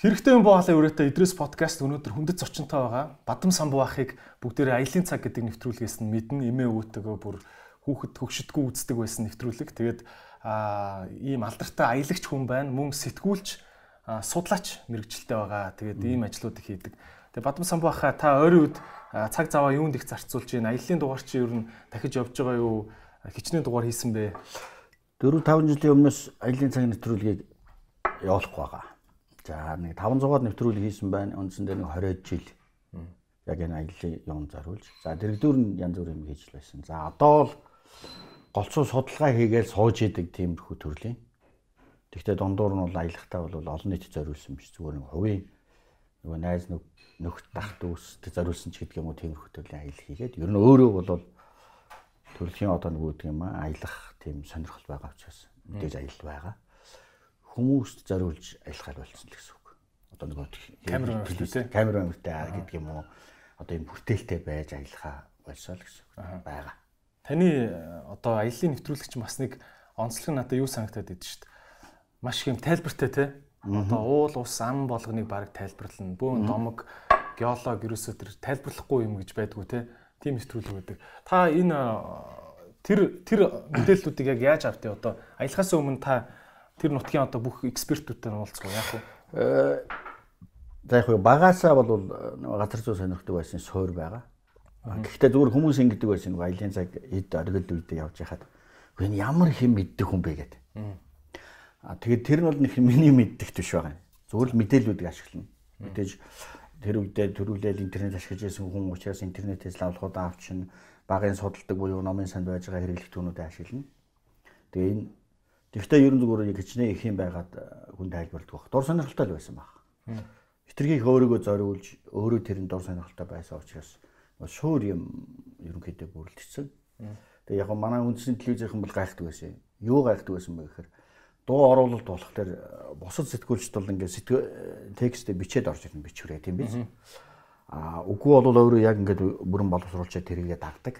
Хэрэгтэй юм боолоо өрөөтэй Идрээс подкаст өнөөдөр хүндэт зочинтой байгаа. Бадам Самбуахыг бүгдээрээ аялын цаг гэдэг нэвтрүүлгээс нь мэднэ. Эмээ өвөтөгөө бүр хүүхэд хөгшөдгөө үздэг байсан нэвтрүүлэг. Тэгээд аа ийм алдартай аялагч хүн байна. Мөн сэтгүүлч, судлаач мэрэгчлээ байгаа. Тэгээд ийм ажлуудыг хийдэг. Тэгээд Бадам Самбуахаа та ойрын үед цаг заваа юунд их зарцуулж байна? Аялын дугаар чи ер нь дахиж явж байгаа юу? Хичнээн дугаар хийсэн бэ? 4 5 жилийн өмнөөс аялын цаг нэвтрүүлгийг явуулахгүй байгаа За нэг 500-аад нэвтрүүлэг хийсэн байна. Үндсэндээ нэг 20 жил яг энэ аяллаа юм зориулж. За дэрэгдүүр нь янз бүрийн юм хийж байсан. За одоо л голцоо судалгаа хийгээл сууж идэг тиймэрхүү төрлийн. Тэгвэл дундуур нь бол аялахтаа бол олон нийтэд зориулсан биш зүгээр нэг хувийн нөгөө найз нөхд тах дүүстэй зориулсан ч гэдэг юм уу тиймэрхүү төрлийн аялал хийгээд ер нь өөрөө бол төрөлхийн одоо нөгөө гэдэг юм аа аялах тийм сонирхол байгаа учраас мэдээж аялал байгаа хүмүүст зориулж аялахаар болсон л гэсэн үг. Одоо нөгөө камера телевиз камера мөртэй гэдэг юм уу? Одоо юм хүртээлтэй байж аялахаа болсоо л гэсэн үг байгаа. Таны одоо аяллаа нэвтрүүлэгч бас нэг онцлог надад юу санагтаад идэв шүү дээ. Маш их юм тайлбартай те. Одоо уул ус ам болгоныг баг тайлбарлана. Бөөн домог геолог ерөөсөө тэр тайлбарлахгүй юм гэж байдгүй те. Тим нэвтрүүлэг байдаг. Та энэ тэр тэр мэдээллүүдийг яг яаж автыг одоо аялахаас өмнө та тэр нутгийн одоо бүх экспертүүдтэй уулзах яах вэ? Э, за яг багаасаа бол газар зүй сонирхдаг байсан суур байгаа. Гэхдээ зүгээр хүмүүс ингэдэг байсан нэг аялын цаг эд оргид үедээ явж байхад энэ ямар хэм мэддэг хүн бэ гэдэг. Аа тэгээд тэр нь бол нэг миний мэддэг төш байгаа. Зүгээр л мэдээллүүдийг ашиглана. Мэдээж тэр үедээ төрүүлэл интернет ашиглаж байсан хүн учраас интернетээс лавлахууд авчин багын судалдаг буюу номын санд байж байгаа хэрэглэгтүүнүүдэд ашиглана. Тэгээ энэ Тэгвэл ер нь зүгээр яг хичнээн их юм байгаад э, хүн тайлбарладаг баг. Дур сонирхолтой л байсан баг. Хитрхийг өөрийгөө зориулж өөрөө тэр нь дур сонирхолтой байсан учраас шуур юм ерөнхийдөө бүрэлдэжсэн. Тэгээ яг манай үндсэн телевизийнхэн бол гайхдаг байсан. Юу гайхдаг байсан бэ гэхээр дуу оруулалт болох тэр э, бусад сэтгүүлчд бол ингээд сэтгэл текстээ бичээд орж ирнэ бичвэрээ тийм биз. Аа үгүй бол өөрөө яг ингээд бүрэн боловсруулчаад тэрийгэ дагдаг.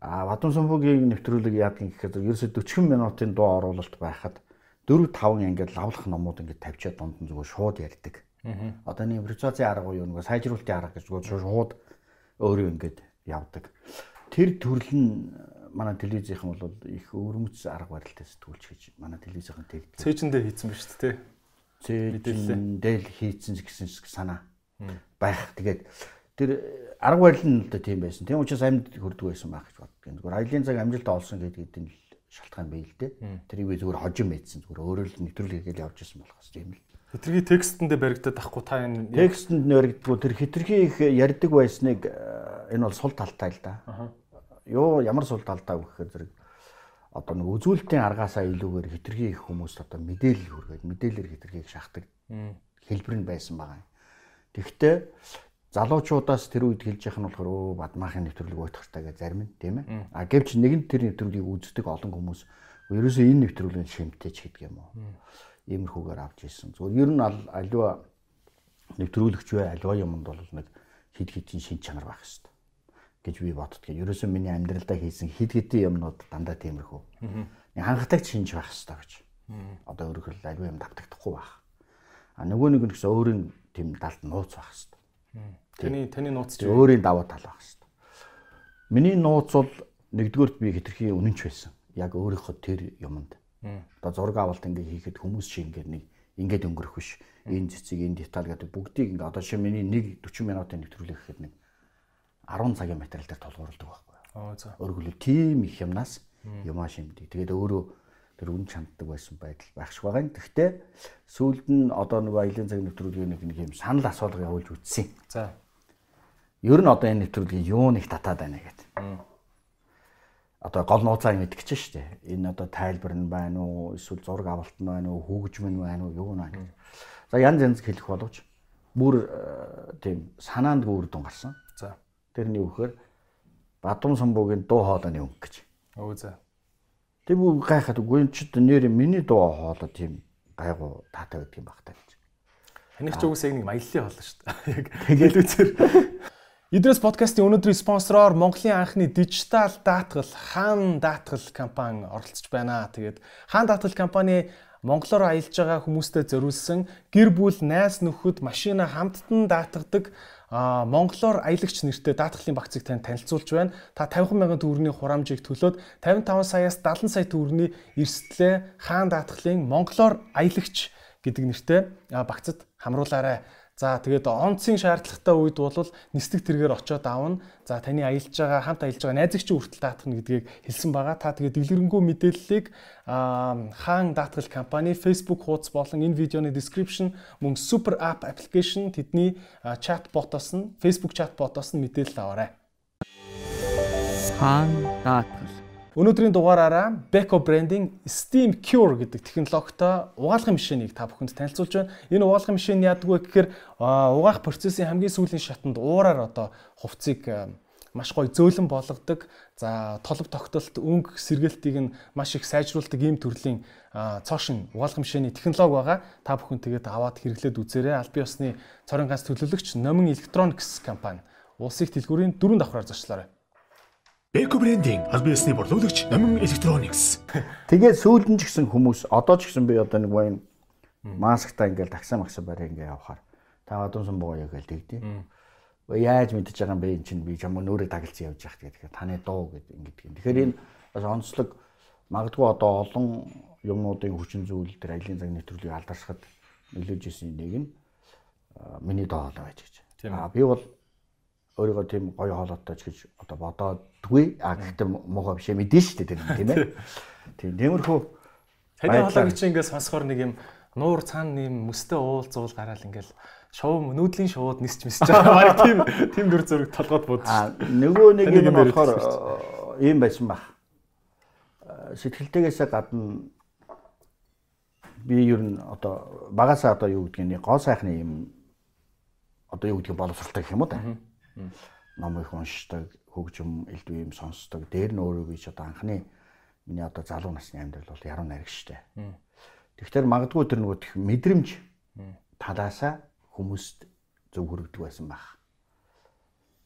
А Бадам Сумбугийн нэвтрүүлэг яадаг гэхээр ерөөсө 40 минутын дуу оруулалт байхад 4 5 ингээд лавлах номууд ингээд тавьчаад дунд нь зүгээр шууд ярьдаг. Одоо нэг импровизацийн арга уу нэг сайжруулалтын арга гэж зүгээр шууд өөрөө ингээд явдаг. Тэр төрөл нь манай телевизийнхэн бол их өвөрмөц арга барилтай сэтгүүлч гэж манай телевизийнхэн тэгдэг. Цээжиндээ хийцэн биз дээ. Цээжиндээ л хийцэн гэсэн санаа байх. Тэгээд тэр арга барил нь л тийм байсан. Тийм учраас амьд хүрдэг байсан байх гэж боддог. Зүгээр аялын цаг амжилтаа олсон гэдэг нь л шалтгаан бай л дээ. Тэрийг би зүгээр хожим мэдсэн. Зүгээр өөрөө л нэвтрүүлэг хийгээл явж ирсэн болохоос тийм л. Хитрхи текстэндээ баригдаад ахгүй та энэ текстэнд баригддаггүй тэр хитрхи их ярьдаг байсныг э, энэ бол сул талтай л да. Юу ямар сул талтай вэ гэхээр зэрэг одоо нэг үзүүлэлтийн аргаасаа илүүгээр хитрхи их хүмүүс одоо мэдээлэл хүргээд мэдээлэлэр хитрхи их шахдаг хэлбэр нь байсан байгаа. Тэгвэл залуучуудаас тэр үед хэлж яхах нь болохоор өө бадмаахын нэвтрүүлэг уйтгартай гэж зарим нь тийм ээ. А гэвч нэгэн тэр нэвтрүүлгийг үздэг олон хүмүүс ерөөсөө энэ нэвтрүүлгийн шимтэж гэдэг юм уу. Иймэрхүүгээр авч ирсэн. Зүгээр ер нь аливаа нэвтрүүлэгч бай аливаа юмд бол нэг хид хидийн шин чанар байх хэрэгтэй гэж би боддгийг. Ерөөсөө миний амьдралдаа хийсэн хид хидийн юмнууд дандаа тиймэрхүү. Хангалттай шинж байх хэрэгтэй гэж. Одоо өөрөөр хэлбэл аливаа юм давтагдахгүй байх. А нөгөө нэг нь гэсэн өөрийн тийм далд нууц байх хэрэгтэй Таны таны нууц чи өөрийн даваа тал байх шүү дээ. Миний нууц бол нэгдүгürt би хитрхи үнэнч байсан. Яг өөрийнхөө тэр юмд. Одоо зураг авалт ингээ хийхэд хүмүүс шиг ингээ нэг ингээд өнгөрөх биш. Энэ цэцэг, энэ деталь гэдэг бүгдийг ингээ одоо шин миний нэг 40 минутын нэвтрүүлэг гэхэд нэг 10 цагийн материал дээр тулгуурладаг байхгүй. Аа за. Өөрөглөө тийм их юмнаас юмаа шимдэг. Тэгээд өөрөө тэр үн чанддаг байсан байдал байх шиг байгаа юм. Гэхдээ сүүлд нь одоо нэг аялын цаг нэвтрүүлгийн нэг юм санал асуулга явуулж үтсэн. За. Ер нь одоо энэ нэвтрүүлгийн юу нэг татаад байна гэдэг. Одоо гол нууцаа мэдгэж штэ. Энэ одоо тайлбар нь байна уу? Эсвэл зураг авалт нь байна уу? Хөгжим нь байна уу? Юу нь байна. За янз янз хэлэх боловч бүр э, тийм санаанд үр дүн гарсан. За. Тэрний үхээр Бадам самбуугийн дуу хоолойны өнгө гэж. Өө за. Тэг бүр гайхаад үгүй чи нэр миний дуу хоолой тийм гайгуу таатай байдаг юм баг та гэж. Таних ч угсаа нэг маяллаа болно шүү дээ. Яг тэгэл үзэр. Идрес подкастын өнөөдрийн спонсороор Монголын анхны дижитал даатгал Хаан даатгал компани оролцож байна. Тэгээд Хаан даатгал компани Монголоор аялж байгаа хүмүүстээ зориулсан гэр бүл, найз нөхөд машина хамттан даатгадаг монголоор аялагч нэртэй даатгалын багцыг тань танилцуулж байна. Та 50 мянган төгрөгийн хураамжийг төлөөд 55 саяас 70 сая төгрөгийн эрсдлээ хаан даатгалын монголоор аялагч гэдэг нэртэй багцад хамруулаарай. За тэгээд онцгийн шаардлагатай үед бол нислэг тэргээр очоод аавна. За таны аялж байгаа хамт аялж байгаа найзагчийн хүртэл даатгах гэдгийг хэлсэн байгаа. Та тэгээд дэлгэрэнгүй мэдээллийг хаан даатгал компани Facebook хуудас болон энэ видеоны description мөн super app application тэдний чат ботоос нь Facebook чат ботоос нь мэдээлэл аваарай. Хаан даатгал Өнөөдрийн дугаараараа Beko branding Steam Cure гэдэг технологитой угаалгын машиныг та бүхэнд танилцуулж байна. Энэ угаалгын машин яадаг вэ гэхээр угаах процессын хамгийн сүүлийн шатанд уураар одоо хувцсыг маш гоё зөөлөн болгодог. За толб тогтолт өнгө сэргээлтийг нь маш их сайжруулдаг ийм төрлийн цоошин угаалгын машины технологи байгаа. Та бүхэн тэгээд аваад хэрэглээд үзээрэй. Аль бие усны цорын ганц төлөөлөгч Номин Electronics компани улсын их дэлгүүрийн дөрөв давхраар зочлоорой. Эко брендинг аль биесний борлуулагч Номин Electronics. Тэгээд сүүлдэн ч гэсэн хүмүүс одоо ч гэсэн би одоо нэг байна масктай ингээл такса макса барай ингээ явахаар та одон сон боо яг л тэгдэ. Яаж мэдчихэж байгаа юм бэ эн чинь би чам нүүрээ дагалцсан явж яах гэдэг. Таны дуу гэдэг ингэдэг. Тэгэхээр энэ бас онцлог магадгүй одоо олон юмнуудын хүчин зүйл дээр аялын цаг нэвтрүүлгийг алдаршихад нөлөөж исэн нэг нь миний доо байж гэж. Аа би бол өөрийгөө тийм гоё хоолойтой ч гэж одоо бодоодгүй. А гэхдээ муухай биш мэдэн шүү дээ тийм ээ. Тийм тиймэрхүү таны хоолойг чи ингээд сонсохоор нэг юм нуур цаана нэм мөстэй уул зуул гараал ингээл шоу нүүдлийн шоуд нисч мисч байгаа. Бараг тийм тийм дүр зураг толгойд бод. А нөгөө нэг юм болохоор ийм байсан баг. Сэтгэлтэйгээсээ гадна би ер нь одоо багасаа одоо юу гэдгийг гоо сайхны юм одоо юу гэдгийг боловсралтай гэх юм уу та ном их уншдаг, хөгжим элдв юм сонсдог. Дээр нь өөрөө ч одоо анхны миний одоо залуу насны амьдрал бол яруу найраг штэ. Тэгэхээр магадгүй тэр нөгөө тех мэдрэмж талаасаа хүмүүст зөв хүрэгдэг байсан баг.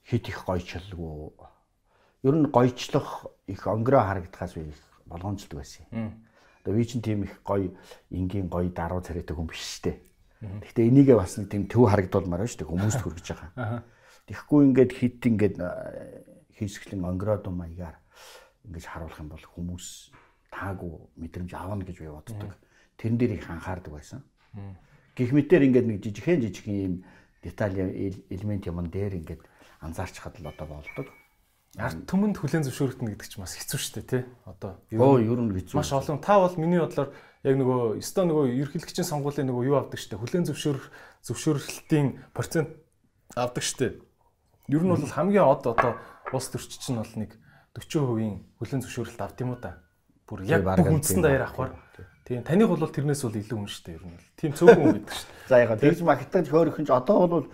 Хит их гойчлгүй. Ер нь гойчлох их онгороо харагдахаас би болгоомжлдог байсан юм. Одоо би чинь тийм их гоё энгийн гоё даруу царайтай хүн биш штэ. Гэхдээ энийгээ бас нэг тийм төв харагдуулмаар байна шүү дээ хүмүүст хүргэж байгаа. Тэгэхгүй ингээд хит ингээд хийсгэлэн онгороод маягаар ингэж харуулах юм бол хүмүүс таагүй мэдрэмж авна гэж би боддог. Тэрэн дээр их анхаардаг байсан. Гэх мэтэр ингээд нэг жижигхэн жижигхэн юм деталь элемент юм дээр ингээд анзаарчихад л одоо болдог. Арт түмэнд хүлэн зөвшөөрөлтнө гэдэг чинь бас хэцүү шүү дээ тий. Одоо Оо ер нь хэцүү. Маш олон та бол миний бодлоор яг нөгөө өстой нөгөө ерхийлэгчийн сонгуулийн нөгөө юу авдаг шүү дээ. Хүлэн зөвшөөрөх зөвшөөрөлтийн процент авдаг шүү дээ. Ер нь бол хамгийн од одоо улс төрч чинь бол нэг 40% хүлэн зөвшөөрөлт авд юм уу та. Бүр яг бүх үндсэн даяар авахар. Тийм таних бол тэрнээс бол илүү хүн шүү дээ ер нь. Тийм цөөхөн хүн гэдэг шүү дээ. За яга тэгж магтаж хөөрөхөн ч одоо бол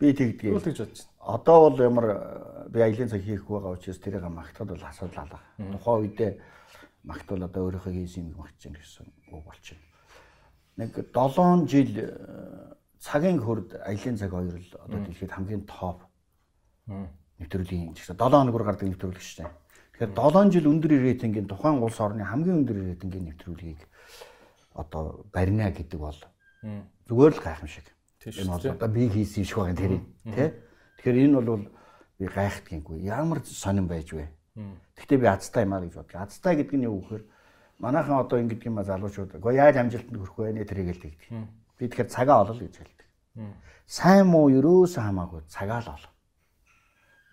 би тэгдэг. Юу тэгж бодож байна. Одоо бол ямар би аялын цаг хийх байгаа учраас тэрийг магтахад бол асуудал алга. Тухайн үедээ магтвал одоо өөрийнхөө хийсэн юм магтж чинь гэсэн үг болчихно. Нэг 7 жил цагийн хурд аялын цаг хоёр л одоо дэлхийд хамгийн топ нэвтрүүлгийн жишээ 7 хоногор гардаг нэвтрүүлэг шүү дээ. Тэгэхээр 7 жил өндөр рейтингийн тухайн улс орны хамгийн өндөр рейтингийн нэвтрүүлгийг одоо барина гэдэг бол зүгээр л гайхамшиг. Энэ бол одоо би хийсэн шиг байгаа тэрийг тий. Тэгэхээр энэ бол би гайхдаггүй. Ямар сонирн байж вэ? Гэхдээ би азтай юм аа гэж бодлоо. Азтай гэдэг нь юу гэхээр манайхан одоо ингэдэг юм а залуучууд. Гэхдээ яаж амжилтанд хүрэх вэ нэ тэрийг л тэгдэг. Би тэгэхээр цагаа олол гэж хэлдэг. Сайн муу ерөөсөө хамаагүй цагаа л олоо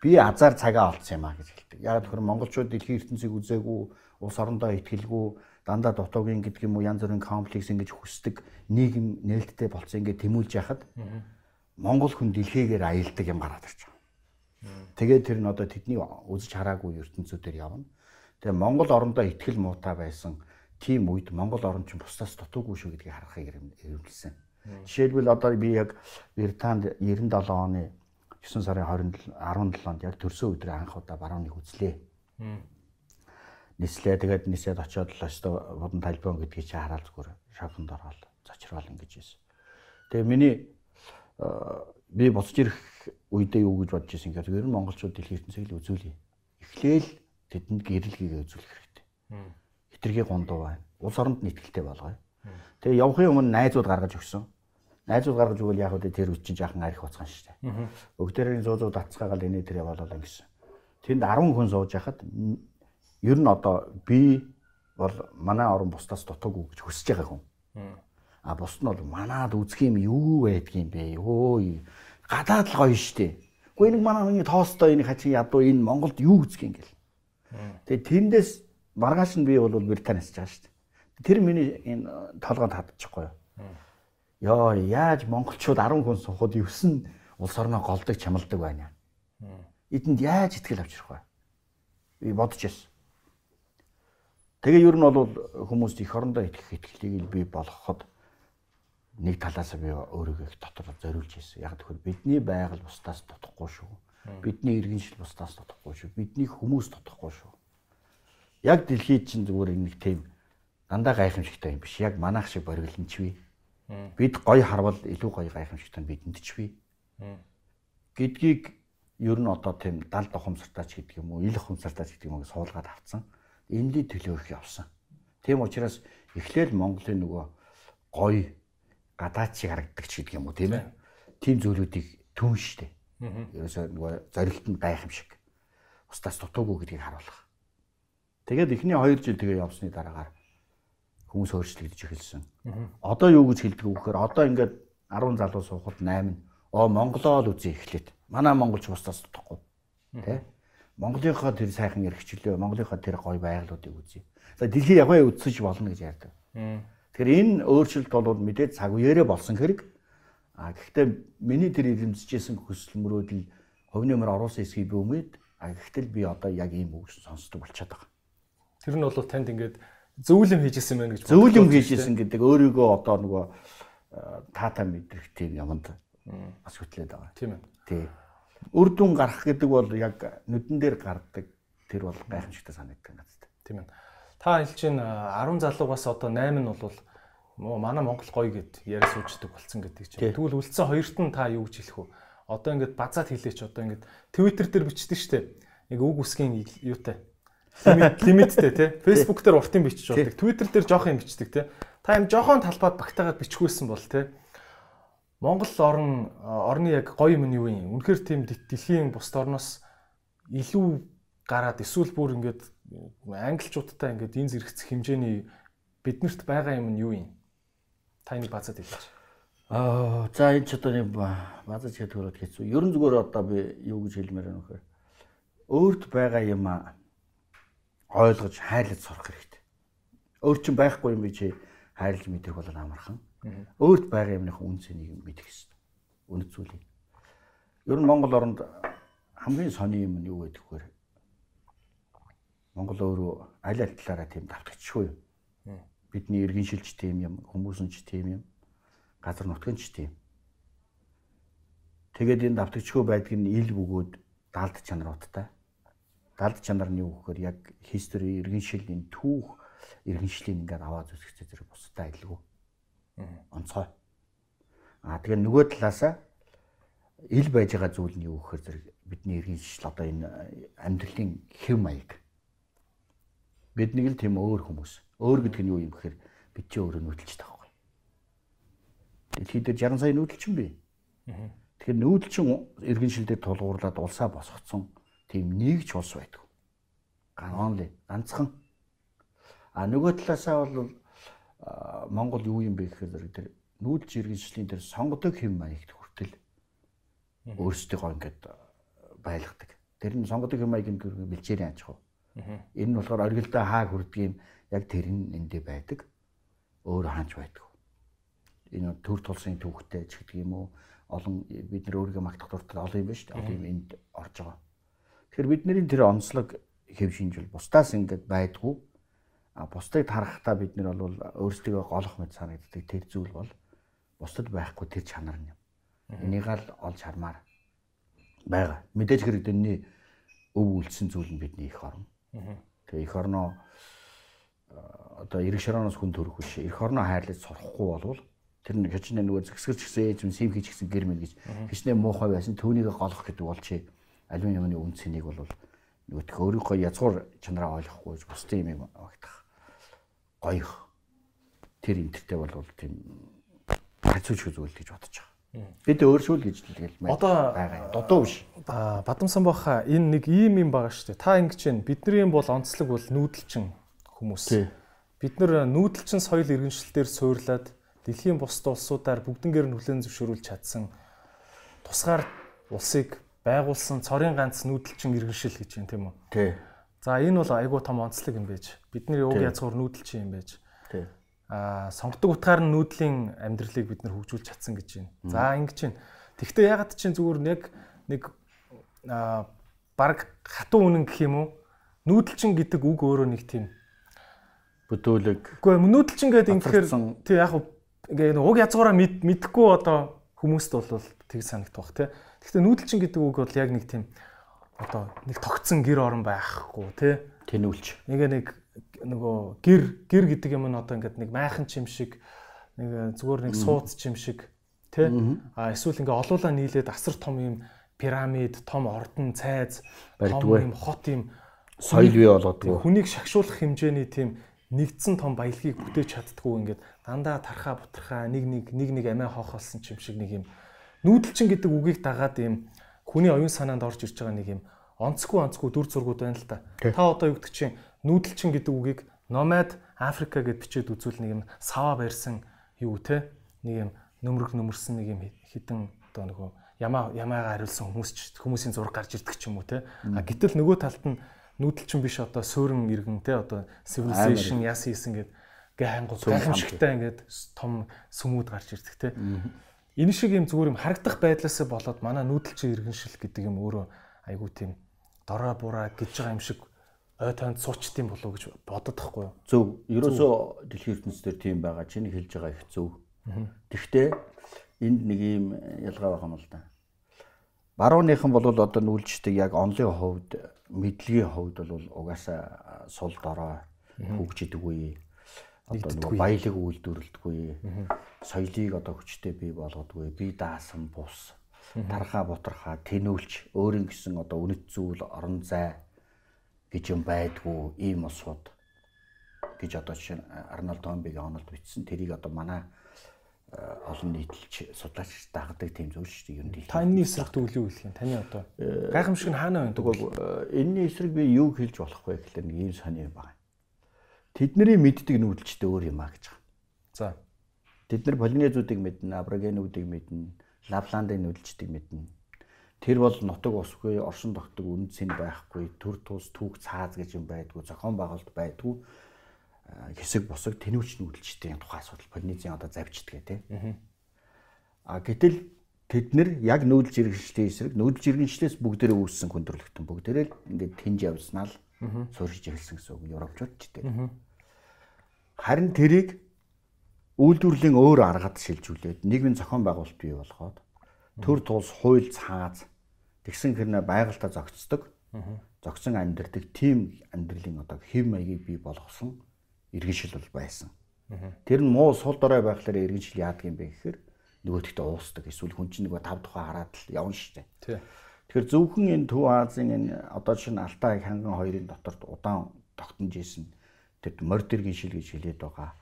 би азар цагаа олцсон юм а гэж хэлдэг. Яг тэгэхээр монголчууд дэлхийн ертөнцийг үзээгүй, улс орондоо ихтгэлгүй, дандаа дутуугийн гэдэг юм уу янз бүрийн комплекс ингэж хүсдэг нийгэм нээлттэй болцсон ингэ тэмүүлж яхад монгол хүн дэлхийгээр аялдаг юм гараад ирж байгаа. Тэгээд тэр нь одоо тэдний үзэж хараагүй ертөнцүүдээр явна. Тэгээ монгол орондоо ихтгэл муутай байсан тийм үед монгол орн ч бусдаас дутуугүй шүү гэдгийг харахыг эргэлсэн. Жишээлбэл одоо би яг Британд 97 оны 9 сарын 17-нд яг төрсөн өдрөө анх удаа барууныг үзлээ. Нислээ тэгээд нисээд очиод л өстө бодон талбион гэдгийг чи хараад зүгээр шавханд ороод зочрол ингэж ийсэн. Тэгээ миний би буцаж ирэх үедээ юу гэж бодож ирсэн гэхээр ер нь монголчууд дэлхийн ертөнцийг л үзүүлье. Эхлээл тэдэнд гэрэлгийг үзүүлэх хэрэгтэй. Хитрхи гондуу байна. Улс оронд нийтгэлтэй болгоё. Тэгээ явахын өмнө найзууд гаргаж өгсөн. Найзууд гаргаж өгвөл яг үдэ тэр үчин жаахан арих уцгаан шүү дээ. Өгдөрийн зөө зөө датцгаагаал энэ тэр яваалаа гэсэн. Тэнд 10 хүн сууж яхад ер нь одоо би бол манай орон бусдаас дутаагүй гэж хүсэж байгаа хүн. А бус нь бол манаад үзэх юм юу байдгийм бэ? Өө гадаад л гоё штэ. Гэхдээ нэг манай хүний тоостой энэ хачин ядуу энэ Монголд юу үзэх юм гэл. Тэгээ тэндээс маргааш нь би бол Британаас байгаа штэ. Тэр миний энэ толгойд хадчихгүй юу? Йоо яаж монголчууд 10 хүн сухад 9 улс орноо голдог чамалдаг байна. Эдэнд яаж итгэл авчрах вэ? Би бодож байсан. Тэгээ ер нь бол хүмүүст их орондоо итгэх итгэлийг би болгоход нэг талаас би өөрийгөө их дотор зориулж ирсэн. Яг тэгэхээр бидний байгаль бусдаас дутхгүй шүү. Бидний иргэншил бусдаас дутхгүй шүү. Бидний хүмүүс дутхгүй шүү. Яг дэлхийд чинь зүгээр нэг тийм дандаа гайхамшигтай юм биш. Яг манайх шиг бориглонч бий. Бид гоё харвал илүү гоё гайхамшигтай бидэнд ч бий. Гэдгийг ер нь одоо тийм 70 ухамсартаач гэдэг юм уу, ил ухамсартаач гэдэг юм уу суулгаад авцсан. Энэний төлөө их явсан. Тийм учраас эхлээл Монголын нөгөө гоё гадаад шиг харагддаг ч гэдэг юм уу тийм ээ. Тийм зүйлүүдийг түн штэ. Ерөөсөө нөгөө зорилтод гайхамшиг. Устаас дутуугүй гэдгийг харуулах. Тэгээд эхний 2 жил тэгээ явсны дараагаар хүмүүс өөрчлөгдөж эхэлсэн. Одоо юу гэж хэлдэг вэ гэхээр одоо ингээд 10 залуу суухад 8 оо Монголоо л үзье эхлээд. Манай монголч бусдаас дутахгүй. Тэ? Монголынхоо тэр сайхан эрхчлөө, Монголынхоо тэр гоё байгалуудыг үзье. За дэлхий яваа үзсэж болно гэж ярьдаг. Тэгэхээр энэ өөрчлөлт бол мэдээд цаг үеэрээ болсон хэрэг. А гэхдээ миний тэр ирэмсэжсэн хүсэл мөрөөдөл хувь нэмэр оруулсан эсхийг би өмээд а гэхдээ би одоо яг ийм үг сонсдог болчиход байгаа. Тэр нь бол танд ингээд зөвлөм хийжсэн байна гэж зөвлөм хийжсэн гэдэг өөрийгөө одоо нөгөө таата мэдрэх тийм юмд бас хөтлээд байгаа. Тийм ээ. Тий. Үр дүн гарах гэдэг бол яг нүдэн дээр гардаг тэр бол гайхамшигтай санагддаг надад. Тийм ээ. Та хэлж чинь 10 залуугаас одоо 8 нь бол манай Монгол гоё гэд яриа сууждаг болсон гэдэг чинь. Тэгвэл үлдсэн хоёрт нь та юу гэж хэлэх вэ? Одоо ингээд базаад хэлээч одоо ингээд Twitter дээр бичдэг штеп. Нэг үг үсгийн юутай. Лимит лимиттэй тий. Facebook дээр уртын бичиж болдог. Twitter дээр жоох юм бичдэг тий. Та юм жоохон талбайд багтаагаад бичгүйсэн бол тий. Монгол орн орны яг гоё юм нь юу юм? Үнэхээр тийм дэлхийн бусд орноос илүү гараад эсвэл бүр ингээд англичуудтай ингээд энэ зэрэгцэх хэмжээний биднэрт байгаа юм нь юу юм? Та энийг базаад хэлээч. Аа за энэ ч одоо нэг базаж хэд хөрөд хэцүү. Ерөн зүгээр одоо би юу гэж хэлмээр байна вэхээр өөрт байгаа юм ойлгож хайрлаж сурах хэрэгтэй. Өөр чинь байхгүй юм би чи хайрлаж мэдэх бол амархан. Өөрт байгаа юмныхаа үн цэнийг мэдэх хэрэгтэй. Үнэт зүйлийг. Ер нь Монгол оронд хамгийн сони юм нь юу гэдэг вэхээр Монгол өөрөө аль аль талаараа тийм давтагчгүй юм. Бидний иргэн шилж тийм юм, хүмүүс нь ч тийм юм, газар нутгийн ч тийм. Тэгээд энэ давтагчгүй байдг нь ил бөгөөд далд чанаруудтай. Далд чанар нь юу гэхээр яг history иргэн шилийн түүх иргэншлийн ингээд аваад үзэхтэй зэрэг бусдаа адилгүй. Онцгой. Аа тэгээ нөгөө талаасаа ил байж байгаа зүйл нь юу гэхээр зэрэг бидний иргэн шил одоо энэ амьдралын хэв маяг Бид нэг л тийм өөр хүмүүс. Өөр гэдэг нь юу юм гэхээр бид чи өөрөө нүүдэлч таахгүй. Дэлхийд дээр 60 сая нүүдэлчин бий. Тэгэхээр нүүдэлчин иргэн шилдээр тулгуурлаад улсаа босгоцсон тийм нэгч улс байдаг. Ганонли ганцхан. А нөгөө талаасаа бол Монгол юу юм бэ гэхээр тэр нүүдэлч иргэншлийн тэр сонгодог хэм маягт хүртэл өөрсдөө ингээд байлгадаг. Тэр нь сонгодог хэм маяг нь бэлчээрийн аж ахуй Энэ нь болохоор оргилдоо хаа хүрдгийг яг тэр нь эндээ байдаг. Өөр хаанч байдаг. Энэ төр тулсын түүхтэй ч гэдэг юм уу олон бид нар өөрийгөө магтах дуртай олон юм байна шүү дээ. Одоо юм энд орж байгаа. Тэгэхээр бидний тэр онцлог хэв шинжил бусдаас ингээд байдгүй. А бусдыг харахтаа бид нар бол өөрсдөө голох мэт санагддаг тэр зүйл бол бусдад байхгүй тэр чанар юм. Энийг л олж хармаар байгаа. Мэдээж хэрэгдэнний өв үлдсэн зүйл нь бидний их орно. Тэгээ эх орноо одоо эрэг шороноос хүн төрөх биш. Эх орноо хайрлаж сурахгүй болвол тэр нэг хичнээн нөгөө згсгэж гисэн ээж юм симхийч гисэн гэр мэн гэж хичнээн муухай байсан түүнийг голох гэдэг бол чи аливаа юмны үн цэнийг бол нөгөөх өөрийнхөө язгуур чанараа ойлгохгүй бусдын юм багтах гоёх тэр интертэй бол тийм харьцуулж үзвэл гэж бодож байгаа. Бид өөршүүл гэж л тэгэл Одоо- байгаа. Додуу биш. Бадамсан баха энэ нэг ийм юм байгаа шүү дээ. Та ингэж чинь бидний бол онцлог бол нүүдэлчин хүмүүс. Бид нар нүүдэлчин соёл иргэншилтээр суурлаад дэлхийн бусад улсуудаар бүгднгээр нүлэн зөвшөөрүүлж чадсан тусгаар улсыг байгуулсан цорын ганц нүүдэлчин иргэншил гэж юм тийм үү? Тий. За энэ бол айгүй том онцлог юм байж. Бидний уг язгуур нүүдэлчин юм байж. Тий. Аа сонгодог утгаар нь нүүдлийн амьдралыг бид нар хөгжүүлж чадсан гэж байна. За ингэж байна. Тэгвэл ягаад чинь зүгээр нэг нэг аа баг хатуу үнэн гэх юм уу? Нүүдэлчин гэдэг үг өөрөө нэг тийм. Бүтүүлэг Үгүй ээ нүүдэлчин гэдэг ингэхээр тий яг ингээ уг язгуураа мэд мэдхгүй одоо хүмүүст бол тэг санагдах тий. Гэхдээ нүүдэлчин гэдэг үг бол яг нэг тийм одоо нэг тогтсон гэр орон байхгүй тий. тэнүүлч. Ингээ нэг нөгөө гэр гэр гэдэг юм нь одоо ингээд нэг майхан чим шиг нэг зүгээр нэг сууц чим шиг тий а эсвэл ингээ олуулаа нийлээд асар том юм пирамид, том ордон, цайз, том юм хот юм Соёл бий болгодгоо. хүнийг шагшуулах хэмжээний тийм нэгдсэн том баялагийг бүтээж чаддгүй ингээд дандаа тархаа бутархаа нэг нэг нэг нэг амиа хоохолсон ч юм шиг нэг юм нүүдэлчин гэдэг үгийг дагаад юм хүний оюун санаанд орж ирж байгаа нэг юм онцгүй онцгүй дүр зургууд байна л да. Та одоо юу гэдэг чинь нүүдэлчин гэдэг үгийг номад Африка гэд бичээд үзвэл нэг юм сава барьсан юу те? Нэг юм нөмрөг нөмөрсөн нэг юм хитэн одоо нөгөө ямаа ямаагаа хариулсан хүмүүс ч хүмүүсийн зураг гарч ирдэг ч юм уу те. А гэтэл нөгөө талд нь нүүдэлчин биш одоо суурин иргэн те? Одоо civilization яс хийсэн гэд гайхангуй гайхамшигтай ингээд том сүмүүд гарч ирдэг те. Энэ шиг юм зүгээр юм харагдах байдлаасаа болоод манай нүүдэлчин иргэншил гэдэг юм өөрөө айгуу тийм дорой бураа гэж байгаа юм шиг ой танд суучт юм болов уу гэж бодод тахгүй юу? Зөв. Ерөөсөө дэлхийн ертөнцийн тийм байгаа. Чиний хэлж байгаа их зөв. Тэгвэл энд нэг юм ялгаа байх юм л да. Барууныхан бол одоо нүүлждэг яг онлын хувьд мэдлэгийн хувьд бол угаасаа сул дорой хөгжидэггүй. Одоо нэг баялаг үйлдвэрлэдэггүй. Соёлыг одоо хүчтэй бий болгодгүй. Бие даасан бус. Тархаа бутархаа тэнүүлч өөрийн гэсэн одоо үнэт зүйл орон зай гэж юм байдгүй ийм усууд гэж одоо жишээ нь Арнольд Томбигийн онолд бичсэн тэрийг одоо манай э, олон нийтлэлч судлаач дагдаг тийм зүйл шүү дээ ер нь. Та энэний эсрэг төвлөө үлэх юм. Таны одоо гайхамшиг нь хаана байна? Тэгвэл э, энэний эсрэг би юу хэлж болох вэ гэхлээр нэг ийм сони юм байна. Тэдний мэддэг нүүдэлчтэй өөр юм а гэж байгаа. За. Тэд нар полинезуудыг мэднэ, аборигенуудыг мэднэ, лапландын нүүдэлчдийг мэднэ. Тэр бол нутаг усгүй, оршин тогтдог үнд цэн байхгүй, төр тус түүх цааз гэж юм байдгүй, зохион байгуулалт байдгүй хэсэг бусаг тэнүүч нүүдэлчдийн тухай асуудал полинезийн одоо завьчдаг тий. А гэтэл тэд нар яг нүүдэлж иргэншлийн эсрэг нүүдэлж иргэншлээс бүгдээрээ үүссэн хүндрэлтэн бүгдээрээ ингээд тэнж явснаа л суурьж эхэлсэн гэсэн үг европчууд ч дээ. Харин тэрийг үйлдвэрлэлийн өөр аргад шилжүүлээд нийгмийн зохион байгуулалт бий болгоод төр тулс хууль цааз тэгсэн хэрнээ байгальтаа зохицдог зогсон амьдрдаг тийм амьдралын одоо хэв маягийг бий болгосон иргэншил бол байсан. Тэр нь муу сул дорой байхлаар иргэншил яадаг юм бэ гэхээр нөгөөдөгтөө уусдаг. Эсвэл хүн чинь нөгөө тав тухай хараад л явна шүү дээ. Тэгэхээр зөвхөн энэ Төв Азийн энэ одоо нь Алтай ханган хоёрын доторт удаан тогтнож исэн тэр мордергийн шил гэж хэлээд байгаа.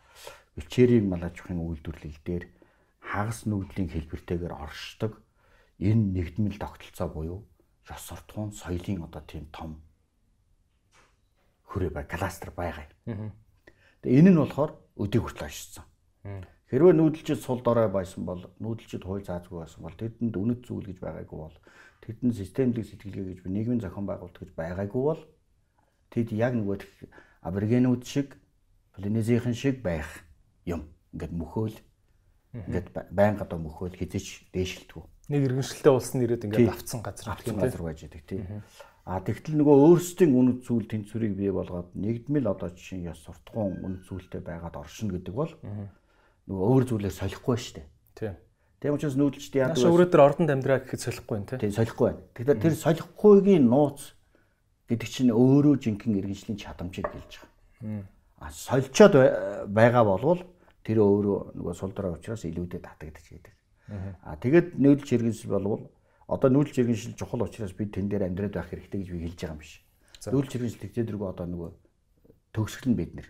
Бэлчээрийн малажхын үйлдвэрлэл дээр хагас нүүдлийн хэлбэртэйгээр оршдог энэ нэгдмэл тогтолцоо буюу ёс суртахуун соёлын одоо тийм том хүрээ бай кластер байгаа юм. Тэгээ энэ нь болохоор өдийг хүртэл очсон. Хэрвээ нүүдэлчид сул дорой байсан бол нүүдэлчид хууль заазгүй байсан бол тэдэнд үнэт зүйл гэж байгаагүй бол тэдэнд системлэг сэтгэлгээ гэж нийгмийн зохион байгуулалт гэж байгаагүй бол тэд яг нөгөө аборигенууд шиг полинезийн шиг байх юм. Ингээд мөхөөл ингээд байнга одоо мөхөөл хизэж дээшилдэггүй. Нэг иргэншилтэй улс нь ирээд ингээд авцсан газар авсан газар байж идэг тийм. А тэгтэл нөгөө өөрсдийн үнэт зүйл тэнцвэрийг бий болгоод нэгдмэл одоо жишээ нь ёс суртахуун үнэт зүйлтэй байгаад оршино гэдэг бол нөгөө өөр зүйлээ солихгүй шүү дээ. Тий. Тийм учраас нүүдэлчд яадаг Нааш өөрөө дээр ордонд амьдраа гэхэд солихгүй юм тий. Тийм солихгүй байна. Тэгэхээр тэр солихгүйгийн нууц гэдэг чинь өөрөө жинхэнэ иргэншлийн чадамжийг гэлж байгаа. А сольчоод бай- байгаа болвол тэр өөрөө нөгөө сул дорой учраас илүүдэд татагдаж байдаг. А тэгээд нүүдэлч иргэншил болвол одоо нүүдэлч иргэншил чухал учраас бид тэн дээр амьдраад байх хэрэгтэй гэж би хэлж байгаа юм биш. Нүүдэлч иргэншил тэгтээ дэргүү одоо нөгөө төгсгөл нь бид нэр.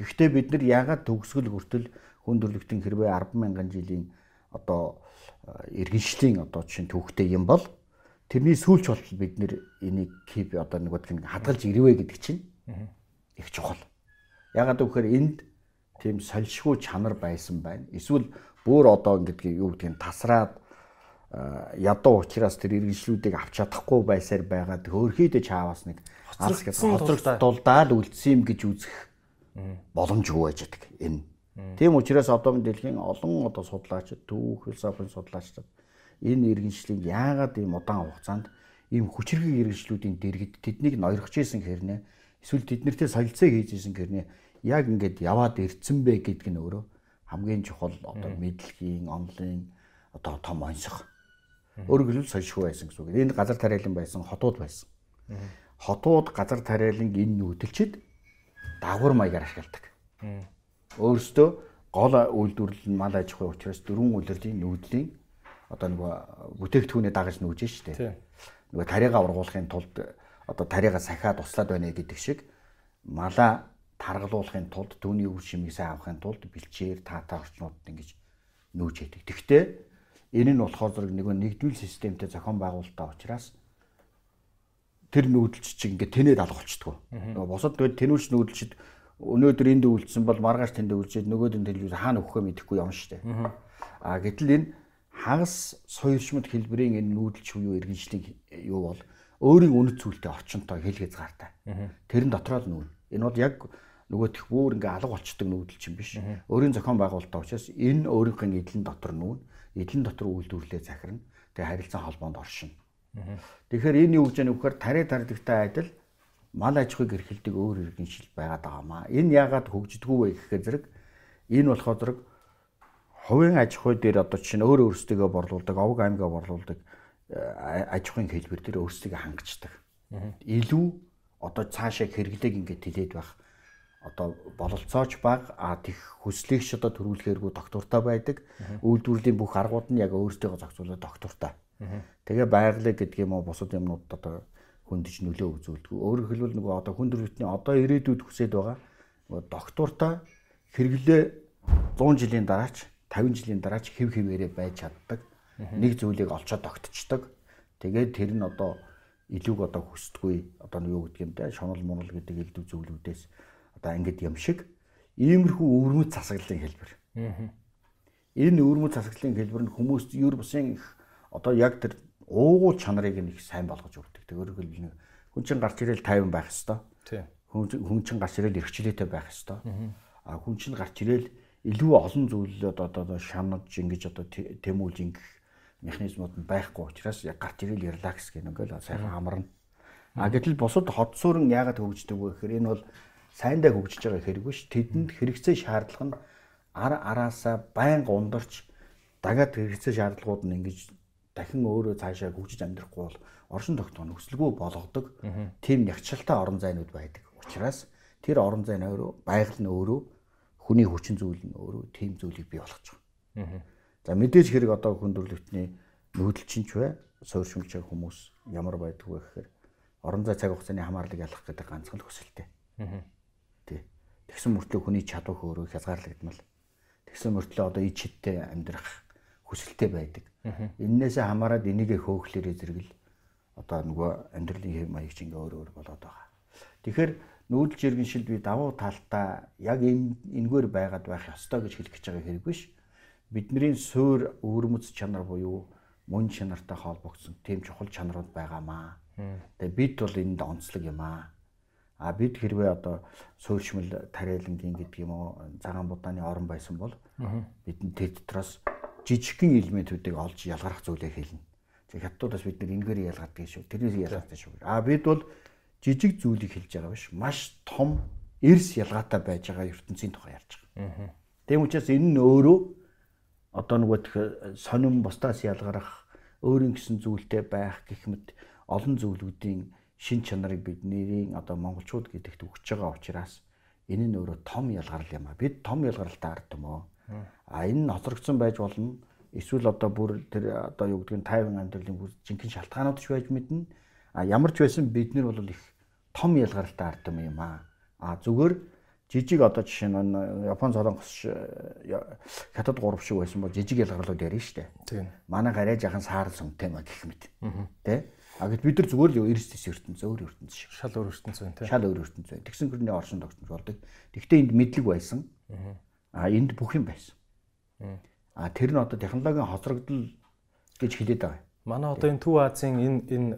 Гэхдээ бид нар яагаад төгсгөл хүртэл хүндрэлтийн хэрвээ 10 мянган жилийн одоо иргэншлийн одоо чинь төвхтэй юм бол тэрний сүүлч болтол бид нэр энийг кип одоо нэг бодлын хадгалж ирвэ гэдэг чинь их чухал. Ягаад гэвэл энд тийм сольшгүй чанар байсан байна. Эсвэл бүр одоо ингэдэг юу гэдгийг тасраад ядуу учраас тэр иргэншлүүдийг авч чадахгүй байсаар байгаад хөөрхийдөө чаавас нэг гэж хоцрогдуулаад үлдсэн юм гэж үзэх боломжгүй байж байгаа энэ. Тийм учраас одоо дэлхийн олон одоо судлаачид түүх философийн судлаачид энэ иргэншлийг яагаад ийм удаан хугацаанд ийм хүчрхэг иргэншлүүдийн дэргэд тэднийг ноёрхож исэн хэрнээ эсвэл тэднэртэй солилцоо хийж исэн хэрнээ яг ингээд яваад ирцэн бэ гэдг нь өөрөө хамгийн чухал одоо мэдлэгийн онлын одоо том онцох. Өөрөөр хэлбэл сольшгүй байсан гэсэн үг. Энэ газар тариалан байсан хотууд байсан. Хотууд газар тариалан энэ нүүдэлчд дагвар маягаар ашигладаг өөрөөсөө гол үйлдвэрлэл нь мал аж ахуйн учраас дөрвөн үйлдвэрлэлийн нүүдлийн одоо нөгөө бүтээгдэхүүнээ дагаж нүүж штэ. Нөгөө тариагаа ургуулахын тулд одоо тариагаа сахиад туслаад байна гэдэг шиг малаа таргалуулахын тулд түүний үр шимийг сайн авахын тулд бэлчээр таатаа орчнуудад ингэж нүүж яадаг. Тэгвэл энэ нь болохоор зэрэг нэг нэгдвэл системтэй зохион байгуулалтаа учраас тэр нүүдэлч чинь ингээд тэнэд алга болчдөг. Нөгөө босод тэгээд тэнүүлч нүүдэлчд өнөөдөр энд үлдсэн бол маргааш тэнд үлжээд нөгөөд нь телевиз хаана өгөхөө мэдэхгүй юм дээ. А гэтэл энэ хагас соёрчмод хэлбэрийн энэ нүүдэлч буюу иргэншлийн юу бол өөрийн үнэт зүйлтэй орчинтой хэл хязгаартай. Тэрэн дотроо л нүүн. Энэ бол яг нөгөө тех бүр ингээ алга болчдөг нүүдэлч юм биш. Өөрийн зохион байгуулалтаа учраас энэ өөрийнхөө эдлэн дотор нүүн, эдлэн дотор үйлдвэрлэлээ захирна. Тэгээ харилцан холбоонд оршино. Тэгэхээр энэ юу гэж яах вэ гэхээр тариа тардагтай адил мал аж ахуйг эрхэлдэг өөр иргэншил байгаад байгаамаа. Энэ яагаад хөгждөггүй вэ гэхээр зэрэг энэ болохоор зэрэг хувийн аж ахуй дээр одоо чинь өөр өөрсдөө борлуулдаг, овг аймгаа борлуулдаг э, аж ахуйн хэлбэр дээр өөрсдөө хангачдаг. Илүү одоо цаашаа хэрэглээг ингээд тэлээд байх одоо бололцооч баг а тех хүслийг ч одоо төрүүлэхээргүй доктортой байдаг. Үйлдвэрлэлийн бүх аргууд нь яг өөрсдөө зохицуулаад доктортой. Тэгээ байгалыг гэдэг юм уу бусад юмнууд одоо хөндөж нөлөө үзүүлдэг. Өөрөөр хэлбэл нөгөө одоо хүн төрөлхтний одоо ирээдүйд хүсэж байгаа нөгөө доктортой хэрэглээ 100 жилийн дараач 50 жилийн дараач хэв хэвээрээ байж чаддаг. Нэг зүйлийг олцоод тогтцдог. Тэгээд тэр нь одоо илүүг одоо хүсдэггүй одоо юу гэдэг юм те шунал мунал гэдэг элдв зүйлүүдээс одоо ангид юм шиг иймэрхүү өвөрмөц засаглалын хэлбэр. Энэ өвөрмөц засаглалын хэлбэр нь хүмүүст ер бусын их одоо яг тэр уугуул чанарыг нь их сайн болгож өгдөг. Тэгвэр хэл хүн чинь гарч ирэл тайван байх хэвээр. Хүн чинь гарч ирэл эрхчлээтэй байх хэвээр. А хүн чинь гарч ирэл илүү олон зүйлүүд одоо шанаж ингэж одоо тэмүүлж ингэх механизмууд нь байхгүй учраас яг гарч ирэл релакс гэх нэг л сайхан амарна. А гэтэл бусад хот суурин яагаад хөгждөг вэ гэхээр энэ бол сайндаа хөгжиж байгаа хэрэг биш. Тэдэнд хэрэгцээ шаардлага нь ар араасаа байнга ундарч дагаад хэрэгцээ шаардлагууд нь ингэж дахин өөрөө цаашаа хөгжиж амьдрахгүй бол оршин тогтоох нь өсөлгөө болгодог тийм нягчлалтай орон зайнууд байдаг. Учираас тэр орон зай нь өөрөө байгаль нь өөрөө хүний хүчин зүйл нь өөрөө тийм зүйлийг бий болгож байгаа. За мэдээж хэрэг одоо хүн төрөлхтний нүүдэлчинч бай, суурьшмалж байгаа хүмүүс ямар байдаг вэ гэхээр орон зай цаг хугацааны хамаарлыг ялах гэдэг ганцхан хүсэлтэй. Тий. Тэгсэн мөртлөө хүний чадвар хөөрөө хязгаарлагдмал. Тэгсэн мөртлөө одоо ид чидтэй амьдрах хүсэлтэй байдаг. Эннээсээ хамаарад энийгээ хөөхлөрөө зэрэгэл одоо нөгөө амьдралын хэв маяг чинь ингээ өөр өөр болоод байгаа. Тэгэхээр нүүдэлж иргэншилд би давуу талтай яг энэ энгээр байгаад байх ёстой гэж хэлэх гэж байгаа хэрэг биш. Бидний суур өвөрмөц чанар буюу мөн чанартай холбогдсон тийм чухал чанарууд байгаамаа. Тэгээ бид бол энд онцлог юм аа. А бид хэрвээ одоо суурьшмал тариалангийн гэдэг юм уу цагаан будааны орон байсан бол бидэнд тэр дотроос жижигхэн элементүүдийг олж ялгарах зүйлээ хэлнэ. Тэг хятадуудаас бид нэг энэгээр ялгардаг шүү. Тэрнээс ялгардаг шүү. А бид бол жижиг зүйлийг хэлж байгаа биш. Маш том эрс ялгаатай байж байгаа ертөнцийн тухай ярьж байгаа. Тэм учраас энэ нь өөрөө одоо нөгөө сонин бусдаас ялгарах өөрийн гэсэн зүйлтэй байх гэх мэт олон зүйлүүдийн шин чанарыг бидний одоо монголчууд гэдэгт өгч байгаа учраас энэ нь өөрөө том ялгарл юм а. Бид том ялгаралтай ард түмөө А энэ нь хоцрогдсон байж болно. Эсвэл одоо бүр тэр одоо юу гэдгийг тайван амьдралын бүр жинхэнэ шалтгаанууд ч байж мэднэ. А ямар ч байсан бид нар бол их том ялгаралтай ард юм юм аа. А зүгээр жижиг одоо жишээ нь Япон солонгос хятад гурав шиг байсан бол жижиг ялгарлууд ярина шүү дээ. Тийм. Манай гараа жахан саар сүмтэй маа гэх мэт. Тэ? А гэд бид нар зүгээр л эрс тис ертөнц өөр ертөнц шиг. Шал өөр ертөнц байна тий. Шал өөр ертөнц байна. Тэгсэн хэрний оршин тогтмол болдог. Тэгвэл энд мэдлэг байсан. А энд бүх юм байсан. А тэр нь одоо технологийн хоцрогдол гэж хэлээд байгаа. Манай одоо энэ Төв Азийн энэ энэ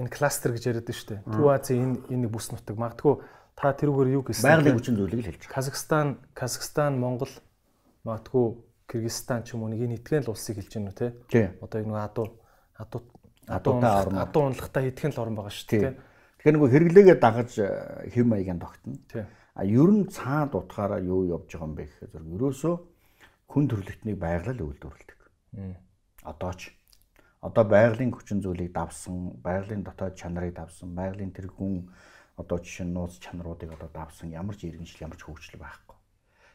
энэ кластер гэж яриад байна шүү дээ. Төв Азийн энэ энэ бүс нутаг магадгүй та тэрүүгээр юу гэсэн байгалийн хүчин зүйлийг л хэлж байгаа. Казахстан, Казахстан, Монгол магадгүй Кыргызстан ч юм уу нэг энэ итгэн улсыг хэлж байна уу те? Одоо энэ адуу адуу Адуутай орн. адуу унлагтай итгэн л орн байгаа шүү дээ. Тэгэхээр нөгөө хэрэглээгээ дагаж э, хэв маягийн тогтно. А ер нь цаад утгаараа юу явж байгаа юм бэ гэхээр зөв ерөөсөө хүн төрөлхтнийг байгалал үйлдвэрлэдэг. Одоо ч одоо байгалийн хүчин зүйлийг давсан, байгалийн дотоод чанарыг давсан, байгалийн тэр хүн одоо жишээ нь нууц чанаруудыг одоо давсан ямар ч иргэншил, ямар ч хөгжил байхгүй.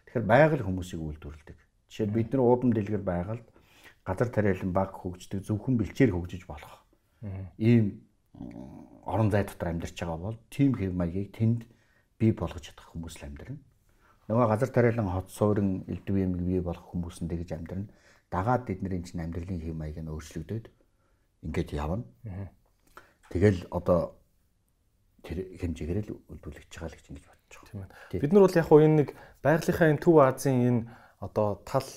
Тэгэхээр байгаль хүмүүсийг үйлдвэрлэдэг. Жишээ бид нар уудам дэлгэр байгальд газар тариалан баг хөгждөг, зөвхөн бэлчээр хөгжиж болох. Ийм орон зай дотор амьдарч байгаа бол тийм хэв маягийг тэнд бий болгож чадах хүмүүс л амьдрна. Нөгөө газар тариалан хот суурин элдв юм бий болох хүмүүс нь тэгж амьдрна. Дагаад бидний чинь амьдралын хэв маяг нь өөрчлөгдөд ингээд явна. Тэгэл одоо тэр хэмжээгээр л үйлдвэрлэж байгаа л гэж ингэж бодож байгаа. Тийм ээ. Бид нар бол яг хуу энэ нэг байгалийнхаа энэ Төв Азийн энэ одоо тал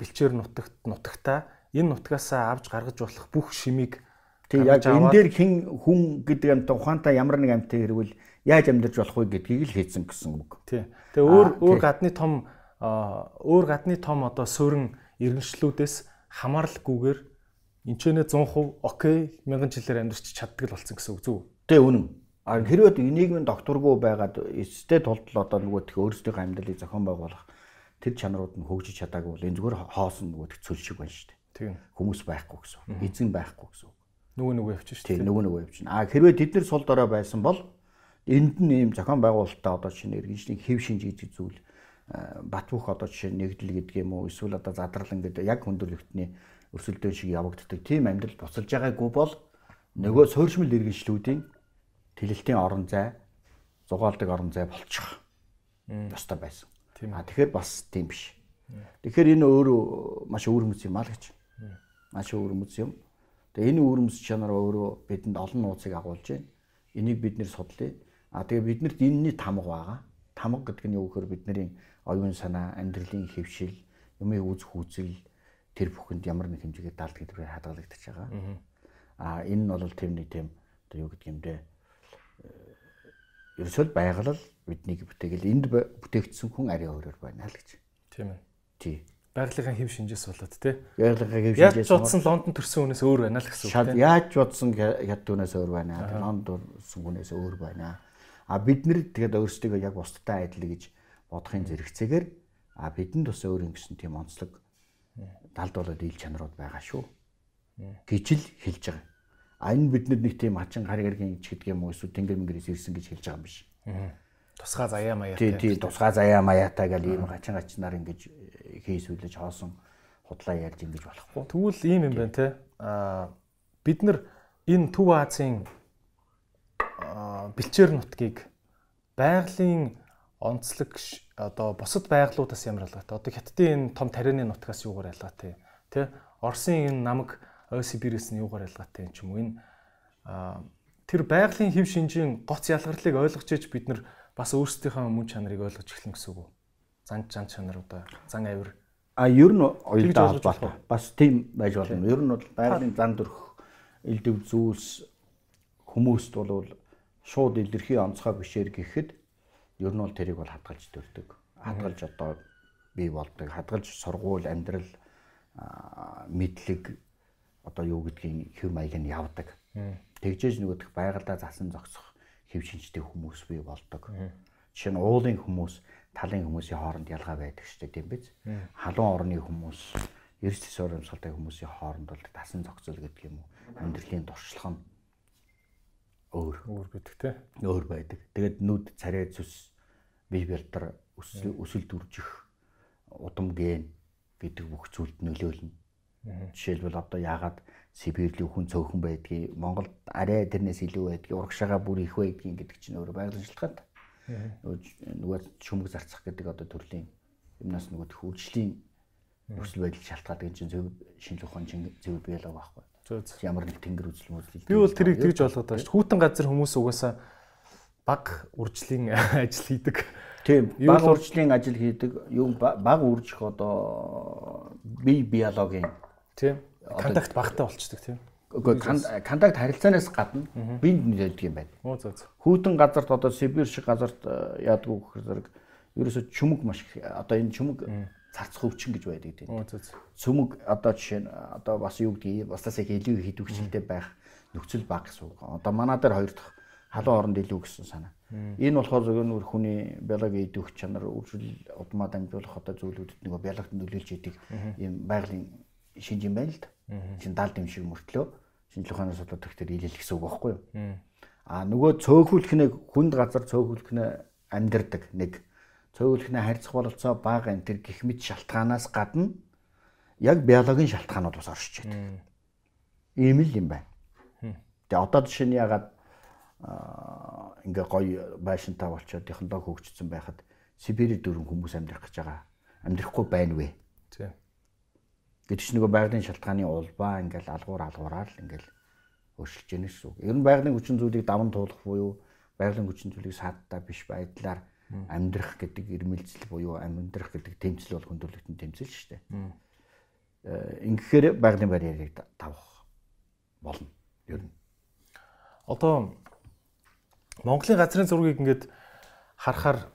бэлчээр нутагт нутагтаа энэ нутгаасаа авч гаргаж болох бүх шимийг Тэг яг энэ дээр хэн хүн гэдэг амт ухаантай ямар нэг амттай хэрвэл яаж амьдарч болох вэ гэдгийг л хийсэн гэсэн үг. Тий. Тэгээ өөр өөр гадны том өөр гадны том одоо суурин иргэншлүүдээс хамааралгүйгээр энчэнэ 100% окей мянган жилээр амьдарч чаддаг л болсон гэсэн үг зүг. Тэ үнэн. А хэрвээ нийгмийн докторгүй байгаад эцтэй тулд л одоо нөгөө тэх өөрсдийнхөө амьдралыг зохион байгуулах тэр чанарууд нь хөгжиж чадаагүй бол энэ зүгээр хоосон нөгөө тэх цөл шиг байна шүү дээ. Тийм. Хүмүүс байхгүй гэсэн. Эзэн байхгүй гэсэн. Нөгөө нөгөө явчихна шүү дээ. Тийм нөгөө нөгөө явчихна. А хэрвээ тэд нар сул дорой байсан бол энд нь ийм зохион байгуулалтаа одоо шинэ иргэншлийн хэв шинж гэдэг зүйл бат бөх одоо жишээ нэгдэл гэдэг юм уу эсвэл одоо задрал ингээд яг хүндрэлтний өрсөлдөөн шиг явагддаг тийм амьдрал буцалж байгаагүй бол нөгөө суурьшмал иргэншлүүдийн тэлэлтийн орон зай зугаалдаг орон зай болчих. Ёстой байсан. А тэгэхээр бас тийм биш. Тэгэхээр энэ өөрөө маш өвөрмөц юм аа л гэж. Маш өвөрмөц юм. Тэгээ энэ өвөрмөц чанар өөрөө бидэнд олон нууцыг агуулж байна. Энийг бид нэр судлаа. А тэгээ биднэрт энэний тамга байгаа. Тамга гэдэг нь юу гэхээр бидний оюун санаа, амьдралын хэвшил, юмыг үзэх үзэл тэр бүхэнд ямар нэг хэмжээгээр даалт гэдгээр хадгалагдаж байгаа. А энэ нь бол тийм нэг тийм одоо юу гэдэг юм бэ? ерөөсөө байгалал биднийг бүтээгэл энд бүтээгдсэн хүн арай өөрөөр байна л гэж. Тийм ээ. Тий. Байгалийнхаа хэв шинжээс болоод тий. Байгалийнхаа хэв шинжээс. Яаж бодсон Лондон төрсэн хүнээс өөр байна л гэсэн үг тий. Яаж бодсон хятадунаас өөр байна. Лондон төрсэн хүнээс өөр байна. А бид нэр тэгээд өөрсдөө яг бусдтай адил гэж бодохын зэрэгцээгээр а бидэнд бас өөр юм гэсэн тийм онцлог далд болоод ил чанарууд байгаа шүү. гэж л хэлж байгаа. А энэ биднэр нэг тийм хачин гар гаргийн ч гэдэг юм уу эсвэл тэнгэр мэнгэрээс ирсэн гэж хэлж байгаа юм биш. Тусгай заяа маяатай. Тий, тий, тусгай заяа маяатай гэл ийм хачин гачнаар ингэж хийсвэлж хоосон худлаа ярьж ингэж болохгүй. Тэгвэл ийм юм байна те. Аа бид нар энэ Төв Азийн бэлчээр нутгийг байгалийн онцлог одоо бусад байгалуудаас ямар ялгаатай. Одоо хятадын энэ том тарианы нутгаас юугаар ялгаатай. Тэ? Оросын энэ намаг Сибирээс нь юугаар ялгаатай юм ч юм уу энэ тэр байгалийн хэв шинжийн гоц ялгарлыг ойлгож иж бид нар бас өөрсдийнхөө мөн чанарыг ойлгож эхлэн гэсэн үг. Зан чан чанаруудаа зан авир а ер нь уялдаа холбоотой бас тийм байж болно. Ер нь бол байгалийн зан дөрөх элдв зүйлс хүмүүст бол шууд илэрхий онцгой бишээр гэхэд ер нь бол тэрийг бол хадгалж төрдөг. Хадгалж одоо бий болдог. Хадгалж сургууль, амьдрал, мэдлэг одоо юу гэдгийг хэв маяг нь явдаг. Тэгжээж нөгөөх байгальдаа засан зогсох хэв шинжтэй хүмүүс бий болдог. Жишээ нь уулын хүмүүс, талын хүмүүсийн хооронд ялгаа байдаг шүү дээ тийм биз? Халуун орны хүмүүс, эрс зэс урамсгалтай хүмүүсийн хооронд бол тасан зохицол гэдэг юм уу? Амьдралын туршлага нь өөр өөр байдаг те. Өөр байдаг. Тэгээд нүд, царай зүс, бие бэлтэр өсөл дүржих удам ген гэдэг бүх зүйлд нөлөөлнө Жишээлбэл одоо яагаад Сибирлийн хүн цөөхөн байдгийг Монголд арай тэрнээс илүү байдгийг урагшаага бүр их байдгийг гэдэг чинь өөр байгалийн шалтгаантай. нөгөө шүмэг зарцах гэдэг одоо төрлийн юмнаас нөгөө хөгжлийн нөхцөл байдал шалтгаалдаг чинь зөв шинжлэх ухааны зөв биелэг байхгүй. Ямар нэг тэнгэр үзэл мөслөл. Би бол тэрийг тэгж болгоод байгаа шүү. Хүүтэн газар хүмүүс угаасаа баг уржлийн ажил хийдэг. Тийм. Баг уржлийн ажил хийдэг. Юу баг уржих одоо бие биологийн тийм контакт багтаа болчдөг тийм. Үгүй контакт харилцаанаас гадна бинд нөлөөлдөг юм байна. Оо зөө зөө. Хүүтэн газарт одоо Сибирь шиг газарт яадгүй гэхээр ерөөсө чүмэг маш одоо энэ чүмэг царцх өвчин гэж байдаг тийм. Цөмөг одоо жишээ нь одоо бас юу гэдгийг баслаас их илүү идэвхжэлтэй байх нөхцөл баг гэсэн үг. Одоо манай дээр хоёр дахь халуун оронд илүү гэсэн санаа. Энэ болохоор зөвхөн нөр хүний биологийн идэвх чанар үржил удмаа дамжуулах одоо зүйлүүдэд нөгөө биологт нөлөөлж идэг юм байгалийн шинж юм байна л да. Чин даалд юм шиг мөртлөө шинжлэх ухааны судлаад төгтөр ийлэл гэсэн үг байхгүй юу? А нөгөө цөөхүүлэх нэг хүнд газар цөөхүүлэх нэ амьдэрдэг нэг цөөлхнээ харьцах бололцоо бага энэ төр гих мэт шалтгаанаас гадна яг биологийн шалтгаанууд бас оршиж байдаг. Ийм л юм байна. Тэгээ одоо жишээ нь ягаад ингээ гоё байшинтай болчоод технологи хөгжсөн байхад Сибири дөрвөн хүмүүс амьдрах гэж байгаа. Амьдрахгүй байна вэ? Тийм. Гэвч нөгөө байгалийн шалтгааны улбаа ингээл алгуур алгуураар ингээл өөрчилж яах гэсэн үг. Ер нь байгалийн хүчин зүйлийг даван туулах буюу байгалийн хүчин зүйлийг саадтай биш байдлаар амьдрах гэдэг ирмэлзэл буюу амьдрах гэдэг тэмцэл бол хүндрэлтэн тэмцэл шүү дээ. Ингэхээр байгалийн барьерыг тавах болно. Ер нь. Одоо Монголын газрын зургийг ингээд харахаар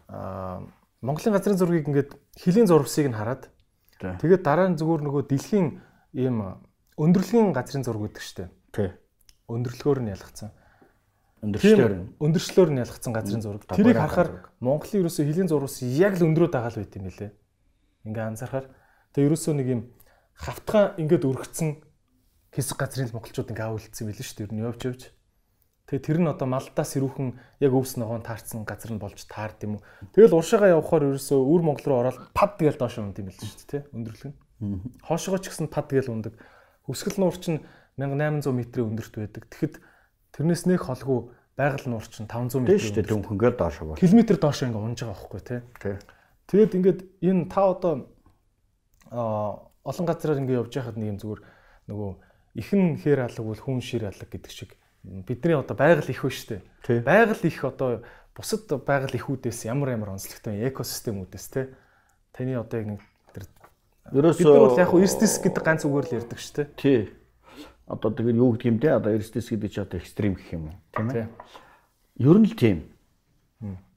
Монголын газрын зургийг ингээд хилийн зурвсыг нь хараад тэгээд дараа нь зүгээр нөгөө дэлхийн ийм өндөрлөгийн газрын зураг гэдэг шүү дээ. Тий. Өндөрлөгөөр нь ялгцсан. Өндөрчлөөр нь. Өндөрчлөөр нь ялгцсан газрын зураг. Тэрийг харахаар Монголын ерөөсөө хилийн зурвас яг л өндрөө дагаал байт юм лээ. Ингээ анзаархаар тэгээ ерөөсөө нэг юм хавтгаа ингээд өргөцсөн хэсэг газрын монголчууд ингээ авуулсан билээ шүү дээ. Ер нь явж явж. Тэгээ тэр нь одоо малдаас ирүүхэн яг өвс ногоон таарсан газар нь болж таард юм уу. Тэгэл уршигаа явхаар ерөөсөө өвөр Монгол руу ороод пад тэгэл доош унд юм билээ шүү дээ. Өндөрлөг нь. Хоошгоо ч гэсэн пад тэгэл ундаг. Хөсгөл нуур чинь 1800 м-ийн өндөрт байдаг. Тэгэхэд Тэрнээс нэг холгүй байгаль нуур чинь 500 м. Тийм шүү дээ дөнгөнгөөр доош бол. Километр доош ингээ унж байгаа байхгүй тий. Тэгээд ингээд энэ та одоо а олон газраар ингээ явж байхад нэг юм зүгээр нөгөө ихэн хэр алга бол хүн шир алга гэдэг шиг бидний одоо байгаль их ба штэ. Байгаль их одоо бусад байгаль ихүүдээс ямар ямар онцлогтой экосистемүүдээс те таны одоо яг нэг тэр ерөөсөө бид бол яг хуу эрсдэс гэдэг ганц үгээр л ярьдаг штэ. Тий одоо тэгээд юу гэдэг юм те одоо эрсдэс гэдэг чи одоо экстрим гэх юм уу тийм ээ. Ер нь л тийм.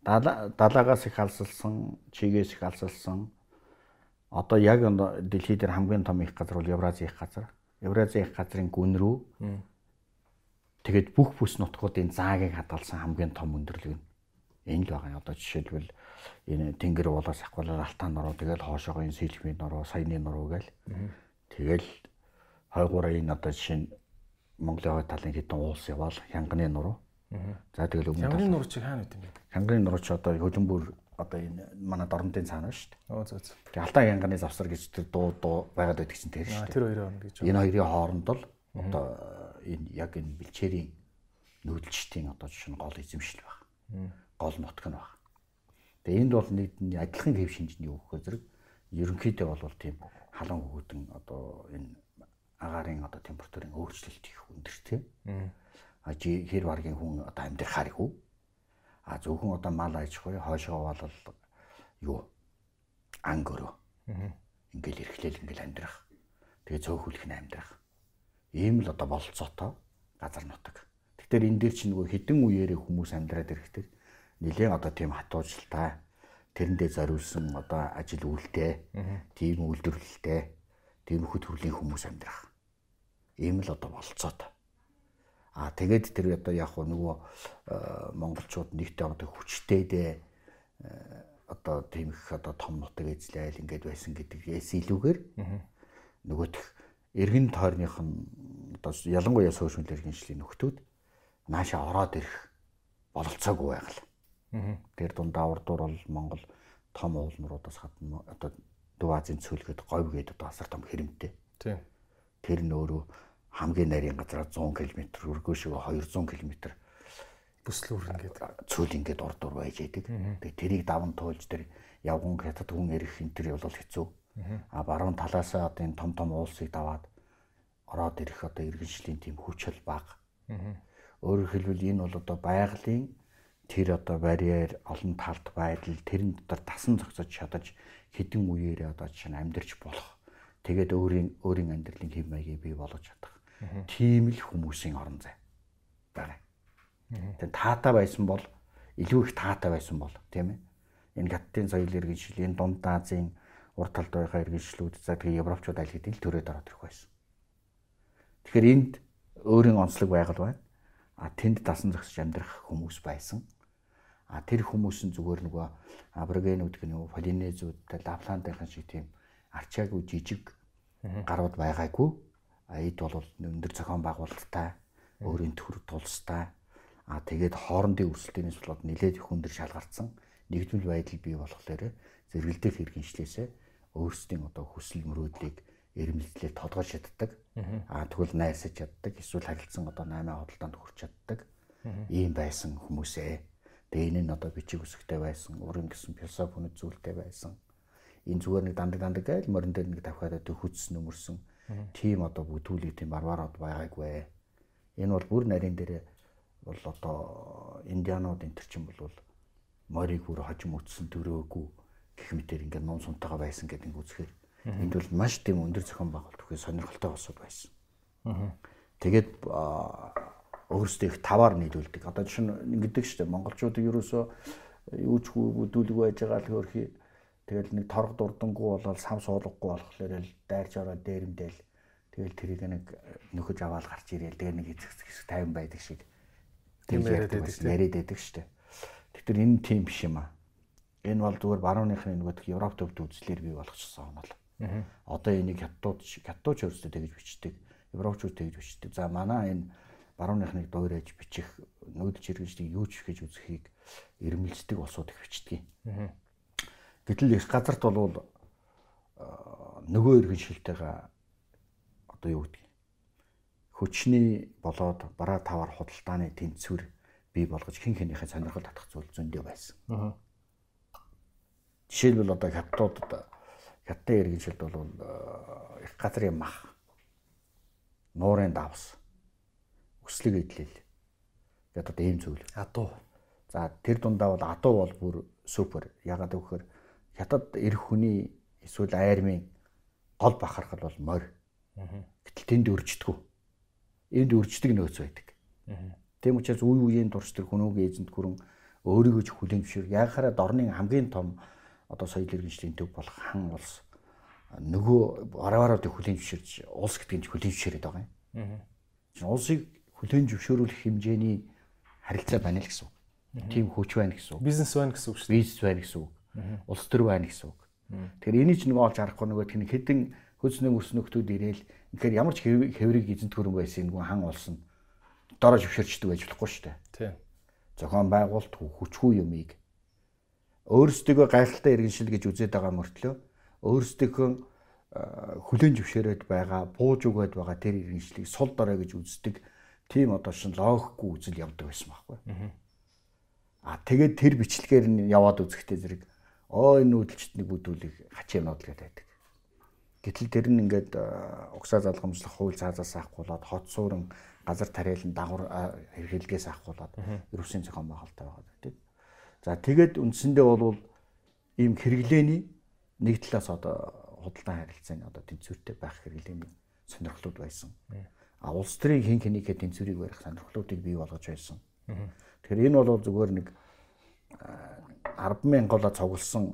Далаагаас их алсалсан, чигээс их алсалсан. Одоо яг дэлхий дээр хамгийн том их газар бол Евразийн их газар. Евразийн их газрын гүн рүү тэгээд бүх бүс нутгуудын заагийг хадгалсан хамгийн том өндөрлөг нь энэ л байгаа. Одоо жишээлбэл энэ тэнгэр уулаас ахвалаар алтан нуруу тэгэл хоошоогоо энэ сэлмийн нуруу, саяны нуруу гээл тэгэл хойгуураа энэ одоо жишээ нь Монголын хойд талын хэдэн уулс яваал хянганы нуруу. За тэгэл өмнө хянганы нуруу чи хаана үт юм бэ? Хянганы нуруу чи одоо хөлбөмбөр одоо энэ манай дорнодын цаана шүү дээ. Оо зөө зөө. Тэгээ Алтай хянганы завсар гэж тэр дуу дуу байгаад байдаг чинь тэр шүү дээ. Тэр хоёрын хооронд гэж. Энэ хоёрын хооронд л одоо энэ яг энэ бэлчээрийн нүүдэлчдийн одоо жишээ нь гол эзэмшил баг. Гол нутг нь баг. Тэгээ энд бол нэг адилхан хэв шинжний үг зэрэг ерөнхийдөө бол тийм халан хөвгүүдэн одоо энэ агаарын одоо температурын өөрчлөлт их өндөр тийм. А жи хэр баргийн хүн одоо амьдрахаар их үү? А зөвхөн одоо мал аж ахуй хойшоо бол юу анги өрөө. Ингээл эрхлээл ингээл амьдрах. Тэгээ цөөхүүлэх нь амьдрах. Ийм л одоо бололцоотой газар нутаг. Тэгэхээр энэ дээр чинь нөгөө хідэн үеэрээ хүмүүс амьдраад ирэхдээ нэлээд одоо тийм хатуужлалтай тэрэндээ зориулсан одоо ажил үйлдэл, тийм үйлдвэрлэлтэй, тийм хөл төрлийн хүмүүс амьдрах ийм л одоо болцоод. Аа тэгээд тэр одоо яг нөгөө э, монголчууд нэгтэй одоо хүчтэй дээ одоо тийм их одоо том нутаг эзлээл ингээд байсан гэдгээс илүүгээр нөгөөх эргэн тойрных нь одоо ялангуяа сошиал иргэншлийн нөхдүүд нааша ороод ирэх бололцоогүй байгаль. Тэр дундаа урдуур бол Монгол том уулнуудаас гадна одоо Дүү Азийн цөлгөд говь гээд одоо асар том хэрэмтэй. Тийм. Тэр нь өөрөө хамгийн нарийн газараа 100 км, өргөө шиг 200 км бүсэл үрнэ гэдэг. цөөл ингээд урд дур байж идэг. Тэгээ тэрийг даван туулж тэр явган хятад хүн ирэх энэ төр бол хэцүү. А баруун талаасаа одоо энэ том том уулсыг даваад ороод ирэх одоо иргэншлийн тийм хүчил бага. Өөрөөр хэлбэл энэ бол одоо байгалийн тэр одоо барьер олон талт байдал тэрэн дотор тасан зогсож чадаж хэдэн үеэрээ одоо жишээ нь амьдарч болох. Тэгээд өөрийн өөрийн амьдралын хэв маягийг бий болгож чадах. Тийм л хүмүүсийн орон зай байгаа. Тэгээд таатай байсан бол илүү их таатай байсан бол тийм ээ. Энэ хаттын соёл иргэншил, энэ дунд Азийн урд талд байгаа иргэншлүүд за тэгээ европчууд аль хэдийн л төрөөд ороод ирэх байсан. Тэгэхээр энд өөрийн онцлог байгаль байна. А тэнд дасан зогсож амьдрах хүмүүс байсан. А тэр хүмүүс нь зүгээр нөгөө аборигенүүд гэх нэг полинезүүд, лапландынхан шиг тийм арчаагүй жижиг гарууд байгаагүй. Эд бол өндөр зохион байгуулалттай, өөрийн төр тулстай. А тэгээд хоорондын өрсөлдөөнөөс болоод нэлээд их өндөр шалгартсан нэгдмэл байдал бий болохоор зэрэгэлдэх хэрэгэншлээсээ өөрсдийн одоо хүсэл мөрөөдлийг эрмэлзлээ тодгож чаддаг. Аа тэгвэл найсаж чаддаг. Эсвэл харилцан одоо 8 хөдөлтөнд хүрч чаддаг. Ийм байсан хүмүүсээ. Тэгээ энэ нь одоо бичиг үсгтэй байсан, уран гэсэн философи үнэт зүйлтэй байсан. Энэ зүгээр нэг дандаг дандаг гайл морин дээр нэг давхаад одоо хүчс нөмөрсөн. Тийм одоо бүтүүлэг тийм барбарууд байгаагүй. Энэ бол бүр нарийн дээр бол одоо индианууд энэ төр чинь бол морийг бүр хожим үтсэн дөрөөгүй гэх мэтэр ингээд ном сунтайгаа байсан гэдэг үзэхээр Энд бол маш тийм өндөр зохион байгуулалт өгөх сонирхолтой босод байсан. Тэгээд өөрсдөө их таваар нийлүүлдэг. Одоо жишээ нь ингэдэг шүү дээ. Монголчуудыг ерөөсөө юу ч бүдүүлэг байж байгаа л хөрхи тэгэл нэг торг дурдангуу болоод сав суулгахгүй болохоор л дайрч ороод дээрэмдэл тэгэл тэрийг нэг нөхөж аваад гарч ирээл тэгээ нэг эцэг хэсэг 50 байдаг шиг тийм яриад байдаг яриад байдаг шүү. Тэгэхээр энэ тийм биш юм аа. Энэ бол зүгээр барууныхны нөгөө Европ төвд үзлэр бий болгочихсон онол. Одоо энийг хятадууд хятадууд ч өөрсдөө тэгж бичдэг. Европчууд тэгж бичдэг. За манай энэ барууныхныг дуурайж бичих нүүдэлж хэрэгждэг юу ч гэж үзэхийг ирмэлцдэг улсууд их бичдэг. Гэтэл их газарт бол нөгөө иргэншилтэйгээ одоо юу гэдэг хүчний болоод бараа тавар худалдааны тэнцвэр бий болгож хин хинийхээ сонирхол татах зүйл зөндөө байсан. Жишээлбэл одоо хятадууд хятадын иргэншилд бол э, их газрын мах нуурын давс өслөг идэл гэдэг одоо ийм зүйл. Адуу. За тэр дундаа бол адуу бол бүр супер. Ягаад гэвэл хятад ирэх хүний эсвэл айрмын гол бахархал бол морь. Гэтэл тэнд өрждөггүй. Энд өрждөг нөөц байдаг. Тийм учраас үе үеийн тэр хүмүүгийн эзэнт гүрэн өөрийгөө ч хүлээн зөвшөөр. Яг хараа дорны хамгийн том одоо соёл иргэншлийн төв болох хан улс нөгөө хүлээн зөвшөөрч улс гэдэг нь зөвшөөрөд байгаа юм. Аа. Улсыг хүлээн зөвшөөрүүлэх хэмжээний харилцаа байна л гэсэн үг. Тийм хүч байна гэсэн үг. Бизнес байна гэсэн үг шүү дээ. Бизнес байна гэсэн үг. Улс төр байна гэсэн үг. Тэгэхээр энийг ч нэг олж харахгүй нөгөө тэн хэдэн хөлснөө мөснөхтүүд ирээл тэгэхээр ямар ч хэврийг эзэнт хөрөнгө байсан нэг хан улс нь дороо зөвшөөрчдөг байж болохгүй шүү дээ. Тийм. Зохион байгуулалт хүчгүй юмыг өөрсдөө гайхалтай иргэншил гэж үзээд байгаа мөртлөө өөрсдийнхөө хүлэн зөвшөөрөд байгаа, бууж өгöd байгаа тэр иргэншлийг сул дорой гэж үздэг тийм одоо шин логикгүй үзэл явдаг байсан байхгүй. Аа тэгээд тэр бичлэгээр нь яваад үзэхдээ зэрэг оо энэ нүүдэлчт нэг бүдүүлэг хачийн нуудлаад байдаг. Гэтэл тэр нь ингээд угсаа залгамжлах хууль цаазаас авахгүйлаад хот суурин газар тариалан дагвар хэрэглэгээс авахгүйлаад ерөөсийн зохион байгуулалттай байгаа гэдэг. За тэгээд үндсэндээ бол ийм хэрэглээний нэг талаас одоо худалдан харилцааны одоо тэнцвэртэй байх хэрэглээний сонирхлууд байсан. А улс төрийн хин хэнийхээ тэнцвэрийг барих сонирхлуудыг бий болгож байсан. Тэгэхээр энэ бол зүгээр нэг 100000 голоо цугласан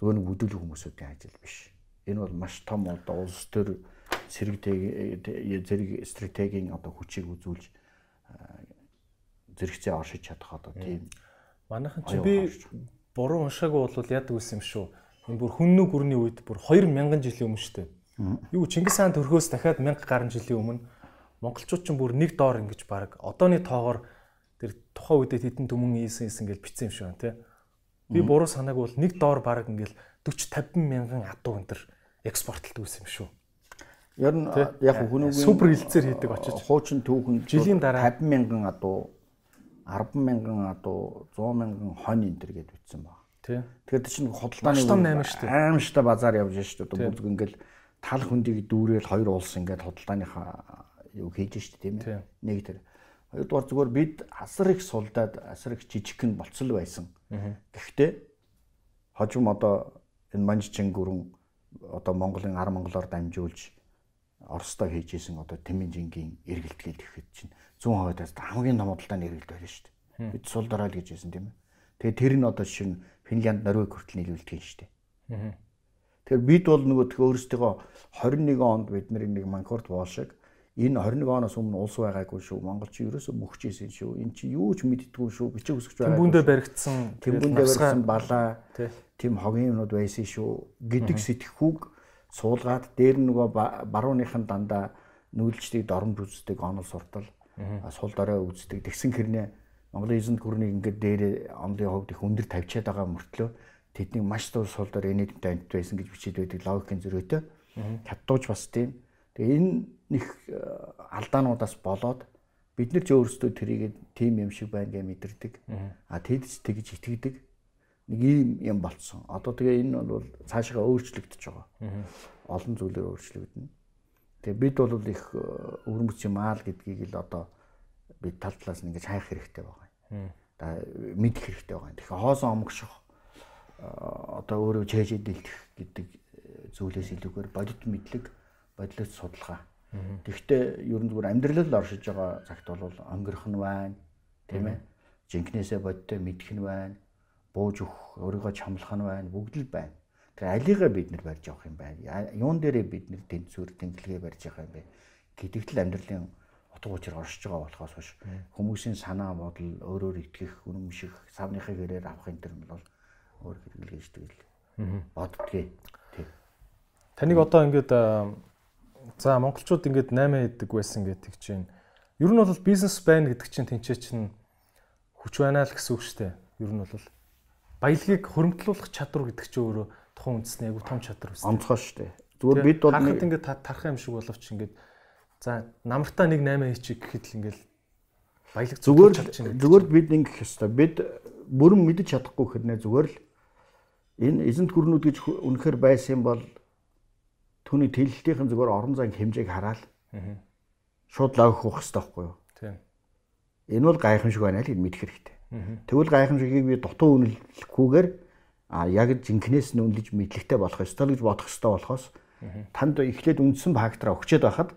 нэг бүдүүлэг хүмүүсүүдийн ажил биш. Энэ бол маш том одоо улс төр зэрэг зэрэг стратегийн одоо хүчийг үзүүлж зэрэгцээ оршиж чадах одоо тийм Манайхан чи би буруу уншаагүй бол яадаг байсан юм шүү. Энэ бүр хүннүү гүрний үед бүр 2000 жилийн өмнө шүү дээ. Юу Чингис хаан төрхөөс дахиад 1000 гаруй жилийн өмнө монголчууд ч бүр нэг доор ингэж баг одооны тоогоор тухайн үедээ хэдэн төмөн ийсэн ийсэн гэж бичсэн юм шүү тий. Би буруу санаагүй бол нэг доор баг ингээл 40 50 мянган адуу энэ төр экспортлдог байсан юм шүү. Ер нь яг хүнүүгийн супер хилцээр хийдэг очиж хуучин түүхэн жилийн дараа 50 мянган адуу 10 мянган адуу 100 мянган хонь энэ төр гэд бичсэн баг. Тэгэхээр чинь дээ. аимштай базар явж шүү дээ. Одоо ингээл тал хөндийг дүүрэл хоёр улс ингээд худалдааныхаа юу хийж шүү дээ тийм Тий. ээ. Нэг тэр. Хоёрдугаар зүгээр бид асар их сулдаад асар их жижигхэн болцол байсан. Гэхдээ хожим одоо энэ манжчин гүрэн одоо Монголын ар монголоор дамжуулж Оростой хийжсэн одоо Тэмэн жингийн эргэлтгэл гэхэд чинь 100%-аас хамгийн том худалдааны эргэлт байлаа шүү дээ. Бид сул дорой л гэж хэлсэн тийм ээ. Тэгээ тэр нь одоо жишээ нь Финлянд, Норвег хүртэл нийлүүлдэг шүү дээ. Тэгэхээр бид бол нөгөө тхөө өөрсдөө 21 онд бид нэг Манкорт Волшиг энэ 21 оноос өмнө улс байгаагүй шүү. Монгол чи ерөөсөө мөхчээсэн шүү. Энэ чи юу ч мэддэггүй шүү. Бичиг үсгэж байгаа. Тэнгүүндээ баригдсан Тэнгүүндээ барьсан балаа тийм хогийн юмнууд байсан шүү гэдэг сэтгэхүүг суулгаад дээр нь нөгөө ба- барууныхан дандаа нүүлждэг доромж үздэг онол суртал сул дорой үздэг тэгсэн хэрнээ Монголын эзэнт гүрнийг ингээд дээр онлын хувьд их өндөр тавьчаад байгаа мөртлөө тэдний маш том сул дорой нийтмтэй амт байсан гэж бичиж байдаг логикийн зөрөөтэй хаттууж бас тийм тэгээ энэ нэг э, алдаануудаас болоод бид нар ч өөрсдөө тэрийг тийм юм шиг байна гэж мэдэрдэг а тэд ч тэгж итгэдэг нэг ийм юм болцсон. Одоо тэгээ энэ бол цаашаа өөрчлөгдөж байгаа. Олон зүйлээр өөрчлөгдөнө. Тэгээ бид бол их э, өвөрмөц юм аа л гэдгийг л одоо бид тал талаас нь ингэж хайх хэрэгтэй байгаа юм. Да мэдэх хэрэгтэй байгаа юм. Тэгэхээр хоосон омгших э, одоо өөрөө чэйжээ дэлгэх гэдэг зүйлээс илүүгээр бодит мэдлэг, бодлогч судалгаа. Тэгэхдээ ер нь зүгээр амьдралд оршиж байгаа цагт бол өнгөрөх нь байна, тийм ээ. Жинкнээсээ бодтой мэдэх нь байна бууж өгөх, өөрийгөө чамлах нь байна, бүгд л байна. Тэгээ алигаа бид нар барьж авах юм байна. Юун дээрээ бид нар тэнцвэр, тэнглэгээ барьж авах юм бэ? Гэдэгт л амьдралын утга учир оршиж байгаа болохоос биш. Хүмүүсийн санаа бодол өөрөөр итгэх, үнэмших, савныхаа гэрээр авахын төр нь бол өөр хэрэглэждэг л боддгийг. Таныг одоо ингээд за монголчууд ингээд 8 хийдэг байсан гэдэг чинь ер нь бол бизнес байна гэдэг чинь тэнцээ чинь хүч байна л гэсэн үг шүү дээ. Ер нь бол баялагийг хөрөмтлүүлэх чадвар гэдэг чинь өөрөө тухайн үндэсний айгу том чадвар байсан. Онцгой шүү дээ. Зүгээр бид бол харахад нэг- ингээд та- тарах юм шиг боловч ингээд за намартаа нэг 8 хийчих гэхэд л ингээд баялаг зүгээр зүгээр бид ингэх ёстой. Бид бүрэн мэдэж чадахгүй хэрнээ зүгээр л энэ эзэнт гүрнүүд гэж үнэхээр байсан бол түүний тэлэлтийн зүгээр орон зайг хэмжээг хараад шууд лавх ухах хэрэгтэй байхгүй юу? Тийм. Энэ бол гайхамшиг байна л гэж мэдэх хэрэгтэй. Тэгвэл гайхамшигыг би дутуу үнэлэхгүйгээр а яг жинкнээс нь үнэлж мэдлэгтэй болох ёстой гэж бодох ёстой болохоос танд эхлээд үндсэн фактораа өгчээд байхад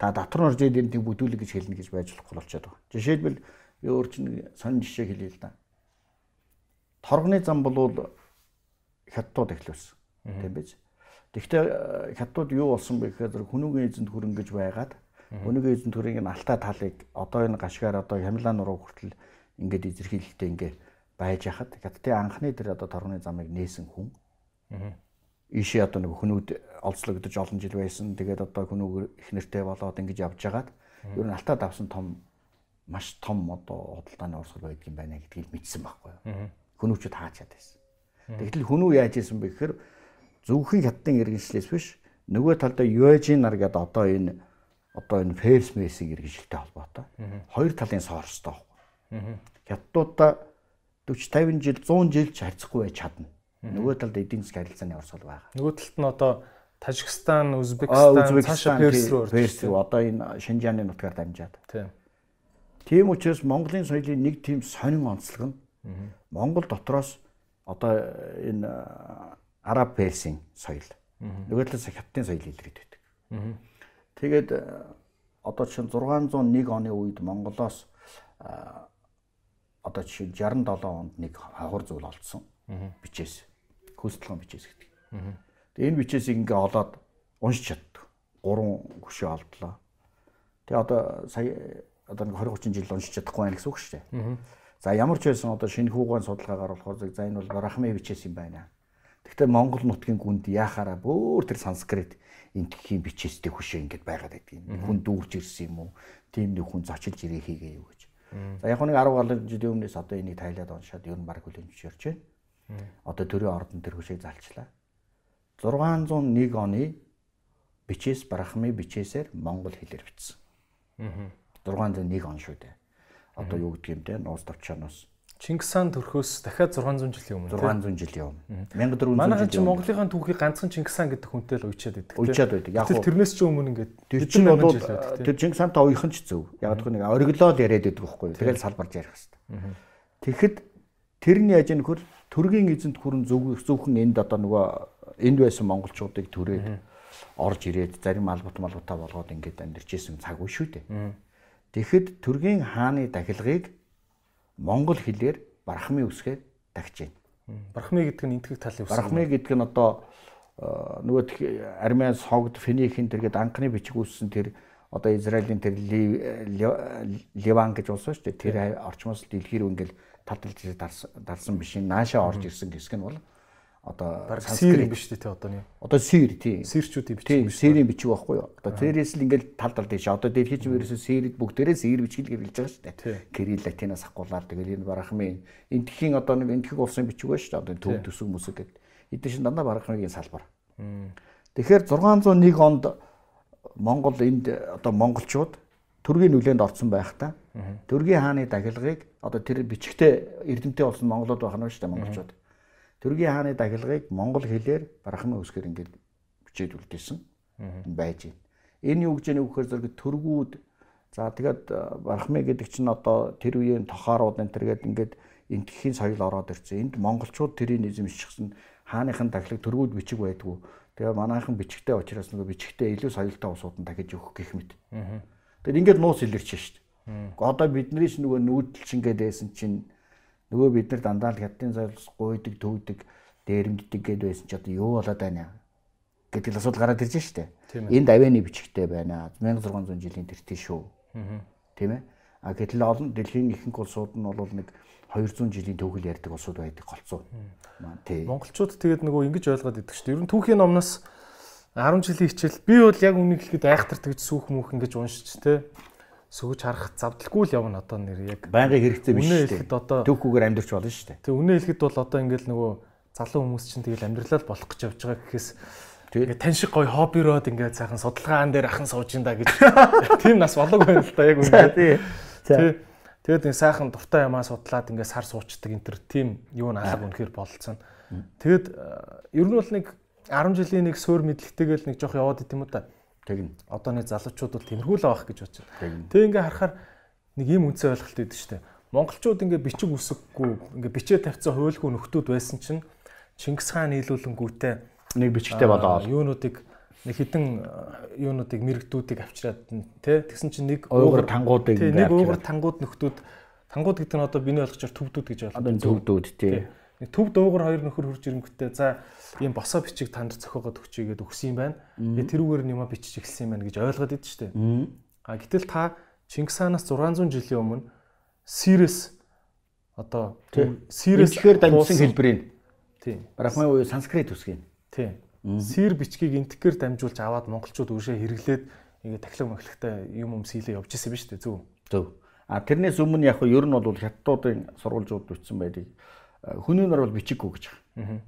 та дотор нь орж ирээд энэ бүдүүлэг гэж хэлнэ гэж байж болохгүй болчиход байгаа. Жишээлбэл би өөр чинь сонин жишээ хэлье л да. Торгоны зам бол хятадууд эхлүүлсэн. Тийм биз? Тэгвэл хятадууд юу болсон бэ гэхээр хүнүүгийн эзэнт хүрэн гэж байгаад хүнүүгийн эзэнт хүрийн алтаа талыг одоо энэ гашгаар одоо хямлаа нуруу хүртэл ингээд эзэрхийлэлтэй ингээ байж хахад хятадын анхны тэр одоо торгоны замыг нээсэн хүн ийшээ одоо нэг хүнүүд олзлогдож олон жил байсан. Тэгээд одоо хүнүүг их нэртэй болоод ингэж явж байгаад ер нь алтаа давсан том маш том одоо худалдааны урсгал байдаг юм байна гэдгийг мэдсэн байхгүй юу. Хүнүүчүүд хаачаад байсан. Тэгтэл хүнүү яаж исэн бэ гэхээр зөвхөн хятадын иргэншлээс биш нөгөө талдаа юэжин нар гэдэг одоо энэ одоо энэ ферс мессing иргэншилтэй холбоотой. Хоёр талын соорстой байхгүй. Хятадуудаа 40 50 жил 100 жил ч харьцахгүй байж чадна. Нөгөө талд эдийн засгийн харилцааны орсгол байгаа. Нөгөө талд нь одоо Тажикстан, Узбекистан, цаашаа Перс рүү Перс рүү одоо энэ Шинжааны нутгаар дамжаад. Тийм. Учраас Монголын соёлын нэг тийм сонин онцлог нь Монгол дотроос одоо энэ араб персийн соёл. Нөгөө талаас хятадын соёл илэрээд байдаг. Тэгээд а, одоо чинь 601 оны үед Монголоос а, одоо жишээ нь 67 онд нэг хавар зүйл олдсон. Бичээс. Хөөсдлөн бичээс гэдэг. Тэгээ энэ бичээсийг ингээ олоод уншиж чаддаг. Гурван хөшөө олдлоо. Тэгээ одоо сая одоо нэг 20 30 жил уншиж чадахгүй байна гэсэн үг шүү дээ. За ямар ч байсан одоо шинэ хүүгаан судалгаагаар болохоор за энэ бол Барахмын бичээс юм байна. Гэхдээ Монгол нутгийн гүнд яхаараа бөөр тэр санскрит энтхийн бичээстэй хөшөө ингэж байгаад байдаг юм. Хүн дүүрж ирсэн юм уу? Тийм нэг хүн зочилж ирээ хийгээ юу гэж. За яг нэг 10 гаруй жилийн өмнөөс одоо энийг тайлаад уншаад ер нь баг хүлэмж орж байна. Одоо төрийн ордон тэр хөшөөг залчлаа. 601 оны бичээс Барахмын бичээсээр Монгол хэлээр бичсэн. 601 он шүү дээ. Одоо юу гэдэг юм те нуус давчаанаас Чингис хаан төрхөөс дахиад 600 жилийн өмнө 600 жилийн өмнө 1400 Манайхан чи жилийн өмнө Монголын түүхийг ганцхан Чингис хаан гэдэг хүнтэй л уйчаад байдаг. уйчаад байдаг. Яг уу тэрнээс ч өмнө ингээд тэр чинь бол тэр Чингис хаантай уяхан ч зөв. Яг гэх нэг ориглол яриад байдаг байхгүй? Тэгэл салбарж ярих хэвээр. Тэгэхэд тэрний яж нөхөр төргийн эзэнт хүрэн зөв зөвхөн энд одоо нөгөө энд байсан монголчуудыг түрээд орж ирээд зарим албат малбатаа болгоод ингээд амьдарч исэн цаг үе шүү дээ. Тэгэхэд төргийн хааны дахилгыг монгол хэлээр барахмын үсгээр тагч байна. Бархмын гэдэг нь энтхэг талын үс. Барахмын гэдэг нь одоо э, нөгөө армян согд финикийн тэргээд анхны бичиг үүссэн тэр одоо Израилийн тэр Ли- Ли- Ливан гэж улс шүү дээ. Тэр орчмоос дэлхий рүү ингээл таталж дарсан биш. Наашаа орж ирсэн хэсэг нь бол одоо санскрит. биш те одоо нэг. Одоо сир тийм. Сирчүүдийн бичиг Тийм, сирийн бичиг байхгүй юу? Одоо тэрээс л ингээл тал тал тийш. Одоо дэлхийд чинь ерөөсөө сирид бүгдээрээ сир бичиг л хэрэгжилж байгаа шүү дээ. Кирилл латинаас ахгуулаад тэгэл энэ барахмын энтхийн одоо нэг энтхэг улсын бичиг байна шүү дээ. Одоо төв төсөг мүсэг гэдэг. Эдгээр чинь дандаа барахмын салбар. Тэгэхээр 601 онд Монгол энд одоо монголчууд төргийн нүлээнд орсон байхдаа төргийн хааны дахилгыг одоо тэр бичгтээ эрдэмтэй болсон монголууд байх нь шүү дээ монголчууд. Төргийн хааны дахилгыг монгол хэлээр барахмын үсгээр ингээд бичээд үлдээсэн байж байна. Энэ юу гэж яах вэ гэхээр зэрэг төргүүд за тэгээд э, барахмын гэдэг чинь одоо тэр үеийн тохоорууд энэ төргээд ингээд энтхийн соёл ороод ирсэн. Энд монголчууд тэрийг эзэмшчихсэн хааныхын дахилыг төргүүд бичиг байдгүй. Тэгээ манайхан бичгтэй учраас нөгөө бичгтэй илүү соёлтой усууд нь дахиж өгөх гэх мэт. Тэгээд ингээд нуус илэрч шээ Одоо биднээс нөгөө нүүдэлч ингээд байсан чинь нөгөө бид нар дандаа л хятадын соёлс гуйдаг, төвдөг, дээрэмддэг гэдээ байсан ч одоо юу болоод байна гэдэг л асуудал гараад ирж штэ. Энд авианы бичгтэй байна. 1600 жилийн тэртээ шүү. Тийм ээ. А гэтэл олон дэлхийн ихэнх улсууд нь бол нэг 200 жилийн төгөл ярьдаг улсууд байдаг голцоо. Тий. Монголчууд тэгээд нөгөө ингэж ойлгоод идэг шүү дээ. Ер нь түүхийн номноос 10 жилийн хичээл би бол яг үнийг хэлэхэд айхтар тэгж сүүх мүх ингэж уншиж те сөгөж харах завдалгүй л явна одоо нэр яг Байнгын хэрэгцээ биш шүү дээ. Түүхгүйгээр амьдрч болно шүү дээ. тэг үнэ хэлэхэд бол одоо ингээл нөгөө залуу хүмүүс чинь тэгэл амьдралаа л болох гэж явж байгаа гэхээс ингээд тань шиг гоё хоббироод ингээд сайхан судалгаан дээр ахын сууж ин да гэж тийм нас болог байна л да яг үнэ. Тий. Тэгээд нэг сайхан дуртай ямаа судлаад ингээд сар суучдаг энэ төр тийм юу н алга үнэхээр болцсон. Тэгэд э, ер нь бол нэг 10 жилийн нэг суур мэдлэгтэйгээл нэг жоох яваад идэм үү та. Тэгнь. Одоо нэг залуучууд бол тэмэрхүү л авах гэж бодож байна. Тэг ингээ харахаар нэг юм үнцэн ойлголт өгдөө дээ. Монголчууд ингээ бичиг үсэггүй ингээ бичээ тавьцсан хуйлгүй нөхдүүд байсан чинь Чингис хаан нийлүүлэнгүүтээ Нэг бичгтэй болоо. юунуудыг нэг хідэн юунуудыг мэрэгдүүдийг авчираад тий тэгсэн чинь нэг Уугар тангуудыг нэг уугар тангууд нөхдүүд тангууд гэдэг нь одоо биний ойлгочоор төвдүүд гэж Одоо ойлгоо. энэ төвдүүд тий. Нэг төв дуугар хоёр нөхөр хурж ирэнгүүтээ за ийм босоо бичиг танд зохиогоод өгчийгээд өгсөн юм байна. Тэгээ тэрүүгээр нь юма бичиж эхэлсэн юм байна гэж ойлгоод идэв штэ. А гэтэл та Чингис хаанаас 600 жилийн өмнө Сирэс одоо Сирэс Тэгэхээр дамжсан хэлбэрийн Тийм. Брахмын уу санскрит үсгийн. Тийм. Сир бичгийг энтгэхэр дамжуулж аваад монголчууд үүшээ хэрэглээд ингээ тахлаг махлагтай юм юм сийлээ явж исэн биз дээ зөв. Зөв. А тэрнээс өмнө яг нь ер нь бол хятадуудын сурвалжууд бичсэн байдаг. Хүний нар бол бичиггүй гэж байгаа.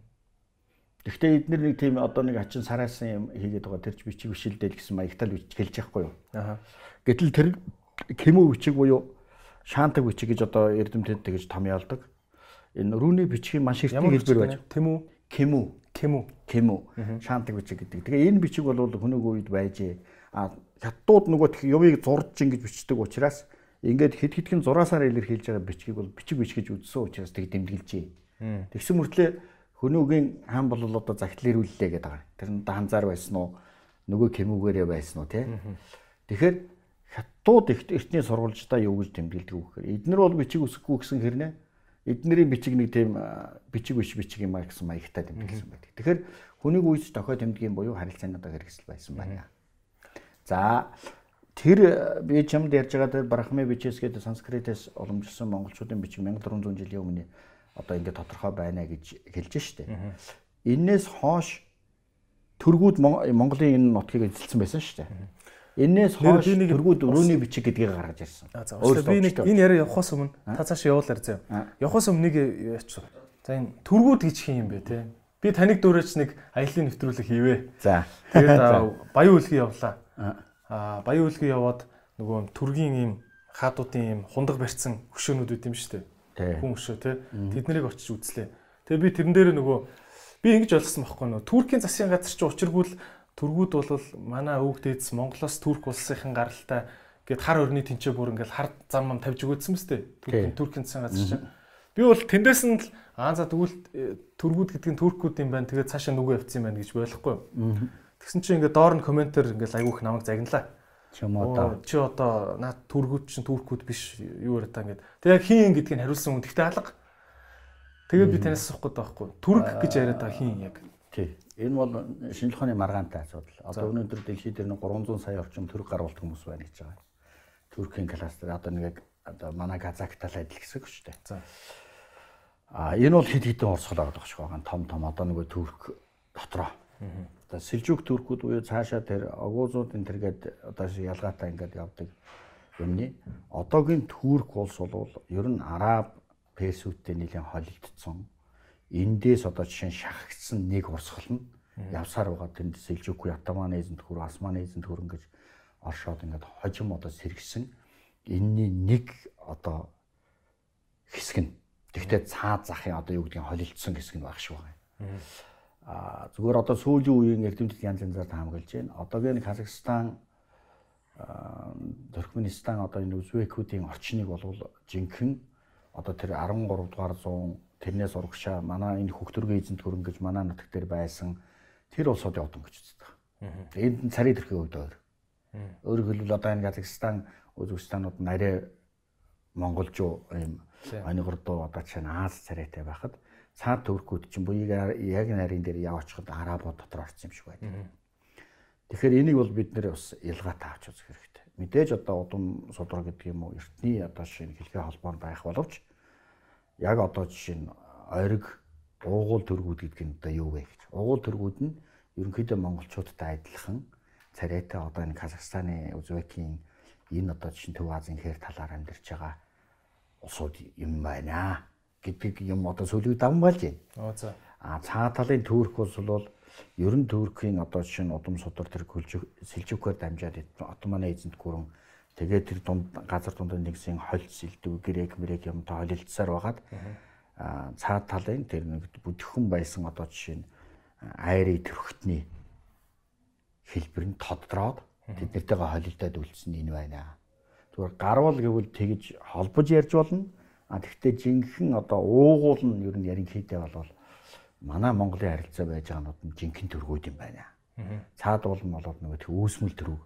Гэхдээ эдгээр нэг тийм одоо нэг хачин сараасан юм хийгээд байгаа тэрч бичиг бишэлдэл гэсэн маягтал бичиж хэлж байхгүй юу. Аха. Гэтэл тэр кему бичиг буюу шаантаг бичиг гэж одоо эрдэмтэд тэгж томьёолдог. Энэ рүүний бичгийн маш Ямар хэлбэр байж. Тэм үү? Кему Кем үү? кему шаантаг бичиг гэдэг. Тэгээ энэ бичиг бол хүнийг үед байжээ. А хятадууд нөгөө тэг юмыг зурж ингэж бичдэг учраас ингээд хэд хэдхэн зураасаар илэрхийлж байгаа бичгийг бол бичиг биш гэж үзсэн учраас тэг дэмдэглэжээ. Тэгсэн мөртлөө хөнөөгийн хаан бол одоо загтлэрүүллээ гэдэг байгаа. Тэр нь одоо ханзаар байсан уу? Нөгөө кемүгээрээ байсан уу тий? Тэгэхээр хятадууд их эртний сурвалждаа юу гэж тэмдэглэдэг вэ гэхээр эднэр бол бичиг үсэхгүй гэсэн хэрнээ эднэрийн бичиг нэг тийм бичиг биш бичиг юм а гэсэн маягтай тэмдэглэсэн байдаг. Тэгэхээр хүнийг үйс дохой тэмдгийн буюу харилцаануудаа хэрэгсэл байсан байна. За тэр би чамд ярьж байгаа тэр Брахме бичээс гэдэг санскритээс уламжилсан монголчуудын бичиг 1400 жилийн өмнө одоо ингээд тодорхой байна гэж хэлж штэ. Энээс хойш төргүүд Мон- Монголын энэ нутгийг эзэлсэн байсан штэ. Энээс хойш төргүүд өрөөний бичиг гэдгийг гаргаж ирсэн. Уучлаарай би нэг энэ яриа явахаас өмнө та цааш явуулаар. А. Явахаас өмнө нэг яач. За энэ түргүүд гэж хин юм бэ те. Би таныг дөөрөөч нэг аялын нэвтрүүлэг хийвээ. За. Тэгээд баян үлгий явлаа. Баян үлгий яваад нөгөө төргийн ийм хаадуудын юм хундаг барьсан хөшөөнүүд үүд юм шүү дээ. Хүн хөшөө тий. Тэд нарыг очиж үзлээ. Тэгээ би тэрэн дээр нөгөө би ингэж ойлгосон байхгүй нөгөө Туркийн засгийн газар чи учиргүй л Түргүүд бол манай өвөг дээдс Монголоос Турк улсынхын гаралтай гээд хар өрний тэнцээ бүр ингээл хар зам мам тавьж өгөөдсөн мэт Туркийн Туркийн засгийн газар чинь. Би бол тэндээс нь л аа за тэгвэл э, Түргүүд гэдэг нь Туркүүд юм байна. Тэгээд цаашаа нүгөө явцсан юм байна гэж ойлгохгүй. Тэгсэн чинь ингээд доор нь комментээр ингээл айгүйх намайг загналаа. Чи одоо чи одоо наад Түргүүд чинь Туркүүд биш юу яриа та ингээд. Тэг яг хин гэдгийг хариулсан хүн тэгтээ алга. Тэгээд би танаас асуух гээд байхгүй. Түрк гэж яриад байгаа хин яг. Тий. Энэ бол шинжлэх ухааны маргаантай асуудал. Одоо өнөөдөр дэлхийд дээр 300 сая орчим төрөг гаргалт хүмүүс байна гэж байгаа. Туркийн кластер одоо нэг одоо манай Казахтай л адил шүү дээ. За. А энэ бол хэд хэдэн байгаа дах шиг байгаа. Том том одоо нөгөө Турк дотроо. Одоо Сэлжүк Туркүүд буюу цаашаа тэр огуузуудын тэргээд одоо ялгаатай ингээд явдаг юмны одоогийн Турк улс бол ер нь араб Персүүдтэй нэлийн холилдсон. Эндээс одоо жишээ нь шахагдсан нэг урсгал нь явсаар байгаа тэнд Сэлжүкгүй Атаман эзэнт хөр Осман эзэнт хөр ингэж оршоод ингээд хожим одоо сэргсэн. Энийний нэг одоо хэсэг нь тэгтээ цаад захын одоо юу гэдгийг холилдсон хэсэг нь баг шүү байгаа. Аа зүгээр одоо сүүлийн үеийн эрдэмтэд янз янзаар таамаглаж байна. Одоогийн Казахстан Туркменистан одоо энэ Узбекүүдийн орчныг болвол жинхэнэ одоо тэр 13 дугаар 100 тэрнээс урагшаа манай энэ хөгтөргөө эзэнт хөрөнгө гэж манай нутаг дээр байсан тэр улсуудын одон гэж үздэг. Энд царийн төрхийн хувьд өөр. Өөрөөр хэлбэл одоо энэ Казахстан, Өзбекстанууд нарийн монголжуу ийм онигордуу одоо чинь Аз царайтай байхад цаад төркүүд чинь буюу яг нарийн дээр яваачхад арабууд дотор орсон юм шиг байна. Тэгэхээр энийг бол бид нэр бас ялгаатай авч үзэх хэрэгтэй. Мэдээж одоо удам судраг гэдэг юм уу эртний одоо шинэ хэлхээ холбоор байх боловч яг одоо жишээ нь ориг уугуул төргүүд гэдэг нь одоо юу вэ гэж. Уугуул төргүүд нь ерөнхийдөө монголчуудтай адилхан царайтай одоо энэ Казахстаны, Узбекийн энэ одоо жишээ нь Төв Азийн хээр талаар амьдарч байгаа улсууд юм байна гэдэг юм одоо сүлийг давмгаалж байна. За. А цаа талын Турк улс бол ер нь Туркийн одоо жишээ нь удам судар тэр Сэлжүкээр дамжаад Отоманы эзэнт гүрэн тэгээд тэр дунд газар дунд нэгсэн холь сэлдүү грек мэрэг юмтай холилдсаар байгаад а цаад талын тэр нэг бүдгхэн байсан одоо жишээ нь айрын төрхтний хэлбэр нь тоддроод тэд нэртэйгээ холилдоод үлдсэн энэ байна. Зүгээр гарвал гэвэл тэгж холбож ярьж болно. А тэгвэл жинхэнэ одоо уугуул нь ер нь ярин хийдэ болвол манай Монголын харилцаа байж байгаанууд нь жинхэнэ төргүүд юм байна. Цаад уул нь болоод нөгөө үүсмэл төрөв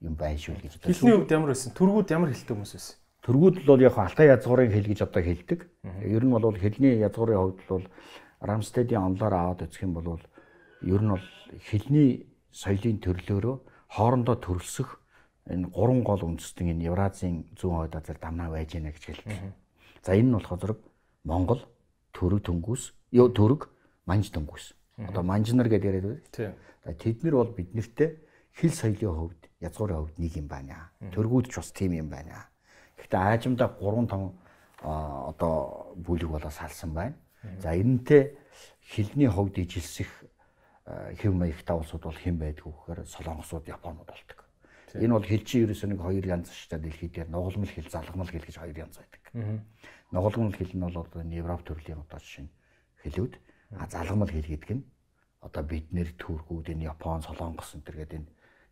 юм байна шүү гэж. Хэлний хувьд ямар байсан? Төргүүд ямар хэлтэй хүмүүс байсан? Төргүүд бол яг алтай язгуурын хэл гэж одоо хэлдэг. Ер нь бол хэлний язгуурын хувьд бол Рамстедийн онлоор аваад үзэх юм бол ер нь бол хэлний соёлын төрлөөрөө хоорондоо төрөлсөх энэ гурван гол үндэстэн энэ Евразийн зүүн хойд азар дамнаа байж гэнэ гэж хэлдэг. За энэ нь болохоор зэрэг Монгол, Төрөг Төнгүүс, ёо Төрөг, Манж Төнгүүс. Одоо манжнар гэдээ яриад байна. Тийм. За тэд нар бол бид нартэй хэл соёлын хувьд, язгуурын хувьд нэг юм байна. Төргүүд ч бас тийм юм байна. Гэхдээ аажимдаа 3 5 одоо бүлэг болоо салсан байна. За энэнтэй хилний хувьд ижилсэх хэв маягтай улсууд бол хэн байдгүй гэхээр солонгосууд японууд болдог. Энэ бол хэл чинь ерөөсөө нэг хоёр янз штай дэлхийд дээр нугалмал хэл залгамал хэл гэж хоёр янз байдаг. Нугалмал хэл нь бол одоо Европ төрлийн одоо жишээ хэлүүд а залгамал хэл гэдэг нь одоо бид нэр Түркүүд энэ Япон солонгос энэ төр гэдэг энэ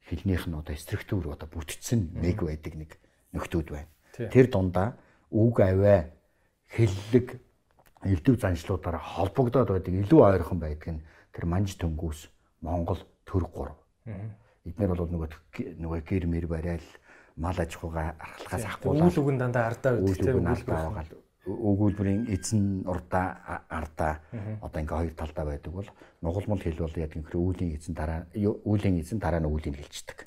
хэлнийх нь одоо структур одоо бүтцэн нэг байдаг нэг нөхдүүд байна. Тэр дундаа үг аваа хэллэг элдв заншлуудаараа холбогдоод байдаг илүү ойрхон байдаг нь тэр манж төнгөөс Монгол төрг гур. Эднэр бол нөгөө нөгөө гэр мэр барайл мал аж ахуйгаа аргалахаас ахгүйла. Үйл үгэн дандаа ардаа тийм үйл өгүүлбэрийн эзэн урдаа ардаа одоо ингээ хоёр талдаа байдаг бол нугалмал хэл бол яг ингээ үүлийн эзэн дараа үүлийн эзэн дараа нь үүлийг хэлцдэг.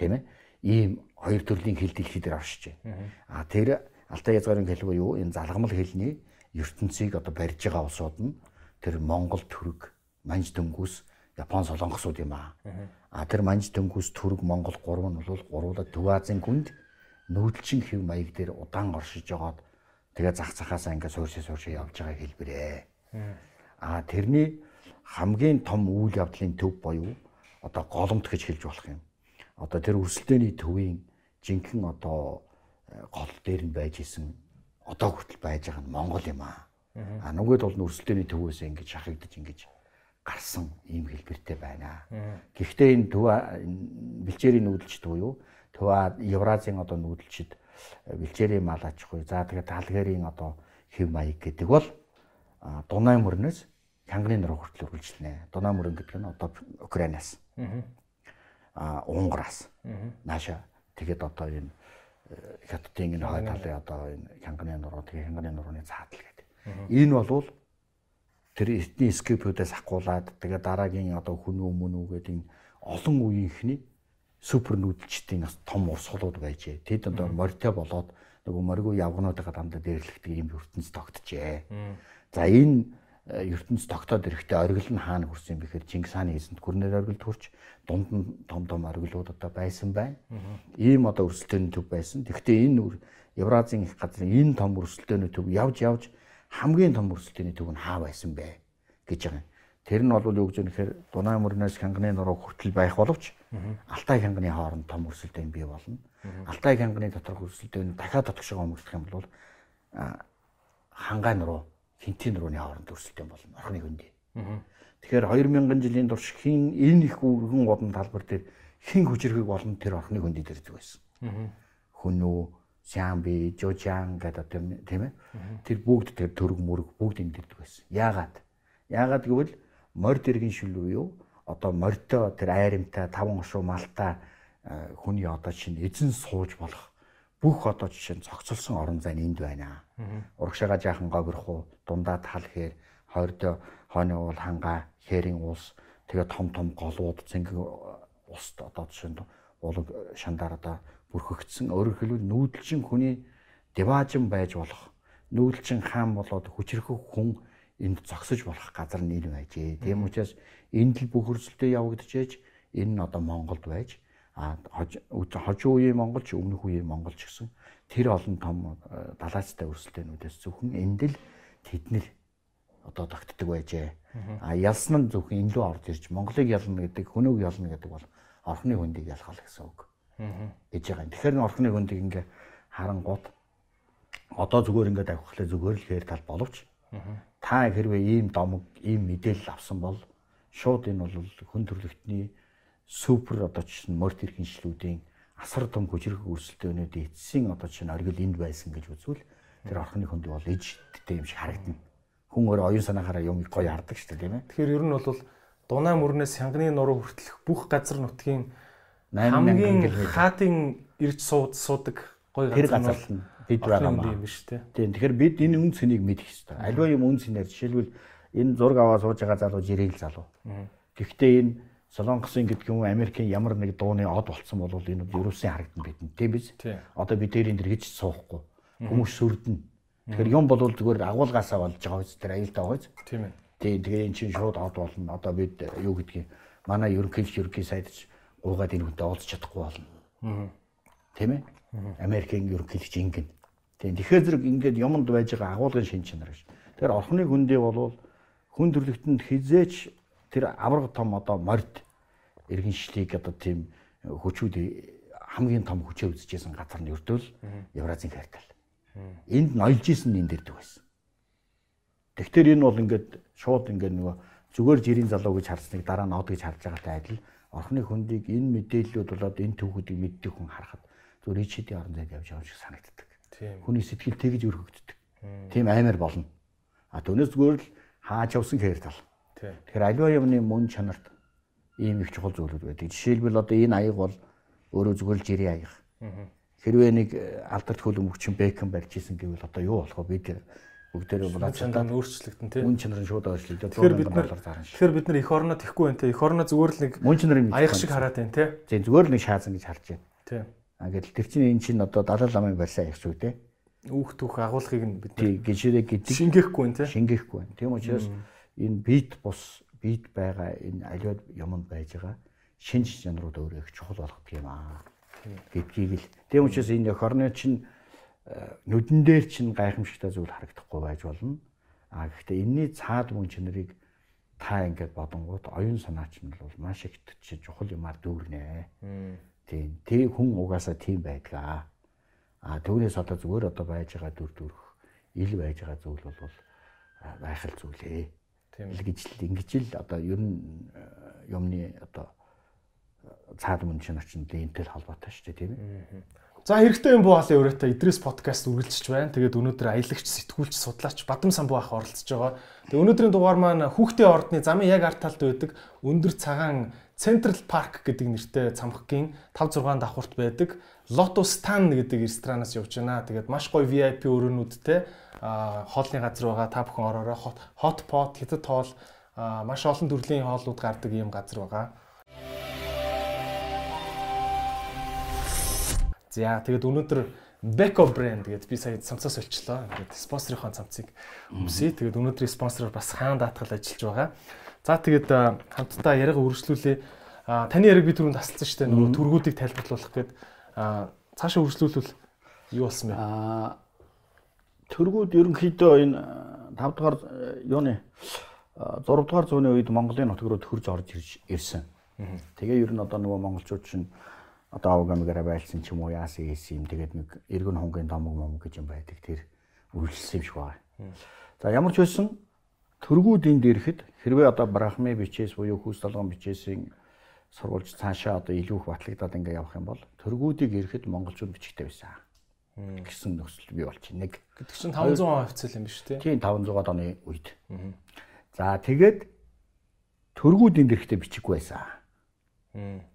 Тийм ээ. Ийм хоёр төрлийн хэл дэлхий дээр оршиж байна. А тэр алтай язгарын хэл буюу энэ залгамал хэлний ертөнцийг одоо барьж байгаа улсууд нь тэр Монгол төрөг манж дөнгүүс Япон солонгосууд юм аа. А тэр манж дөнгүүс төрөг Монгол гурав нь бол гуруула Төв Азийн гүнд нүүдэлчин хэв маяг дээр удаан оршиж жагаад тэгээ зах цахаасаа ингээ суурши суурши явж байгаа хэлбэрээ. А тэрний хамгийн том үйл явдлын төв боيو одоо голомт гэж хэлж болох юм. Одоо тэр өрсөлдөөний төвийн жинхэнэ одоо гол дээр нь байж исэн одоо хүртэл байж байгаа нь Монгол юм аа. А нүгэд бол өрсөлдөөний төвөөс ингэж шахагдаж ингэж гарсан ийм хэлбэртэй байна. Гэхдээ энэ төв бэлчээрийн нүүдэлчд буюу төв Евразийн одоо нүүдэлчд бэлчээрийн мал аж ахуй за тэгээд талгэрийн одоо хэв маяг гэдэг бол Дунай мөрнөөс Хянганы нуруу хүртэл үргэлжлэнэ. Дунай мөрөн гэдэг нь одоо Украинаас. Аа Унгараас. Нааша тэгээд одоо энэ хятадын энэ хой талын одоо энэ Хянганы нуруу тэгээд Хянганы нурууны цаатал гэдэг. Энэ болвол тэр этний скипүүдээс ахгуулаад тэгээ дараагийн одоо хүн өмнө үгээд энэ олон үеийнхний супер нүүдэлчдийн бас том урсгалууд байжээ. Тэд одоо морьтой болоод нөгөө моргүй явгнуудаа дандаа дээрлэгдэг юм ертөнц тогтжээ. За энэ э, ертөнц тогтоод ирэхдээ оргил нь хаана хүрсэн юм бэхээр Чингис хааны эзэнт гүрнээр оргил төрч дунд нь том том оргилууд одоо байсан байна. Ийм одоо өрсөлдөөний төв байсан. Тэгэхдээ энэ Евразийн их газрын энэ том өрсөлдөөний төв явж явж хамгийн том өрсөлдөөний төв нь хаа байсан бэ гэж байгаа юм. Тэр нь бол юу гэж нэхэр Дунай мөрнөөс Хянганы нуруу хүртэл байх боловч Алтай хянганы хооронд том өрсөлдөөн бий болно. Алтай хянганы доторх өрсөлдөөн дахиад дотгошоо өнгөрөх юм бол хангай нуруу хинтийн нурууны хооронд өрсөлдөөн болно. Орхны хөндий. Тэгэхээр 2000 жилийн турш хин энэ их өргөн годон талбар дээр хин хүчрхэг болон тэр орхны хөндөй дээр зүг байсан. Хүнүү, Сямби, Жожан гэдэг тийм ээ. Тэр бүгд тэр төрөг мөрөг бүгд энэ дэрдэг байсан. Яагаад? Яагаад гэвэл морд иргэн шил уу одоо морьтой тэр айрамтай таван ошуу малтай хүний одоо чинь эзэн сууж болох. Бүх одоо жишээ нь цогцолсон орон зай энд байна. Урагшаага жаахан гогрох дундаа тал хээр хойрдоо хойны уул хангаа хээрийн уус тэгээ том том голууд зингийн уст одоо жишээ нь улаг шандаар одоо бүрхэгдсэн. Өөрөөр хэлбэл нүүдэлчин хүний деважин байж болох. Нүүдэлчин хаан болоод хүчрэхэг хүн энд зогсож болох газар энэ байжээ. Тийм учраас энд л бүх хөрсөлтөө явагдчихэж энэ нь одоо Монголд байж а хожуу үеийн монголч өмнөх үеийн монголч гэсэн тэр олон том э, далайцтай өрсөлдөөнүүдээс зөвхөн энд л тэднэр одоо тогтдог байжээ. А ялсан нь зөвхөн энэ лөө орж ирж Монголыг ялна гэдэг хөнөөг ялна гэдэг бол орхны хөндийг ялгал гэсэн үг. гэж байгаа юм. Тэгэхээр орхны хөндийг ингээ харангууд одоо зүгээр ингээд авихлаа зүгээр л хээр тал боловч та хэрвээ ийм домог ийм мэдээлэл авсан бол шууд энэ бол хүн төрөлхтний супер одоо чинь морт иргэншлүүдийн асар том хүчрэх өрсөлдөөнүүд эцсийн одоо чинь оргил энд байсан гэж үзвэл тэр орхны хөндөө бол ижтэй юм шиг харагдана. Хүн өөр оюун санаагаараа юм гоё хардаг шүү дээ тийм ээ. Тэгэхээр ер нь бол дунаа мөрнөөс хянганы нуруу хүртэлх бүх газар нутгийн хамгийн хаатын ирж суудаг гоё газар нь бид байгаа юм биш үү? Тийм. Тэгэхээр бид энэ үн цэнийг мэдэх хэрэгтэй. Альва юм үн цэнээр жишээлбэл энэ зураг аваа сууж байгаа залуу жирэл залуу. Гэхдээ энэ Солонгосын гэдэг юм Америкийн ямар нэг дууны од болцсон бол энэ ерөөсөн харагдана бидэнд тийм биз? Одоо бид тэрийн дэр гэж суухгүй. Хүмүүс сүрдэнэ. Тэгэхээр юм бол зүгээр агуулгаасаа болж байгаа үст тэр аюултай байгаа үст. Тийм ээ. Тийм тэгээ эн чинь шууд од болно. Одоо бид юу гэдгийг манай ерөнхийлөгч ерөнхий сайдч гуугаад энэ хүнтэй уулзах чадахгүй болно. Тийм ээ? Америкийн ерөнхийлөгч ингэн. Тийм тэгэхээр зэрэг ингээд юмд байж байгаа агуулгын шин чанар гэж. Тэгэхээр орхны хүндээ болвол хүн төрлөختөнд хизээч тэр авраг том одоо морд иргэншлийг одоо тийм хүчүүд хамгийн том хүчээ үзэжсэн газар нь өрдөөл Евразийн квартал. Энд ноёлж исэн энэ дэрдэг байсан. Тэгэхээр энэ бол ингээд шууд ингээд нөгөө зүгээр жирийн залуу гэж харсныг дараа нь од гэж харж байгаатай адил орхны хөндийг энэ мэдээллүүд болоод энэ төвхүүдийг мэддэг хүн харахад зүгээр ичэдийн орон зайд явж байгаа юм шиг санагддаг. Хүний сэтгэл тэгж өргөгддөг. Тийм аймаар болно. А түүнээс зүгээр л хааж явсан хэр тал. Тэгэхээр аливаа юмны мөн чанарт ийм их чухал зүйлүүд байдаг. Жишээлбэл одоо энэ аяг бол өөрөө зүгээр л жирийн аяг. Хэрвээ нэг э, алдарт хөлөм өвчин Бекхэм барьж исэн гэвэл одоо юу болох вэ? Бид бүгдээрээ нь өөрчлөгдөн тий. Мөн чанар нь шууд өөрчлөгдөв. Тэгэхээр бид нар тэгэхээр бид нар эх орноо тэхгүй байна тий. Эх орноо зүгээр л нэг мөн чанарын аяг шиг хараад байна тий. Зөв зүгээр л нэг шаазан гэж харж байна. Тий. А гэтэл тэр чинь эн чинь одоо далай ламын барьсан аяг шүү дээ үүх түүх агуулгыг нь бид гişэрээ гэдэг шингээхгүй байна тий. Шингээхгүй байна. Тийм учраас энэ бит бус бит байгаа энэ аливаа юмд байж байгаа шинж чанарууд өөрөө их чухал болгох юм аа. Гэдгийг л тийм учраас энэ хорны чинь э, нүдэн дээр чинь гайхамшигтай зүйл харагдахгүй байж болно. А гэхдээ энэний цаад мөн чанарыг та ингээд бодонгууд оюун санаа чинь бол маш их чухал юмар дүүрнэ. Тийм. Тэг хүн угаасаа тийм байдгаа. А түүнээс одоо зүгээр одоо байж байгаа дүр төрх ил байж байгаа зүйл бол байх л зүйлээ. Тийм л гэж л ингэж л одоо ер нь юмны одоо цаад мөн чинь очинд энтэй холбоотой шүү дээ тийм ээ. За хэрэгтэй юм буу халын өрөөтэй Идрис подкаст үргэлжиж байна. Тэгээд өнөөдөр аялагч, сэтгүүлч, судлаач Бадам самбуу ах оролцож байгаа. Тэгээд өнөөдрийн дугаар маань хүүхдийн ордны замын яг арт талд байдаг өндөр цагаан Central Park гэдэг нэртэй цамхгийн 5 6 давхурт байдаг. Lotus Tan гэдэг ресторанаас явж байна. Тэгээд маш гоё VIP өрөөнүүдтэй хоолны газар байгаа. Та бүхэн ороорой. Hot pot, хятад хоол, маш олон төрлийн хооллууд гардаг ийм газар байгаа. За тэгээд өнөөдөр Beko брэнд гэдэг би сая цамцаас олчлоо. Ингээд спонсорынхон цамцыг өмсөе. Тэгээд өнөөдрийн спонсороор бас хаан даатгал ажиллаж байгаа. За тэгээд хамтдаа яриага үргэлжлүүлээ. Таны яриг би түрүүнд тасалсан шүү дээ. Нөгөө төргүүдийг тайлбарлуулах гээд цаашаа үргэлжлүүлвэл юу болсон бэ? Аа төргүүд ерөнхийдөө энэ 5 дугаар юуны 6 дугаар зууны үед Монголын нутаг руу төрж орж ирсэн. Тэгээ ер нь одоо нөгөө монголчууд чинь одоо авгамгаараа байлсан ч юм уу яасан хийсэн юм тэгээд нэг эргэн хонгийн домог мом гэж юм байдаг тэр үргэлжлсэн юм шиг байна. За ямар ч байсан төргүүд энд ирэхэд хэрвээ одоо брахми бичээс буюу хүүс толгон бичээсийн сургуульч цаашаа одоо илүү их батлагдаад ингээ явах юм бол төргүүдийг ирэхэд монголчууд бичгтэй байсан гэсэн нөхцөл бий болчих нэг. Гэдэг чинь 500% хвцэл юм биш үү? Тийм 500-аад оны үед. За тэгээд төргүүд энд ирэхдээ бичиггүй байсан.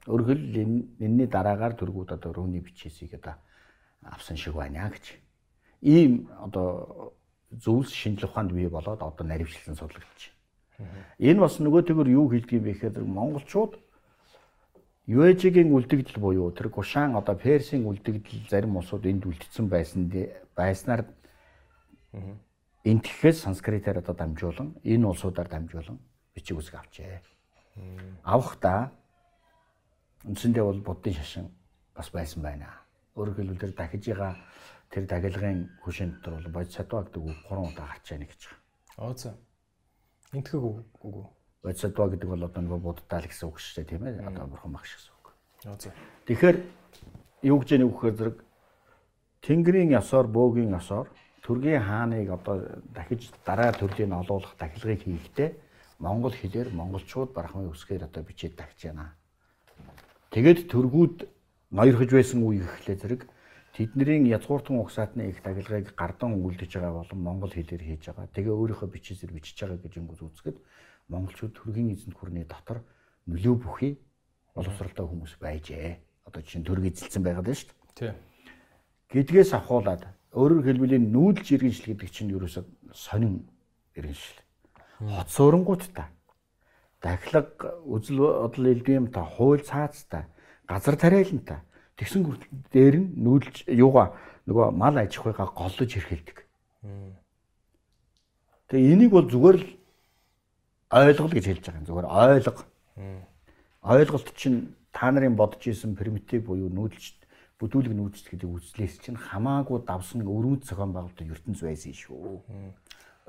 Өөрөөр хэлбэл энэний дараагаар төргүүд одоо рүүний бичээсийг одоо авсан шиг байна гэж. Ийм одоо зөвлөс шинжлэх ухаанд бий болоод одоо наривчлсан судлагдчих. Энэ бас нөгөө төгөр юу хэлдэг юм бэ гэхээр монголчууд Юэжигийн үлдэгдэл буюу тэр Гушаан одоо Персийн үлдэгдэл зарим улсууд энд үлдсэн байсан байснаар энтгэхээс санскритээр одоо дамжуулан энэ улсуудаар дамжуулан бичиг үсэг авчээ. Авахдаа үндсэндээ бол буддын шашин бас байсан байна. Өөрөөр хэлбэл тэр дахиж байгаа тэр тагилгын хөшийн дотор бол бодисатва гэдэг үг 3 удаа гарч яана гэж байна. Аа за. Энтгэх үг үү? Бодисатва гэдэг бол одоо нөгөө буддаа л гэсэн үг шүү дээ тийм ээ. Одоо бурхан багш гэсэн үг. Тэгэхээр юу гэж яах вэ зэрэг Тэнгэрийн ёсоор бөөгийн ёсоор төргийн хааныг одоо дахиж дараа төрлийн олуулах тахилгыг хийхдээ монгол хэлээр монголчууд барахмын үсгээр одоо бичээд тагч яана. Тэгээд төргүүд ноёрхож байсан үе ихлэ зэрэг тэдний язгууртан угсаатны их тагилгыг гардан үлдэж байгаа болон монгол хэлээр хийж байгаа. Тэгээ өөрийнхөө бичээсээр бичиж байгаа гэж өнгөс үзэхэд монголчууд төргийн эзэнт гүрний дотор нөлөө бүхий боловсралтай хүмүүс байжээ. Одоо чинь төрөг эзэлсэн байгаад байна шүү дээ. Тийм. Гэдгээс авахуулаад өөрөөр хэлбэл нүүдэлж иргэншил гэдэг чинь ерөөсөө сонин иргэншил. Хот суурангуудтай дахилга үзэл бодол та хууль цаацтай газар тариалантай тэгсэн дээр нь нүүдэлж юугаа нөгөө мал аж ахуйгаа голлож хэрхэлдэг. Тэгээ энийг бол зүгээр л ойлгол гэж хэлж байгаа юм. Зүгээр ойлго. Ойлголт чинь та нарын бодож исэн примитив буюу нүүдэлж бүдүүлэг нүүдэлж гэдэг үзлээс чинь хамаагүй давсан өрөөнд зохион байгуулалтын ертөнц байсан шүү.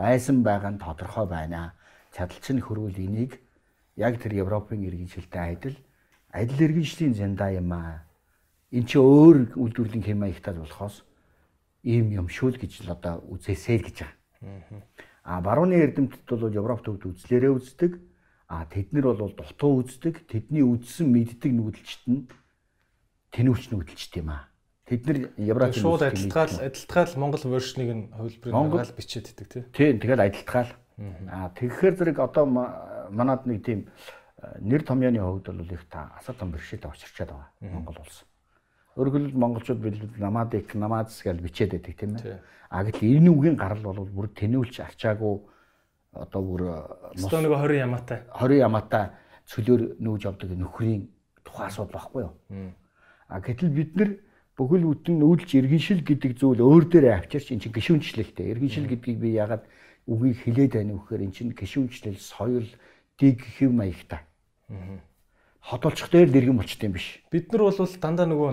Байсан байгаа нь тодорхой байна. Чадалчин хөрвөл энийг яг тэр Европын иргэншилтэй адил адил иргэншлийн зянда юм аа. Эн чи өөр үйлдвэрлэлийн хэм маягтай болохоос ийм юм шүү л гэж л одоо үзээсэй л гэж байгаа. А барууны эрдэмтэд бол Европ төвд үзлээрээ үздэг. А тэднэр бол дутуу үздэг. Тэдний үзсэн мэддэг нүүдэлчт нь тэнүүч нүүдэлчт юм аа. Тэд нар Европ шууд адилтгаал адилтгаал Монгол вершнийг нь хувилбарыг гаргаад бичээд идэг тий. Тийм тэгэл адилтгаал. Аа тэгэхээр зэрэг одоо манад нэг тийм нэр томьёоны хувьд бол их та асар том бэрхшээлтэй очирчаад байгаа Монгол улс. Өөрөөр хэлбэл монголчууд бид намадик намадс гэж бичээд байдаг тийм ээ. А гэтэл энэ үгийн гарал бол бүр тэнүүлж арчаагүй одоо бүр өстөө нэг 20 ямаатай 20 ямаатай цөлөөр нүүж явдаг нөхрийн тухайн асуудал баггүй юу. А гэтэл бид нар бүхэл бүтэн нүүдэлж иргэншил гэдэг зүйл өөр дээрээ авчирч эн чинь гişүнчлэлтэй. Иргэншил гэдгийг би ягаад үгийг хилээд байна вэ гэхээр эн чинь гişүнчлэл, соёл, дэг хэв маягтай. Хотолцох дээр дэргэн болчт юм биш. Бид нар бол дандаа нөгөө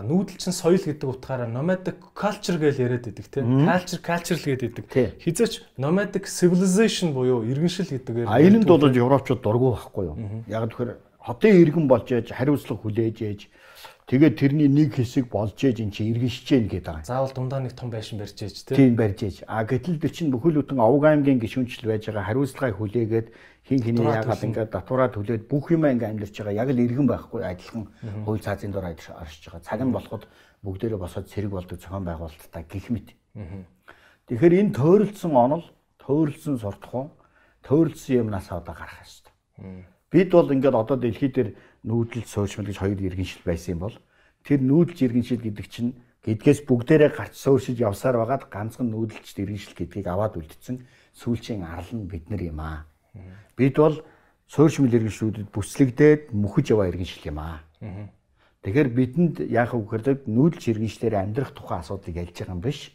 нүүдэлчин соёл гэдэг утгаараа nomadic culture гэж яриад байдаг тийм culture cultural гэдэг байдаг. Хизээч nomadic civilization буюу иргэншил гэдэг. А энэнд бол европчууд дургу байхгүй юу? Яг тэгэхээр хотын иргэн болж ээж хариуцлага хүлээж ээж Тэгээд тэрний нэг хэсэг болж ээж эн чинь иргэншиж гэн гэдэг байгаа. Заавал дундаа нэг том байшин барьж ээж тий. Тийм барьж ээж. А гэтэл тэр чинь бүхэл бүтэн овг аймгийн гишүүнчл байж байгаа хариуцлагыг хүлээгээд хин хиний яагаад ингээд татвараа төлөөд бүх юм ингээд амьдарч байгаа. Яг л иргэн байхгүй адилхан хууль цаазын дор арчиж байгаа. Цаг нь болоход бүгдээрээ босоод цэрэг болдог зохион байгуулалттай гих мэт. Тэгэхээр энэ тойролцсон онол, тойролцсон суртахуун, тойролцсон юмнаас одоо гарах хэрэгтэй. Бид бол ингээд одоо дэлхий дээр нүүдэл суурьшмал гэж хоёр иргэншил байсан юм бол тэр нүүдэлж иргэншил гэдэг чинь гэдгээс бүгдээрээ гарч суурьшиж явсаар байгаад ганцхан нүүдэлч иргэншил гэдгийг аваад үлдсэн сүүлчийн арал нь бид нар юм аа. Бид бол суурьшмал иргэншлүүдэд бүслэгдээд мөхөж яваа иргэншил юм аа. Тэгэхээр бидэнд яах вэ гэхээр нүүдэлч иргэншлэр амьдрах тухай асуудлыг ялж байгаа юм биш.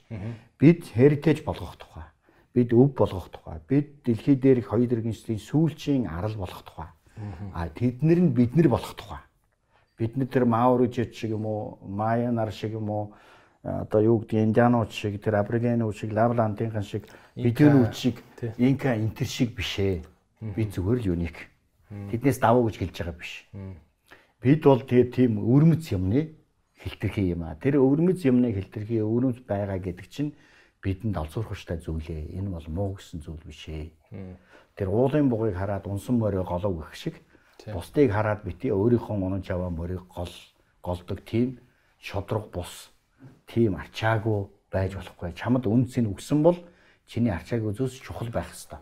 Бид heritage болгох тухай. Бид өв болгох тухай. Бид дэлхий дээрх хоёр иргэншлийн сүүлчийн арал болох тухай А тэднэр нь бид нар болох тухай. Бид нар тэр Маурижид шиг юм уу, Майя нар шиг юм уу, одоо юу гэдэг индианууд шиг, тэр аборигенууд шиг, лавлантынхан шиг, бидэрүүд шиг, инка энтер шиг биш ээ. Би зүгээр л юуник. Тэднээс давуу гэж хэлж байгаа биш. Бид бол тэгээ тийм өвөрмөц юмны хэлтэрхий юм а. Тэр өвөрмөц юмны хэлтэрхий өвөрмөц байгаа гэдэг чинь бидэнд олзуурхштай зүйлээ. Энэ бол муу гэсэн зүйл биш ээ тэр уулын бугыг хараад унсан морийг голов гэх шиг бусдыг хараад бити өөрийнхөө унаж аваа морийг гол голдог тийм шодрог бус тийм арчаагүй байж болохгүй. Чамд үнцийг өгсөн бол чиний арчааг үзөөс чухал байх ёстой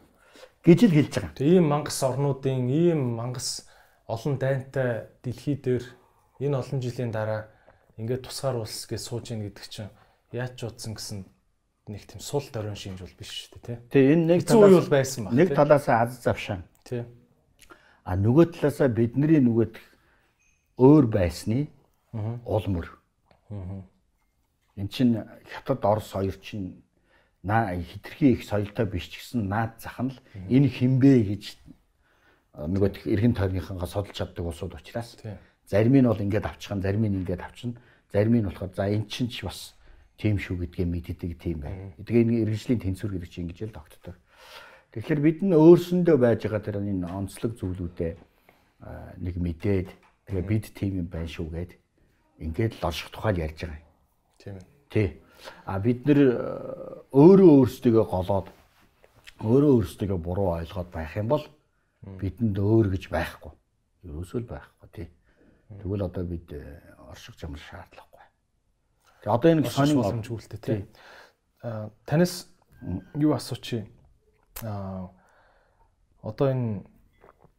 гэж л хэлж байгаа. Тийм мангас орнуудын ийм мангас олон дайнтай дэлхий дээр энэ олон жилийн дараа ингээд тусгаар улс гэж сууж ийн гэдэг чинь яаж ч утсан гэсэн нэг тийм сул дөрөн шинж бол биш шүү дээ тий. Тэгээ энэ нэг үе бол байсан баг. Нэг талаас аз завшаан. Тий. А нөгөө талаас бидний нөгөөд өөр байсны улмөр. Эн чин хятад Орос хоёр чин наа хитрхи их соёлтой биш ч гэсэн наад зах нь л энэ хинбэ гэж нөгөө эргэн тойрныхангаа судалж чаддаг улсууд учраас зарим нь бол ингээд авчихсан зарим нь ингээд авчихна зарим нь болохоор за эн чин ч бас тийм шүү гэдгээ мэддэг тийм байна. Тэгээ энэ иргэжлийн тэнцвэр гэдэг чинь ингэж л тогтдог. Тэгэхээр бид нь өөрсөндөө байж байгаа тэр энэ онцлог зүйлүүдээ нэг мэдээд тэгээ бид тийм юм байна шүү гэд ингээд л орших тухай ярьж байгаа юм. Тийм ээ. Тий. А бид нэр өөрөө өөрсдөө голоод өөрөө өөрсдөө буруу ойлгоод байх юм бол бидэнд өөр гэж байхгүй. Ерөөсөө л байхгүй тий. Тэгвэл одоо бид орших замар шаардлага Тэгээ одоо энэ сонин боломж үлдээ тий. Аа танаас юу асууч юм? Аа одоо энэ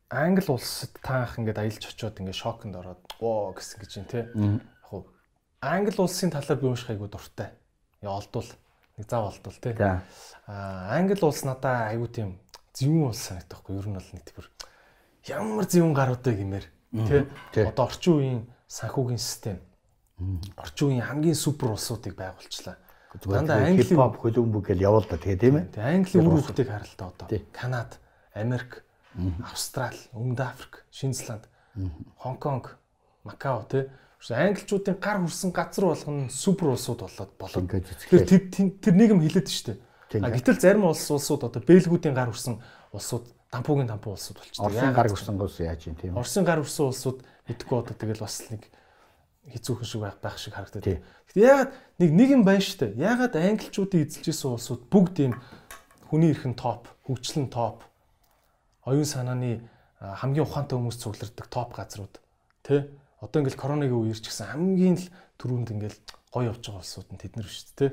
Англи улсад таах ингээд аялж очиод ингээд шоконд ороод оо гэсэн гэж юм тий. Яг Англи улсын талаар би уушх айгуу дуртай. Олдвол нэг зав олдвол тий. Аа Англи улс надаа айгуу тийм зөвүүн улс санагдахгүй. Ер нь бол нэг тиймэр ямар зөвүүн гаруудаа гэмээр тий. Одоо орчин үеийн санхүүгийн систем орчин үеийн хамгийн супер улсуудыг байгуулчлаа. Дандаа англи хипхоп хөлбөмбөг гэж явуул да тэгээ тийм ээ. Тэгээ англи үр хөвгтийг харалтаа одоо. Канада, Америк, Австрали, Өмнөд Африк, Шинзланд, Хонконг, Макао тий англичуудын гар хүрсэн газар болгоно супер улсууд болоод болоод. Тэгэхээр тэр нийгэм хилээд штэ. А гэтэл зарим улс улсууд одоо Бэлгүүдийн гар хүрсэн улсууд дампуугийн дампуу улсууд болчихсон. Орсын гар хүрсэн улс яаж юм тийм. Орсын гар хүрсэн улсууд мэдгүй одоо тэгэл бас нэг хэцүүхэн шиг байх байх шиг харагдаад. Гэхдээ ягаад нэг нэг юм байна штэ. Ягаад англичуудын эзэлж исэн улсууд бүгд ийм хүний эрхэн топ, хөгжлөн топ, оюун санааны хамгийн ухаантай хүмүүс цугларддаг топ газрууд. Тэ? Одоо ингээл коронагийн үеэр ч гэсэн хамгийн л түрүүнд ингээл гоё явж байгаа улсууд нь тэднэр шүү дээ.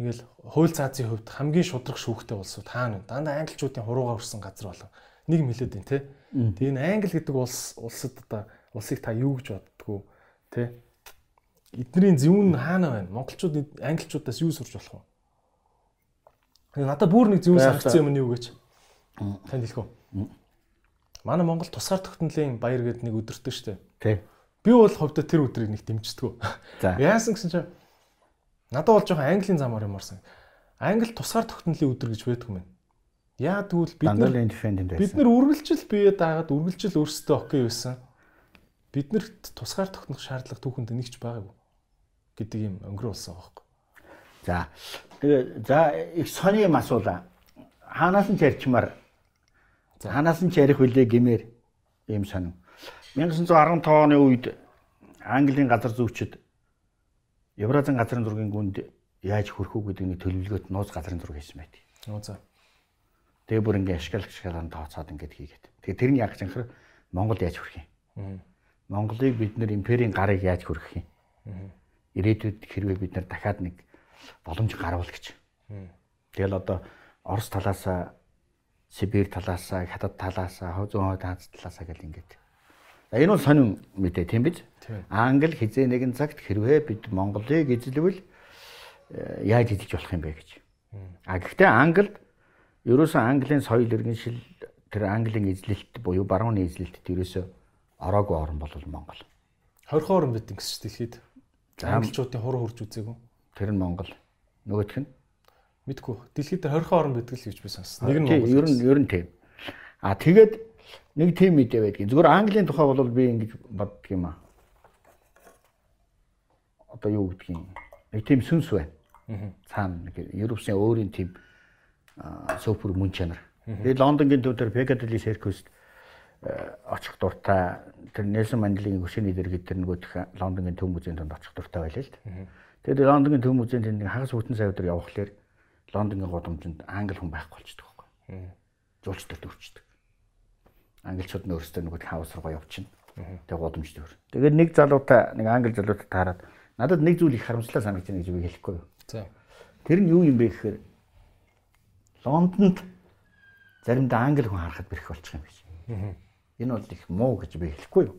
Ингээл хууль цаазын хувьд хамгийн шудраг шүүхтэй улсууд хаана вэ? Дандаа англичуудын хуруугаар өрсөн газар болон нэг юм хэлээд байна те. Тэгээ энэ англи гэдэг улс улсад одоо улсыг та юу гэж боддгоо Тэ? Эднэрийн зөвүүн хаана байна? Монголчууд англичуудаас юу сурч болох вэ? Надад бүр нэг зөвүүн санагцсан юм нь юу гэж танд хэлэх үү? Манай Монгол тусгаар тогтнолын баяр гэдэг нэг өдөртөө штэ. Тий. Би бол ховдо тэр өдрийг нэг дэмждэг. За. Яасан гэсэн чинь надад бол жоохон английн замаар юмарсан. Англи тусгаар тогтнолын өдөр гэж байдаг юм байна. Яа тэгвэл бид нар бид нар үргэлжил бие даагаад үргэлжил өөрсдөө окей байсан биднэрт тусгаар тогтнох шаардлага түүхэнд нэгч байгаагүй гэдэг юм өнгөрөө болсон байхгүй. За тэгээ за их сони юм асуулаа. Хаанаас нь чарчмаар хаанаас нь чарих хүлээ гэмээр ийм сонин. 1915 оны үед Английн газар зүйчид Евразийн газрын зургийн гүнд яаж хүрэх үү гэдэг нэг төлөвлөгөөт нууц газрын зураг хийсэн байт. За. Тэгээ бүр ингээ ашигла ашиглан тооцоод ингээд хийгээд. Тэгээ тэр нь яг зэнхэр Монгол яаж хүрэх юм? Монголыг бид нэр империйн гарыг яаж хүргэх юм? Ирээдүйд хэрвээ бид нар дахиад нэг боломж гарвал гэж. Тэгэл одоо Орос талаасаа Сибирь талаасаа, Хятад талаасаа, Зүүн хойд Аз талаасаа гэл ингээд. Энэ бол сонин мэдээ тийм биз? Англи хизээ нэгэн цагт хэрвээ бид Монголыг эзлэвэл э, яаж эзэлж болох юм бэ гэж. А гэхдээ Англид ерөөсөн Английн соёл иргэншил тэр Английн эзлэлт буюу барууны эзлэлт ерөөсөө ороогүй орн бол Монгол. 20 орн бид ингэс дэлхийд. Англичуудын хур хурж үзээгүй. Тэр нь Монгол. Нөгөөх нь мэдгүй. Дэлхийд 20 орн байдаг л гэж би сонссон. Нэг нь Монгол. Ер нь ер нь тийм. А тэгээд нэг тийм мэдээ байдгийг. Зүгээр Английн тухай бол би ингэж боддөг юм аа. Одоо юу гэдгийг нэг тийм сүнс байна. Цаана нэг Европын өөрийн тийм супер мөн чанар. Тэгээд Лондонгийн төв дээр Piccadilly Circus очих дуртай тэр Нельсон Манделийн хөшөөний дэргэд тэр нөгөө Лондонгийн төв музейн донд очих дуртай байлаа л дээ. Тэгээд Лондонгийн төв музейн тэнд хагас бүтэн сая өдөр явхлаар Лондонгийн гудамжинд англи хүн байхгүй болчихдог байхгүй. Жуулчдад төрчдөг англичууд нь өөрсдөө нөгөө хаус руугаа явчихна. Тэгээ гудамж дөр. Тэгээд нэг залуутай нэг англи залуутай таарад надад нэг зүйл их харамслаа санагдаж байна гэж би хэлэхгүй юу. За. Тэр нь юу юм бэ гэхээр Лондонд заримдаа англи хүн харахад бэрх болчих юм биш. Энэ бол их муу гэж би хэлэхгүй юу.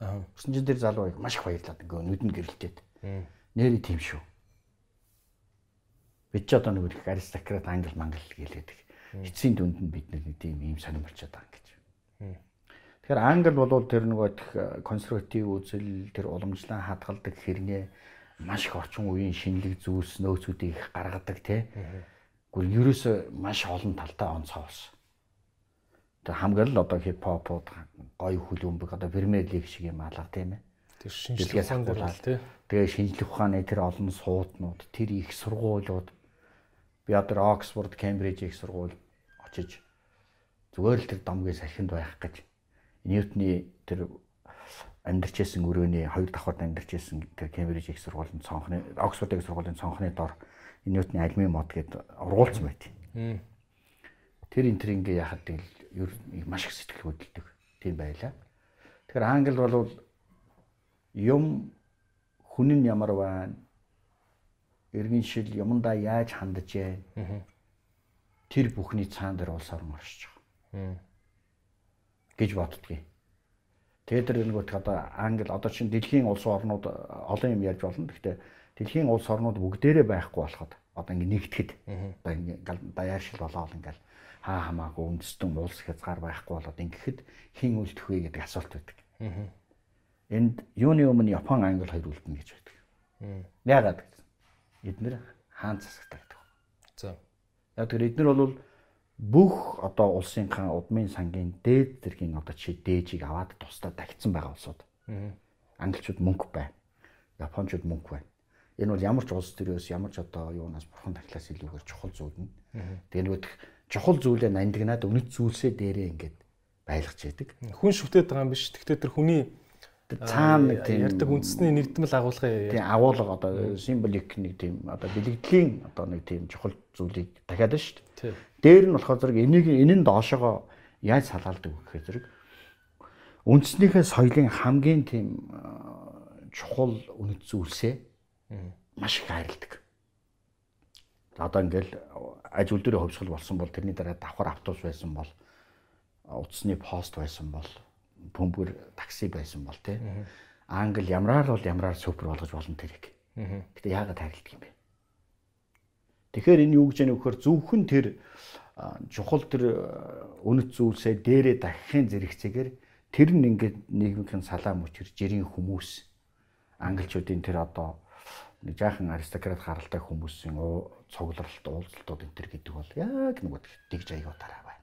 Аа. Өсөн чинь тэр залуу их маш их баярлаад ингээ нүдэн гэрэлтээд. Нэрий тийм шүү. Бид ч одоо нэг их аристократ англи мангал гэлээд эцсийн дүнд нь бид нэг тийм ийм сонирм болчиход байгаа юм Тэгэхээр англ бол тэр нөгөө консерватив үзэл тэр уламжлан хадгалдаг хэрнээ маш их орчин үеийн шинэлэг зүйлс нөөцүүдийг их гаргадаг тий. Гүр ерөөсөө маш олон талтай онцгой болсон. Тэр хамгийн л одоо хипхопууд гоё хүлэмбэг одоо Премьер лиг шиг юм алга тийм ээ. Тэр шинжлэх ухаан дээр тий. Тэгээ шинжлэх ухааны тэр олон сууднууд, тэр их сургуулиуд би одоо Оксфорд, Кембриж их сургууль очиж зүгээр л тэр домгийн сархинд байх гэж Ньютоны тэр амьдарч байсан өрөөний хоёр давхарт амьдарч байсан тэр Кембриж их сургуулийн цонхны Оксфорд их сургуулийн цонхны дор Ньютоны альмын мод гэд ургуулсан байт. Тэр энэ тэр ингээ яхад тэгэл ер маш их сэтгэл хөдлөдөг. Тийм байлаа. Тэгэхээр англи бол юм хүн нь ямар байна? Иргэн шил юмдаа яаж хандаж байна? Тэр бүхний цаан дээр улс орн оршиж байгаа гэж боддгийг. Тэгээд тэр нэг одоо англи одоо чинь дэлхийн улс орнууд олон юм ярьж болно. Гэхдээ дэлхийн улс орнууд бүгдээрээ байхгүй болоход одоо ингэ нэгтгэхэд одоо ингэ даяаршил болоод ингээл хаа хамаагүй үндэстэн улс хязгаар байхгүй болоод ингэхэд хин үлдэх вэ гэдэг асуулт байдаг. Энд юуны өмнө Япон англи хоёр үлдэнэ гэж байдаг. Яагаад гэсэн. Эднэр хаан засагтай гэдэг. За. Яг тэр эднэр бол бүх одоо улсынхаа удмын сангийн дээд зэргийн одоо чи дээжийг аваад тусдаа тагцсан байгаа улсууд. Англичууд мөнгө байна. Япончууд мөнгө байна. Энэ бол ямар ч улс төрөөс ямар ч одоо юунаас бурхан тахлаас илүүгээр чухал зүйл нь. Тэгээ нөгөө чухал зүйлээ нандинаад үнэт зүйлсээ дээрээ ингээд байлгаж яадаг. Хүн шүтээд байгаа юм биш. Гэхдээ тэр хүний цаана нэг тийм ярьдаг үндэсний нэгдмэл агуулгын тийм агуулга одоо символик нэг тийм одоо бэлэгдлийн одоо нэг тийм чухал зүйлийг дахиад шүү дээ. Дээр нь болохоор зэрэг энийг энэ нь доошогоо яаж салгаалдаг вэ гэхээр зэрэг үндснийхээ соёлын хамгийн тийм чухал үнэт зүйлсээ маш их хайрладаг. Одоо ингээл аж үлдэрийн хөвсгөл болсон бол тэрний дараа давхар автобус байсан бол утасны пост байсан бол бөмбөр такси байсан бол тий. Англи ямраар бол ямраар супер болгож болно тэрийг. Гэтэ яагаад харилдаг юм бэ? Тэгэхээр энэ юу гэж яах вэ гэхээр зөвхөн тэр чухал тэр үнэт зүйлсээ дээрээ дахихын зэрэгцээгээр тэр нь ингээд нийгмийн салаа мөчөр жирийн хүмүүс англичуудын тэр одоо нэг жаахан аристократ гаралтай хүмүүсийн цугларалт уулзалтууд энэ төр гэдэг бол яг нэг тэгж аяутаараа байна.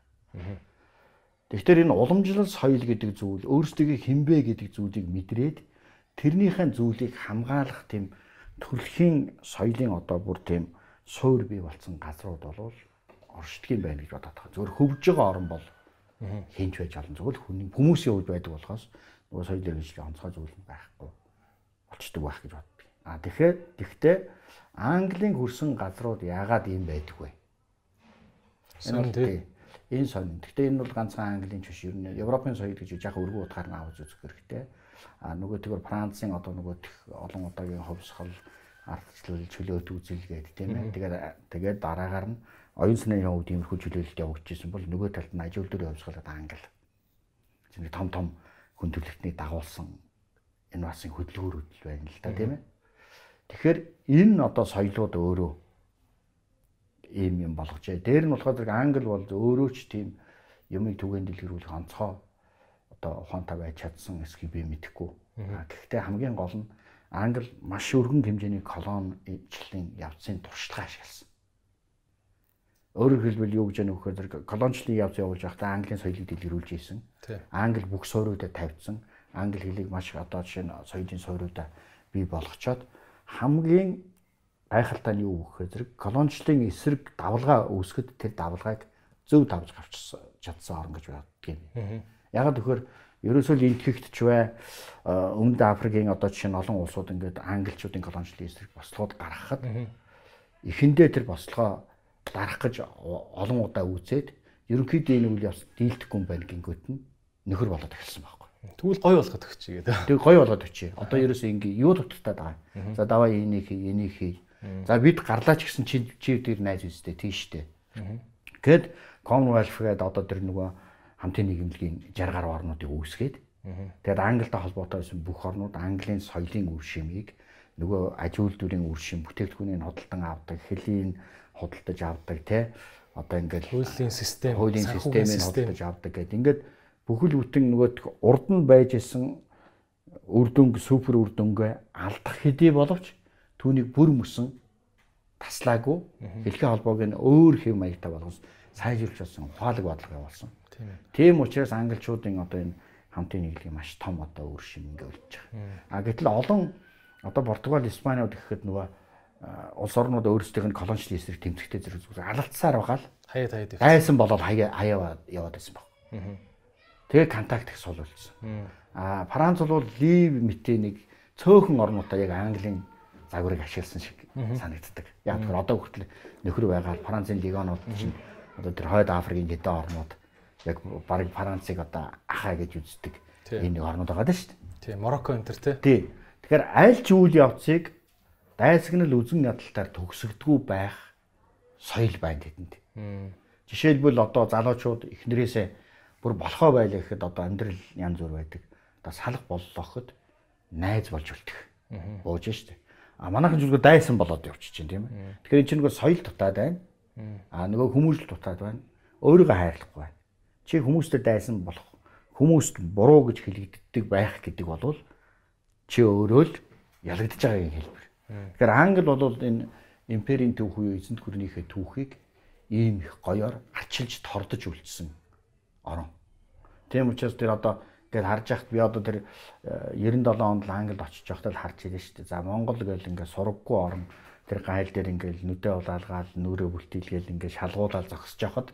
Тэгэхээр энэ уламжлал соёл гэдэг зүйл өөрсдөө хинбэ гэдэг зүйлийг мэдрээд тэрнийхэн зүйлийг хамгаалах тийм төрөлхийн соёлын одоо бүр тийм суур бий болсон газрууд болвол оршдгийм байна гэж бодоод байгаа. Зөвхөн хөвж байгаа орн бол хинч байж олон зөвхөн хүний хүмүүсийн хувьд байдаг болохоос нөгөө соёл иргэншлийн онцгой зүйл байхгүй. болчдөг байх гэж боддог. А тэгэхээр тэгтээ Английн хөрсөн газрууд яагаад ийм байдаг вэ? Сонин тий. Энэ сонин. Гэхдээ энэ бол ганцхан Английн ч биш ер нь Европын соёл гэж яг өргөн утгаар нь авч үзэх хэрэгтэй. А нөгөө тэгвэр Францын одоо нөгөө олон удаагийн ховсгол ардчлал чөлөөт үзэлгээд тийм ээ. Тэгээд тэгээд дараагаар нь оюун санааны хувьд иймэрхүү чөлөөлөлт явагдчихсан бол нөгөө талд нь ажил дээр явуулсгалаад англ. Зөвхөн том том хүн төрөлхтнийг дагуулсан энэ бас хөдөлгөөрүүд байна л да тийм ээ. Тэгэхээр энэ одоо соёлууд өөрөө ийм юм болгожээ. Дээр нь болохоор англ бол өөрөө ч тийм юмыг түгээн дэлгэрүүлэх онцгой одоо ухаантай байж чадсан эсхийг би мэдэхгүй. Гэхдээ хамгийн гол нь англ маш өргөн хэмжээний колоничлалын явцын туршлагаа ашигласан. Өөрөөр хэлбэл юу гэж яах вэ гэхээр колоничлалын явц явуулж байхдаа английн соёлыг дэлгэрүүлж ийсэн. Англи бүх суурьудаа тавьсан. Англи хэлийг маш одоо жишээ нь соёлын суурьудаа бий болгочоод хамгийн гайхалтай нь юу гэхээр зэрэг колоничлалын эсрэг давлгаа үүсгэд тэр давлгааг зөв давж авч чадсан орн гэж боддог юм. Ягаад гэхээр ерөөсөө л энтгэгдч бай өмнөд Африкийн одоо жишээ нь олон улсууд ингээд англичуудын колоничлалын эсрэг бослогод гаргахад эхэндээ тэр бослогоо дарах гэж олон удаа үзээд ерөнхийдөө энэ үйл явц дийлдэхгүй юм байна гингөт нь нөхөр болоод эхэлсэн байхгүй. Тэгвэл гой болгоод өгчий гэдэг. Тэг гой болгоод өгчий. Одоо ерөөсөө ингээ юу дутагтаад байгаа. За даваа энийг хий, энийг хий. За бид гарлаач гэсэн чи чи тэр найз үстэй тийштэй. Гэт Commonwealth гэдэг одоо тэр нөгөө хамтын нийгэмлэгийн 60 гаруй орнуудыг үүсгээд тэгээд Англитай холбоотой байсан бүх орнууд Английн соёлын үр шимийг нөгөө аж үйлдвэрийн үр шим бүтээгдэхүүнийг хөдөлтөн авдаг, хэлийн худалдаж авдаг тий одоо ингээд хуулийн систем хуулийн системийг худалдаж авдаг гэдэг ингээд бүхэл бүтэн нөгөө урд нь байж исэн үр дүнг супер үр дүнгээ алдах хэдий боловч түүнийг бүр мөсөн таслаагүй. Хэлхээ холбоог нь өөр хэв маягтай болгосон. Сайжруулж болсон ухаалаг бодлого явуулсан. Тийм учраас англичуудын одоо энэ хамтын нийлгийн маш том одоо үр шим ингээ болж байгаа. А гэтэл олон одоо Португал, Испаниуд гэхэд нөгөө улс орнууд өөрсдийнх нь колоничлын эсрэг тэмцэхтэй зэрэг зүгээр алалцсаар байгаа л хаяад хаяад дайсан болоод хаяа хаяа яваад байсан баг. Тэгээ контакт их сул болсон. А Франц бол лив мэтэ нэг цөөхөн орнуудаа яг Английн загварыг ашигласан шиг санагддаг. Яг тэгэхээр одоо хүртэл нөхөр байгаа Францын легионууд чинь одоо тэр хойд Африкийн хэдэн орнууд яг барыг Францыг одоо ахаа гэж үздэг энэ орнууд байгаа даа шүү дээ. Тийм, Марокко энэ төр тий. Тэгэхээр аль ч үйл явцыг дайсагнал үзэн ядалтаар төгсгдгүү байх соёл байна тэдэнд. Жишээлбэл одоо залуучууд эхнэрээсээ бүр болохоо байлаа гэхэд одоо амьдрал янз бүр байдаг. Одоо салах боллоо гэхэд найз болж үлдэх. Бууж штэ. А манайхан зүгээр дайсан болоод явчих чинь тийм ээ. Тэгэхээр энэ чинь нөгөө соёл дутаад байна. А нөгөө хүмүүжил дутаад байна. Өөрийгөө хайрлахгүй байна. Чи хүмүүстэй дайсан болох хүмүүст буруу гэж хэлэгддэг байх гэдэг бол чи өөрөө л ялагдж байгаагийн хэлбэр. Тэгэхээр англ бол энэ империйн түүх буюу эзэнт гүрнийхээ түүхийг ийм их гоёор арчилж тордож үлдсэн орон. Тийм учраас тэр одоо ингээд харж яхад би одоо тэр 97 онд л Англид очиж байхдаа л харж ирсэн шүү дээ. За Монгол гэл ингээд сураггүй орн тэр гайл дээр ингээд нүдэ улаалгаал нүрээ бүлтийлгээл ингээд шалгуулаад зогсож яхад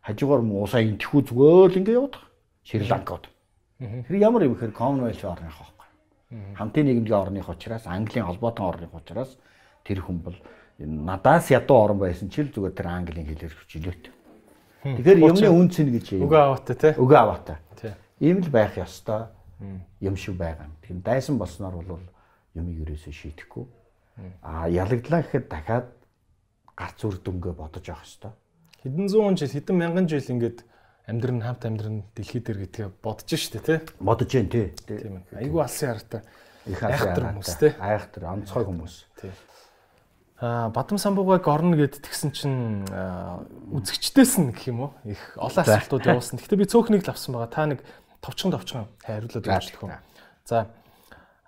хажуугаар уусаа интэхүү зүгээр л ингээд яваад Шри-Ланкад. Тэр ямар юм хэрэг Commonwealth орных байхгүй хамтын нийгмийн орных учраас Английн холбоотой орных учраас тэр хүн бол надаас ядуу орн байсан ч л зүгээр тэр английн хэлээр хүчилөөт. Тэгэхээр юмны үнцэн гэж юм. Үгүй аваатай тий. Үгүй аваатай. Ийм л байх ёстой юм шиг байгаа юм. Тэгэхээр дайсан болсноор бол юмыг ерөөсөө шийдэхгүй. Аа ялагдлаа гэхэд дахиад гарц үр дүнгээ бодож авах ёстой. Хэдэн зуун жил, хэдэн мянган жил ингээд амьдрын хамт амьдрын дэлхий дээр гэдгээ бодож штэ тий. Бодож जैन тий. Тийм ээ. Айгу алсын хартай. Их алсын хүмүүс тий. Айхтар онцгой хүмүүс. Тий. Аа Бадам самбуугаг орно гэд тэгсэн чинь үзэгчдээс нь гэх юм уу? Их олон асуултууд явуулсан. Гэхдээ би цөөхнийг л авсан байгаа. Та нэг товчхон товчхон хариулаад өгч төхөө. За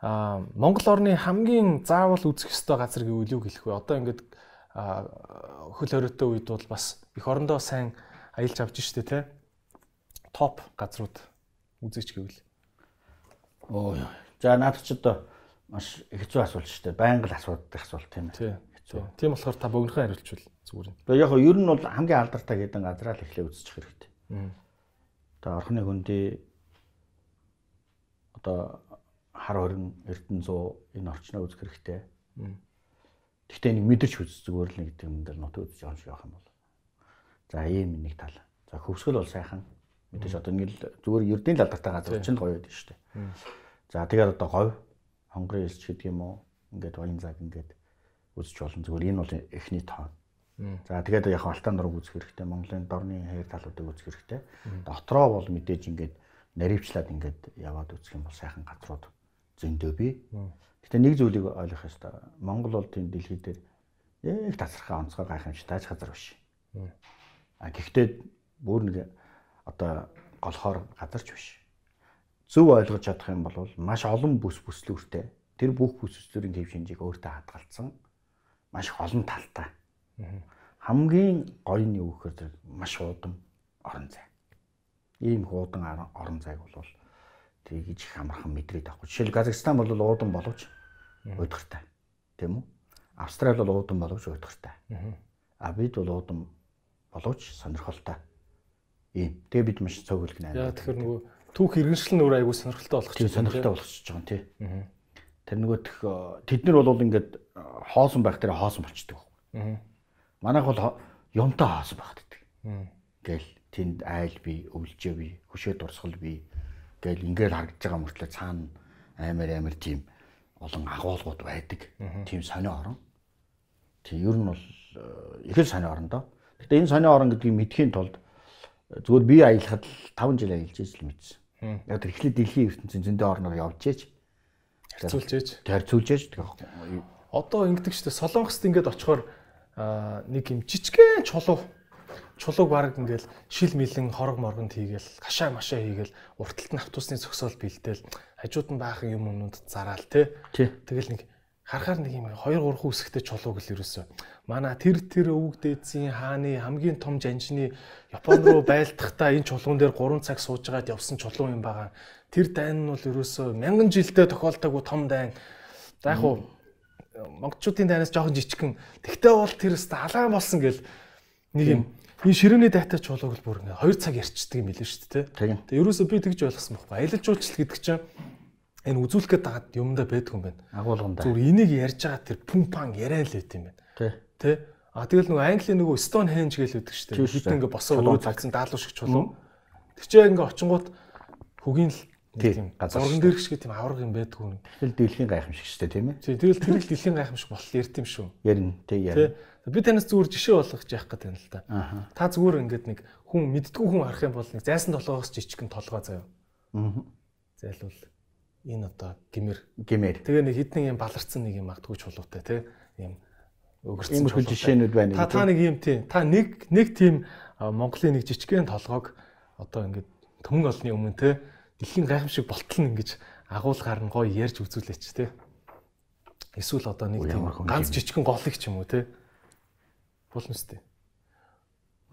аа Монгол орны хамгийн заавал үзэх ёстой газар гэвэл юу хэлэх вэ? Одоо ингээд хөл хоройтой үед бол бас их орондоо сайн аялж авч штэ тий топ газрууд үзэгч гэвэл. Оо. За наад чи одоо маш хэцүү асуулт шүү дээ. Байнга л асуудаг асуулт тийм ээ. Хэцүү. Тийм болохоор та богинохон хариулчихвал зүгээр юм. Тэгээ яг нь ер нь бол хамгийн алдартай гэдэг газраа л эхлээ үзчих хэрэгтэй. Одоо орхны хөндий одоо хар хорин эрдэнэ 100 энэ орчноо үзэх хэрэгтэй. Гэхдээ нэг мэдэрч үз зүгээр л нэг юм дээр нут үзэж шиг явах юм бол. За ийм нэг тал. За хөвсгөл бол сайхан. Мэдээж одоо нэг л зүгээр ердийн лалдартай газар чинь гоё байдаг шүү дээ. За тэгээд одоо говь хонгорын элч гэдэг юм уу? Ингээд баян цаг ингээд үзэж болно. Зүгээр энэ бол эхний тоон. За тэгээд яг алтан дург үзэх хэрэгтэй. Монголын дорны хаяр талуудыг үзэх хэрэгтэй. Дотроо бол мэдээж ингээд наривчлаад ингээд яваад үзэх юм бол сайхан газрууд зөндөө бий. Гэтэ нэг зүйлийг ойлгох ёстой. Монгол бол тийм дэлхий дээр яг тасархаа онцгой гайхамшигтай газар биш. А гэхдээ бүр нэг одоо голхоор газарч биш. Зөв ойлгож чадах юм бол маш олон бүс бүслүүртэй тэр бүх бүс бүслүүрийн хэв шинжийг өөртөө хадгалсан маш олон талтай. Хамгийн гоё нь юу гэхээр маш уудан орон зай. Ийм хуудан орон зайг бол тэгж их амархан мэдрээд авахгүй. Жишээл Казахстан бол уудан боловч уйдгартай. Тийм үү? Австрали бол уудан боловч уйдгартай. А бид бол уудан боловч сонирхолтой. Ийм. Тэгээ бид маш цөөхөлг нэ. Яа тэгэхээр нөгөө түүх иргэншил нь өөр айгүй сонирхолтой болох чинь сонирхолтой болчихж байгаа юм тий. Тэр нөгөө тэд нар бол ингээд хоосон байх дээр хоосон болчдөг. Манайх бол юмтай хоосон багтдаг. Гэл тэнд айл би, өвлжээ би, хөшөө дурсгал би гэл ингээд харагдаж байгаа мөртлөө цаана амар амар тийм олон агуулгууд байдаг. Тийм сонио орон. Тийм ер нь бол их л сонио орон доо. Гэтэ энэ сонио орон гэдгийг мэдхийн тулд зүгээр би аялахад 5 жил аялж ижил мэдсэн. Яг тэр эхлээд дэлхийн ертөнцийн зөндөө орноор явж ээж. Харьцуулж ээж. Харьцуулж ээж. Одоо ингэдэг шүү дээ. Солонгост ингээд очихоор нэг юм жижигхэн чулуу чулууг баг ингээл шил мэлэн хорог моргонд хийгээл гашаа машаа хийгээл урталт нь автобусны зөксөөл бэлдээл хажууд нь баахан юм юмнууд зараал те тэгэл нэг харахаар нэг юм 2 3 хүсэгтэй чулууг л ерөөсөө манай тэр тэр өвөг дээдсийн хааны хамгийн том жанжны Япон руу байлдахдаа энэ чулуун дээр 3 цаг суужгаад явсан чулуу юм байгаа. Тэр дайн нь бол ерөөсөө мянган жилдээ тохиолдоогүй том дайн. За яг хуу монголчуудын дайнаас жоохон жижигхэн. Тэгтээ бол тэр өстө халаан болсон гэл нэг юм энэ ширээний дайтай чулууг л бүр ингээ 2 цаг ярьцдаг юм билээ шүү дээ. Тэгээ ерөөсөө би тэгж ойлгосон байхгүй. Аялал жуулчлал гэдэг чинь энэ үзүүлэхэд дагаад юмдаа байдгүй юм байна. Агуулгандаа. Зүгээр энийг ярьж байгаа тэр пумпан яриа л байт юм байна. Тий. Тэ? А тэгэл нөгөө Английн нөгөө Stone Henge гээл үүдэг шүү дээ. Хит ингээ босоо өрөө тагсан даалуу шиг чулуу. Тэг чи ингээ очингууд хөгийн л тийм зурган дээр шиг тийм авраг юм байдгүй. Тэгэл дэлхийн гайхамшиг шүү дээ тийм ээ. Тий, тэгэл тэр л дэлхийн гайхамшиг болол ярд юм шүү. Ярина, тий ярина. Би танаас зүгээр жишээ болгох яах гэдэг юм л да. Та зүгээр ингээд нэг хүн мэддгүү хүн харах юм бол нэг зайсан толгоос жижигхэн толгой заяа. Аа. Зайлвал энэ одоо гимэр гимэр. Тэгээ нэг хідэн юм баларцсан нэг юм магтгүй чулуутай тий. Ийм өгөрцөн иймэрхүү жишээнүүд байна. Та та нэг юм тий. Та нэг нэг тийм Монголын нэг жижигхэн толгойг одоо ингээд төмөн олны өмнө тий дэлхийн гайхамшиг болтол нь ингэж агуулгаар нь гоё ярьж үзүүлээч тий. Эсвэл одоо нэг тийм ганц жижигхэн голыг ч юм уу тий болно үстэй.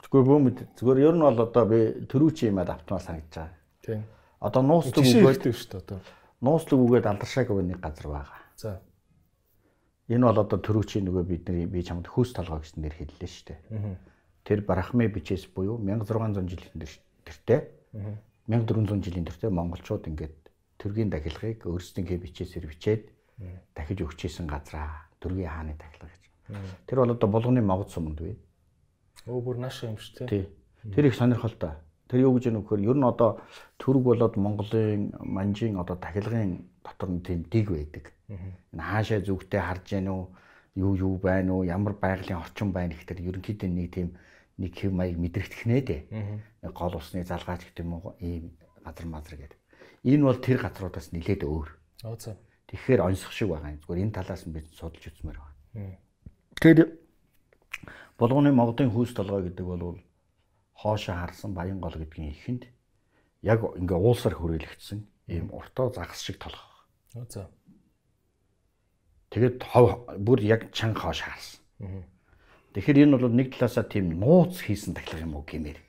Тэгвэл бөөмөд зүгээр ер нь бол одоо би төрүүчийн юмад автмаар санагдаж байгаа. Тийм. Одоо нууцлаг үгээд шүү дээ одоо. Нууцлаг үгээд алдаршаагүй нэг газар байгаа. За. Энэ бол одоо төрүүчийн нөгөө бидний би чамд хөөс толгой гэсэн нэр хэллээ шүү дээ. Тэр Брахме бичээс буюу 1600 жилийн тэртээ 1400 жилийн тэртээ монголчууд ингээд төргийн дахилгыг өөрсдийн хэ бичээсээр бичээд дахиж өгчээсэн газраа төргийн хааны дахилга гэж. Тэр бол одоо булганы могод суманд бай. Өө бүр нааш юм шүү тий. Тэр их сонирхолтой. Тэр юу гэж нөхөр ер нь одоо төрөг болоод Монголын манжийн одоо дахилгын дотор нь тийм дэг байдаг. Энэ хаашаа зүгтээ харж гэнэ үү? Юу юу байна уу? Ямар байгалийн орчин байна гэхээр ерөнхийдөө нэг тийм нэг хэв маяг мэдрэгдэх нэ дээ. Гол усны залгаач гэдэг юм уу? Ийм газар мазар гэдэг. Энэ бол тэр газруудаас нилээд өөр. Тэгэхээр онцох шиг байгаа юм. Зүгээр энэ талаас нь бид судалж үзмээр байна. Тэгэхээр булгууны модын хүйс толгой гэдэг бол хоошоо харсан баян гол гэдгийн ихэнд яг ингээ уулсаар хүрээлэгдсэн ийм уртаа загас шиг толгой. За. Тэгээд бүр яг чанга хоош харсан. Тэгэхээр энэ бол нэг талаасаа тийм нууц хийсэн тахлах юм уу гэмээр.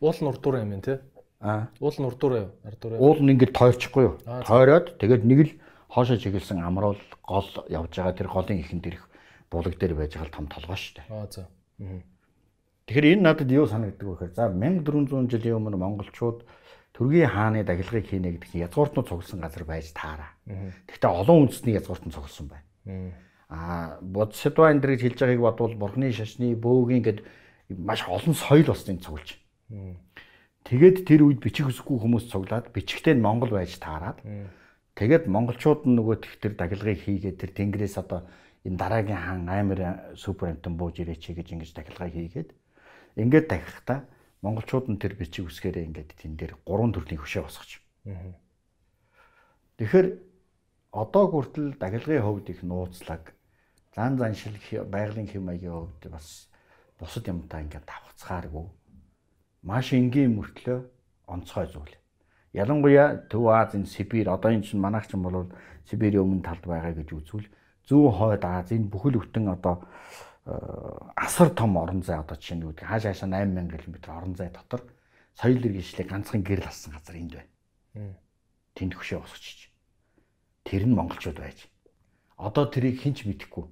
Уул нь урдуур юм те. Аа. Уул нь урдуур юу? Ардуур. Уул нь ингээд тойрчихгүй юу? Тойроод тэгээд нэг л хоошоо чиглэсэн амруул гол явж байгаа тэр голын ихэнд ирэх булаг дээр байж байгаа том толгой шүү дээ. Аа за. Тэгэхээр энэ надад юу санагддаг вэ гэхээр за 1400 жилийн өмнө монголчууд Төргийн хааны дахилгыг хийнэ гэдэг чинь язгууртнууд цугласан газар байж таараа. Гэхдээ олон үндэсний язгууртан цугласан байна. Аа бодсодва энэ гэж хэлж байгааг бодвол бурхны шашны бөөгийн гэд маш олон соёл бас энэ цуглаж. Тэгээд тэр үед бичих үсэхгүй хүмүүс цуглаад бичгтээ нь Монгол байж таарад. Тэгээд монголчууд нь нөгөө тэр дахилгыг хийгээд тэр тэнгэрээс одоо энэ дараагийн хаан амар супер амтан бууж ирээч гэж ингэж дахилгаа хийгээд ингээд дахихдаа монголчууд нь тэр бичиг үсгээрээ ингээд тэн дээр гурван төрлийн хөшөө босгоч. Тэгэхээр одоо хүртэл дахилгын хувьд их нууцлаг зан заншил байгалийн хэм маягийн хувьд бас бусад юмтай ингээд давхцгааргүй маш энгийн мөртлөө онцгой зүйл. Ялангуяа Төв Азийн Сибирь одоо энэ чинь манайх чинь бол Сибирийн өмнө талд байгаа гэж үзвэл зүүн хойд Азийн бүхэл бүтэн одоо Э, асар том орон зай одоо жишээ нь юу гэдэг хааш хаашаа 8000 км орон зай дотор соёл иргэншлийг ганцхан гэрэл алсан газар энд байна. Тэнд хөшөө босгочих. Тэр нь монголчууд байж. Одоо тэрийг хинч мэдэхгүй.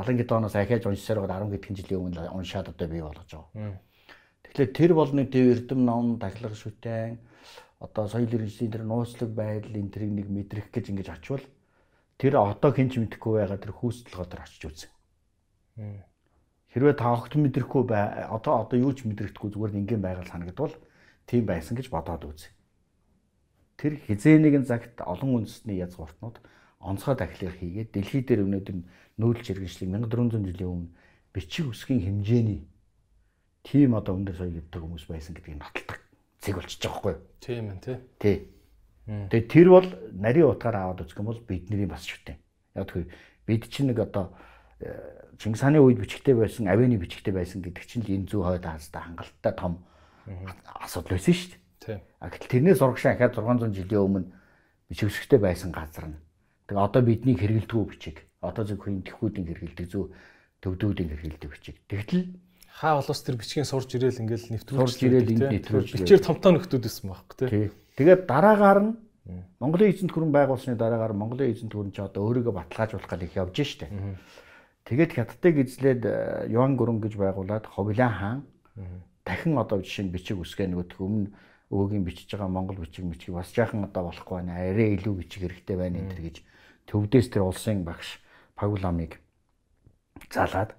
70 хэд оноос ахиаж уншсаар байгаа 10 хэдхэн жилийн өмнө уншаад одоо бий болгож байгаа. Тэгэхээр тэр болны төв эрдэм ном дахлах шүтэн одоо соёл иргэншлийн тэр нууцлаг байдал энэ тэрийг нэг мэдрэх гэж ингэж очивол тэр одоо хинч мэдэхгүй байгаа тэр хүүсдэл годор очиж үзэн. Хэрвээ та огт мэдрэхгүй бай одоо одоо юу ч мэдрэхгүй зүгээр ингийн байгаль санагдвал тийм байсан гэж бодоод үз. Тэр хизээ нэгэн цагт олон үндэсний язгууртнууд онцгой дахилыг хийгээд дэлхий дээр өнөөдөр нүүлж иргэншлиг 1400 жилийн өмнө бичиг үсгийн хэмжээний тийм одоо өндөр соёл гэдэг хүмүүс байсан гэдгийг нотолдог зэг болчихж байгаа хгүй. Тийм ээ тий. Тий. Тэгээ тэр бол нарийн утгаар аваад үзэх юм бол бидний бас шүтэн. Яг тэгэхээр бид чинь нэг одоо Чингис хааны үед бичгтэй байсан, авины бичгтэй байсан гэдэг чинь л энэ зүү хойд хаастай хангалттай том асуудал байсан шүү дээ. Тийм. А гэтэл тэрнээс урагшаа ахаад 600 жилийн өмнө бичвэсгтэй байсан газар нь. Тэгээ одоо бидний хэрэгэлдэггүй бичиг. Одоо зөв хин тэхүүдийн хэрэгэлдэг зүү төвдүүдийн хэрэгэлдэг бичиг. Тэгтэл хаа болоос тэр бичгийн сурж ирээл ингээл нэвтрүүлж ирээл нэвтрүүлж бичээр томтоо нөхдүүд байсан байхгүй тий. Тэгээд дараагаар нь Монголын эзэнт гүрэн байгуулсны дараагаар Монголын эзэнт гүрэн ч одоо өөрийгөө баталгаажуулах гал их явж штэ. Тэгээд хятадыг эзлээд Юан гүрэн гэж байгуулад Ховлан хаан дахин одоо жишээ нь бичиг үсгээ нөгөөх өмнө өвөгийн бичиж байгаа монгол бичиг мичиг бас жаахан одоо болохгүй байна. Арай илүү бичиг хэрэгтэй байна энэ төр гэж төвдөөс тэр улсын багш Пауламыг залаад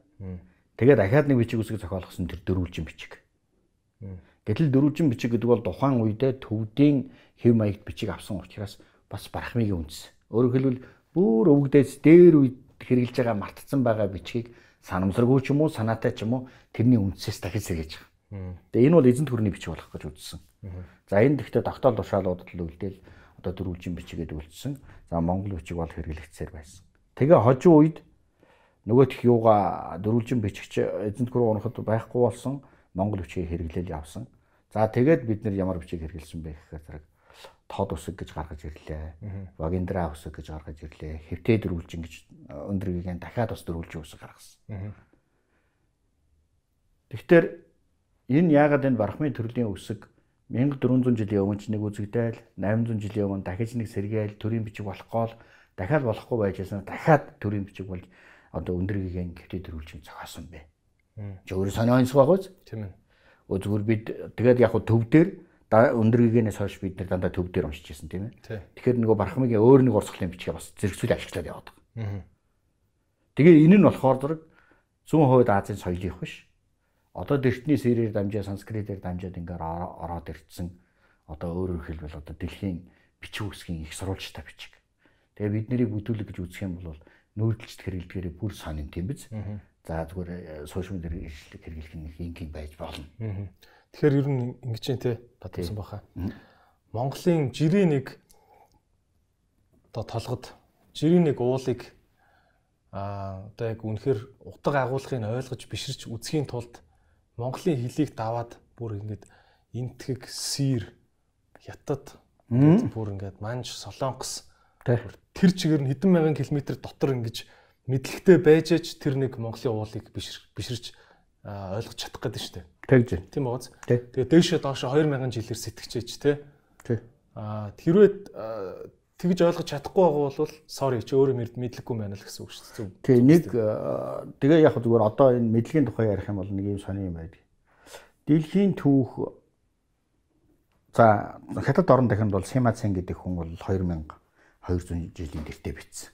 тэгээд дахиад нэг бичиг үсэг зохиолгосон тэр дөрвөлжин бичиг. Гэтэл дөрвөлжин бичиг гэдэг бол тухайн үедээ төвдийн хэв маягт бичиг авсан учраас бас барахмыг үндэс. Өөрөөр хэлбэл бүр өвгдөөс дээр үед хэрэгжилж байгаа мартцсан байгаа бичгийг санамсаргүй ч юм уу санаатай ч юм уу тэрний үндсээс дахиж сэргээж байгаа. Тэгээ энэ бол эзэнт хүрний бичиг болох гэж үзсэн. За энэ гэхдээ тогтоол тушаалуудад л үлдээл одоо дөрвөлжин бичигээд үлдсэн. За монгол бичиг бол хэрэглэгдсээр байсан. Тэгээ хожим үед нөгөө тх юуга дөрвөлжин бичигч эзэнт гүрэн унахад байхгүй болсон монгол бичгийг хэрэглээл явсан. За тэгээд бид нар ямар бичиг хэрэглэсэн бэ гэхээр зэрэг тод үсэг гэж гаргаж ирлээ. Вагиндра үсэг гэж гаргаж ирлээ. Хэвтээ дөрвөлжин гэж өндөргийн дахиад бас дөрвөлжин үсэг гаргасан. Тэгэхээр энэ яагаад энэ бархмын төрлийн үсэг 1400 жилийн өмнө ч нэг үзэгдээл 800 жилийн өмнө дахиж нэг сэргээл төрийн бичиг болохгүй дахиад болохгүй байжсэн дахиад төрийн бичиг болж одоо өндөргийн хэвтээ дөрвөлжин зохиосон бэ. Чи өөрөө сонио онцгой байгаа үз? Тийм ээ. Өө зүгээр бид тэгээд яг төв дээр өндөр гэгээнээс хойш бид нар дандаа төв дээр уншиж байсан тийм ээ. Тэгэхээр нөгөө бархмыг өөр нэг урсгалын бичгээ бас зэрэгцүүл ашиглаад яваад байгаа. Тэгээ энэ нь болохоор зэрэг зүүн хойд Азийн соёлынх биш. Одоо дэртний сэрээр дамжаа санскритээр дамжаад ингээд ороод ирсэн. Одоо өөрөөр хэлбэл одоо дэлхийн бичиг үсгийн их сурвалжтай бичиг. Тэгээ бид нарыг бүтүүлэг гэж үзэх юм бол нүүдэлчд хэрэглэдгээрээ бүр сонин тийм биз. За зүгээр сошиал медиа хэрэглэх нь ингийн байж болно. Тэгэхээр ер нь ингэж юм те бодсон баха. Монголын жирийн нэг одоо толгод жирийн нэг уулыг а одоо яг үнэхээр утга агуулгыг ойлгож биширч үзхийн тулд Монголын хэлийг даваад бүр ингэж энтгэг сэр хятад бүр ингэж манж солонгос тэр чигээр нь хэдэн мянган километр дотор ингэж мэдлэгтэй байж ч тэр нэг Монголын уулыг биширч ойлгож чадах гэдэг нь шүү дээ. Тэгж байна. Тийм бооз. Тэгээ дээшээ доошо 2000 жилээр сэтгэжээч тий. Тий. Аа тэрвээ тэгж ойлгож чадахгүй байгаа бол sorry чи өөрөө мэдлэггүй байна л гэсэн үг шүү дээ. Тий нэг тэгээ яг зүгээр одоо энэ мэдлэгийн тухай ярих юм бол нэг юм сони юм байдаг. Дэлхийн түүх За хятад орон дахинд бол Симацен гэдэг хүн бол 2200 жилийн тэртээ бичсэн.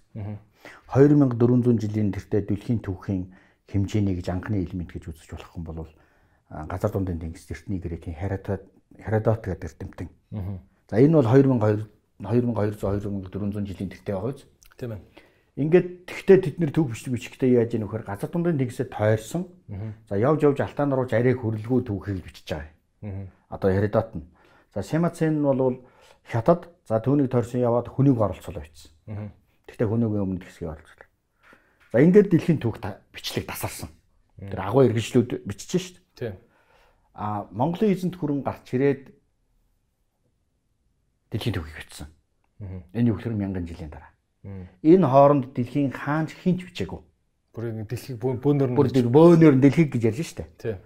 2400 жилийн тэртээ дэлхийн түүхийн хэмжээний гэж анхны элемент гэж үзэж болох хүн бол газар дундын тэнгис эртний грекийн Herodot Herodot гэдэг эрдэмтэн. За энэ бол 2200 2200 2400 жилийн тэртээ байгаа биз? Тийм ээ. Ингээд тэгтээ тэд нэр төв бичиг бичгтээ яаж яах вэ? Газар дундын тэнгисээ тойрсон. За явж явж алтан руу жарыг хөрөлгөө түүхийг бичиж байгаа. Одоо Herodot нь. За Симацен бол хятад за түүнийг тойрсон яваад хүнийг оролцуулаа бичсэн. Тэгтээ хүнийгийн өмнө хэсгийг оролцуулаа. За ингээд дэлхийн түүх бичлэг тасарсан. Тэр агуу иргэншлүүд бичиж шít. Тийм. А Монголын эзэнт хүрэн гарч ирээд дэлхийн түүхийг бичсэн. Энэ юу гэхээр мянган жилийн дараа. Энэ хооронд дэлхийн хаанч хинч бичээгүй. Бүр нэг дэлхийг бөөнөр Бүр бөөнөр дэлхийг гэж ярьж штэ. Тийм.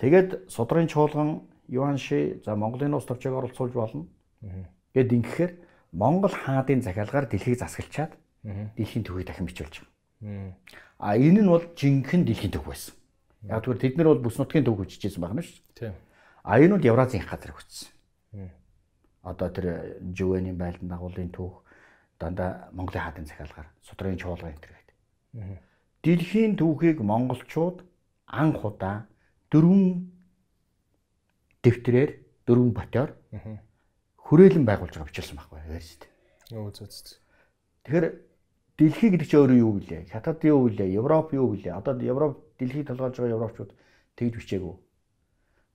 Тэгээд судрын чуулган Юан Ши за Монголын улс төрчийг оролцуулж болно. Гэт ингэхээр Монгол хаадын захиалгаар дэлхийг засгалчаад дэлхийн түүхийг дахин бичүүлж байгаа. А энэ нь бол жинхэнэ дэлхийн түүх байсан. Яг тэгвэл тэд нар бол бүс нутгийн түүх хүчижсэн байна шүү. Тийм. А энэ бол Евразийн газар хүчсэн. Одоо тэр Жувений байлдан дагуулын түүх дандаа Монголын хаадын захиалгаар судрын чуулган энэ гэдэг. Дэлхийн түүхийг монголчууд анх удаа дөрвөн дэвтрээр дөрвөн ботоор хүрээлэн байгуулж байгаа бичилсэн байхгүй university. Юу зү зү. Тэгэхээр дэлхий гэдэг чинь өөрөө юу вэ? Хятад юу вэ? Европ юу вэ? Одоо Европ дэлхийг толгойж байгаа европчууд тэгж бичээгүй.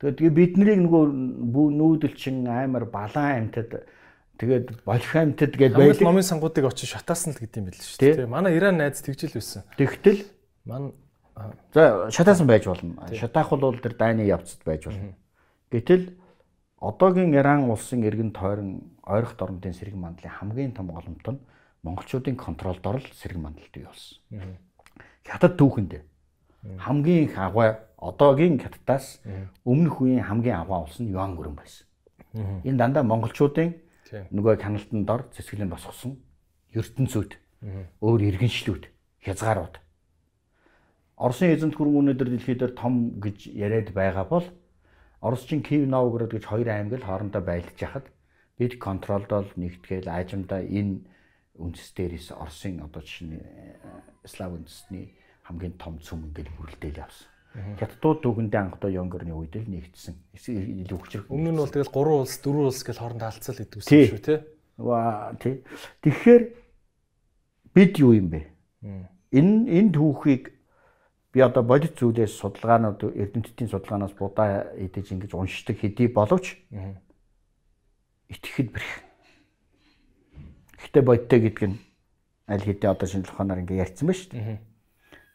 Тэгээд тэгээ бид нарыг нөгөө нүүдэлчин аймар балаан амьтад тэгээд болох амьтад гэж байдаг. Номын сангуудыг очиж шатаасан л гэдэг юм байл шүү дээ. Манай Иран найз тэгжил байсан. Тэгтэл ман за шатаасан байж болно. Шатаах бол тэр дайны явцад байж болно. Гэтэл одоогийн Иран улсын иргэн тойрон ойрох дорнодын сэрэг мандлын хамгийн том голомт нь монголчуудын контролд орол сэрэг мандалд бий болсон. Хятад түүхэнд хамгийн их агуу одоогийн хятадаас өмнөх үеийн хамгийн агуу улс нь Юан гүрэн байсан. Энэ дандаа монголчуудын нөгөө каналтанд дор цэцгэлэн босгосон ертөнцүүд өөр иргэншлүүд хязгаарууд. Оросын эзэнт гүрэн өнөөдөр дэлхийд том гэж яриад байгаа бол Оросчин Киев Новгород гэж хоёр аймаг л хоорондоо байлж яхад бид контролдол нэгтгэл аажимдаа энэ үндэс дээрээс Оросын одоо жишээ нь слав үндэсний хамгийн том цөм ингээд бүрэлдээл явсан. Хятадууд дүгэндээ анхдаа Йонгорны үед л нэгдсэн. Илүү хүчрэг. Өмнө нь бол тэгэл 3 улс, 4 улс гэж хоорондоо алдцал гэдэг үсэн шүү, тий? Ва тий. Тэгэхээр бид юу юм бэ? Энэ энэ түүхийг би одоо бодит зүйлээс судалгаанууд эрдэмтдийн судалгаанаас будаа идэж ингэж уншдаг хэдий боловч итгэхэд бэрх. Гэхдээ бодиттой гэдэг нь аль хэдийн одоо шинжлэх ухаанаар ингэ ярьсан байна шүү дээ.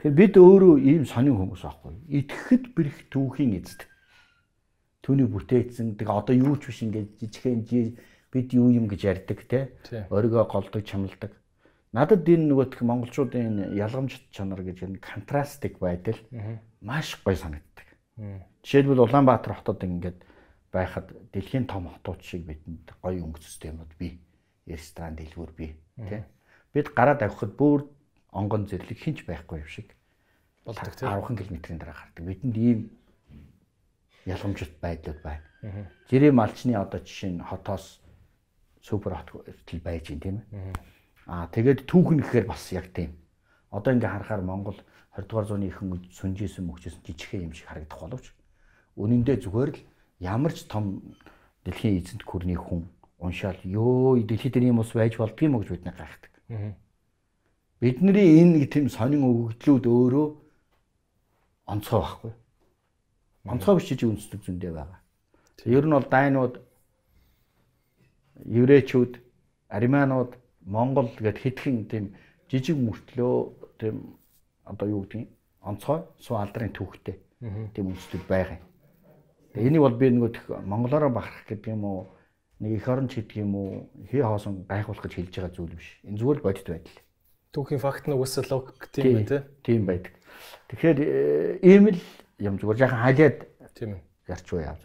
Тэгэхээр бид өөрөө ийм сонин хүмүүс аахгүй. Итгэхэд бэрх түүхийн эзэд. Түүний бүтээсэн тэг одоо юу ч биш ингээд жижигхэн бид юу юм гэж ярьдаг те. Оригоо голдог чамладаг. Надад энэ нөгөө монголчуудын ялгамжт чанар гэж энэ контрастик байдал маш гоё санагддаг. Жишээлбэл Улаанбаатар хотод ингээд байхад дэлхийн том хотууд шиг бидэнд гоё өнгө системүүд бий. Ресторан дэлгүүр бий, тий. Бид гараад авахд бүр онгон зэрлэг хинч байхгүй юм шиг болдог тийм 10 км-ийн дараа гардаг. Бидэнд ийм ялгамжит байдлууд байна. Жирийн малчны одоо жишээ нь хотоос супер хот хүртэл байж гин тийм ээ. Аа тэгээд түүхэн гэхээр бас яг тийм. Одоо ингээ харахаар Монгол 20 дугаар зууны ихэнх сүнжээсэн мөгчсөн жижигхэн юм шиг харагдах боловч үнэндээ зүгээр л ямар ч том дэлхийн эзэнт гүрний хүн уншаал ёо дэлхийд ийм ус байж болдгийм гэж бид гайхдаг. Бидний энэ тийм сонин өгөгдлүүд өөрөө онцгой байхгүй. Онцгой биш жижиг үндэстэг зөндөө байгаа. Ер нь бол дайнууд еврейчүүд, ариманууд, монгол гэд хитгэн тийм жижиг мөртлөө тийм одоо юу гэдгийг онцгой суу алдрын түүхтэй тийм үндэстэг байгаа юм. Тэгээ энийг бол би нөгөө монголоор бахарах гэдэг юм уу нэг их оронч гэдэг юм уу хий хоосон гайхуулах гэж хэлж байгаа зүйл биш. Энэ зүгээр л бодит байдал. Түүхийн факт нь угсаа логик тийм байх тийм байдаг. Тэгэхээр э, ийм л юм зүгээр яхан хайлаад тийм ээ ярьчгүй яа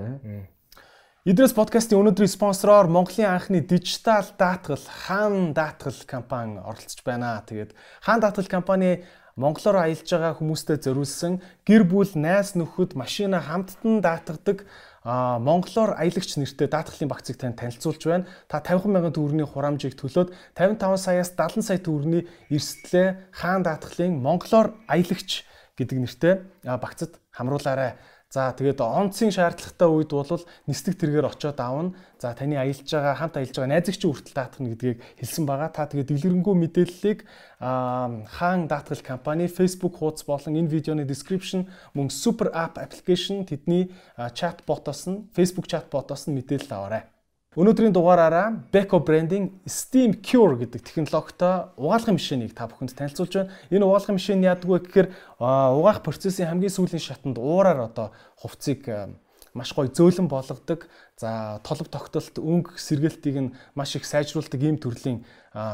за. Идрээс подкастын өнөөдрийн спонсороор Монголын анхны дижитал даатгал хаан даатгал компани оролцож байна. Тэгээд хаан даатгал компани Монголоор аялж байгаа хүмүүстэй зориулсан гэр бүл найз нөхөд машина хамттан даатгадаг а монголоор аялагч нэртэй даатгалын багцыг танд танилцуулж байна. Та 50 мянган төгрөгийн хураамжийг төлөөд 55 саяас 70 сая төгрөгийн эрсдлээ хаан даатгалын монголоор аялагч гэдэг нэртэй багцад хамруулаарай. За тэгээд онцгийн шаардлагатай үед бол нислэг тэргээр очиод аавна. За таны аялж байгаа хамт аялж байгаа найзагчийн хүртэл даатах нь гэдгийг хэлсэн байгаа. Та тэгээд дэлгэрэнгүй мэдээллийг хаан даатгал компани Facebook хуудас болон энэ видеоны description мөн super app application тэдний чат ботоос нь Facebook чат ботоос нь мэдээлэл аваарай. Өнөөдрийн дугаараараа Beko branding Steam Cure гэдэг технологитой угаалгын машиныг та бүхэнд танилцуулж байна. Энэ угаалгын машин яадаг вэ гэхээр угаах процессын хамгийн сүүлийн шатанд уураар одоо хувцсыг маш гоё зөөлөн болгодог. За толб тогтолт өнгө сэргээлтийг нь маш их сайжруулдаг ийм төрлийн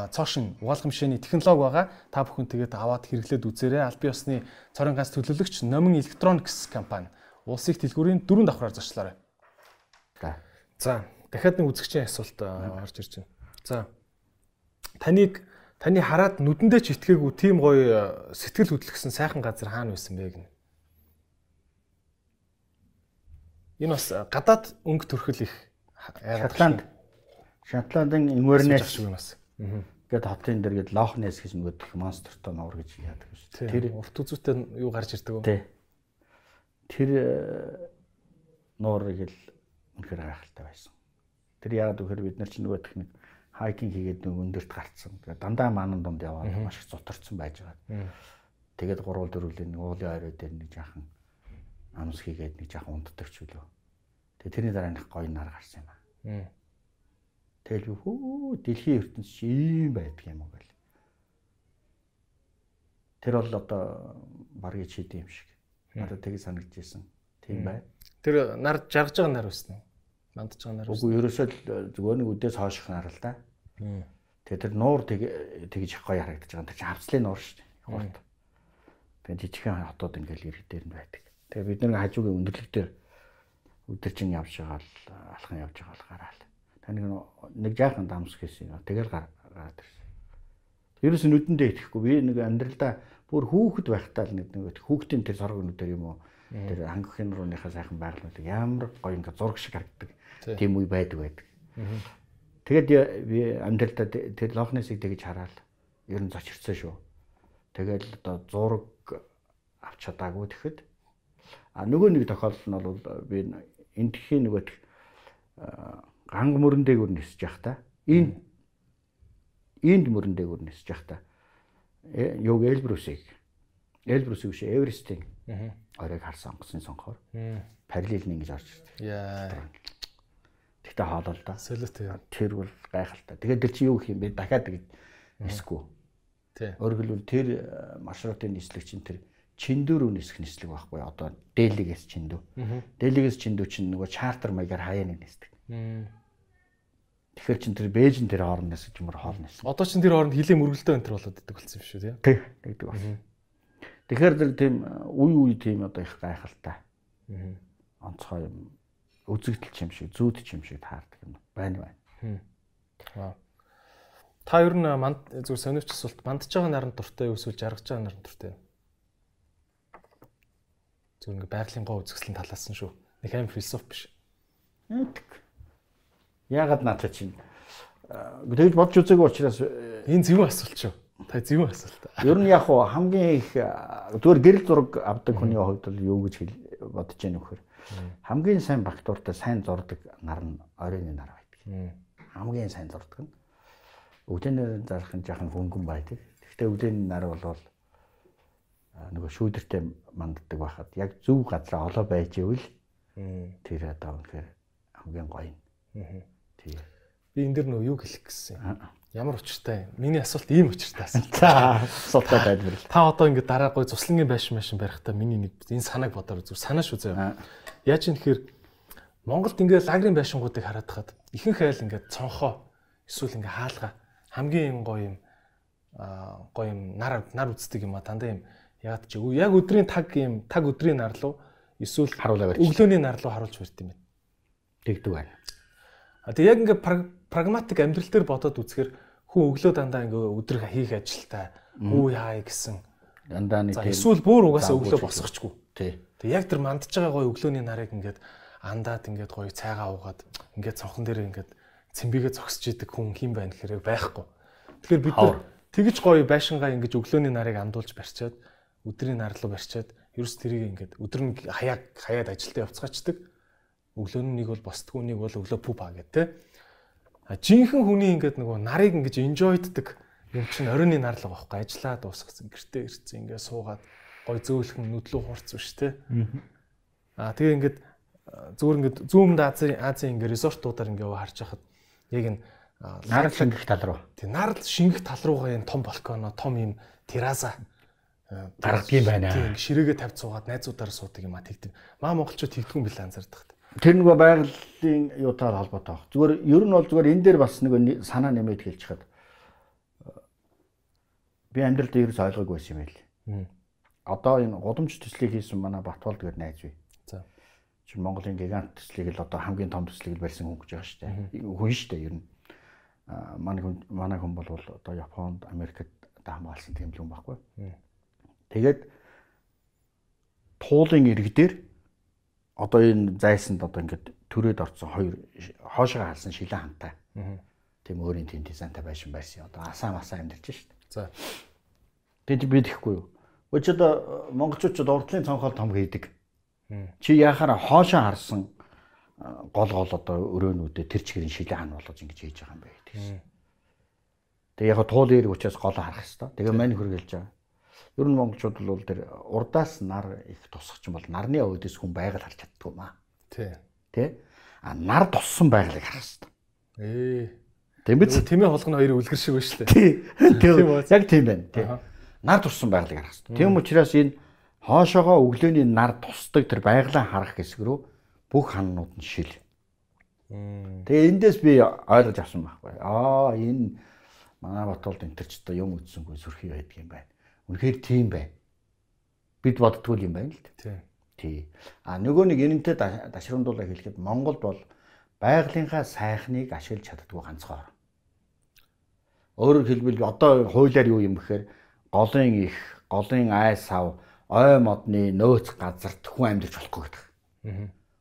цоошин угаалгын машины технологи байгаа. Та бүхэн тэгээд аваад хэрэглээд үзээрэй. Аль бие усны цорын ганц төлөөлөгч Номин Electronics компани улсын дэлгүүрийн дөрөв давхраар зочлоорой. За дахиад нэг үзэгчийн асуулт орж ирж байна. За таныг таны хараад нүдэндээ ч итгээгүй тийм гоё сэтгэл хөдлөсөн сайхан газар хаана байсан бэ гэнэ. Энэ бас гадаад өнгө төрхөл их Шотланд Шотландын Инвернес шиг бас. гэдэг хотын дээр гээд Лохнес гэж нөгөөх монстертой нуур гэж яадаг шүү. Тэр урт үзүүтэй юу гарч ирдэг вэ? Тэр нуурыг л үнэхээр гайхалтай байсан. Тэр яагаад гэхээр бид нар ч нөгөө техник хайкинг хийгээд нөгөө өндөрт гарцсан. Тэгээ дандаа маанан дунд яваад маш их зутарсан байж байгаа. Тэгээд гурвал дөрвөлийн нэг уулын орой дээр нэг жаахан амс хийгээд нэг жаахан унддаг ч үлээ. Тэгээ тэрний дараа нэг гоё нар гарсан юм аа. Тэгэл хөө дэлхийн ертөнц чи ийм байдаг юм уу гэл. Тэр бол одоо баргийн чид юм шиг. Надад тийг санагдчихсэн. Тийм бай. Тэр нар жаргаж байгаа нар байсан уу? Мандж байгаа нар. Үгүй ерөөсөө л зүгээр нэг үдээс хооших нар л да. Тэгээ тэр нуур тэгж их гоё харагдаж байгаа. Тэр чинь хавцлын нуур шүү дээ. Хурд. Тэгээ жижигхэн хотууд ингээл ирэх дээр нь байдаг. Тэгээ бид нэг хажуугийн өндөрлөг дээр өдөржин явж байгаа л алхан явж байгаа л гараал. Таны нэг жаахан дамс гэсэн. Тэгэл гараад ирсэн. Ерөөс нүдэндээ итгэхгүй. Би нэг амьдралдаа бүр хүүхэд байхдаа л нэг нэг хүүхдийн тэр сорог нүдээр юм уу тэр хангахын рууныхаа сайхан байгалууд ямар гоё ингээ зураг шиг харагддаг тийм үе байдаг байдаг. Тэгээд би амьдралдаа тэр лохнесыг тэгж хараад ер нь зочирцсан шүү. Тэгэл одоо зураг авч чадаагүй тэгэхэд. А нөгөө нэг тохиолдол нь бол би энэ тхийн нөгөө ганг мөрөн дээгүр нисэж явах та. Энэ энд мөрөн дээгүр нисэж явах та. Юг Эльбрусыг Эльбрус биш Эверестийн оройг харсан онгоцны сонхоор параллел нь ингэж орж ирдэг. Яа. Тэгтээ хоолол да. Солиотой. Тэр бол гайхалтай. Тэгээд тэр чи юу гэх юм бэ? Дахиад тэгж нисэхгүй. Тий. Өөрөөр хэлбэл тэр маршрутын нислэг чинь тэр чиндүү рүү нисэх нислэг байхгүй одоо дээлигээс чиндүү. Дээлигээс чиндүү чинь нөгөө чартер маягаар хаяа нэг нисдэг. Тэгэхээр чин тэр Бээжин тэр хоорондоос юмар хоол ниссэн. Одоо чин тэр хооронд хилээ мөргөлдөө энэ төр болоод идэг болсон юм шүү тий. Тий, тэгдэг байна. Тэгэхээр тэр тийм үе үе тийм одоо их гайхалтай. Онцгой юм үзэгдэл юм шиг, зүүд юм шиг таардаг юм байна байна. Та ер нь манд зүгээр сонирч асуулт мандж байгаа наранд дуртай юу эсвэл жаргаж байгаа наранд дуртай юу? Зүгээр ингээ байгалийн гоо үзэсгэлэн талаас нь шүү. Нэг аим философи биш. Яагаад наачаа чинь тэгж бодж үзээгүй учраас энэ зөвхөн асуулт шүү. Та зөвхөн асуулт. Ер нь яг хамгийн их зүгээр гэрэл зураг авдаг хүний хувьд бол юу гэж бодож яах нөхөр. Хамгийн сайн бактуртай сайн зурдаг нар нь оройн нар байдаг. Хамгийн сайн зурдаг нь өвдөнөр зарах нь жаахан хөнгөн байдаг. Гэхдээ өвдөний нар бол нөгөө шүүдэртэй манддаг байхад яг зөв газар олоо байж ивэл тэр одоо үнэхээр хамгийн гоё юм. Тий. Би энэ дэр нөгөө юу хэлэх гэсэн юм. Ямар учиртай юм? Миний асуулт ийм учиртай асуулт. За асуултаа тайлбарлал. Та одоо ингэ дараа гой цуслангийн байшин машин барихтаа миний нэг энэ санааг бодоор зүр санаа шүү заяа. Яаж юм тэгэхээр Монголд ингээ лагрын байшингуудыг хараад хаад ихэнх айл ингээ цонхоо эсвэл ингээ хаалга хамгийн гоё юм гоё юм нар нар үздэг юм а дандаа юм ягаад ч яг өдрийн таг юм таг өдрийн нар руу эсвэл харуулаа барьж өглөөний нар руу харуулж барьд юм байна. Тэгдэг байна. А тэг яг ингээ прагматик амьдрал дээр бодоод үзэхэр хүн өглөө дандаа ингээ өдрөг хийх ажилтай хүү яа гэсэн дандаа нэг эсвэл бүр угаасаа өглөө босгочгүй. Тий. Тэг яг тэр мандж байгаа гоё өглөөний нарыг ингээд андаад ингээд гоё цайгаа уугаад ингээд цонхон дээр ингээд цэмбигээ зогсож идэг хүн хин байна гэхээр байхгүй. Тэгэхээр бид нар тэгж гоё байшингаа ингээд өглөөний нарыг андуулж барьчаад өдрийн нар руу барьчаад ерөөс тэрийг ингээд өдөр нь хаяаг хаяад ажилдаа явцгаачдаг. Өглөө нь нэг бол босдгүй нэг бол өглөө пупа гэдэг те. Жинхэнэ хүний ингээд нөгөө нарыг ингэж enjoyддаг юм чинь оройны нар л байгаа байхгүй ажиллаа дуусгасан гэртээ ирсэн ингээд суугаад гой зөөлхөн нүдлүү хурц биш те. Аа тэгээ ингээд зүгээр ингээд зүүмд Азийн Азийн ингээд резортуудаар ингээд харж хахад яг энэ нар шингэх тал руу. Тэг нар шингэх тал руугаа энэ том балконо, том юм тераса гаргадаг юм байна. Тийм ширээгээ тавьж суугаад найзуудаар суудаг юм а тэгдэг. Маа монголчууд тэгдэггүй юм билээ анзаардаг. Тэр нөгөө байгалийн юутаар холбоотой баг. Зүгээр ер нь бол зүгээр энэ дээр бас нэг санаа нэмээд хэлж хад би амьдралд ерөөс ойлгоогүй байсан юм байл. Одоо энэ гудамж төслийг хийсэн манай Батбол гэдэг найз бий. За. Чи Монголын гигант төслийг л одоо хамгийн том төслийг л барьсан хүн гэж байгаа шүү дээ. Хүн шүү дээ ер нь. Манай хүн манай хүн бол одоо Японд, Америкт хамгаалсан тийм л хүн байхгүй. Тэгээд туулын иргэдээр одоо энэ зайсанд одоо ингээд төрөөд орсон хоёр хоошоо халсан шилэн хантай. Тийм өөрийн тийм дизайнтай байшин байсан. Одоо асаа масаа амьдарч шүү дээ. За. Тэд би тэхгүй юу. Өч одоо монголчууд урдлын цонхол том хийдэг. Чи яхаараа хоошоо харсан гол гол одоо өрөөнүүдэд тэр чигээр шилэн хан болгож ингэж хийж байгаа юм байна гэсэн. Тэгээ яг туул ирэх учраас гол харах хэвээр. Тэгээ мань хөргөлж байгаа. Ер нь монголчууд бол тэр урдаас нар их тусах юм бол нарны өөдөөс хүн байгаль харж чаддгүй маа. Тий. Тэ? А нар туссан байгалыг харах хэвээр. Ээ. Тийм биз? Тэмээ холгоно хоёр үлгэр шиг байна шүү дээ. Тий. Тийм яг тийм байна. Тий. Нар туссан байгалыг харах хэрэгтэй. Тийм учраас энэ хоошоогоо өглөөний нар тусдаг тэр байгалаа харах хэсэг рүү бүх ханнууд нь шил. Тэгээ эндээс би ойлгож авсан байхгүй. Аа энэ манай Батуулд энэ ч одоо юм үтсэнгүй сүрхий байдаг юм байна. Үнэхээр тийм байна. Бид боддгоо юм байна л дээ. Тий. Тий. А нөгөө нэг энэнтэй дашрамдуулаа хэлэхэд Монголд бол байгалийнхаа сайхныг ашиглаж чаддгүй ганцхан орн. Өөрөөр хэлбэл одоо хуулиар юу юм бэхээр голын их, голын ай сав, ой модны нөөц газар хүн амьдарч болохгүй гэдэг.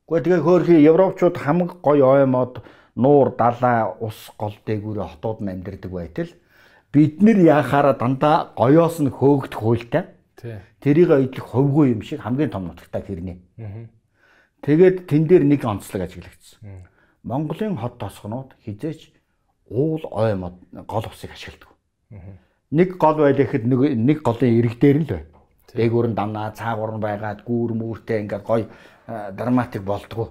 Гэхдээ тэгээ хөөрхи европчууд хамаг гоё ой мод, нуур, далай, ус гол дээгүүрээ хотууд нь амьдардаг байтал бид нэр яхаараа дандаа гоёос нь хөөгдөх хуйлтай. Тэрийг идэх ховгүй юм шиг хамгийн том нутагтай хэрнээ. Тэгээд тэн дээр нэг онцлог ажиглагдсан. Монголын хот тосгонууд хизээч уул ой мод гол усыг ашигладаг. Нэг гол байл гэхэд нэг нэг голын ирэг дээр нь л бай. Дээгүүр нь дамнаа, цаагуур нь байгаад гүүр мүүртэй ингээд гой драматик болдгоо.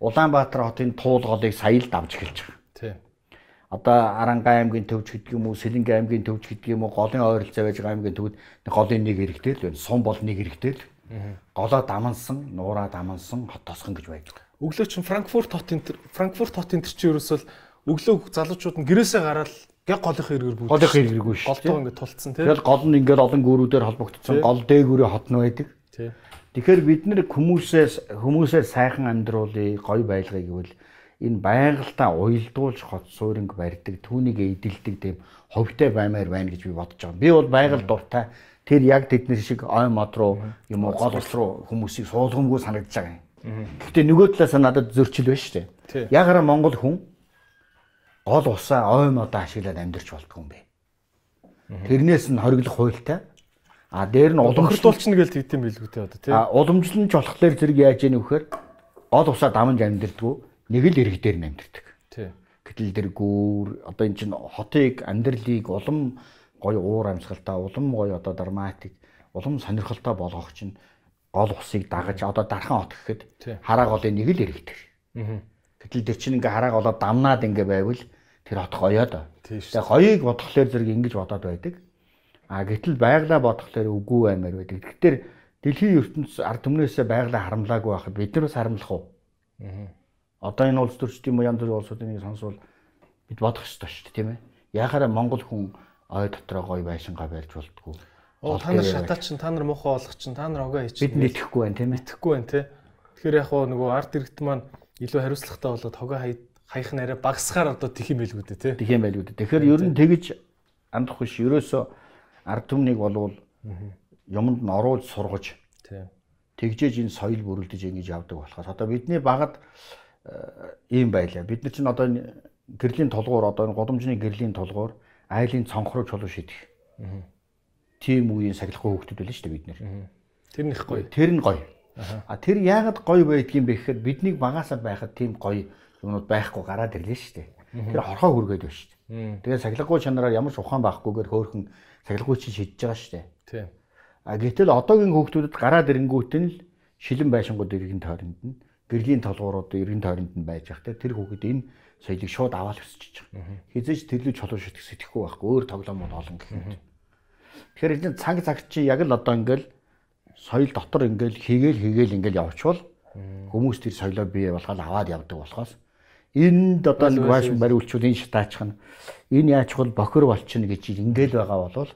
Улаанбаатар хотын туул голыг сая л давж эхэлж байгаа. Одоо Аранга аймгийн төвч гэдэг юм уу, Сэлэнгэ аймгийн төвч гэдэг юм уу, голын ойролцоо байж байгаа аймгийн төвд голын нэг ирэгтэй л байна. Сум бол нэг ирэгтэй л. Голоо дамансан, нуураа дамансан хот тосгон гэж байдаг. Өглөө чин Франкфурт хотын Франкфурт хотын чинь ерөөсөл өглөө залуучууд нь гэрээсээ гараад яг голынхаа эргээр бүгд Голынх хэрэггүй шүү. голтоо ингээд тулцсан тий. Тэгэл гол нь ингээд олон гүүрүүдээр холбогдсон гол дээгүүрээ хот нь байдаг. Тий. Тэгэхээр бид нэр хүмүүсээс хүмүүсээ сайхан амьдруулъя, гоё байлгая гэвэл энэ байгальтаа уйлдуулж хот сууринг барьдаг, түүнийг эдэлдэг тийм ховтой баймаар байна гэж би бодож байгаа. Би бол байгаль дуртай тэр яг тэдний шиг ой мод руу юм уу гол ус руу хүмүүсийг суулгамгүй санагдаж байгаа юм. Гэхдээ нөгөө талаас нь надад зөрчил байна шүү дээ. Ягаараа Монгол хүн гол усаа ой модоо ашиглаад амьдарч болтгүй юм бэ. Тэрнээс нь хориглох хуйлтай. А дээр нь уламжлалт Бохирдуулчихна гэж тэгдэм билгүй те одоо тий. А уламжлалт болохоор зэрэг яаж яах вэ вэхээр гол усаа дамж амьдэрдгүү нэг л ирэг дээр нь амьдэрдэг. Тий. Гэтэл тэр гүүр одоо эн чинь хотыг амьдралыг улам гоё уур амьсгалтай улам гоё одоо драматик улам сонирхолтой болгох чинь гол усыг дагаж одоо дархан хот гэхэд хараа голын нэг л ирэг дээр. Аа. Гэтэл тэр чинь ингээ хараа голоо дамнаад ингээ байвал тэр хот гоёо доо. Тэгээ хоёыг бодглохлоор зэрэг ингэж бодоод байдаг. А гэтэл байглаа бодглохлоор үгүй аймаар байдаг. Тэгэхээр дэлхийн ертөнц ард түмнээсээ байглаа харамлаагүй байхад бид нар бас харамлах уу? Одоо энэ улс төрчд юм уу янз бүрийн улсуудын нэг сонсвол бид бодох ёстой шүү дээ тийм ээ. Яхаараа Монгол хүн ой дотроо гоё байшингаа барьж болтгоо. Оо та нар шатаа чин та нар муухай болох чин та нар огоо хийчих. Бид нэтгэхгүй байна тийм ээ. итгэхгүй байна те. Тэгэхээр яг хоо нөгөө арт иргэд маань илүү хариуцлагатай болоод хогоо хаях нь арай багасгаар одоо тэх юм байлгүй дээ те. Тэг юм байлгүй дээ. Тэгэхээр ер нь тэгж амдах биш. Ерөөсөө ард түмнийг болвол юмд нь оруулж сургаж Тий. тэгжээж энэ соёл бүрэлдэж ингэж явдаг болохоос одоо бидний багад ийм байлаа. Бид нар чинь одоо гэрлийн толгуур одоо энэ годомжны гэрлийн толгуур айлын цонхроо чулуу шидэх. Тийм үеийн сахилахгүй хөвгтүүд байлаа шүү дээ бид нэр. Тэр нь их гоё. Тэр нь гоё. А тэр яагаад гоё байдгийм бэ гэхээр биднийг багасаа байхад тийм гоё юмнууд байхгүй гараад ирлээ шүү дээ. Тэр хорхоо хүргээд байна шүү дээ. Тэгээ сахилахгүй чанараар ямар ч ухаан байхгүйгээр хөөхөн сахилгүй чинь шидэж байгаа шүү дээ. Тийм. А гэтэл одоогийн хүүхдүүдэд гараад ирэнгүүт нь шилэн байшингууд иргэн тойронд нь гэрлийн толгуурууд иргэн тойронд нь байж байгаа. Тэр хүүхэд энэ соёлыг шууд аваад өсөж байгаа. Хизээч тэрлүү чулуу шидэх сэтгэхгүй байхгүй өөр тоглоомод олон гэх юм. Тэгэхээр энэ цаг цаг чи яг л одоо ингээл соёл дотор ингээл хийгээл хийгээл ингээл явчвал хүмүүс тэр соёлоо бий болгоод аваад явдаг болохоос энд одоо нэг маш бариулчвал энэ шатаачих нь энэ яачвал бохир болчихно гэж ингээл байгаа болвол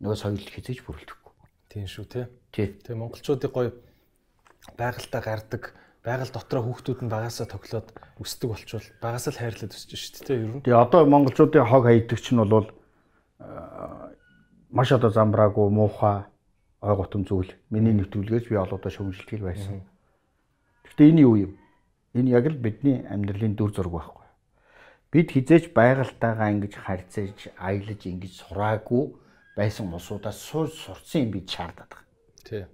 нөгөө соёл хизээж бүрэлдэхгүй. Тийм шүү те. Тий. Тэгээ монголчуудыг гоё байгальтаа гардаг, байгаль дотроо хүүхдүүд нь багасаа тоглоод өсдөг болчвол багасаа л хайрлаад өсөж шүү дээ ер нь. Тэгээ одоо монголчуудын хог хайдагч нь бол маш одоо замбраагүй муухай ой готом зүйл. Миний нэвтрүүлгээс би олоодоо шөмжилтгэл байсан. Гэхдээ энэ юу юм? Энэ яг л бидний амьдралын дүр зураг байхгүй. Бид хизээч байгальтайгаа ингэж харьцаж, аялаж ингэж сураагүй байсан улсуудаас сууж сурцсан юм бид шаардаад байгаа. Тий.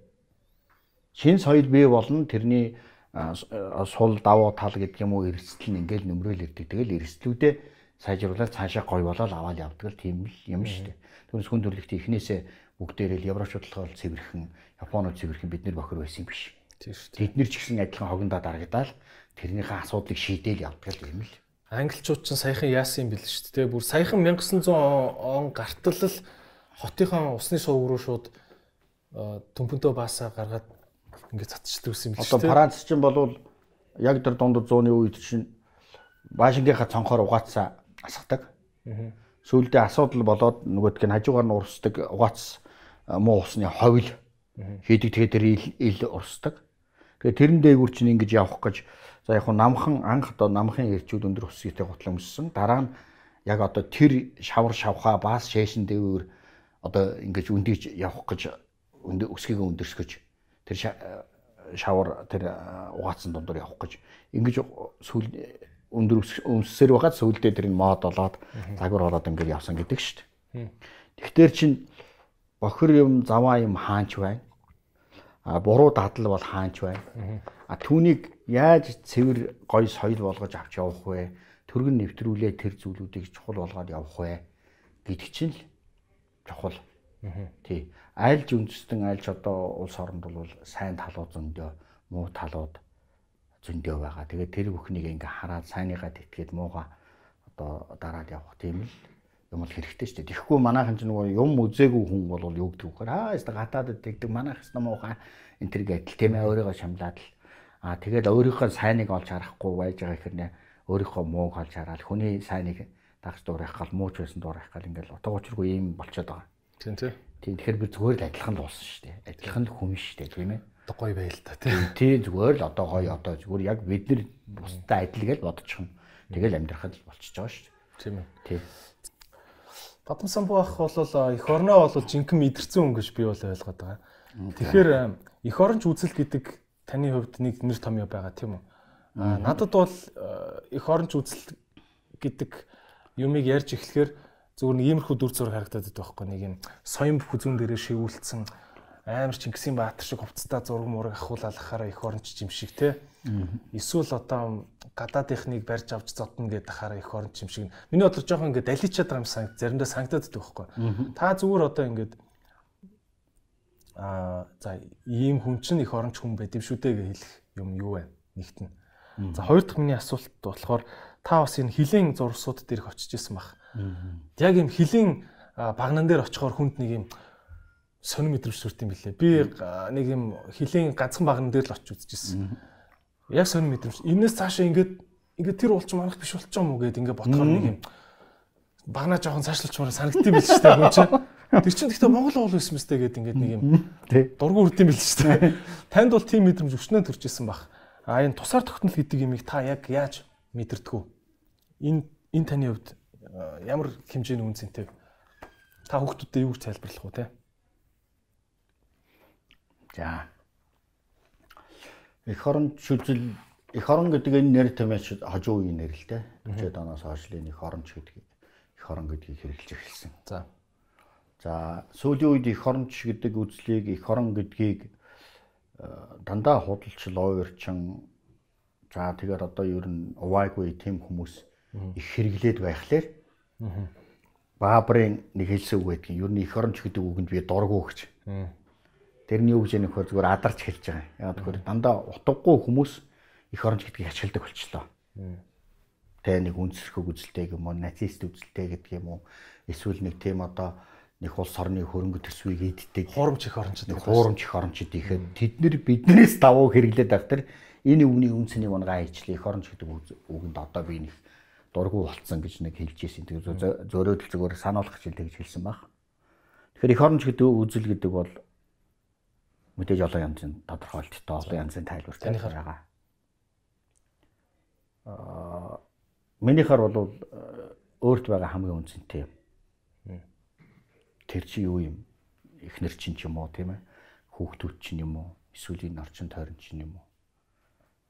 Шин соёл бий болно тэрний сул давуу тал гэдэг юм уу эрсдэл нь ингээл нөмрөөл ирдэг. Тэгэл эрсдлүүдээ сайжруулаад цаашаа гой болоод аваад явдаг л тийм л юм шүү дээ. Түүнээс хүн төрлөخت эхнээсээ бүгдээрээ л Еврочуудлахаар цэвэрхэн, Японууд цэвэрхэн бид нар бохир байсан юм биш. Тийм шүү. Бид нар ч гэсэн адилхан хогондоо дарагдаал тэрнийхээ асуудлыг шийдээл явдаг л юм л. Англичууд ч саяхан яасан юм бэл шүү дээ. Бүр саяхан 1900 он гартал л хотынхаа усны сувг руу шууд төмпөнтөө баасаа гаргаад ингээд цацчдаг юм л шүү. Одоо Франц чинь болвол яг тэр дунд зууны үед чинь Вашингтонхаа цонхоор угаацсан асгадаг. Сүүлдээ асуудал болоод нөгөөдг нь хажуугаар нь урсдаг угаац муу усны ховл хийдэг тэгээд тэр ил ил урсдаг. Тэгээд тэрэн дээгүүр чинь ингэж явах гэж за яг намхан анх одоо намхан ирчүүд өндөр өсгийтэй гутлаа өмссөн. Дараа нь яг одоо тэр шавар шавхаа баас шээшин дээгүүр одоо ингэж өндийж явах гэж өсгийгээ өндөрсгөж тэр шавар тэр угаацсан дундор явах гэж ингэж сүүл өндөр өмссөр байгаад сүүлдээ тэр нь мод болоод загвар болоод ингээд явсан гэдэг шүү дээ. Тэгэхээр чин бохир юм заваа юм хаанч байна. А буруу дадал бол хаанч байна. А түүнийг яаж цэвэр гой соёл болгож авч явах вэ? Төргөн нэвтрүүлээ тэр зүйлүүдийг чухал болгоод явах вэ гэдэг чинь л чухал. Тий. Айлж үндэстэн айлж одоо улс оронд бол сайн талууд зөндөө, муу талууд зөндөө байгаа. Тэгээд тэр бүхнийг ингээ хараад сайныгаа тэтгээд мууга одоо дараад явах тийм л юм бол хэрэгтэй шүү дээ. Тэгэхгүй манайхан ч нөгөө юм үзээгүй хүн бол юу гэдэг вэ? Аа яста гадаадд тэгдэг манайх яста муухай энэ төр гэдэл тийм ээ өөрийгөө шамлаад л аа тэгээд өөрийнхөө сайныг олж харахгүй байж байгаа ихэр нэ өөрийнхөө мууг олж хараад хүний сайныг дагч дуурайх гал мууч байсан дуурайх гал ингээл утга учиргүй юм болчиход байгаа. Тийм тийм. Тийм тэгэхээр би зүгээр л адилхан л уусан шүү дээ. Адилхан л хүн шүү дээ тийм ээ одоо гоё байл та тий. Тий зүгээр л одоо гоё одоо зүгээр яг бид нар бусдад адил гэж бодчих юм. Тэгэл амьдрахад болчихж байгаа шүү дээ. Тийм үү. Тий. Бадам самбуу ах бол эх орноо бол жинхэнэ мэдэрсэн хүн гэж би бол ойлгоод байгаа. Тэгэхээр эх оронч үзэл гэдэг таны хувьд нэг нэр томьёо байгаа тийм үү? Аа надад бол эх оронч үзэл гэдэг юмыг ярьж эхлэхээр зүгээр нэг иймэрхүү дүр зураг харагдаад байдаг байхгүй нэг юм соён бүхүзүүн дээрээ шивүүлсэн амар Чингисийн Баатар шиг хувцастаа зураг мураг ахуулалахаараа их оронч юм шиг те. Эсвэл одоо гадаадынхныг барьж авч зодно гэдэг хахаараа их оронч юм шиг. Миний бодлоор жоохон ингээд даличаад байгаа юм санагд заримдаа санагдаад байхгүй. Та зүгээр одоо ингээд аа за ийм хүн чинь их оронч хүн байд юм шүү дээ гэж хэлэх юм юу вэ? Нэгт нь. За хоёр дахь миний асуулт болохоор та бас энэ хилийн зурсууд дээр их очиж исэн баг. Яг юм хилийн багнан дээр очихоор хүнд нэг юм сонир мэдрэмж төрт юм билээ. Би нэг юм хилийн ганцхан багнан дээр л очиж үзчихсэн. Яг сонир мэдрэмж. Энээс цаашаа ингээд ингээд тэр уулч манах биш болчих юм уу гэд ингээд бодохоор нэг юм багнаа жоохон цаашлуулчмаар санагдтiin байл шүү дээ хүн чинь. Тэр чинь гэхдээ Монгол уул байсан мэт гэд ингээд нэг юм дургу үрдэм байл шүү дээ. Танд бол тийм мэдрэмж өчнөө төрж исэн баг. А энэ тусаар тогтнол гэдэг юмыг та яг яаж мэдэрдгүү? Энэ энэ таны хувьд ямар хэмжээний үнцэнтэй? Та хүүхдүүдэд юу гэж тайлбарлах вэ те? За. Эх орон шүлжил эх орон гэдэг энэ нэр томьёоч хожуу үеийн нэр л дээ. 40-од оноос хойш л энэ эх оронч гэдгийг эх орон гэдгийг хэрэглэж эхэлсэн. За. За сүүлийн үед эх оронч гэдэг үзлийг эх орон гэдгийг э, дандаа худалчил уурчин за тэгээд одоо ер нь увайгүй тийм хүмүүс их хэрэглээд байхлаар Баабрын нэг хэлсэн үг байдгийн ер нь эх оронч гэдэг үгэнд би дургу гэж. Тэрний үг жинэх хөр зүгээр адарч хэлж байгаа. Яг тэгэхээр дандаа утгагүй хүмүүс их оронч гэдгийг ачаалдаг болчлоо. Тэ нэг үнсэрхэг үзэлтэй юм уу, нацист үзэлтэй гэдэг юм уу? Эсвэл нэг тийм одоо нэг улс орны хөрөнгө төсвийг эддэг Хуурамч их орончд. нэг хуурамч их орончид ихэд тэд нэр биднээс давуу хэрэглээд байх тэр энэ үгний үнцнийг унгаа хийчлээ их оронч гэдэг үг- үгэнд одоо би нэг дургу болцсон гэж нэг хэлж ирсэн. Тэгээ зө- зөөрөөдөл зүгээр сануулгах хичээлтэй гэж хэлсэн баг. Тэгэхээр их оронч гэдэг үзэл гэдэг бол мэдээж олон янзын тодорхойлттой олон янзын тайлбартай байгаа. Аа минийхаар бол э, өөрт байгаа хамгийн үнцэнтэй юм. Тэр чи юу юм? Эхнэр чинь ч юм уу тийм ээ? Хүүхдүүд чинь юм уу? Эсвэл энэ орчин тойрон чинь юм уу?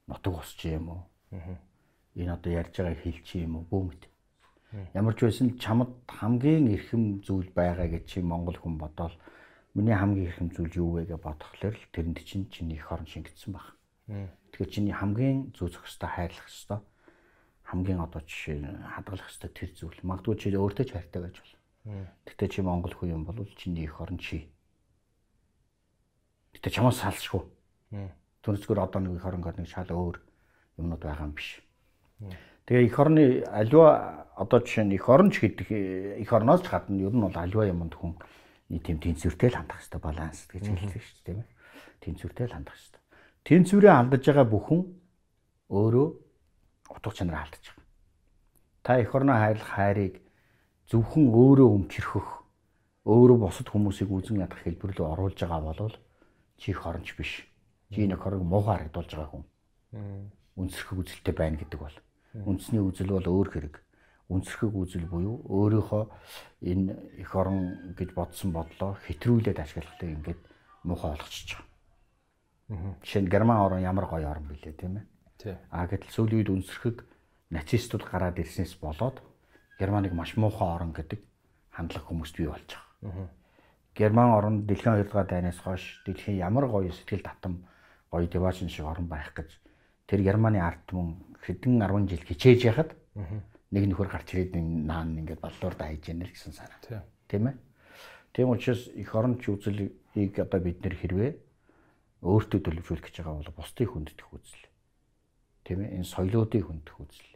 Нутаг ус чи юм уу? Энэ одоо ярьж байгаа хэл чи юм уу? Бөөмт. Ямар ч байсан чамд хамгийн эрхэм зүйл байгаа гэж чи монгол хүн бодоол миний хамгийн эрхэм зүйл юу вэ гэж бодохлоор л тэрэнд чинь чиний их орон шингэсэн баг. Тэгэхээр чиний хамгийн зүү зохистой хайрлах ёстой хамгийн одоо жишээ хадгалах ёстой тэр зүйл. Магадгүй чи өөртөө ч хайртай байж болно. Гэтэ чи монгол хүн юм бол чиний их орон чи. Гэтэ чамаас салшгүй. Түнцгэр одоо нэг их орон гол нэг шал өөр юмнууд байгаа юм биш. Тэгээ их орны аливаа одоо жишээ нь их оронч гэдэг э, их орноос ч гадна ер нь бол аливаа юмд хүн нэг тийм тэнцвэртэй л хандах хэрэгтэй баланс гэж хэлдэг шүү дээ тийм ээ. Тэнцвэртэй л хандах хэрэгтэй. Тэнцвэрээ алдаж байгаа бүхэн өөрөө утга чанараа алдаж байгаа. Та эх орноо хайрлах хайрыг зөвхөн өөрөө өмчөрхөх, өөрөө бусад хүмүүсийг үзэн ядах хэлбэр рүү оруулж байгаа бол чи их оронч биш. Чи нэг хорог муухай харагдуулж байгаа хүн. Үнсэрхэг үзэлтэй байна гэдэг бол. Үндэсний үзэл бол өөр хэрэг. Үнсэрхэг үзэл буюу өөрийнхөө энэ эх орон гэж бодсон бодлоо хэтрүүлээд ашиглахтай ингээд муухай болгочихж байгаа. Жишээ нь Герман орн ямар гоё орн билээ тийм ээ. А гэтэл сүүлийн үед үнсэрхэг нацистууд гараад ирснээс болоод Германыг маш муухай орн гэдэг хандлага хүмүүст бий болж байгаа. Герман орн дэлхийн 2 дугаар дайнаас хойш дэлхийн ямар гоё сэтгэл татам гоё дивашн шиг орн байх гэж тэр Германы ард түмэн хэдэн 10 жил хичээж яхад нэг нөхөр гарч ирээд наан ингээд баллуур да хийж яана л гэсэн санаа. Тий. Тийм ээ. Тийм учраас их оронч үзлийг одоо бид нэр хэрвээ өөртөө төлөвшүүлэх гэж байгаа бол бусдыг хүнддэх үзэл. Тийм ээ. Энэ соёлоодыг хүнддэх үзэл.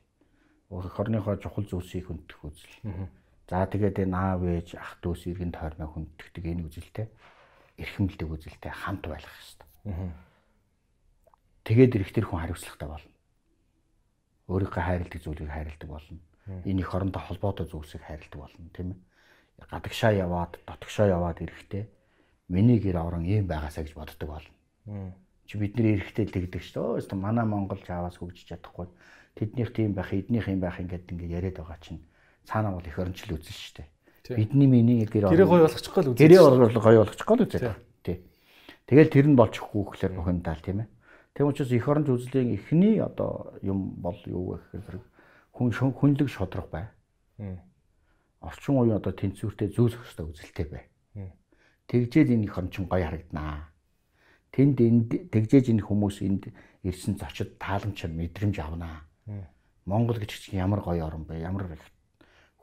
Их орныхоо чухал зүйлсийг хүнддэх үзэл. За тэгээд энэ аав ээж ах дүүс иргэн тойрноо хүнддэгдэг энэ үзэлтэй эрхэмлдэг үзэлтэй хамт байх хэрэгтэй. Тэгээд эрэхтэр хүн хариуцлагатай болно. Өөрийнхөө хайрладаг зүйлийг хайрладаг болно. Энэ их орондоо холбоотой зүйлсийг хайрладаг болно, тийм ээ. Гадагшаа яваад, дотгошоо яваад эрэхтээ миний гэр орон ийм байгаасаа гэж боддог болно. Чи бидний эрэхтэй л тэгдэг шүү дээ. Өөстө манай Монгол жааваас хөгжиж чадахгүй. Тэднийх тийм байх, эднийх юм байх ингээд ингээд яриад байгаа чинь цаанаа бол их орончл үзэн шүү дээ. Бидний миний гэр Тэрийг гоё болгочихгүй л үзэж. Гэрээ орлол гоё болгочихгоо л үзээд. Тий. Тэгэл тэр нь болчихгүй гэхлээр бухимдал тийм ээ. Тийм учраас эх оронч үзлийн эхний одоо юм бол юу вэ гэхээр хүн хүнлэг шодрох бай. Орчин үеийн одоо тэнцвэртэй зүүл хөстэй үзэлтэй бай. Тэгжээд энэ эх оронч гоё харагданаа. Тэнд энд тэгжээж энэ хүмүүс энд ирсэн зочид тааламж мэдрэмж авнаа. Монгол гэж чинь ямар гоё орн бэ? Ямар их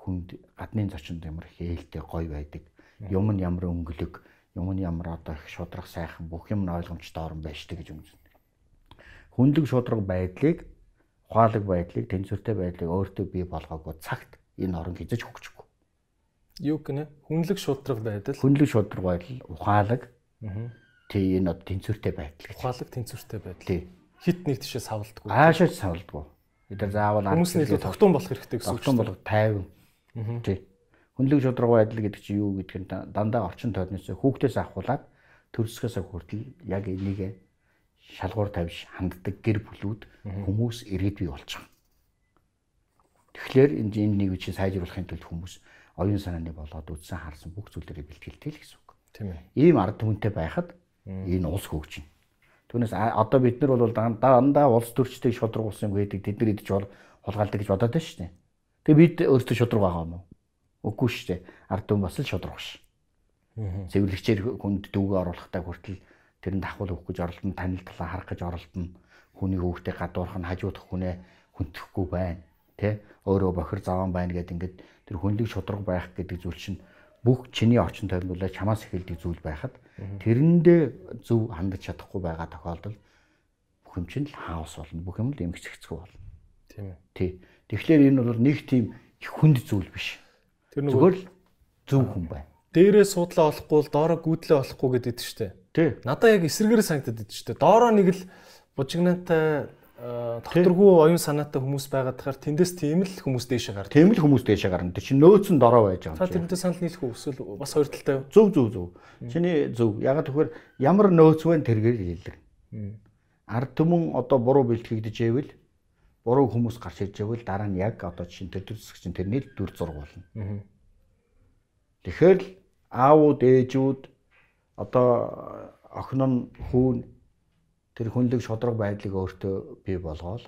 хүнд гадны зочинд ямар их ээлтэй гоё байдаг. Юм нь ямар өнгөлөг, юм нь ямар одоо их шудрах сайхан бүх юм нь ойлгомжтой орн байж тээ гэж үзэн. Хүнлэг шудраг байдлыг, ухаалаг байдлыг, тэнцвэртэй байдлыг өөртөө бий болгоогүй цагт энэ орн хязгаарч хөгжихгүй. Юу гэнэ? Хүнлэг шудраг байдал, Хүнлэг шудраг байдал, ухаалаг тий энэ одоо тэнцвэртэй байдал гэж. ухаалаг тэнцвэртэй байдал. Тий. Хит нэг тишээ савлдаггүй. Аашаач савлдгүй. Бид нар заавал Хүмүүс нь илүү тогтун болох хэрэгтэй гэсэн үг тогтун болох тайван. Тий. Хүнлэг шудраг байдал гэдэг чинь юу гэдг нь да- дандаа орчин тойрноос хүүхдээс авахуулаад төрсгөөс хүртэл яг энийг шалгуур тавьж ханддаг гэр бүлүүд хүмүүс ирээд бий болж байгаа. Тэгэхээр энэ энэ нэг үчи сайжруулахын тулд хүмүүс оюун санааны болоод үдсэн харсан бүх зүйлээрээ бэлтгэлтэй л гэсэн үг. Тийм ээ. Ийм ард түмэнтэй байхад энэ улс хөгжинэ. Түүнээс одоо бид нар бол дандаа улс төрчтэй шудраг ус юм гэдэг тэд нар идэж хулгайлдаг гэж бодоод байна шүү дээ. Тэгээ бид өөрсдөө шудраг байгаа юм уу? Үгүй шүү дээ. Ард түмэн бас л шудраг ш. Цэвэрлэгчээр хүнд дүүгээ оруулахтай хүртэл тэрэнд ахвал өгөх гэж оролдоно, танил талаа харах гэж оролдоно. Хүний өвгтэй гадуурх нь хажуудах хүнээ хүндэхгүй байна. Тэ? Өөрөө бохир заван байна гэдэг ингээд тэр хүнлэг шудраг байх гэдэг зүйл чинь бүх чиний орчин тойрнуулаа чамаас эхэлдэг зүйл байхад тэрэндээ зөв хандаж чадахгүй байгаа тохиолдолд бүх юм чинь хаос болно. Бүх юм л эмгцэгцгүй болно. Тийм ээ. Тий. Тэгэхээр энэ бол нэг тийм их хүнд зүйл биш. Тэр л зөв хүн байна. Дээрээ суудлаа олохгүй бол доороо гүйдлээ олохгүй гэдэг шүү дээ. Тий. Надаа яг эсэргээр санагдаад идэв шүү дээ. Доороо нэг л бужигнаатай докторгүй оюун санаатай хүмүүс байгаад тахаар тэндээс тийм л хүмүүс дээшээ гардаг. Тийм л хүмүүс дээшээ гарна. Тэр чинь нөөцөн дорой байж байгаа Та юм чинь. тэрнтэй санал нийлэх үү? Эсвэл бас хоёр талтай юу? Зөв зөв зөв. Чиний зөв. Ягаад тэгэхээр ямар нөөц вэ тэргээр хэлдэг. Ард түмэн одоо буруу бэлтгэгдэж ивэл буруу хүмүүс гарч ирж ивэл дараа нь яг одоо чинь тэр төр зэсэг чинь тэрний л дүр зураг болно. Тэгэхээр л аавууд ээжүүд одоо охин нь хүүн тэр хүнлэг шодрог байдлыг өөртөө бий болгоол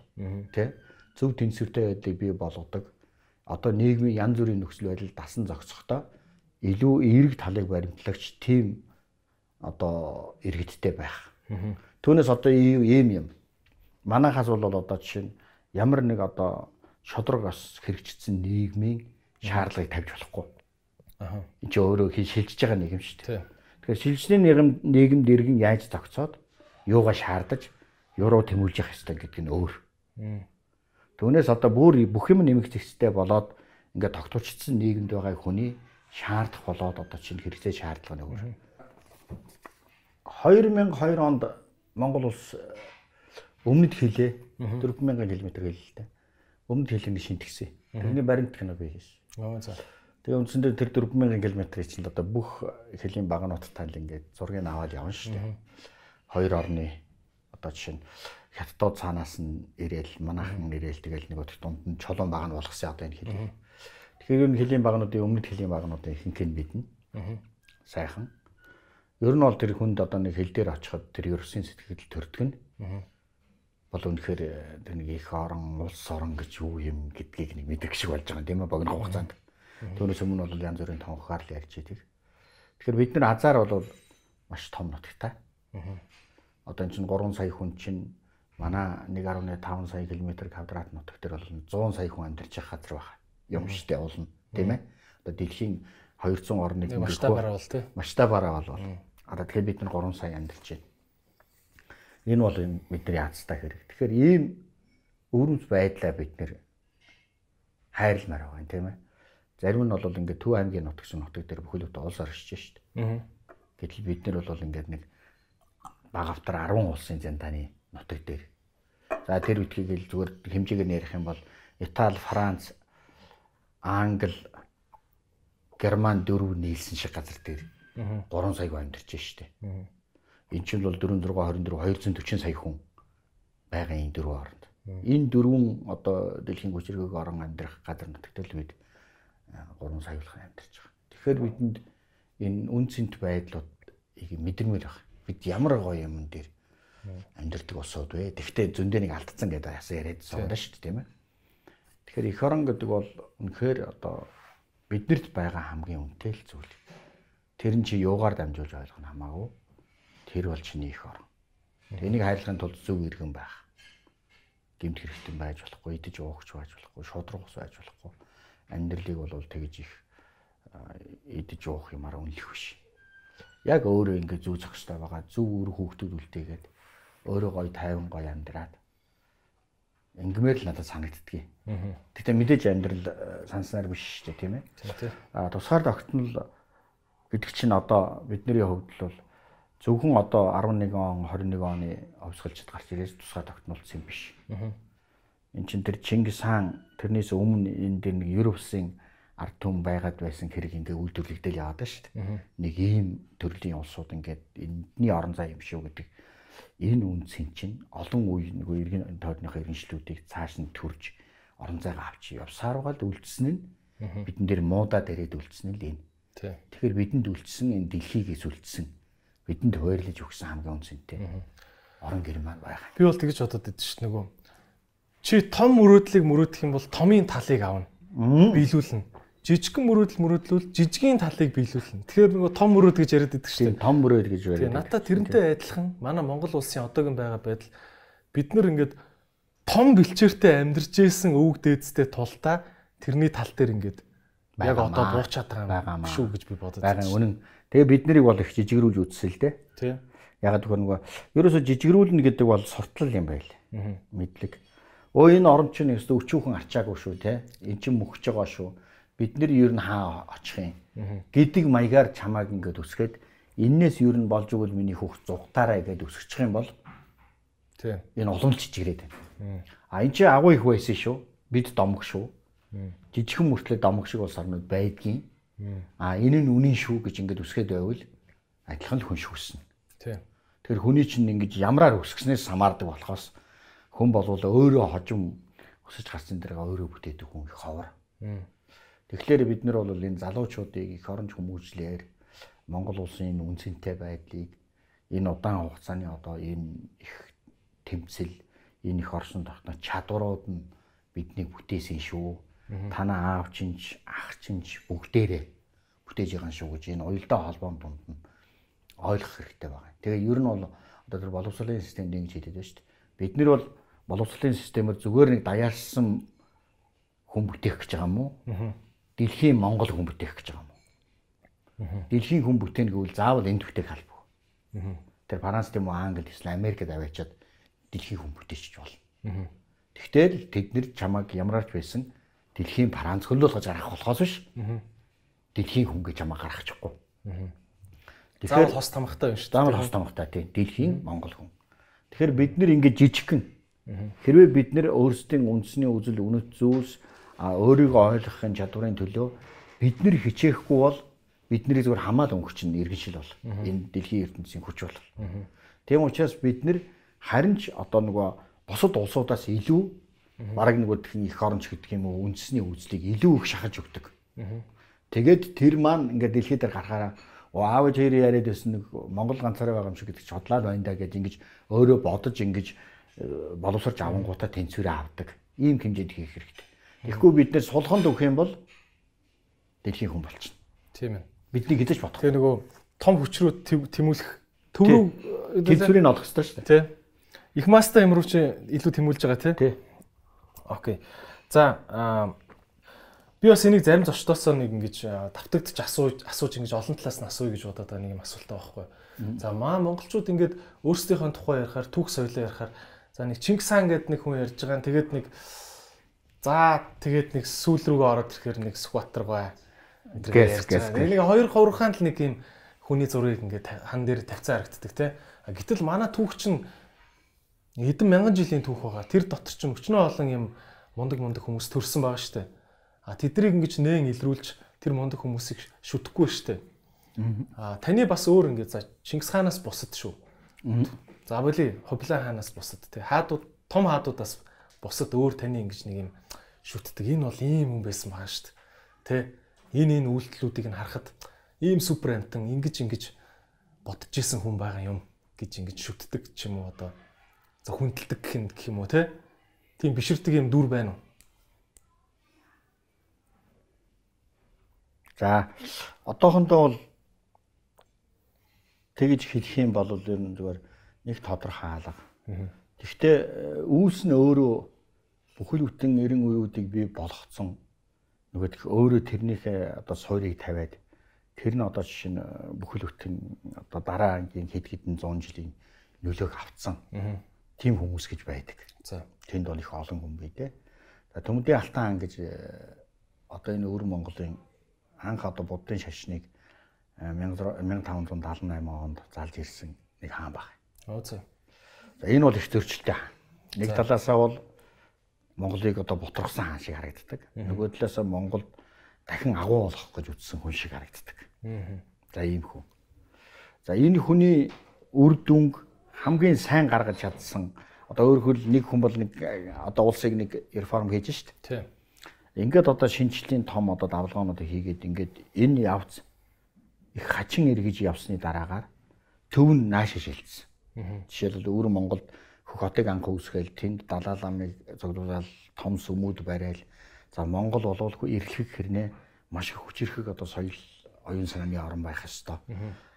тий зөв тэнцвэртэй байдлыг бий болгодог одоо нийгмийн янз бүрийн нөхцөл байдал дасан зохицохдоо илүү эерэг талыг баримтлагч тийм одоо иргэдтэй байх. Түүнээс одоо ийм юм. Манайхаас бол одоо жишээ нь ямар нэг одоо шодрог бас хэрэгжсэн нийгмийн шаардлагыг тавьж болохгүй. Аа. Энд чи өөрөө хий шилжиж байгаа нийгэм шүү дээ. Тэгэхээр шилжлийн нийгэм нийгэмд иргэн яаж тогтцоод юугаа шаардаж юуруу тэмүүлж явах ёстой гэдэг нь өөр. Түүнээс одоо бүр бүх юм нэмэгдэх хэрэгтэй болоод ингээд тогтворчдсан нийгэмд байгаа хүний шаардах болоод одоо чинь хэрэгцээ шаардлага нь өөр. 2002 онд Монгол улс өмнөд хилээ 4000 км хэлэлтэй. Өмнөд хилэний шинтгсэн. Тэрний баримт кино бий хийсэн. Оо за. Тэгээ үндсэндээ тэр 4000 км-ийг чинь одоо бүх хэлийн багнуудтай л ингээд зургийг аваад явна шүү дээ. Хоёр орны одоо жишээ нь хятадууд цаанаас нь ирээл манайхан ирээл тэгэл нэг өдөр дунд нь чулуун баг нь болгосон одоо энэ хэл. Тэгэхээр энэ хэлийн багнуудын өмнөд хэлийн багнуудын ихэнх нь биднэ. Сайхан. Ер нь бол тэр хүнд одоо нэг хэл дээр очиход тэр ерөөсийн сэтгэл төрдөг нь. Бол үнэхээр э, тэр нэг их орон, улс орон гэж юу юм гэдгийг нэг мэдэх шиг болж байгаа юм тийм ээ богино хугацаанд. Түүнээс өмнө бол янз бүрийн тонхоор л ярьж идэг. Тэгэхээр бид нар азар бол маш том нутагтай. Одоо энэ чинь 3 сая хүн чинь манай 1.5 сая км квадрат нутаг дээр бол 100 сая хүн амьдарч байгаа газар байна. Юм штэ уулна тийм ээ. Одоо дэлхийн 200 орныг Нэг масштабаараа бол тий. масштабаараа бол. Одоо тэгэхээр бид нар 3 сая амьдарч байна. Энэ бол бидний яцтай хэрэг. Тэгэхээр ийм өвөрмц байдлаа бид нэр хайрламаар байгаа юм тийм ээ. Зарим нь бол ингээд Төв аймгийн нутагч нутаг дээр бүхэл бүтэн улс оршиж. Аа. Гэтэл бид нар бол ингээд нэг баг автар 10 улсын зэндааны нутаг дээр. За тэр үтгийг л зүгээр хэмжээгээр нэрэх юм бол Итали, Франц, Англи, Герман дөрөв нийлсэн шиг газар дээр 3 сая амьдарч штэ. Энд чинь бол 4 6 24 240 сая хүн байгаа энэ дөрвөн оронд. Энэ дөрвөн одоо дэлхийн хүчирхэг орон амьдрах газар нутагт л бид 3 сая болох амьдарч байгаа. Тэгэхээр бидэнд энэ үн цэнт байдлуудыг мэдэрмээр байна. Бид ямар гоё юм дээр амьдардаг усууд вэ? Тэгвэл зөндөө нэг алдсан гэдэг ясаа яриад сууна шүү дээ, тийм ээ. Тэгэхээр эх орон гэдэг бол үнэхээр одоо биднэрт байгаа хамгийн үнэтэй л зүйл. Тэр нь чи юугаар дамжуулж ойлгох нь хамаагүй. Тэр бол чиний эх орон. Тэнийг хайрлахын тулд зөв иргэн байх. Гэмт хэрэгтэн байж болохгүй, идэж уугч байж болохгүй, шудраг ус байж болохгүй. Амьдралыг бол тэгж их идэж уух юмараа үнэлэх биш. Яг өөрөө ингэ зүү зохистой байгаа. Зөв үр хүүхдүүд үлдээгээд өөрөө гоё тайван гоё амьдраад ингмээр л надад санагддгийг. Гэтэ мэдээж амьдрал санснаар биш шүү дээ, тийм ээ. А тусгаар тогтнол гэдэг чинь одоо бидний хувьд бол зөвхөн одоо 11 он 21 оны овсгалчд гарч ирээс тусгаар тогтнолцсон юм биш. Эн чин тэр Чингис хаан тэрнээс өмнө энэ дээр нэг Европ улсын ард түмэн байгаад байсан хэрэг ингээ үйлдвэрлэгдэл яваад байна шүү дээ. Нэг ийм төрлийн улсууд ингээд энэний орон зай юм шүү гэдэг энэ үнцэн чинь олон үе нөгөө иргэн тойрныхоо иргэншлүүдийг цааш нь төрж орон зайгаа авч явсаар байгаа л үлдсэн нь бидэн дээр муудаад ирээд үлдсэн л энэ. Тэгэхээр бидэнд үлдсэн энэ дэлхийгээс үлдсэн бидэнд хуваарлаж өгсөн хамгийн үнцэнтэй. орон гэр маань байгаа. Би бол тэгж бодоод идэв шүү дээ нөгөө. Чи том мөрөөдлийг мөрөөдөх юм бол томын талыг авна. Биелүүлнэ. Жижигхэн мөрөөдөл мөрөөдлөл жижигийн талыг биелүүлнэ. Тэгэхээр нөгөө том мөрөөд гэж яриад идэв шүү Тийм том мөрөөд гэж дээ. байна. Надад тэрнтэй адилхан манай Монгол улсын одоогийн байгаа байдал бид нар ингээд том бэлчээртэй амьдарч исэн өвөг дээдстэй тултаа тэрний тал дээр ингээд яг одоо буучаад байгаа юм шүү гэж би бодод Бага үнэн. Тэгээ бид нарыг бол их жижигрүүлж үзсэл дээ. тий. Яг тэгэхээр нөгөө ерөөсө жижигрүүлнэ гэдэг бол суртал юм байл. Мэдлэг. Өө энэ орон чинь өстө өчүүхэн арчаагүй шүү те. Эн чинь мөхөж байгаа шүү. Бид нэр ер нь хаа очих юм. Гэдэг маягаар чамааг ингээд өсгөөд эннээс ер нь болж өгвөл миний хүүхд зугатаараа гэдээ өсгөчих юм бол Тий. энэ улам чичгэрээд байна. А энэ чинь агуу их байсан шүү. Бид домог шүү. Жижигхэн мөртлөө домог шиг улс орнууд байдгийн. А энэ нь үнэн шүү гэж ингээд өсгөөд байвал адилхан л хүн шүүснэ. Тий. Тэгэхээр хүний чинь ингэж ямраар өсгснээс хамаардаг болохоос хүн болвол өөрөө хожим өсөж гарсан дээрээ өөрөө бүтээдэг хүн их ховор. Тэгэхээр бид нар бол энэ залуучуудыг их оронч хүмүүжлэр Монгол улсын энэ үнцэнтэй байдлыг энэ удаан хугацааны одоо энэ их тэмцэл энэ их орсон тогтноо чадварууд нь биднийг бүтээсэн шүү. Танаа аав чинч ах чинч бүгдээрээ бүтээж байгаа шүү гэж энэ уялдаа холбоон дунд нь ойлгох хэрэгтэй байна. Тэгээ ер нь бол одоо тэр боловсролын системд ингэж хэлээд байна шүү дээ. Бид нар бол боловсролын системээр зүгээр нэг даяарсан хүн бүтээх гэж байгаа юм уу? Дэлхийн Монгол хүн бүтээх гэж байгаа юм уу? Дэлхийн хүн бүтээх гэвэл заавал энд бүтээх албагүй. Тэр Франц тийм үү Англи эсвэл Америкт аваачаад дэлхийн хүн бүтээчих болно. Тэгтэл тэд нэр чамайг ямарч байсан дэлхийн Франц хөлөөлгөж гаргах болохоос биш. Дэлхийн хүн гэж чамайг гаргачихгүй. Заавал хос тамхтай юм шүү дээ. Заавал хос тамхтай тийм дэлхийн монгол хүн. Тэгэхээр бид нэр ингэж жижигхэн хэрвээ бид нэр өөрсдийн үндэсний үзэл үнэт зүйлс өөрийгөө ойлгохын чадварын төлөө бид нэр хичээхгүй бол бидний зүгээр хамаал өнгөрчин иргэншил бол энэ дэлхийн ертөнцийн хүч бол. Тийм учраас бид нэр харин ч одоо нөгөө бусад улсуудаас илүү бараг нөгөө тхэн их оронч гэдэг юм уу үндэсний үзлийг илүү их шахаж өгдөг. Тэгээд тэр маань ингээд дэлхийд дээр гарахаараа аав ээж хоёрын яриад байсан нэг Монгол ганцаараа байгаа юм шиг гэдэг чи хотлаад байна да гэж ингэж өөрөө бодож ингэж боловсрч авангуудаа тэнцвэрээ авдаг. Ийм хэмжээнд хийх хэрэгтэй. Тэгэхгүй бид нэр сулханд өгөх юм бол дэлхийн хүн болчихно. Тийм ээ. Бидний гэдэж бодох. Тэгээ нөгөө том хүч рүү тэм- тэмүүлэх төв рүү Тэнцвэрийг олох хэрэгтэй шүү дээ. тий. Их маста юм руу чи илүү тэмүүлж байгаа тий. Тий. Окей. За би бас энийг зарим зочдоосоо нэг ингэж давтагдчих асууж асууж ингэж олон талаас нь асууя гэж бодоод байгаа нэг юм асуултаа байхгүй. За маа монголчууд ингэж өөрсдийнхөө тухай ярихаар түүх соёлоо ярихаар за нэг Чингис хаан гэдэг нэг хүн ярьж байгаа. Тэгээд нэг за тэгээд нэг сүүл рүүгээ ороод ирэхээр нэг Сүхбаатар бай. Гэс, гэс. Нэг хоёр ховрохаан л нэг юм хүний зургийг ингээд хан дээр тавьцаа харагддаг те. Гэтэл манай түүх чинь эдэн мянган жилийн түүх байгаа. Тэр дотор чинь өчнөө олон юм мундаг мундаг хүмүүс төрсэн байгаа шүү дээ. А тэднийг ингэж нээн илрүүлж тэр мундаг хүмүүсийг шүтгэхгүй шүү дээ. А таны бас өөр ингэ за Чингис хаанаас бусад шүү. За боли Хубилай хаанаас бусад те. Хаадууд том хаадуудаас бусад өөр таны ингэж нэг юм шүтдэг. Энэ бол ийм хүн байсан байгаа шүү дээ. Тэ энэ энэ үйлдэлүүдийг нь харахад ийм супер амтан ингэж ингэж бодож исэн хүн байгаа юм гэж ингэж шүтдэг ч юм уу одоо за хүндэлдэг гэх юм гэх юм уу те. Тийм биширдэг юм дүр байна уу? За одоохондоо бол тэгж хэлэх юм бол ер нь зүгээр нэг тодорхой хаалга. Гэхдээ э, үүс нь өөрөө бүхэл бүтэн 90 үеүүдийг би болгоцсон нөгөө тех өөрөө тэрнийхээ одоо суурийг тавиад тэр нь одоо жишээ нь э, бүхэл бүтэн одоо дараа ангийн хэд хэдэн 100 жилийн нөлөөг авцсан. Тим хүмүүс гэж байдаг. За. Тэнд бол их олон хүн бий дээ. За Төмөдийн Алтан хаан гэж э, одоо энэ өвөр Монголын анх одоо буддын шашныг э, 1578 онд залж ирсэн нэг хаан баг. Оо за. Энэ бол их зөрчилтэй. Нэг талаасаа бол Монголыг одоо бутрахсан хаан шиг харагддаг. Нөгөө талаасаа Монголд дахин агуу болох гэж үтсэн хүн шиг харагддаг. За ийм хүн. За энэ хүний үр дүнг хамгийн сайн гаргаж чадсан одоо өөрөөр хэл нэг хүн бол нэг одоо улсыг нэг реформ хийж шít. Тийм. Ингээд одоо шинжлэлийн том одоо давлгаануудыг хийгээд ингээд энэ явц их хачин эргэж явсны дараагаар төв нь наашаа шилжсэн. Жишээлбэл өвөр Монголд хөх хотыг анх үүсгээл тэнд далаа ламыг зогдуулаад том сүмүүд барайл. За Монгол болвол эрхлэх хэрнээ маш их хүчирхэг одоо соёл оюун санааны орн байх ёстой.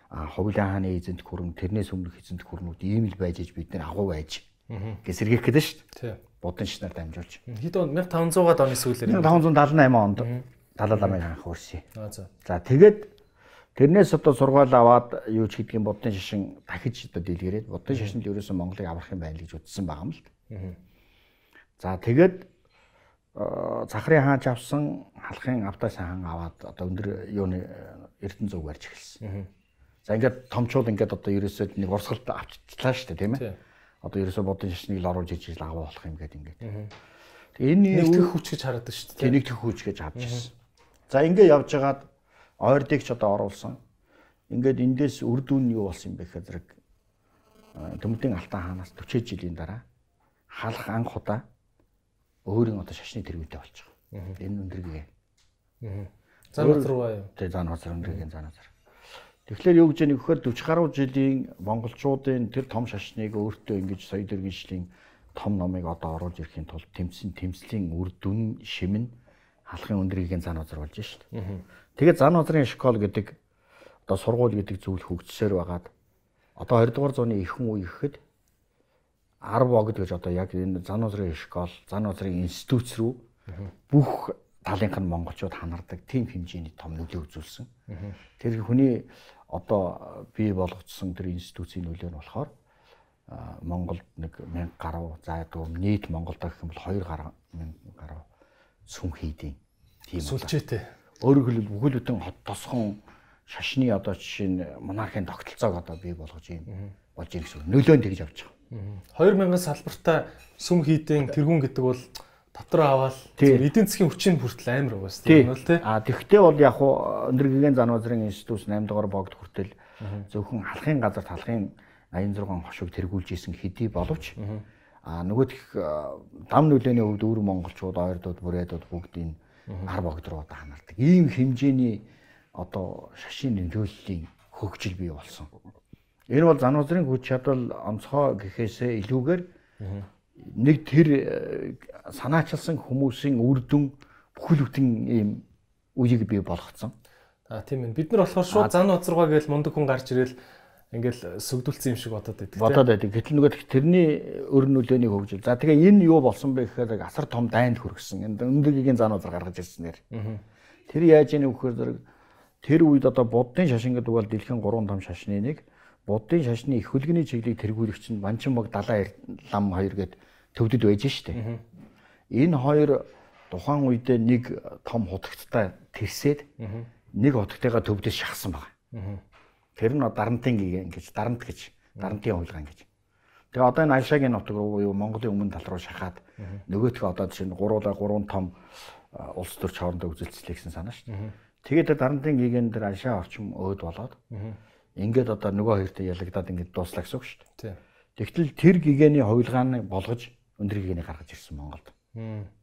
А Хувлын хааны эзэнт гүрэн тэрнээс өмнөх эзэнт гүрнүүд ийм л байж иж бид нар агуу байж гэсэргийх гэдэг шүү дээ. Будын шинээр дамжуулж. Хэд он 1500-аад оны сүүлээр 1578 онд далаа ламыг анх за. За тэгээд тэрнээс одоо сургаал аваад юу ч гэдгийг будын шашин дахиж одоо дэлгэрээд будын шашинд ерөөсөн Монголыг аврах юм байна гэж үзсэн байгаа юм л. За тэгээд Захрын хаан ч авсан халахын Авдаа хаан аваад одоо өндөр юуны Эрдэнэ зүг барьж эхэлсэн. За ингээд томчууд ингээд одоо ерөөсөө нэг урсгалд авчихлаа шүү дээ тийм ээ. Одоо ерөөсөө будын шашныг л оруулж ижил агуу болох юм гээд ингээд. Энэ Нэгтгэх хүч гэж хараад шүү дээ. нэгтгэх хүч гэж авч ирсэн. За ингээд явж хагаад ойрдыг ч одоо оруулсан. Ингээд эндээс үр дүн нь юу болсон юм бэ гэхээр зэрэг Төмөдийн Алтан хаанаас 40 жилийн дараа халах анх удаа өөрийн одоо шашны тэргүүтэй болж байгаа. Энэ өндөргөө. Зан руу юу? Тэгээ зан назар өндөргийн зан назар. Тэгэхээр юу гэж яах вэ гэхээр 40 гаруй жилийн монголчуудын тэр том шашныг өөртөө ингэж соёл иргэншлийн том номыг одоо оруулж ирэхийн тулд тэмцэн тэмцлийн үр дүн шимэн халахын өндөргийн зан назар болж шít. Тэгээд зан назрын школ гэдэг одоо сургууль гэдэг зүйл хөгжсөөр байгаад одоо 20 дугаар зууны ихэнх үе гэхэд 10 богд гэж одоо яг энэ зан назрын школ, зан назрын институт рүү бүх талынх нь монголчууд ханардаг тийм хэмжээний том нөлөө үзүүлсэн. Тэр хүний одоо бий болгоцсон тэр институцийн нөлөө нь болохоор Монголд нэг 1000 гаруй за дүүм нийт Монголд гэх юм бол 2 гаруй 1000 гаруй сүм хийдیں۔ Тийм Сүлжээтэй. Өөрөөр хэлбэл бүхэл бүтэн хот тосхон шашны одоо жишээ нь монархийн тогтолцоог одоо бий болгож юм болж ирэх гэсэн нөлөөнд тэгж авч байгаа. 2000 салбартаа сүм хийдэн тэргүүн гэдэг бол дотор аваад эдийн засгийн хүчин хүртэл амар угаас Тий. тийм үү те. А тэгвэл бол яг хуу өндөргийн зан назрын институт 8 дугаар богд хүртэл зөвхөн халахын газар талахын 86 хошиг тэргүүлж исэн хэдий боловч а нөгөөх дам нөлөөний хувьд өвөр монголчууд ойрдууд бүрээдүүд бүгдийн ар богд руу одоо ханардаг. Ийм хэмжээний одоо шашин нөлөөллийн хөгжил бий болсон. Энэ бол зан назрын хүч чадал онцгой гэхээсээ илүүгээр нэг тэр э, санаачилсан хүмүүсийн үр дүн бүхэл бүтэн ийм үеийг бий болгоцсон. А тийм ээ. Бид нар болохоор шууд зан ноцрогоо гээл мундаг хүн гарч ирэл ингээл сүгдүүлсэн юм шиг бодоод байдаг. бодоод байдаг. Гэтэл нөгөө тэрний өр нөлөөний хөгжил. За тэгээ энэ юу болсон бэ гэхээр асар том дайнд хүргэсэн. Энд өндөргийн зан узар гаргаж ирсэнээр. Тэр яаж ийм вөхөр зэрэг тэр үед одоо буддын шашин гэдэг бол дэлхийн 3 том шашны нэг. Буддын шашны их хөлгөний чиглэлийг тэргүүлэгч нь Банчимбог далаа лам хоёр гээд төвдөд байж штэ. Энэ хоёр тухайн үедээ нэг том хутагттай тэрсээд нэг хутагтайгаа төвдөд шахсан байна. Тэр нь дарантын гээ ингэж дарант гэж дарантын хуйлгаан гэж. Тэгээ одоо энэ Альшагийн нутаг руу юу Монголын өмнө тал руу шахаад нөгөөх одоо жишээ нь гуруула гурван том улс төрч хоорондоо үзэлцлээ гэсэн санаа шүү дээ. Тэгээд тэр дарантын гээгэн дээр Альшаа орчим өөд болоод ингээд одоо нөгөө хоёртой ялагдаад ингээд дуслаа гэсэн үг шүү дээ. Тэгтэл тэр гэгэний хуйлгааны болгож өндөр гэгэний гаргаж ирсэн Монголд.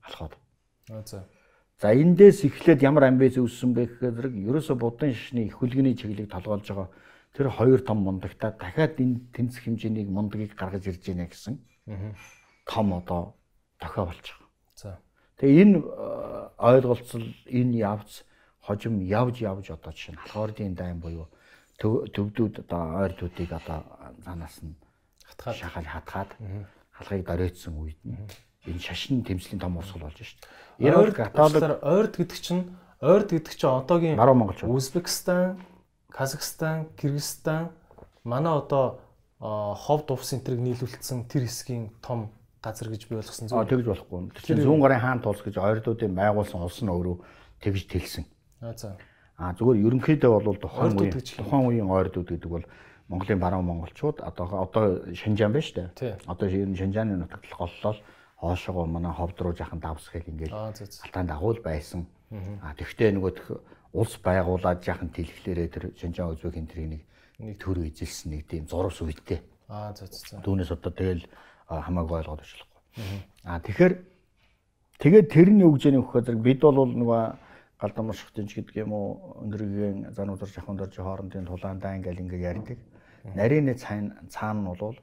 Алхаад. Аа за. За эндээс эхлээд ямар амбиц үүссэн бэ гэхээр ерөөсө будын шишний их хөлгөний чиглэлийг толгоолж байгаа тэр хоёр том мундагта дахиад энэ тэнцэх хэмжээний мундагийг гаргаж ирж байна гэсэн том одоо тохио болж байгаа. За. Тэгээ энэ э, ойлголцол энэ явц хожим явж явж одоо жишээ нь халахордын дайн буюу төв- төвдүүд одоо ойрдуудыг одоо занаас нь Хатгаад. шахал хатгаад халахыг доройтсон үед нь энэ шашин тэмцлийн том урсгал болж шүү дээ. Энэ бол католик ойрд гэдэг чинь ойрд гэдэг чинь одоогийн. Узбекистан, Казахстан, Кыргызстан манай одоо ховд увс энтрийг нийлүүлсэн тэр хэсгийн том газар гэж би ойлгосон Аа зүйл. тэгж болохгүй. Тэр чинь зүүн гарын хаан тулс гэж ойрдуудын байгуулсан улс нь өөрөө тэгж тэлсэн. Аа за. Аа зүгээр ерөнхийдөө бол тухайн үеийн тухайн үеийн ойрдууд гэдэг бол Монголын баруун монголчууд одоо одоо Шинжаан байна шүү дээ. Одоо энэ Шинжааны нутагт голлол хоошоо манай ховд руу жахан давсхийг ингээл алтаан дагуул байсан. Аа тэгвэл нөгөө улс байгуулад жахан тэлхлээрээ тэр Шинжаан үзбэг энэ нэг төр эзэлсэн нэг тийм зурус үйдтэй. Аа за за. Түүнээс одоо тэгэл а, хамаагүй ойлгоод очлохгүй. Аа тэгэхээр тэгээд тэрний үгжэний өгөхөөр зэрэг бид бол нөгөө галдамар шахтынч гэдэг юм уу өндөргийн зан узар жахан дорж хоорондын тулаан дай ингээл ингээ ярьдаг. Нарийн цаана цаана нь бол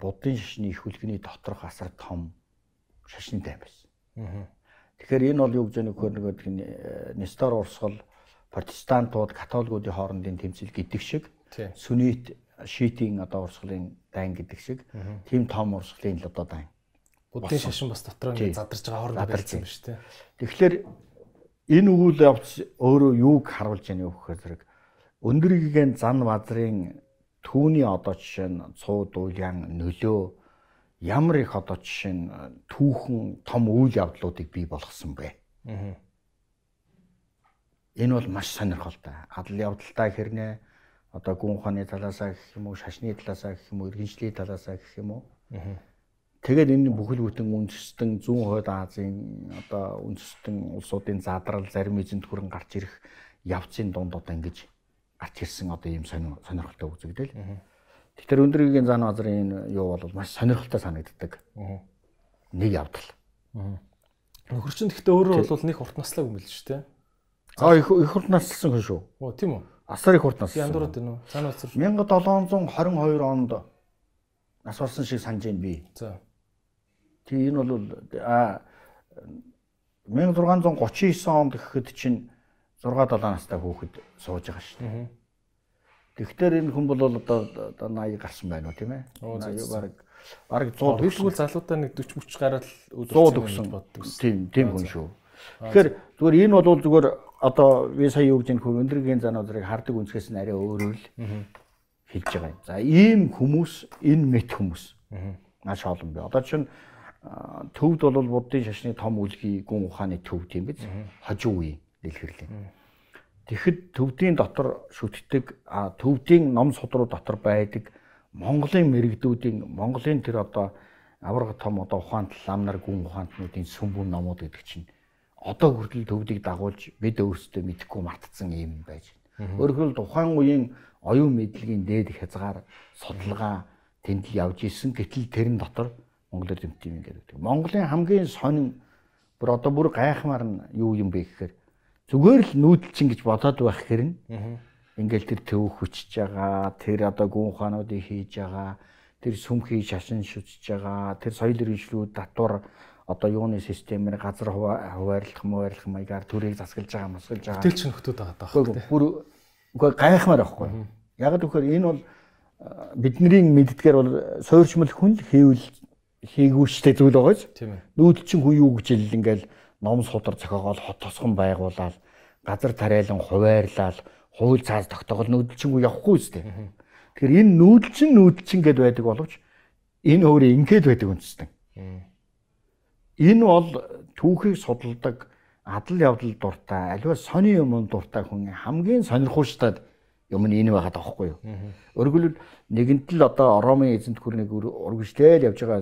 буддын шашны их үлгэний доторх асар том шашны тайм байсан. Тэгэхээр энэ бол юу гэж нэг хөр нэг Нестор урсгал протестантууд католикуудын хоорондын тэмцэл гэдэг шиг сүнит шиитийн одоо урсгалын дайн гэдэг шиг тийм том урсгалын л одоо дайн. Буддын шашин бас дотроо ингэ задарч байгаа хоорондоо барьсан юм шүү дээ. Тэгэхээр энэ үйл явц өөрөө юуг харуулж яана вэ гэхээр зэрэг өндөргийн зан базрын түүний одоо жишээ нь цууд уян нөлөө ямар их одоо жишээ нь түүхэн том үйл явдлуудыг бий болгосон бэ. Энэ бол маш сонирхолтой. Адал явдалтай хэрнээ одоо гүн ухааны талаасаа гэх юм уу, шашны талаасаа гэх юм уу, иргэншлийн талаасаа гэх юм уу. Тэгээд энэ бүхэл бүтэн үндэстэн зүүн хойд Азийн одоо үндэстэн улсуудын задрал зарим эзэнт хүрэн гарч ирэх явцын дунд одоо ингэж гарч ирсэн одоо ийм сонирхолтой үзэгдэл. Тэгэхээр өндөргийн зан базрын юу бол маш сонирхолтой санагддаг. Нэг явдал. Нөхөрчин гэхдээ өөрөө бол нэг урт л шүү дээ. Аа их их урт наслсан хүн шүү. Оо тийм үү. Асар их урт наслсан. Яндурууд энэ үү? Цаана уцар. 1722 онд нас барсан шиг санаж байна би. За. Тий энэ бол а 1639 онд гэхэд чинь 6 7 настай хүүхэд сууж байгаа шүү дээ. Тэгэхээр энэ хүн бол одоо одоо 80 гарсан байна уу тийм ээ? 80 баг баг 100 Тэгвэл залуудаа нэг 40 30 гараад 100 өгсөн боддог. Тийм тийм хүн шүү. Тэгэхээр зүгээр энэ бол зүгээр одоо би сая юу гэж энэ хүн өндөргийн зануудыг хардаг үнсгээс нь арай өөрөөр л хэлж байгаа юм. За ийм хүмүүс энэ мэт хүмүүс маш олон бай. Одоо чинь төвд бол буддын шашны том үлгий гүн ухааны төв тийм биз? Хожуу үе дэлгэрлийн. Тэгэхэд төвдийн дотор шүтдэг төвдийн ном судруу дотор байдаг Монголын мэрэгдүүдийн Монголын тэр одоо авраг том одоо ухаант ламнар гүн ухаантнуудын сүмбүн номууд гэдэг чинь одоо хүртэл төвдийг дагуулж бид өөрсдөө мэдхгүй мартцсан юм байж байна. Өөрөөр хэлбэл тухайн үеийн оюун мэдлэгийн дээд хязгаар судалгаа тэнд л явж исэн гэтэл тэрэн дотор Монголоор тэмдэг юм гэдэг. Монголын хамгийн сонин бүр одоо бүр гайхмаар нь юу юм бэ гэхээр зүгээр л нүүдэлчин гэж бодоод байх хэрэг нь? Ингээл тэр төв хүчж байгаа тэр одоо гүн ухаануудыг хийж байгаа тэр сүмхий шашин шүтж байгаа тэр соёл иргэншлүүд татвар одоо юуны системээр газар хуваарлах муваарлах маягаар төрийг засгалж байгаа мосголж байгаа. Тэл ч нөхдүүд байгаа даа бүр үгүй гайхмаар байхгүй. Яг гэхээр энэ бол бидний мэддгээр бол суурьчмал хүн л хийвэл хийгүү штэ зүйл тийм ээ. Нүүдэлчин хүн юу гэж ил ингээл ном судар зохиогоол хот тосгон байгуулаад газар тариалан хуваарлал хууль цаас тогтоогол нүүдэлчингүү явахгүй үстэй. Тэгэхээр энэ нүүдэлчин нүүдэлчин гэд байдаг боловч энэ өөрөө ингээд байдаг үндэстэн. Энэ бол түүхийг судалдаг адал явдал дуртай аливаа сони юм дуртай хүн хамгийн сонирхолтой юм нь энэ байгаад байгаа байхгүй юу. Өөрөлдвөл нэгэнт л одоо Ромын эзэнт хүрнийг урагшлал явж байгаа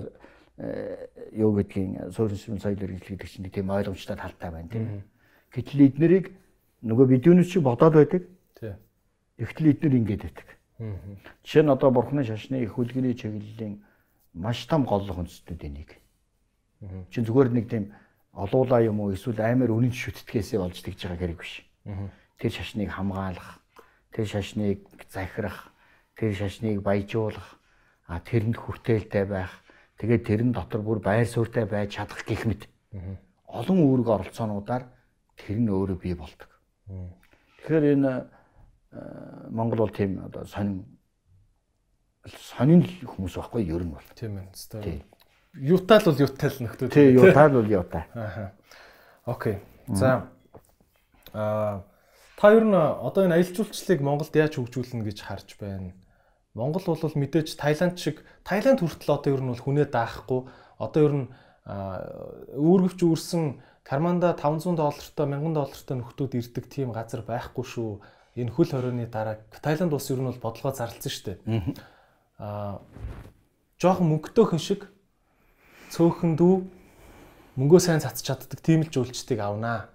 юу гэдгийг суурин шин соёл иргэншил гэдэг чинь тийм ойлгомжтой талтай байна тийм. Гэтэл эднэрийг нөгөө бидүүнээс чи бодоод байдаг. Тий. Эхтэл эднэр ингэж байдаг. Жишээ нь одоо бурхны шашны их үлгэний чиглэлийн маш том голлох үндэстнүүдийн нэг. Чин зүгээр нэг тийм олуулаа юм уу эсвэл амар үнэн шүтдгээсээ болж тэгж байгаа хэрэг биш. Тэр шашныг хамгаалах, тэр шашныг захирах, тэр шашныг баяжуулах, а тэрэнд хүртээлтэй байх Тэгээд тэрэн дотор бүр байр суурьтай байж чадах гэх мэт. Олон үүрэг оролцоонуудаар тэр нь өөрөө бий болдог. Тэгэхээр энэ Монгол бол тийм одоо сонин сонин хүмүүс байхгүй ер нь бол. Тийм ээ. Юутаал бол юутаал нөхдөө. Тийм юутаал бол юутай. Аа. Окей. За. Аа та ер нь одоо энэ аялал жуулчлалыг Монголд яаж хөгжүүлнэ гэж харж байна? Монгол бол мэдээж Таиланд шиг Таиланд хүртэл одоо ер нь бол хүнээ даахгүй одоо ер нь үүргэвч үүрсэн карманда 500 доллартай 1000 доллартай нөхдүүд ирдэг тийм газар байхгүй шүү. Энэ хөл хорионы дараа Таиланд улс ер нь бол бодлогоо зарлцсан шүү дээ. Аа жоохон мөнгөтэй хүн шиг цөөхөн дүү мөнгөө сайн цацж чаддаг тийм л жуулчдыг авнаа.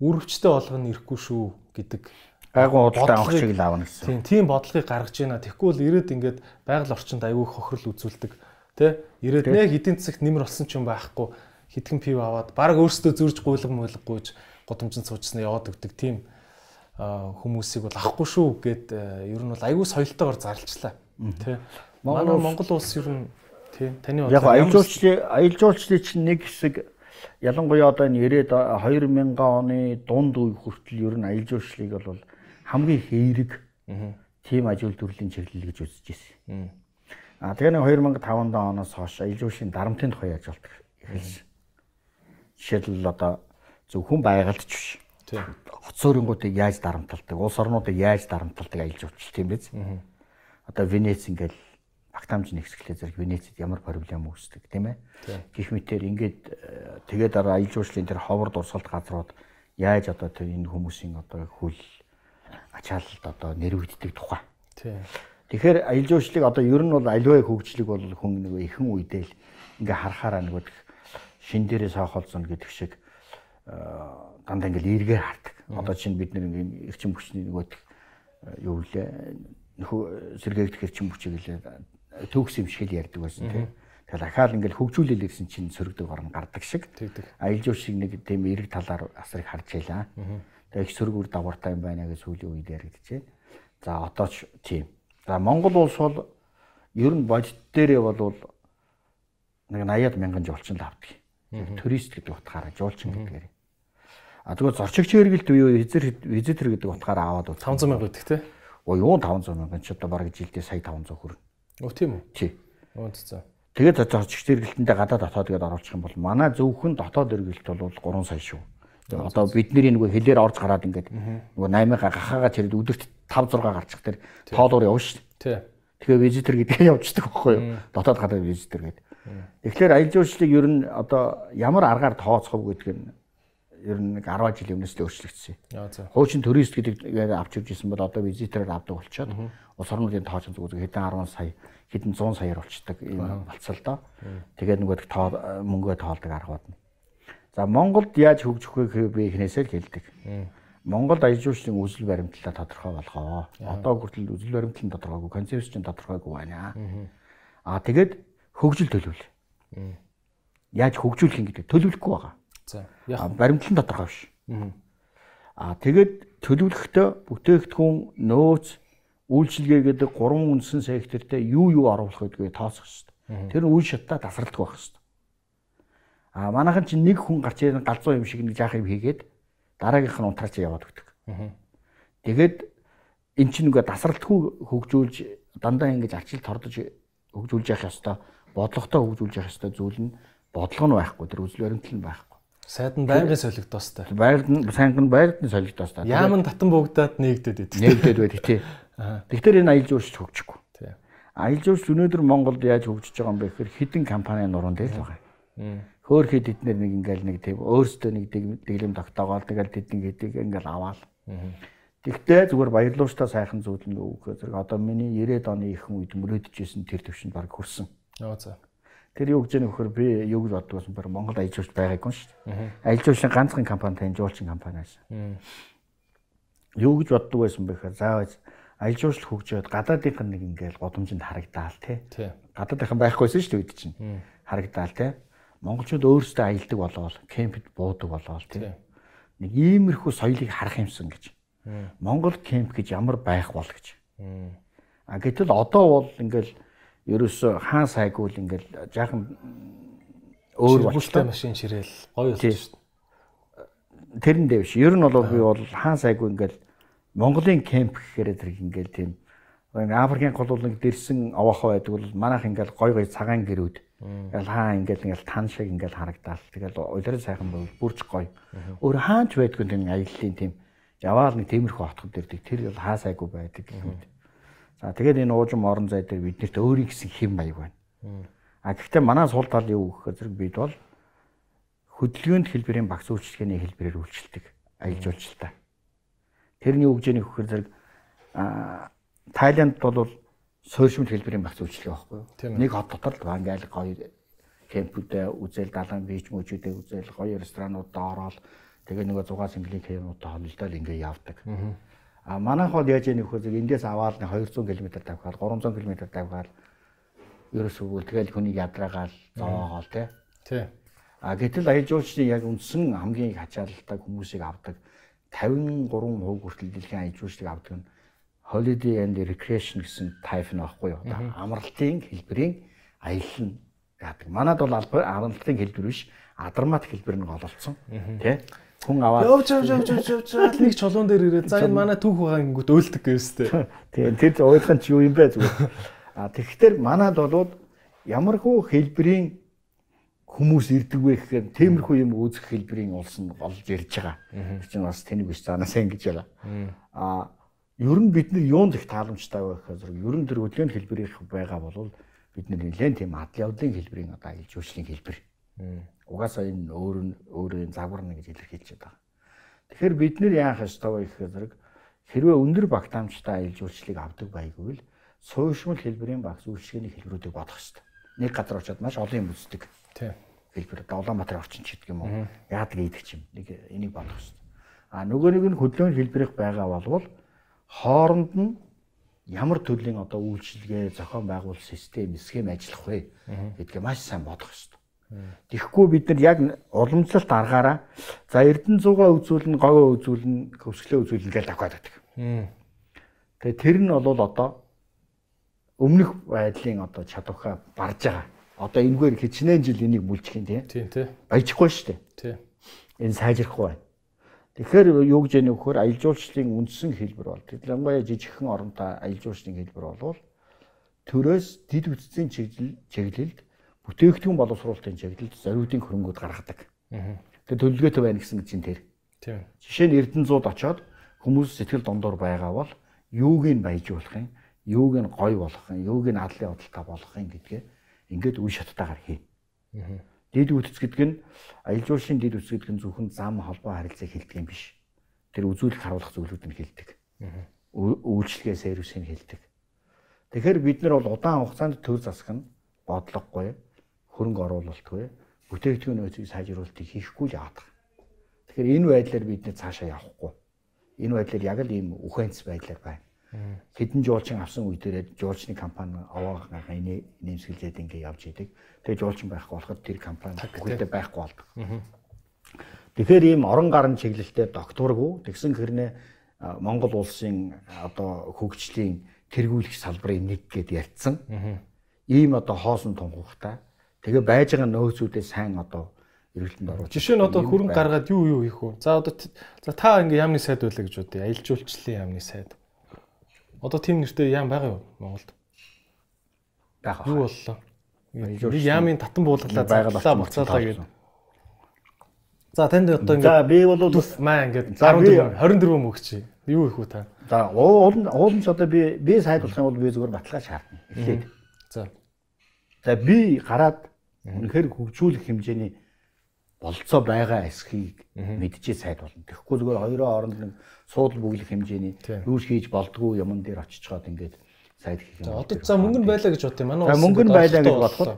Үүргэвчтэй болгоно ирэхгүй шүү гэдэг гайгүй худалдаа авах шиг л аавна гэсэн. Тийм, тийм бодлогыг гаргаж байна. Тэгэхгүй бол ирээд ингээд байгаль орчинд аягүй хохирол үзүүлдэг. Тэ? Ирээд нэг эдийн засагт нэмэр болсон ч юм байхгүй. Хитгэн пив аваад баг өөрсдөө зөрж гуйлга муулгагүйж годомжинд суучсан яваад өгдөг. Тийм хүмүүсийг бол авахгүй шүү гэд ер нь бол аягүй соёлтойгоор зарлчлаа. Тэ. Манай Монгол улс ер нь тий таны яг аялал жуулчлалын аялал жуулчлалын чинь нэг хэсэг ялангуяа одоо энэ 90-ад 2000 оны дунд үе хүртэл ер нь аялал жуулчлалыг бол хамгийн хэерэг тийм ажил төрлийн чиглэл гэж үзэж ирсэн. А тэгээ нэг 2005 оноос хойш жуулчлалын дарамтын тухай яаж болдог эхэлсэн. Жишээлбэл одоо зөвхөн байгальдч биш. Тийм. Хоц суурьнгуудыг яаж дарамталдаг, улс орнуудыг яаж дарамталдаг аялал жуулчлал тийм биз? Одоо Венец ингээл багтаамж нэгсгэлээ зэрэг Венецид ямар проблем үүсдэг тийм ээ. Гэх мэтэр ингээд э, тэгээд дараа аялал жуулчлалын тэр ховор дурсгалт газрууд яаж одоо тэр энэ хүмүүсийн одоо хүл ачаалалд одоо нэрвэгддэг тухай. Тэгэхээр аялал жуулчлалыг одоо ер нь бол аливаа хөгжлөг бол хүн нэг ихэн үедээ л ингээ харахаараа нэг шин дээрээ саахолцсон гэдэг шиг э, дандаа ингээл эргээр хардаг. Одоо чинь бид нэг эрчим хүчний нөгөөд э, юу лээ нөхөө сэргээгдэх эрчим хүчийг л төгс юм шиг л ярьдаг байсан тийм. Тэгэхээр ахаал ингээл хөгжүүлэл ирсэн чинь сөрөгдөг орн гардаг шиг. Аялал жуулчлалыг нэг тийм эрэг талаар асрыг харж байлаа. Тэгээ их сөргүр давгартай юм байна гэж сүүлийн үед байна. За одоо ч тийм. За Монгол улс бол ер нь бодит дээрээ бол нэг 80-аад мянган жуулчин л авдаг. Турист гэдэг утгаараа жуулчин гэдгээр. А тэгвэл зорчигч хэрэгэлт үе визитер гэдэг утгаараа аваад 500 мянга гэдэг те. Оо юу 500 мянган ч одоо бараг жилдээ сая 500 хүрнэ. Өө тийм үү? Тий. Оо за. Тэгээд зорчигч хэрэглэнтэй гадаад дотоод гээд оруулах юм бол манай зөвхөн дотоод хэрэглэлт бол 3 сая шүү. Одоо бидний нөгөө хэлээр орж гараад ингээд нөгөө 8-аа гахаага тэр өдөрт 5 6 гарчих тэр тоолоор явна шүү. Тий. Тэгэхээр визитер гэдгээ явчихдаг байхгүй юу? Дотоод гадаад визитер гэдэг. Тэгэхээр аялал жуулчлалыг ер нь одоо ямар аргаар тооцох вэ гэдг нь ер нь нэг 10 жилийн өмнөөс л өөрчлөгдсөн. Хуучин турист гэдэг авч ирж исэн бол одоо визитерээр авдаг болчиход улс орнуудын тооцоо зүг хэдэн 10 сая хэдэн 100 саяар болчдаг юм болцол доо. Тэгээд нөгөө тоо мөнгөө тоолдог аргууд нь. За Монголд яаж хөгжих вэ би эхнээсээ л хэлдэг. Монголд аялал жуулчлалын үзэл баримтлалаа тодорхой болгоо. Одоо хүртэл үзэл баримтлал нь тодорхойгүй, концепц нь тодорхойгүй байна. Аа тэгээд хөгжил төлөвлөл. Яаж хөгжүүлэх юм гэдэг төлөвлөхгүй байгаа. За яг баримтлан тодорхой биш. Аа тэгээд төлөвлөхдөө бүтээгдэхүүн нөөц үйлчилгээ гэдэг гурван үндсэн сектортэй юу юу оруулах гэдгийг тооцох хэрэгтэй. Тэр үйл шаттай тасралтгүй байх хэрэгтэй. Аа манайхан чинь нэг хүн гарч ирэн галзуу юм шиг нэг жаах юм хийгээд дараагийнх нь унтраач яваад өгдөг. Тэгээд эн чинь нөгөө тасралтгүй хөгжүүлж дандаа ингэж арчил тордож хөгжүүлж явах ёстой бодлоготой хөгжүүлж явах ёстой зүйл нь бодлого нь байхгүй тэр үзэл баримтлал нь байхгүй. Сайд нь байнгын солигдоостой. Байрд нь сайнган байрд нь солигдоостой. Яаман татан бөгдөөд нэгдээд байдаг. Нэгдээд байдаг тий. Тэгэхээр энэ аялал жуулч хөгжихгүй. Тий. Аялал жуулч өнөөдөр Монголд яаж хөгжиж байгаа юм бэ гэхээр хідэн компани нуруунд л байгаа. Хөөхөд эднэр нэг ингээл нэг тийм өөрсдөө нэг дэглэм тогтоогоол тэгэл тэдний гэдгийг ингээл аваал. Тэгтээ зүгээр баярлууштай сайхан зүйл юу гэхээр зэрэг одоо миний 90-ад оны ихэнх үед мөрөөдөжсэн тэр төвшөнд баг хүрсэн. Оо за. Тэр юу гэж яах вөхөр би юу гэж боддог байсан бэр Монгол жуулч байгаагүй шүү дээ. Жуулчлалын ганцхан компани тань жуулчин компани байсан. Юу гэж боддог байсан бэ гэхээр заавал аялал жуулчлал хөгжөөд гадаадынх нь нэг ингээл годомжинд харагдаал тий. Гадаадынхан байхгүйсэн шүү дээ үед чинь. Харагдаал тий. Монголчууд өөрсдөө аялдаг болоод кемпд буудаг болоод тий. Нэг иймэрхүү соёлыг харах юмсан гэж. Монгол кемп гэж ямар байх бол гэж. А гэтэл одоо бол ингээл ерөөсө хаан сайгүй л ингээл жаахан өөр болтой машин ширээл гоё болсон шүү дээ. Тэрэндээ биш. Ер нь бол би бол хаан сайгүй ингээл Монголын кемп гэхээр зэрэг ингээл тийм Африкийн гол нэг дэрсэн овоохоо байдаг бол манайх ингээл гой гой цагаан гэрүүд ингээл хаа ингээл ингээл тан шиг ингээл харагдаал. Тэгэл улирал сайхан бол бүрж гоё. Өөр хаанч байдгүй тийм аяллаа тийм яваал нэг тиймэрхүү хотход дэрдэг. Тэр бол хаа сайгүй байдаг гэх мэт. За тэгээд энэ уужим орон зай дээр биднэрт өөрийн гэсэн хэм маяг байна. А гэхдээ манай сул тал юу гэхээр зэрэг бид бол хөдөлгөөнд хэлбэрийн багц үйлчлэгээний хэлбэрээр үйлчлдэг аялал жуулчлалтай. Тэрний үгжээний хөхөр зэрэг Тайланд бол суурьшмал хэлбэрийн багц үйлчлэгээ байхгүй юу? Нэг хот дотор л ингээл гоё кемпүүдээ үзэл далайн бич мөчүүдээ үзэл гоё ресторануудаа ороод тэгээ нөгөө 6 сэнгэлийн кемпүүдээ холилдоод ингээ явдаг. А манайх бол яаж яах вэ? Эндээс аваад 200 км тавихаар 300 км тавихаар ерөөсөө тэгэл хүний ядраагаал зовоогоол тий. Тий. А гэтэл аялал жуулчлалын яг үндсэн хамгийн их ачааллтай хүмүүсийг авдаг 53% хүртэл дэлхийн аяж үйлчлэг авдаг нь holiday and recreation гэсэн type нь баггүй юу. Амралтын хэлбэрийн аялал нь яадаг. Манад бол амралтын хэлбэр биш, адармат хэлбэр нь гололцсон. Тэ? Хүн аваад Явж явж явж явж явж нэг чулуун дээр ирээд за энэ манай түүх байгаа гингүүд өөлдөг гэвстэй. Тийм тэр ойлгох нь юу юм бэ зүгээр. А тэгэхээр манад болоод ямархуу хэлбэрийн хүмүүс ирдэг вэ гэхээр тиймэрхүү юм үүсэх хэлбэрийн улс нь олж ирж байгаа. Тэр чинь бас тэнийг биш цаанаас ингэж байгаа. А ер нь бид нар юунд их тааламжтай вэ гэхээр ер нь тэр хөдөлгөөний хэлбэрийнх байгаа бол бид нар нэлээд тийм адал явдлын хэлбэрийн одоо аялал жуулчлалын хэлбэр. Угаасаа энэ өөр нь өөрийн загварна гэж илэрхийлж байгаа. Тэгэхээр бид нар яах ёстой вэ гэхээр хэрвээ өндөр багтаамжтай аялал жуулчлалыг авдаг байггүй л суушмал хэлбэрийн багц үйлчлэгээний хэлбэрүүдийг бодох ёстой. Нэг газар очиод маш олон юм үздэг. Тийм. Хэлбэр одоо Улаанбаатар орчин ч гэдэг юм уу. Яадаг ийдэг ч юм. Нэг энийг бодох ёстой. А нөгөө нэг нь хөдөлгөөний хэлбэрийнх байгаа болвол хооронд нь ямар төрлийн одоо үйлчилгээ зохион байгуул систем схем ажиллах вэ гэдгээ маш сайн бодох ёстой. Тэгэхгүй бид нар яг уламжлалт аргаараа за Эрдэнэ 100-аа үзүүлнэ, говьо үзүүлнэ, хөвсглөө үзүүлнэ гэж давхаад байдаг. Тэгээ тэр нь бол одоо өмнөх байдлын одоо чадвараа барж байгаа. Одоо энэгээр хичнээн жил энийг бүлжих юм тийм. Тийм тий. Баяжихгүй шүү дээ. Тийм. Энэ сайжрахгүй байна. Тэгэхээр юу гэж яах вэ? Аялал жуулчлалын үндсэн хэлбэр бол ялангуяа жижигхэн оронтой аялал жуулчлалын хэлбэр бол төрөөс дид чиглэл чиглэлд бүтээгдэхүүн боловсруулалтын чиглэлд зориудын хөрөнгүүд гаргадаг. Тэгээ төлөвлөгөөтэй байна гэсэн чинь тэр. Тийм. Жишээ нь Эрдэнэзууд очоод хүмүүс сэтгэл дундуур байгаа бол юуг нь баяжуулах юм, юуг нь гой болгох юм, юуг нь адлын бодолтой болгох юм гэдгээ ингээд үе шаттайгаар хий. Дид үтц гэдэг нь аялал жуулчлалын дид үтц гэдэг нь зөвхөн зам холбоо харилцааг хэлдэг юм биш. Тэр үзүүлэх харуулах зүйлүүд нь хэлдэг. Үйлчлэгээ сервисийг хэлдэг. Тэгэхээр бид нар бол удаан хугацаанд төр засах нь бодлогогүй, хөрөнгө оруулалтгүй, бүтээгдэхүүн нөөцийг сайжруулалтыг хийхгүй л яадаг. Тэгэхээр энэ байдлаар бид нэ цаашаа явахгүй. Энэ байдлаар яг л ийм үхэнц байдлаар байна. Хэдэн жуулчин авсан үе дээрээ жуулчны компани овоогоо энэ нэмсгэлжээд ингээ явж идэг. Тэгээ жуулчин байхгүй болоход тэр компани бүгдээ байхгүй болдог. Тэгэхээр ийм орон гарын чиглэлтэй докторгүй тэгсэн хэрнээ Монгол улсын одоо хөгжлийн тэргүүлэх салбарын нэг гэд ярьцсан. Ийм одоо хоосон тунхагтай. Тэгээ байж байгаа нөөцүүдээ сайн одоо эргэлтэнд оруулах. Жишээ нь одоо хөрөнгө гаргаад юу юу хийх вэ? За одоо за та ингээ яамны сайд байлаа гэж бодъё. Аялал жуулчлалын яамны сайд. Одоо тийм нэртэй яам байгаа юу Монголд? байх. Юу боллоо? Нэг яамын татан буулгалаа заглаа буцаалаа гэдэг. За танд одоо За ингээ би бол маа ингээ За, би- 14 24 мөгч. Юу их үү та? за уул уулын одоо би би сайд болох юм бол би зүгээр баталгаа шаардна. Эхлээд. За. За би гараад үнэхээр хөгжүүлэх хэмжээний болцоо байгаа эсхийг мэдчихээ сайд болно. Тэгэхгүй зүгээр хоёроо оронд нэг суудл бүглэх хэмжээний юу хийж болдгоо юмн дээр очиж чаад ингээд сайд хийх юм. Одоо за мөнгө нь байлаа гэж бодъё. Манай За улс мөнгө нь байлаа гэж бодоход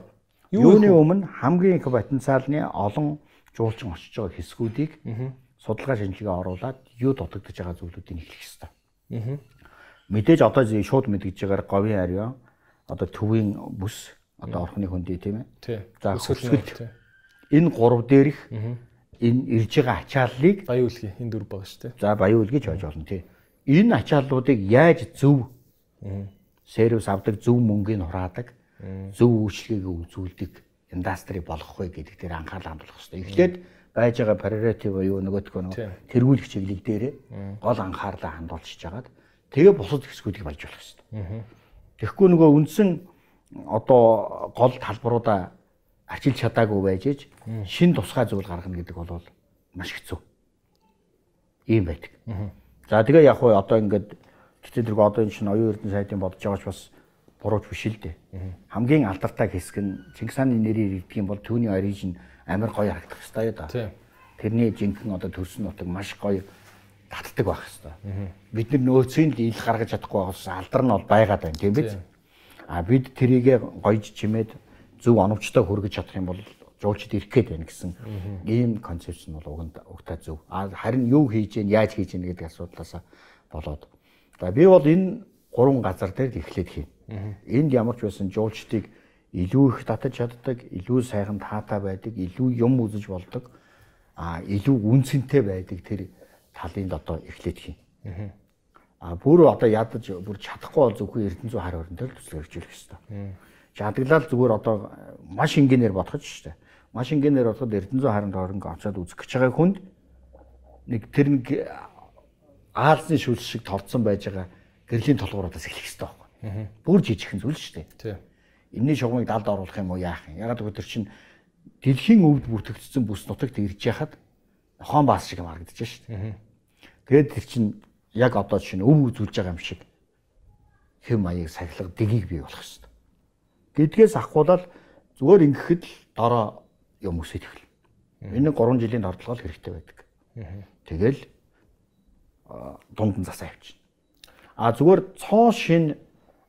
юуны өмнө хамгийн их потенциалны олон жуулчин очиж байгаа хэсгүүдийг судалгаа шинжилгээ оруулад юу дутагдж байгаа зүйлүүдийг эхлэх ёстой. Мэдээж одоо зэ шууд мэдгэж байгаар говийн ариун одоо төвийн бүс одоо орхны хөндөй тийм ээ. За, тий. Энэ гурав дээрх энэ ирж байгаа ачааллыг Баян үлгий энэ дөрв байгаа шүү дээ. за баян үлгэж байж болно тий. Энэ ачааллуудыг яаж зөв сервис авдаг, зөв мөнгөний хураадаг, зөв үйлчлэгийг үзүүлдэг индастри болгох вэ гэдэг дээр анхаарал хандуулах хэрэгтэй. Эхлээд байж байгаа priority буюу нөгөөдгөө нөгөө тэргүүлэх чиглэл дээрээ гол анхаарлаа хандуулчихж хагаад тэгээ бусад хэсгүүдийг болж болох хэрэгтэй. Тэгэхгүй нөгөө үндсэн одоо гол талбаруудаа арчилж чадаагүй байж ээж шин тусгай зүйл гаргана гэдэг бол маш хэцүү. Ийм байдаг. За тэгээ яг хуу одоо ингээд тэгтээ тэрг одоо энэ чинь оюун эрдэнэ сайдын бодож байгаач бас бурууч биш л дээ. Хамгийн алдартай хэсэг нь Чингис хааны нэрээр ирдэг юм бол түүний оригин амар гоё харагдах хэрэгтэй да. Тэрний жинхэнэ одоо төрсөн нутаг маш гоё татдаг байх хэрэгтэй. Бид нар нөөцийн л ил гаргаж чадахгүй байгаас алдар нь бол байгаад байна тийм биз? А бид тэрийгэ гоёж чимээд зөв оновчтой хүргэж чадах юм бол жуулчд ирэх гээд байна гэсэн ийм концепц нь бол уганд угтаа зөв. А харин юу хийж гэн яаж хийж гэн гэдэг асуудлаас болоод. За би бол энэ гурван газар дээр эхлээд хийн. Энд ямар ч байсан жуулчдыг илүү их татаж чаддаг, илүү сайхан таатай байдаг, илүү юм үзэж болдог, а илүү үнцэнтэй байдаг тэр талын одоо эхлээд хийн. Аа бүр одоо ядаж бүр чадахгүй бол зөвхөн Эрдэнэзүү хар өрөнтэй л төсөл хөгжүүлэх хэрэгтэй. Жадаглал зүгээр одоо маш ингээнээр бодохж штэ. Маш ингээнээр бодоход Эрдэнэзүү харанд орон очоод үзэх гэж байгаа хүнд нэг тэр нэг аалзны шүлс шиг товцсон байж байгаа гэрлийн толгуураас эхлэх хэрэгтэй байхгүй. Бүр жижигхэн зүйл дээ. Тийм. Энэний шугамыг далд оруулах юм уу яах юм? Ягаад гэвэл тэр чинь дэлхийн өвд бүртгэгдсэн бүс нутагт ирж яхад хон баас шиг харагдаж дээ. Тэгээд тэр чинь яг одоо чинь өв үзүүлж байгаа юм шиг хэм маяг сахилга дэгийг бий болох шүү дээ. Гэдгээс ахгуулаад зүгээр ингэхэд л дороо юм өсөж эхэл. Энэ 3 жилийн дордлогол хэрэгтэй байдаг. Тэгэл дунд нь засаа явчихна. А зүгээр цоо шин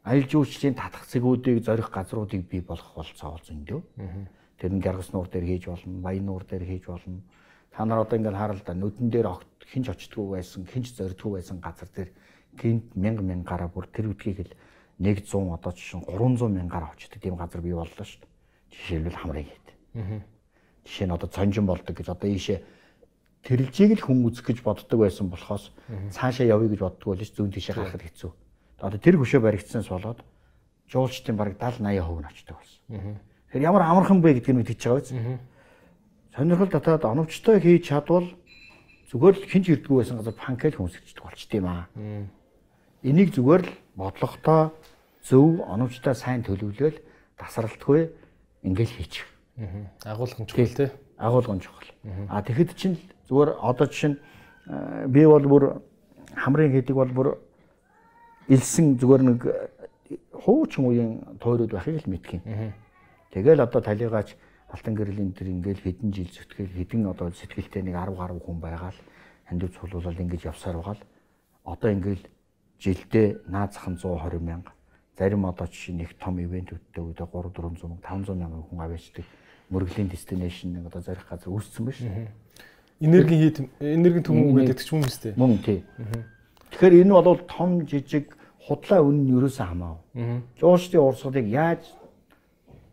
аялал жуулчлалын татах цэгүүдийг зорих газруудыг бий болгох бол цаавал зөндөө. Тэр нь Гяргас нуур дээр хийж болно, Баян нуур дээр хийж болно. Та нар одоо ингээд хараа л да нүдэн дээр огт хинч очтгүй байсан, хинч зордгүй байсан газар дээр гинт мянга мянгаараа бүр тэр үдгийг л 100 одоо жишээ нь 300 мянгаараа очдог тийм газар бий боллоо шүү дээ. Жишээлбэл хамрыг хэд. Жишээ нь одоо цонжин болдог гэж одоо ийшээ тэрэлжийг л хүн үзэх гэж боддог байсан болохоос цаашаа явъя гэж боддог бол зүүн тишээ гарахад хэцүү. Одоо тэр хөшөө баригдсанаас болоод жуулчдын бараг 70 80% нь очдог болсон. Тэгэхээр ямар амархан бэ гэдгийг мэдчихэж байгаа биз? Сонирхол татаад оновчтой хийж чадвал зүгээр л хинч ирдгүү байсан газар панкел хүмсгчдэг болчт юм аа. Энийг зүгээр л бодлоготой зөв оновчтой сайн төлөвлөөл тасралтгүй ингээл хийчих. Агуулгын чухал тий. Агуулгын чухал. А тэгэхэд чинь Зүгээр одоо жишээ нь би бол бүр хамрын хийдэг бол бүр илсэн зүгээр нэг хуучин үеийн тойрууд байхыг л мэдхийн. Тэгэл одоо талигаач алтан гэрлийн тэр ингээл хэдэн жил зүтгэл хэдэн одоо сэтгэлтэй нэг 10 гаруй хүн байгаа л хандив цулуулал ингэж явсаар байгаа л одоо ингээл жилдээ наазах нь 120 мянга зарим одоо жишээ нэг том ивентүүдтэй үедээ 3 400 500 мянган хүн аваачдаг мөргөлийн destination нэг одоо зарих газар үүссэн ба шүү. Энергийн хийд энергийн төмөн гэдэг ч юм уу сте. Мөн тий. Тэгэхээр энэ бол том жижиг худлаа үнэн нь ерөөсөө хамаагүй. Жуушдын урсгалыг яаж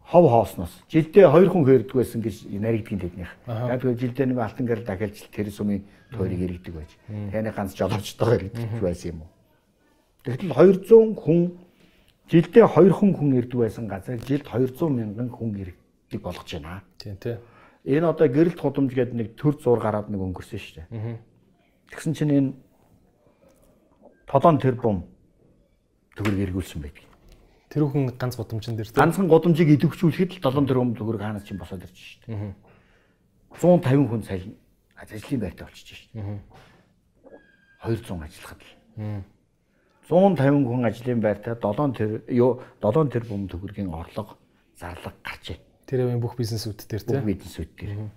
хов хоосноос жилдээ хоёр хүн хэрдэг байсан гэж наригдгийн тэднийх. Яг тэгэхээр жилдээ нэг алтан гэрэл дахиалж тэр сумын тойрыг иргэдэг байж. Таны ганц жолоочтойгоор иргэдэг байсан юм уу? Тэгтэл 200 хүн жилдээ 2 хүн хүн ирдэг байсан газар жилд 200 мянган хүн иргэдэг болгож байна. Тийм тий. Энэ одоо гэрэлт худамж гэдэг нэг төр зур гараад нэг өнгөрсөн шүү дээ. Тэгсэн чинь энэ толон тэр бум төгрөг эргүүлсэн байдаг. Тэр хүн ганц гудамжин дээр ганцхан гудамжийг идэвхжүүлэхэд л толон тэр бум төгрөг хаанаас чинь босоод ирж шүү дээ. 150 хүн сая ажлын байртаа болчихж шүү дээ. 200 ажиллахад л. 150 хүн ажлын байртаа 7 тэр юу 7 тэр бум төгрөгийн орлого зарлага гарчээ. Тэр явын бүх бизнесүүд дээр тийм. Бүх бизнесүүд дээр.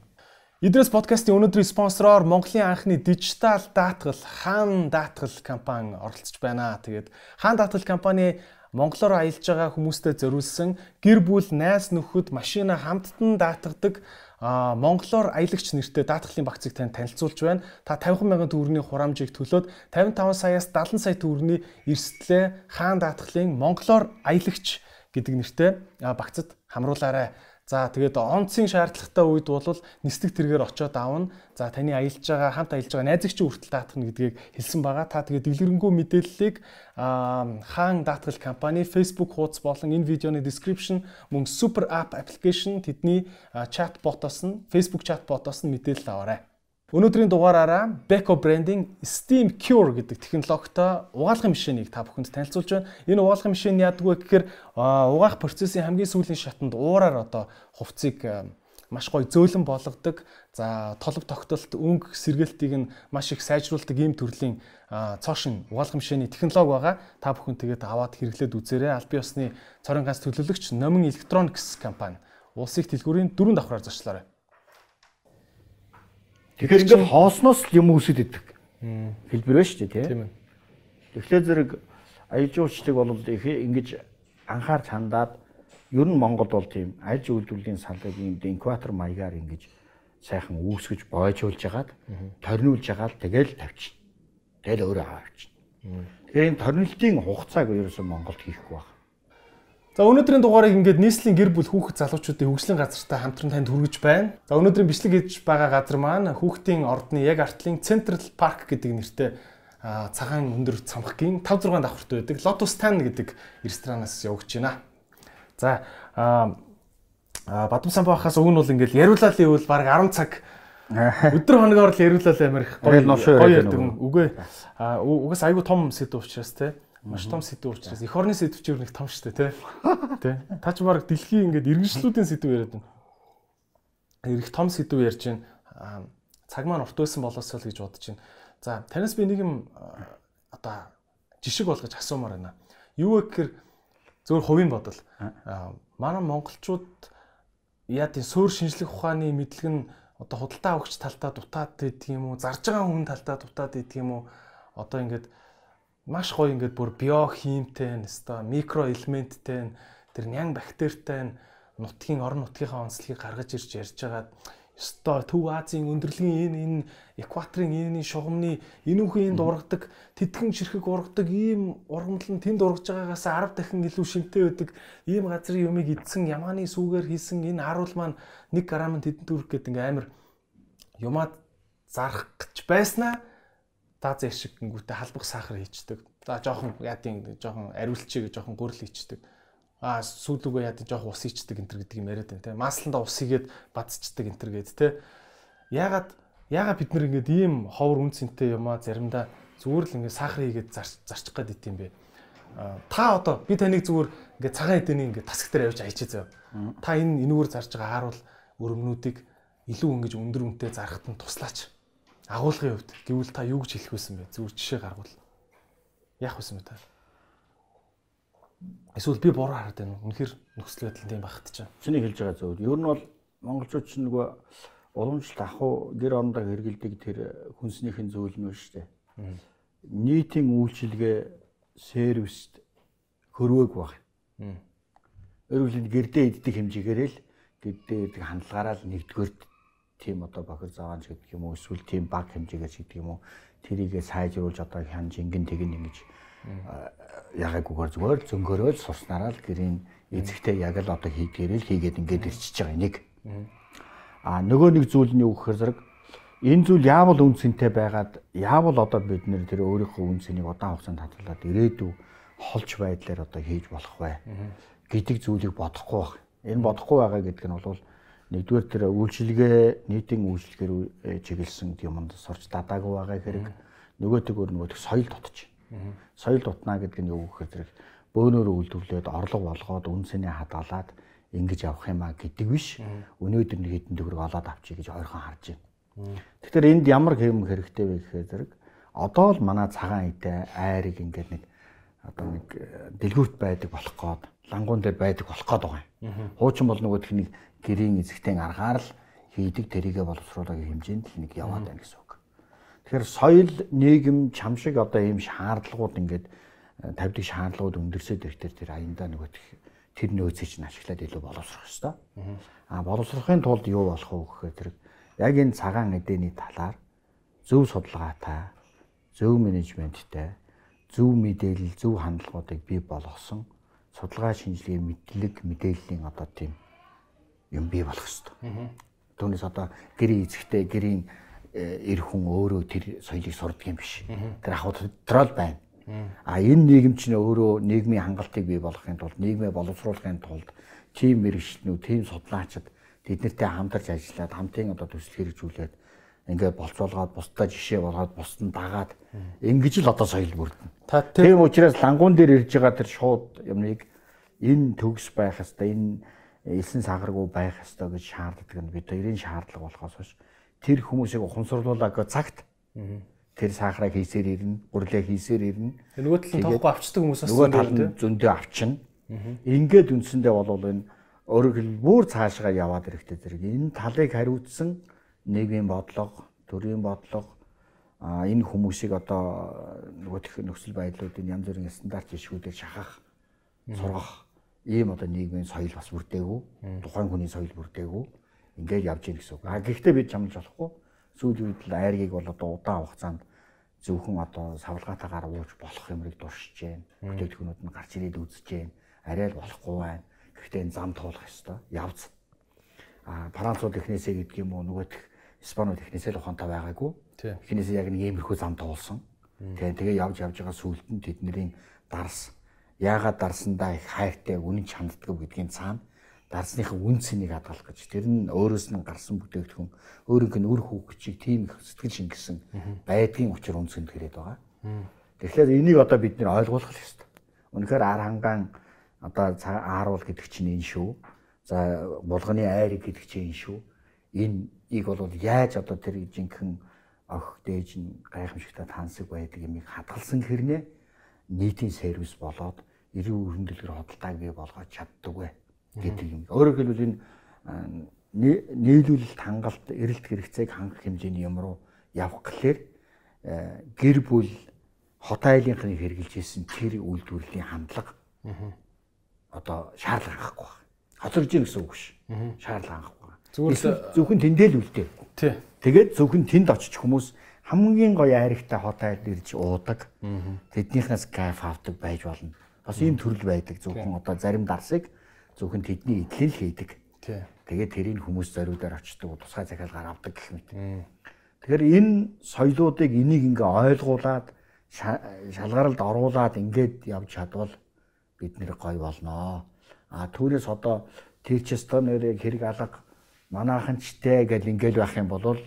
Идрес подкастын өнөөдрийн спонсороор Монголын анхны дижитал даатгал Хаан даатгал компани оролцож байна. Тэгээд Хаан даатгал компани Монголоор аялж байгаа хүмүүстээ зориулсан гэр бүл найз нөхөд машина хамттан даатгадаг а монголоор аялагч нэртэй даатгалын багцыг тань танилцуулж байна. Та 50 мянган төгрөгийн хурамжийг төлөөд 55 саяас 70 сая төгрөгийн эрсдлээ хаан даатгалын монголоор аялагч гэдэг нэртэй багцад хамруулаарай. За тэгээд онцгийн шаардлагатай үед бол нислэг тэргээр очиод аавна. За таны аялж байгаа хамт аялж байгаа найзагчийн хүртэл даатгах гэдгийг хэлсэн байгаа. Та тэгээд дэлгэрэнгүй мэдээллийг хаан даатгал компани Facebook хуудас болон энэ видеоны description мөн super app application тэдний чат ботоос нь Facebook чат ботоос нь мэдээлэл аваарай. Өнөөдрийн дугаараараа Beko branding Steam Cure гэдэг технологитой угаалгын машиныг та бүхэнд танилцуулж байна. Энэ угаалгын машин яадаг вэ гэхээр угаах процессын хамгийн сүүлийн шатанд уураар одоо хувцсыг маш гоё зөөлөн болгодог. За толб тогтолт өнгө сэргээлтийг нь маш их сайжруулдаг ийм төрлийн цоошин угаалгын машины технологи байгаа. Та бүхэн тэгээд аваад хэрэглээд үзээрэй. Аль бие усны цорын ганц төлөөлөгч Номин Electronics компани улсын дэлгүүрийн дөрөв давхраар зарчлаарай. Тэгэхээр ингээд хоосноос л юм үсэд идэг. Хэлбэр байна шүү дээ тийм. Тэгэхээр зэрэг аяж уулчлыг бол их ингэж анхаарч хандаад ер нь Монголд бол тийм аж үйлдвэрлэлийн салбарыг ийм инкватор маягаар ингэж сайхан үүсгэж бойжуулж хагаад торниулж хагаад тэгэл тавьчихна. Тэгэл өөрөө авчихна. Тэгэхээр энэ торнилтын хугацааг ерөөсөн Монголд хийхгүй байна. За өнөөдрийн дугаарыг ингээд нийслэлийн гэр бүл хүүхэд залуучуудын хөгжлийн газартай хамтран танд хүргэж байна. За өнөөдрийн бичлэг хийж байгаа газар маань хүүхдийн ордны яг артлын Central Park гэдэг нэртэй цагаан өндөр цамхгийн 5 6 давхартай байдаг Lotus Tan гэдэг ресторанаас явж байна. За Бадам самбахаас өгн бол ингээд яриулаад ивэл баг 10 цаг өдөр хоногоор л яриулаад амирх гоё гоё ярьдаг. Үгүй. Угаас айгүй том сэдв учраас те маш том сэдв учраас эх орны сэдв ч нэг том штэ те. Тэ. Та ч баг дэлхийн ингээд иргэншлүүдийн сэдв яриад байна. Ирэх том сэдв ярьж байна. Цаг маань урт байсан болоосоо л гэж бодож байна. За танаас би нэг юм одоо жишг болгож асуумаар байна. Юу вэ гэхээр зөвхөн хувийн бодол. Манай монголчууд яа тийм суур шинжлэх ухааны мэдлэг нь одоо худалдаа авахч талтаа дутаад байдаг юм уу? Зарж байгаа хүн талтаа дутаад байдаг юм уу? Одоо ингээд маш гоё ингээд бүр биохимтэй, нэстэ микро элементтэй, тэр нян бактеритай нутгийн орон нутгийнхаа онцлогийг гаргаж ирж ярьж байгаад ёстой Төв Азийн өндөрлөгийн энэ энэ экваторын энэ шугамны энүүхэн энд ургадаг тэтгэн ширхэг ургадаг ийм ургамлан тэнд ургаж байгаагаас 10 дахин илүү шинтэй байдаг. Ийм газрын юмыг идсэн ямааны сүүгээр хийсэн энэ харуул маань 1 грамм тэдэнд төрөх гэдэг ингээм амир юмад зарах гэж байснаа даз яшиг гингүүтээ халбах сахар хийчдэг. За жоохон яадын жоохон ариулчиг жоохон гөрөл хийчдэг. Аа сүүлүгөө яадын жоохон ус хийчдэг энэ гэдэг юм яриад байна те. Масланда ус хийгээд бадцчдаг энэ гэдэг те. Ягаад ягаад бид нэр ингэж ийм ховор үн цэнтэй юмаа заримдаа зүгээр л ингэ сахар хийгээд зарчих гээд ит юм бэ. Та одоо би таныг зүгээр ингээ цагаан эдэний ингээ тасаг дээр явж айчээ зөө. Та энэ энүүгээр зарж байгаа хааруул өрөмнүүдийг илүү ингэж өндөр үнэтэй зарахад нь туслаач агуулгын хувьд гэвэл та юу гэж хэлэх байсан бэ? Зүгээр жишээ гаргуул. Яах байсан бэ та? Эсвэл би буруу хараад байна уу? Үнэхээр нөхцөл байдал тийм багт чаа. Чиний хэлж байгаа зөв. Ер нь бол монголчууд ч нөгөө уламжлалт ахуй гэр орондоо хэрэгэлдэг тэр хүнснийхэн нь шүү дээ. Нийтийн үйлчилгээ сервист хөрвөөг баг. Хэлбэл гэрдээ иддэг хэмжээгээр л гэрдээ иддэг хандлагаараа л нэгдүгээр тийм одоо бохир заагаанч гэдэг юм уу эсвэл тийм баг хэмжээгээр гэдэг юм уу тэрийгэ сайжруулж одоо хян жингэн тэгэн ингэж ягаагүйгээр зүгээр зөнгөрөөл суснараа л гэрийн эзэгтэй яг л одоо хийдгээрэл хийгээд ингээд ирчихэж байгаа нэг. А нөгөө нэг зүйл нь юу гэхээр зэрэг энэ зүйл яавал үн цэнтэй байгаад яавал одоо бид нэр тэр өөрийнхөө үн цэнийг удаан хугацаанд хадгалаад ирээдүй холж байдлаар одоо хийж болох вэ гэдэг зүйлийг бодохгүй байх. Энэ бодохгүй байгаа гэдэг нь бол нэгдүгээр тэр үйлчилгээ нийтийн үйлчилгээр э, чиглэсэн юмд сурч дадаагүй байгаа хэрэг нөгөөтөг өөр нөгөөтөг соёл дутж. Соёл дутнаа гэдэг нь юу гэхээр зэрэг бөөнөр үйлдвэрлээд орлого болгоод үнсэний хадгалаад ингэж явах юм а гэдэг биш. Өнөөдөр нэг хэдэн төгрөг олоод авчий гэж ойрхон харж байна. Тэгэхээр энд ямар хэм хэрэгтэй вэ гэхээр зэрэг одоо л манай цагаан идэ айрыг ингээд нэг одоо нэг э, дэлгүүрт байдаг болох гээд лангуун дээр байдаг болох гээд байгаа юм. Хуучин бол нөгөө техник гэрийн эзэгтэн аргаар л хийдэг тэрийгэ боловсруулаагийн хэмжээнд л нэг яваад байна гэсэн үг. Тэгэхээр соёл, нийгэм, чам шиг одоо ийм шаардлагууд ингээд э, тавьдаг шаардлагууд өндөрсөд ирэхтэр тэр аяндаа нөгөө тэр нөөцийг чинь ашиглаад илүү боловсрох хэрэгтэй. Аа боловсрохын тулд юу болох вэ гэхээр тэр яг энэ цагаан эдэний талаар зөв судалгаатай, зөв менежменттэй, зөв мэдээлэл, зөв хандлагуудыг бий болгосон судалгаа шинжилгээ мэдлэг мэдээллийн одоо тийм юм бий болох хэрэгтэй. Түүнээс одоо гэрийн эзэгтэй гэрийн эр хүн өөрөө тэр соёлыг сурдаг юм биш. Тэр ахуй дотрол байна. А энэ нийгэм чинь өөрөө нийгмийн хангалтыг бий болгохын тулд нийгмээ боловсруулахын тулд тийм мэрэгчлэнүүд, тийм судлаачид тэднэртэй хамтарч ажиллаад хамтын одоо төсөл хэрэгжүүлээд ингээд болцоолгоод бусдаа жишээ болгоод бусд нь дагаад ингэж л одоо соёл бүрдэнэ. Тийм учраас лангуун дээр ирж байгаа тэр шууд юмныг энэ төгс байх хэвээр энэ элсэн сахаргүй байх ёстой гэж шаарддаг нь бид хоёрын шаардлага болохоос биш тэр хүмүүсийг ухамсарлуулаа гэх цагт тэр сахарыг хийсээр ирнэ, гурлаа хийсээр ирнэ. Нөгөө талын тоохгүй авчдаг хүмүүс бас нөгөө тал нь зөндөө авчна. Ингээд үндсэндээ бол энэ өөрөөр бүр цаашгаа яваад ирэхтэй зэрэг энэ талыг хариуцсан нийгмийн бодлого, төрийн бодлого а энэ хүмүүсийг одоо нөгөө төх нөхцөл байдлуудын янз бүрийн стандарт жишгүүдээр шахах, сургах ийм одоо нийгмийн соёл бас бүрдээгүй тухайн хүний соёл бүрдээгүй ингээд явж гин гэсэн үг. А гэхдээ бид чамлж болохгүй сүүлийн үед л айргийг бол одоо удаан хугацаанд зөвхөн одоо савлгаатаагаар ууж болох юмрыг дуршиж जैन. Бүтээгдэхүүнүүд нь гарч ирээд үзэж जैन. арай л болохгүй байна. Гэхдээ энэ зам туулах ёстой. Явц. А Францууд эхнээсээ гэдэг юм уу нөгөөх Испаниуд эхнээсээ л ухаантай байгаагүй. Эхнээсээ яг нэг иймэрхүү зам туулсан. Тэгээ тэгээ явж явж байгаа сүулт нь тэдний дарс яагаад дарсандаа их хайртай үнэн чанддаг гэдгийн цаана дарсныхаа үн цэнийг хадгалах гэж тэр нь өөрөөс нь гарсан бүтээгдэхүүн өөрийнх нь үр хүүхчийг тийм их сэтгэл шингэсэн байдгийн учир үн цэнд гэрээд байгаа. Тэгэхээр энийг одоо бид нэр ойлгуулах ёстой. Үнэхээр ар хангаан одоо ааруул гэдэг чинь энэ шүү. За булганы айрыг гэдэг чинь энэ шүү. Энэ ийг бол яаж одоо тэр жинхэнэ охих дээж нь гайхамшигтай тансаг байдаг юмыг хадгалсан хэрнээ нийтийн сервис болоод эрүүл хөндлөлөөр хөдөлтааг бий болгож чаддаг вэ гэдэг юм. Өөрөөр хэлбэл энэ нийлүүлэлт хангалт эрэлт хэрэгцээг хангах хэмжээний юм руу явах гэхлээр гэр бүл хот айлынхны хэрэгжилж исэн тэр үйлдвэрлэлийн хандлага одоо шаардлага хангахгүй байна. Хоцорж ийн гэсэн үг ш. Шаардлага хангахгүй. Зүгээр зөвхөн тэндээ л үлдээ. Тий. Тэгээд зөвхөн тэнд очиж хүмүүс хамгийн гоё айрагтай хот айлд ирж уудаг. Тэднийхнээс кайф авдаг байж болно. Бас ийм төрөл байдаг зөвхөн одоо зарим дарсыг зөвхөн тэдний эдлэл хийдэг. Тэгээд тэрийг хүмүүс зориудаар очдог, тусгай захиалгаар авдаг гэх мэт. Тэгэхээр энэ соёлоодыг энийг ингээ ойлгуулад шалгаралд оруулаад ингээд явж чадвал бид нэр гой болноо. А түүнээс одоо тийчэстон нэрийг хэрэг алга манаахан чтэй гэл ингээл байх юм бол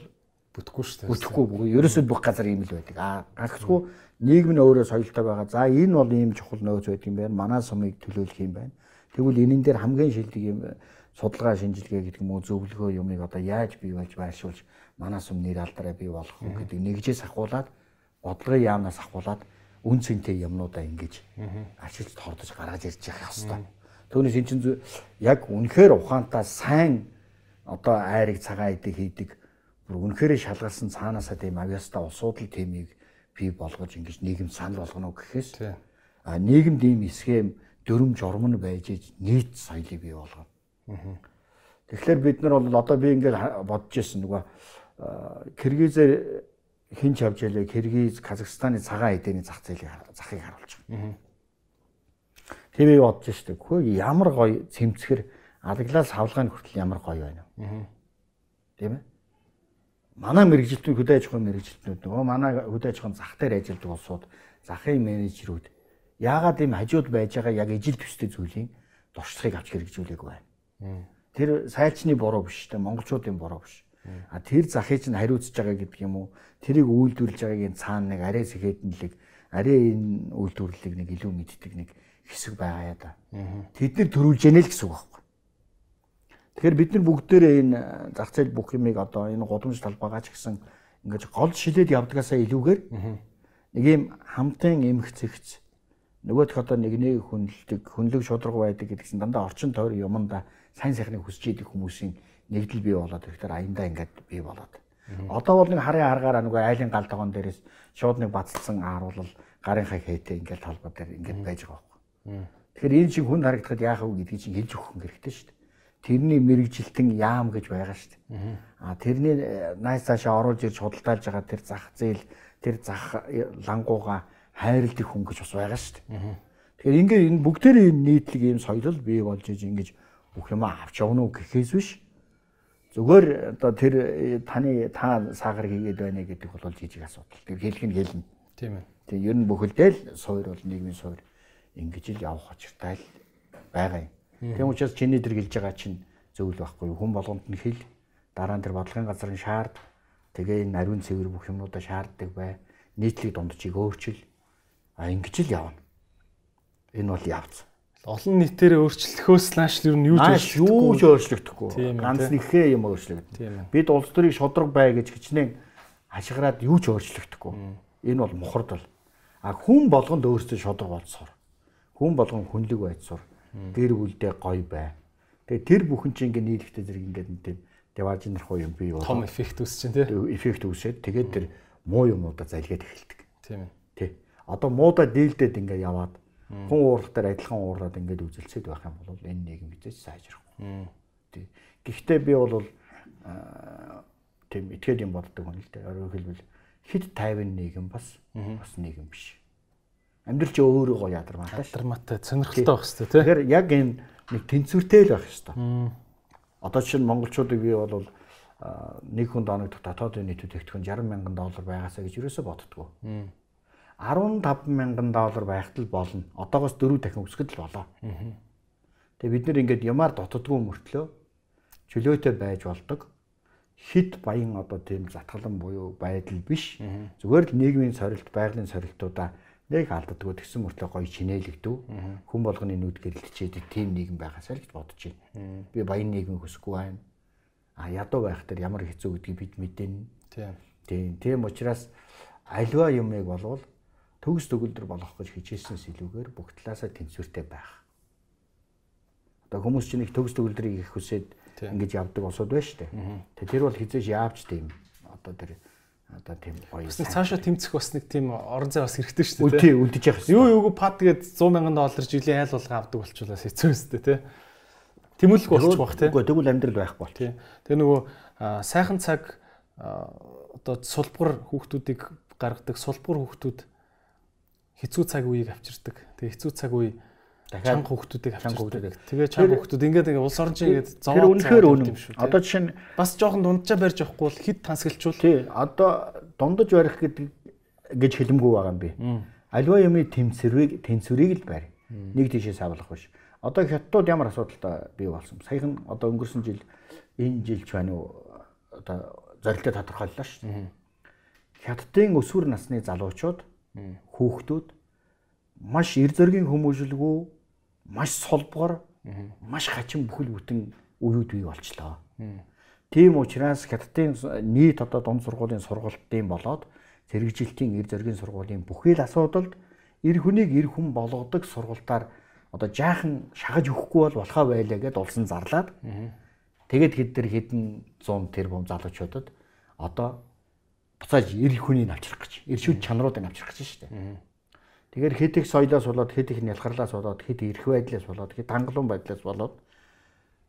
бүтэхгүй шүү дээ. Бүтэхгүй ерөөсөө бүх газар ийм л байдаг. А гагцгүй нийгэм нь өөрөө соёлтой байгаа. За энэ бол ийм чухал нөөц байдаг юм байна. Манай сумыг төлөөлөх юм байна. Тэгвэл энэн дээр хамгийн шилдэг юм судалгаа шинжилгээ гэдэг юм уу зөвлөгөө юмыг одоо яаж бий болж байршуулж манай сум нэр алдраа бий болох вэ гэдэг нэгжээс ахуулаад бодлогын яамнаас ахуулаад үн цэнтэй юмнуудаа ингэж ашиглаж тордож гаргаж ирж явах хэвээр. Түүнээс эн чинь яг үнэхээр ухаантай сайн одоо айрыг цагаан идэг хийдэг бүр үнэхээр шалгарсан цаанаасаа тийм авьяастай улсууд л тиймийг бий болгож ингэж нийгэм санал болгоно гэхээс а нийгэмд ийм схем дүрм журам нь байж нийт соёлыг бий болгоно. Тэгэхээр бид нар бол одоо би ингээд бодож ирсэн нөгөө Киргизээр хинч авч ялээ Киргиз, Казахстаны цагаан эдэний зах зээлийн захыг харуулж байгаа. Тийм ээ бодож штеп. Хөөе ямар гоё цэмцгэр алаглаас хавлгааны хүртэл ямар гоё байна. Тийм ээ. Манай мэрэгжилтнүүд хөдөө аж ахуйн мэрэгжилтнүүд нөгөө манай хөдөө аж ахуйн зах дээр ажилладаг улсууд захын менежерүүд яагаад ийм хажууд байж байгаа яг ижил төстэй зүйлийн дуршлагыг авч хэрэгжүүлээг байна. Тэр сайлчны буруу биш те монголчуудын буруу биш. А тэр захыг чинь хариуцж байгаа гэдэг юм уу? Тэрийг үйлдвэрлэж байгаагийн цаана нэг арай сэхэдэнлэг, арай энэ үйлдвэрлэлийг нэг илүү мэддэг нэг хэсэг байгаа яа да. Тэд нар төрүүлж яана л гэсэн үг байхгүй. Тэгэхээр бид нар бүгдээрээ энэ зах зээл бүх юмыг одоо энэ гудамж талбайгаа ч гэсэн ингэж гол шилээд явдгаасаа илүүгээр нэг юм хамтын эмх зэгц нөгөөх одоо нэг нэг хүнлдэг, хүнлэг шудраг байдаг гэдэг чинь дандаа орчин тойр юмда сайн сайхныг хүсэж идэг хүмүүсийн нэгдэл бий болоод ирэхээр аяндаа ингээд бий болоод. Одоо бол нэг харын аргаараа нөгөө айлын гал тогоон дээрээс шууд нэг бацалсан ааруулал гарынхаа хээтэй ингээд талбай дээр ингээд байж байгаа байхгүй. Тэгэхээр энэ чинь хүнд харагдахад яах вэ гэдгийг чинь хэлж өгөх хэрэгтэй шүү дээ. Тэрний мэрэгжилтэн яам гэж байгаа шүү дээ. А тэрний э, найс цаашаа оруулж ирж худалдаалж байгаа тэр зах зээл тэр зах э, лангууга хайрладаг хүн гэж бас байгаа шүү дээ. Тэгэхээр ингээд энэ бүгдээрээ энэ нийтлэг ийм соёл бий болж иж ингэж бүх юм авч явна уу гэхээс биш Зүгээр одоо тэр э, таны та саагаар хийгээд байна гэдэг бол жижиг асуудал. Тэр хэлэх нь хэлнэ. Тийм ээ. Тэг ер нь бүхэлдээ л суур бол нийгмийн суур ингэж л явах очиртай л байгаа юм. Тийм учраас чиний тэр гэлж байгаа чинь зөв л байхгүй. Хүн болгонд нь хэл дараа нь тэр бодлогын газрын шаард тэгээ энэ ариун цэвэр бүх юмудаа шаарддаг бай. Нийтлэг дундчийг өөрчил. А ингэж л явна. Энэ бол явц олон нийтээр өөрчлөхөөс нааш юу юу ч өөрчлөгдөхгүй. Ганц нэгхээ юм өөрчлөгдөн. Бид улс төрийн шудраг бай гэж хичнээн хашгираад юу ч өөрчлөгдөхгүй. Энэ бол мухардал. А хүн болгонд өөрсдөө шудраг болцсоор. Хүн болгон хүнлэг байцсаар гэр бүлдээ гоё бай. Тэгээ тэр бүхэн чинь ингээ нийлэхтэй зэрэг ингээд нэг деважин руу юм бий болоо. Том эффект үүсчин тий. Эффект үүсээд тэгээд тэр муу юмудаа залгаад эхэлдэг. Тийм ээ. Тий. Одоо муудаа дийлдээд ингээ яваад Хүн уурлахтаар адилхан уурлаад ингээд үзэлцээд байх юм бол энэ нийгэм хизээч сайжрахгүй. Тий. Гэхдээ би бол тийм итгэл юм боддог хүн л дээ. Өөрөөр хэлбэл хэд тайван нийгэм бас бас нийгэм биш. Амьдрал чи өөрөө гоё ядармаатай. Драматай сонирхолтой байх хэрэгтэй тий. Тэгэхээр яг энэ нэг тэнцвэртэй л байх хэрэгтэй. Одоо чинь монголчуудыг би бол нэг хүн доногдох дотоодын нийт бүтээгдэхүүн 60 мянган доллар байгаасаа гэж юусоо боддгоо. 15 мянган доллар байхад л болно. Одоогоос дөрөв дахин өсгөд л болоо. Тэгээ бид нэр ингээд ямаар дутдаггүй мөртлөө чөлөөтэй байж болдог. Хит баян одоо тийм затгалан буюу байдал биш. Зүгээр л нийгмийн сорилт, байгалийн сорилтуудаа нэг алддаггүй тэгсэн мөртлөө гоё чинээлэгдэв. Хүн болгоны нүд гэрэлтчээд тийм нийгэм байгаасаа л гэж бодож байна. Би баян нийгэм хүсэхгүй байна. А ядуу байх дээр ямар хэцүү гэдгийг бид мэдэн. Тийм. Тийм. Тийм учраас альва юмыг болвол төгс төгөлдөр болох гэж хичээснээс илүүгээр бүх талаасаа тэнцвэртэй байх. Одоо хүмүүс чинь их төгс төгөлдрийг их хүсээд ингэж явдаг усуд байна шүү дээ. Тэгээ тэр бол хизээж яавч тийм одоо тэр одоо тийм гоё. Бас цаашаа тэмцэх бас нэг тийм орон зай бас хэрэгтэй шүү Үгүй дээ. тий үлдэж явах Юу юуг пад гээд 100 мянган доллар жилийн айл болго авдаг болчихлоос хэцүү өстэй тий. Тэмүүлэх болчих бах тий. Үгүй тэгвэл амьдрал байхгүй бол. Тий. Тэгээ нөгөө сайхан цаг одоо сулбар хүүхдүүдийг гаргадаг сулбар хүүхдүүд хэцүү цаг үеийг авчирдаг. Тэгээ хэцүү цаг үе чанга хүүхдүүдийг авчирдаг. хүүхдүүдийг. Тэгээ чанга хүүхдүүд ингээд ингээд улс орон чинь ингээд зовоо. Тэр үнэхээр зовоод үнэн. Одоо жишээ нь бас жоохон дунджаа барьж явахгүй бол хит тансгалчул. тий одоо дундаж барих гэдэг гэж хэлэмгүй байгаа юм би. Альва юмны тэмцвэрийг тэнцвэрийг л барь. Нэг тийшээ савлах биш. Одоо хятадууд ямар асуудалтай бий болсон. Саяхан одоо өнгөрсөн жил энэ жилч байна уу одоо зорилттой тодорхойллоо шүү дээ. Хятадын өсвөр насны залуучууд хүүхдүүд маш эр зөргийн хүмүүжлгүй маш солбгор маш хачин бүхэл бүтэн үеуд бий болчлоо. Тийм учраас хятадын нийт одоо дунд сургуулийн сургалтын болоод зэрэгжилтийн эр зөргийн сургуулийн бүхэл асуудалд эр хүнийг эр хүн болгодог сургалтаар одоо жаахан шахаж өгөхгүй бол болохоо байлаа гэд улсан зарлаад тэгээд хэд тэр хэдэн 100 тэрбум залуучуудад одоо буцааж эр хүнийг авчрах гэж эр шүд чанаруудыг авчрах гэж шүү дээ. Тэгэхээр хэд их соёлоос болоод хэд их нялхарлаас болоод хэд эрх байдлаас болоод хэд хангалуун байдлаас болоод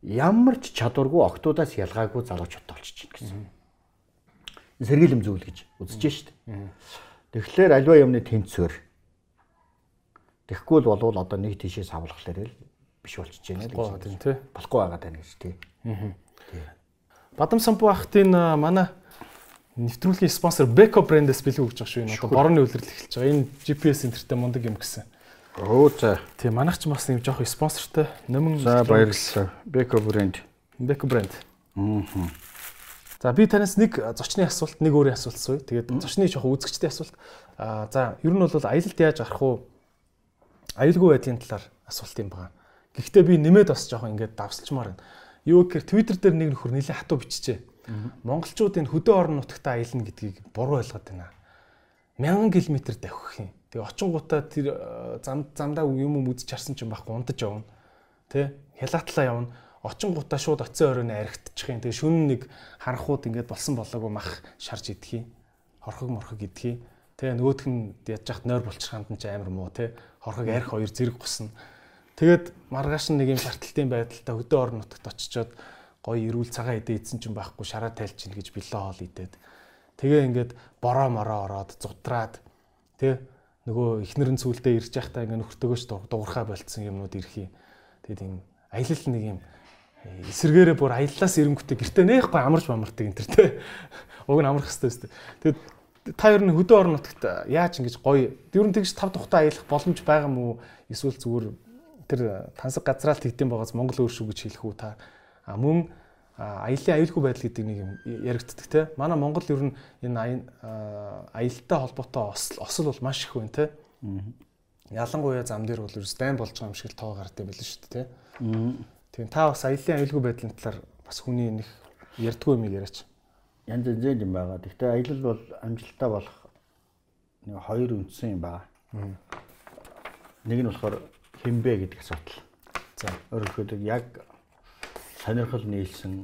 ямар ч чадваргүй октоудаас ялгаагүй залуучуудтай болчихж байна гэсэн. Сэргийлэм зүйл гэж үзэж шүү дээ. Тэгэхээр альва юмны тэнцвэр Тэгэхгүй л болвол одоо нэг тийшээ савлахлаар л биш болчихж байна л гэж. Болохгүй байгаа даа гэж тий. Бадам сампу ахтын манай нэвтрүүлгийн спонсор Beko брэндээс бэлэг өгч байгаа шүү. Энэ одоо борооны үлрэл эхэлж байгаа. Энэ GPS энтертэй мундаг юм гэсэн. Оо за. Тийм манайх ч бас нэг жоох спонсортой нөмөн За баярлалаа. Beko брэнд. Beko брэнд. Аа. За би танаас нэг зочны асуулт, нэг өөрийн асуулт сууя. Тэгээд зочны жоох үзэгчтэй асуулт. Аа за ер нь бол аялалд яаж гарах уу? Аюулгүй байдлын талаар асуулт юм байна. Гэхдээ би нэмээд бас жоох ингээд давсалчмаар байна. Юу гэхээр Twitter дээр нэг нөхөр нэлээд хатуу биччихэ. Монголчууд энэ хөдөө орон нутагтаа аялна гэдгийг буруу ойлгоод байна. 1000 км давхих юм. Тэгээ очингуудаа тэр э, зам замдаа юм юм үзэж харсан ч юм байхгүй унтаж явна. Тэ? Хялаатлаа явна. Очингуудаа шууд оцсон оройн аригдчих юм. Тэгээ шүн нэг харанхууд ингээд болсон болоогүй мах шарж идэх юм. Хорхог морхог идэх юм. Тэ нөгөөх нь ядж хат нойр булчих хандан ч амар муу тэ. Хорхог арх хоёр зэрэг гусна. Тэгээд маргааш нь нэг юм шарталтын байдалтай хөдөө орон нутагт очичоод гоё эрүүл цагаан идэ идсэн ч юм байхгүй шараа тайлж ийн гэж бэлээ хоол идээд. Тэгээ ингээд бороо мороо ороод зудраад тэ нөгөө ихнэрэн сүулдэ ирж байхдаа ингээд нөхөртөөгөөч дуурхаа болцсон юмнууд ирэх юм. Тэгээд юм аялал нэг юм э, эсэргээрээ бүр аяллаас ирэнгүүтээ гэртээ нээхгүй амарч мамардаг энэ төр тэ. Уг нь амрах хэвээр өстэй. Тэгээд та хоёр нь хөдөө орон нутагт яаж ингэж гоё ер нь тэгж тав тухтай аялах боломж байгаа мó эсвэл зүгээр тэр тансаг газраалт хийдэм байгаас Монгол өөр шүү гэж хэлэх үү та мөн аялын аюулгүй байдал гэдэг нэг юм яригддаг те. Манай Монгол ер нь энэ аялалтай холбоотой осол осол бол маш их байна те. Ялангуяа зам дээр бол ерөөс байн болж байгаа юм шиг тоо гард юм билээ шүү дээ те. Тийм та бас аялын аюулгүй байдлын талаар бас хүний нэг ярьдгүй юм яриач. Янз янз юм байгаа. Гэхдээ аялал бол амжилттай болох нэг хоёр үндсэн юм байна. Нэг нь болохоор хинбэ гэдэг асуудал. за. Өөрөөр хэлбэл яг сонирхол нийлсэн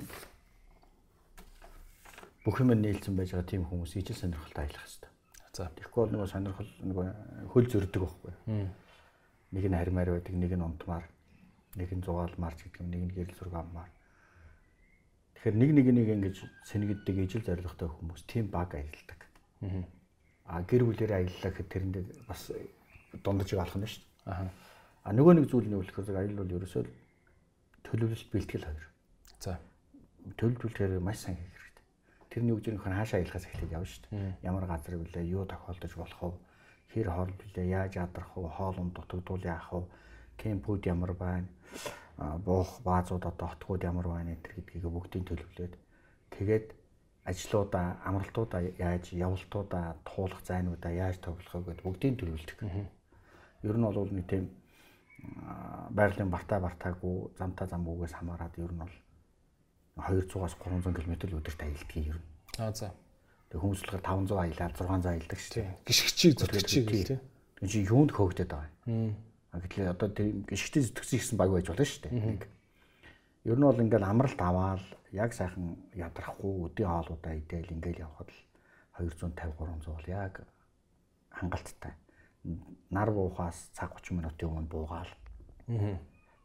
бүх юм нийлсэн байж байгаа тийм хүмүүс ижил сонирхолтой аялах хэрэгтэй. за Тэгэхгүй бол нөгөө сонирхол нөгөө хөл зөрдөг байхгүй. Нэг нь хармаар байдаг, нэг нь унтмаар, нэг нь зугаалмаар ч гэдэг юм, нэг нь гэрэл зураг аммаар. Тэгэхээр нэг нэг нэг ингэж сэнэгддэг ижил зоригтой хүмүүс тийм баг аялдаг. А гэр бүлэрээ аяллаа гэхэд тэрэнд бас дундажиг алах нь шүү дээ. Аа. Нөгөө нэг зүйл нь юу гэхээр аюул бол ерөөсөө төлөвлөлт бэлтгэл хоёр. За. Төлөвлөлтөөр маш сайн хийх хэрэгтэй. Тэр нь юу гэж нөхөр хаашаа аялахаас эхлээд явна шүү дээ. Ямар газар вүлээ, юу тохиолдож болох вэ? Хэр хоол вүлээ, яаж ядрах вэ? Хоол унд дутагдвал яах вэ? Кемпүүд ямар байна? буух баазууд одоо хотгууд ямар байна энэ гэдгийг бүгдийг төлөвлөөд тэгээд ажлуудаа амралтуудаа яаж явалтуудаа туулах зайнуудаа яаж тоглохоо гэдээ бүгдийг төлөвлөдөг. Ер нь бол нэг тийм байгалийн бартаа бартаагүй замтаа замгүйгээс хамаарат ер нь бол 200-аас 300 км л өдөрт аялдгийг ер нь. Аа за. Тэг хүмүүс болохоор 500 аялаад 600 аялдаг шүү дээ. Гişгчийг зүтгэчийг л тийм. Тэг чи юунд хөөгдөд байгаа юм. Аа гэтэл одоо тэр гişгтэй зүтгэсэн гэсэн баг байж болно шүү дээ. Ер нь бол ингээл амралт аваад яг сайхан ядрахгүй өдний хоолуудаа идээл ингээл явхад л 250 300 бол яг хангалттай. Нар буухаас цаг 30 минутын өмнө буугаал. Аа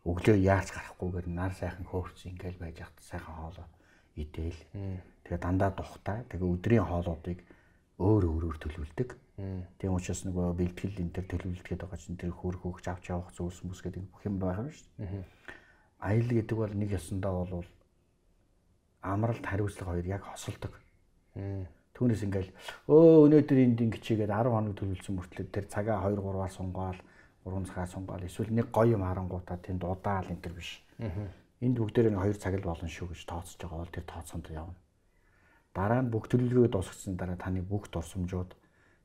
Өглөө яарч гарахгүйгээр нар сайхан хөөвч ингээл байж хат сайхан хоолоо идээл. Тэгээ дандаа тухтай. Тэгээ өдрийн хоолуудыг өөр өөрөөр төлөвлөдөг. Тийм учраас нөгөө бэлтгэл энэ төр төлөвлөлт гэдэг байгаа чинь тэр хөөх хөөгч авч явах зүйлс хүмүүс гэдэг бүх юм байгаа юм шүү дээ. Аял гэдэг бол нэг ёсондоо бол амралт хариуцлага хоёр яг хосолдог. Түүнээс ингээл өө өнөөдөр энд ингэчигээд 10 хоног төлөвлөсөн мөртлөө тэр цагаа 2 3-аар сунгаал 3 цагаа сунгаал эсвэл нэг гоё юм харангуудаа тэнд удаал энэ төр биш. Энд бүгдээр нэг 2 цаг л болно шүү гэж тооцож байгаа бол тэр тооцоонд явна. Дараа нь бүх төлөвлөгөө дуусгасан дараа таны бүх дурсамжууд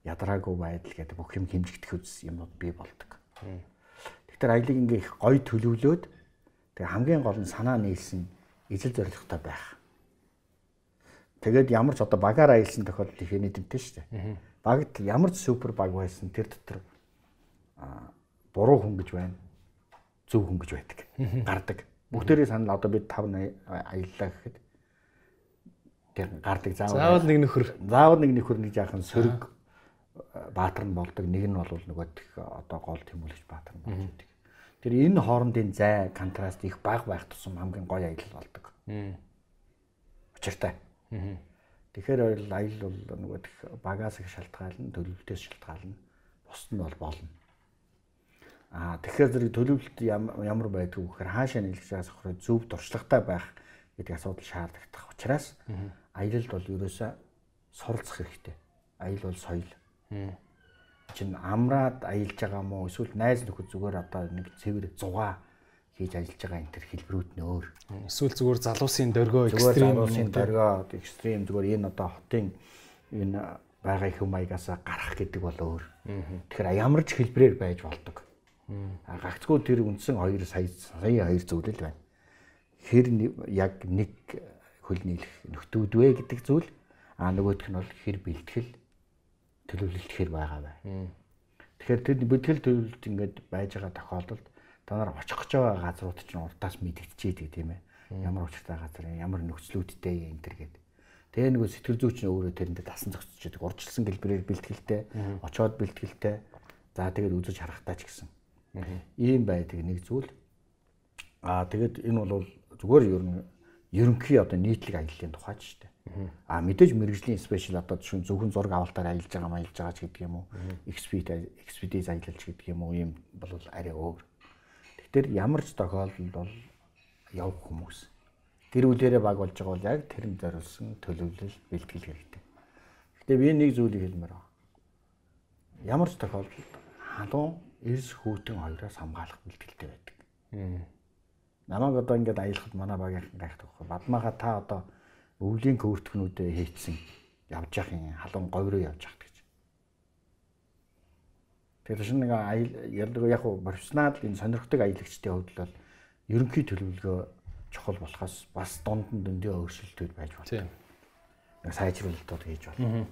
ядраагүй байдал гэдэг бүх юм хэмжигдэх үс юмуд бий болдог. Тэгэхээр аялыг ингээ их гоё төлөвлөөд тэг хамгийн гол нь санаа нийлсэн ижил зоригтой байх Тэгээд ямар ч одоо багаар аялсан тохиолдол их нийтэмтэй шүү дээ. Багт ямар ч супер баг байсан тэр дотор буруу хүн гэж байна. Зөв хүн гэж байдаг. Гардаг. Бүгдээрээ санал одоо бид 5 аяллаа гэхэд тэр гардаг заавал заавал нэг нөхөр заавал нэг нөхөр нэг жаахан сөрөг баатар нь болдог. Нэг нь бол нөгөө одоо гол тэмүүлэгч баатар нь болж байдаг. Тэр энэ хоорондын зай контраст их бага байх тусам хамгийн гоё аялал болдог. Учиртай. Тэгэхээр аял бол нөгөө багаас их шалтгаална, төлөвлөлтөөс шалтгаална. Бусд нь бол болно. Аа тэгэхээр зэрэг төлөвлөлт ямар байдг вэ гэхээр хаашаа нийлж байгаас ахраа зөв дуршлагатай байх гэдэг асуудал шаардлагатай учраас аялалд бол ерөөсөө суралцах хэрэгтэй. Аял бол соёл. Чин амраад аялж байгаа мó эсвэл найз нөхөд зүгээр одоо нэг цэвэр зугаа хийж ажиллаж байгаа энэ төр хэлбэрүүд нь өөр. Эсвэл зүгээр залуусын дөргөө экстрим залуусын дөргөө экстрим зүгээр энэ одоо хотын энэ байгаа их маягаас гарах гэдэг бол өөр. Тэгэхээр ямар ч хэлбрээр байж болдог. Гагцгүй тэр үндсэн 2 сая сая 2 зүйл л байна. Хэр яг нэг хөл нийлэх нөхдүүд вэ гэдэг зүйл а нөгөөх нь бол хэр бэлтгэл төлөвлөлт хэр байгаа бай. Тэгэхээр тэр бэлтгэл төлөвлөлт ингээд байж байгаа тохиолдолд та нар очих гэж байгаа газрууд чинь урдаас мэдэгдчихэд тийм ээ. Ямар учиртай газар ямар нөхцлүүдтэй энэ төр гэдэг. Тэгээ нэг сэтгэл зүйч нь өөрөө тэрэндээ тасан зогсож байдаг. Урдчилсан гэлбэрээр бэлтгэлтэй, очоод бэлтгэлтэй. За тэгээд үзэж харахтаа ч гэсэн. Ийм байдаг нэг зүйл. Аа тэгээд энэ бол зүгээр ер нь ерөнхий одоо нийтлэг аяллаа тухай ч шүү дээ. А мэдээж мэрэгжлийн спешиал одоо зөвхөн зөвхөн зураг авалтаар аялж байгаа маялж байгаа ч гэдэг юм уу. Экспедит экспедиц аялалч гэдэг юм уу ийм бол арай өөр. Тэр ямар ч тохиолдолд бол явах хүмүүс. Тэр үлээрээ баг болж байгаа бол яг тэрэнд зориулсан төлөвлөл бэлтгэл хэрэгтэй. Гэтэ би нэг зүйлийг хэлмээр байна. Ямар ч тохиолдолд халуун эрс хүүтэн хоёроос хамгаалах бэлтгэлтэй байдаг. Намайг одоо ингээд аялахад манай багийнхан гайхдаг байхгүй. Бадмаага та одоо өвлийн көвөртгнүүдэд хийцэн явж юм халуун говь руу явж явах Тэгэхээр шинэ нэг аял ялдаг яг профессионал энэ сонирхдаг аялагчдын хувьд бол ерөнхий төлөвлөгөө чухал болохоос бас дунд нь дөндөө өөрчлөлтүүд байж болно. Тийм. Нэг сайжруулалтууд хийж болно.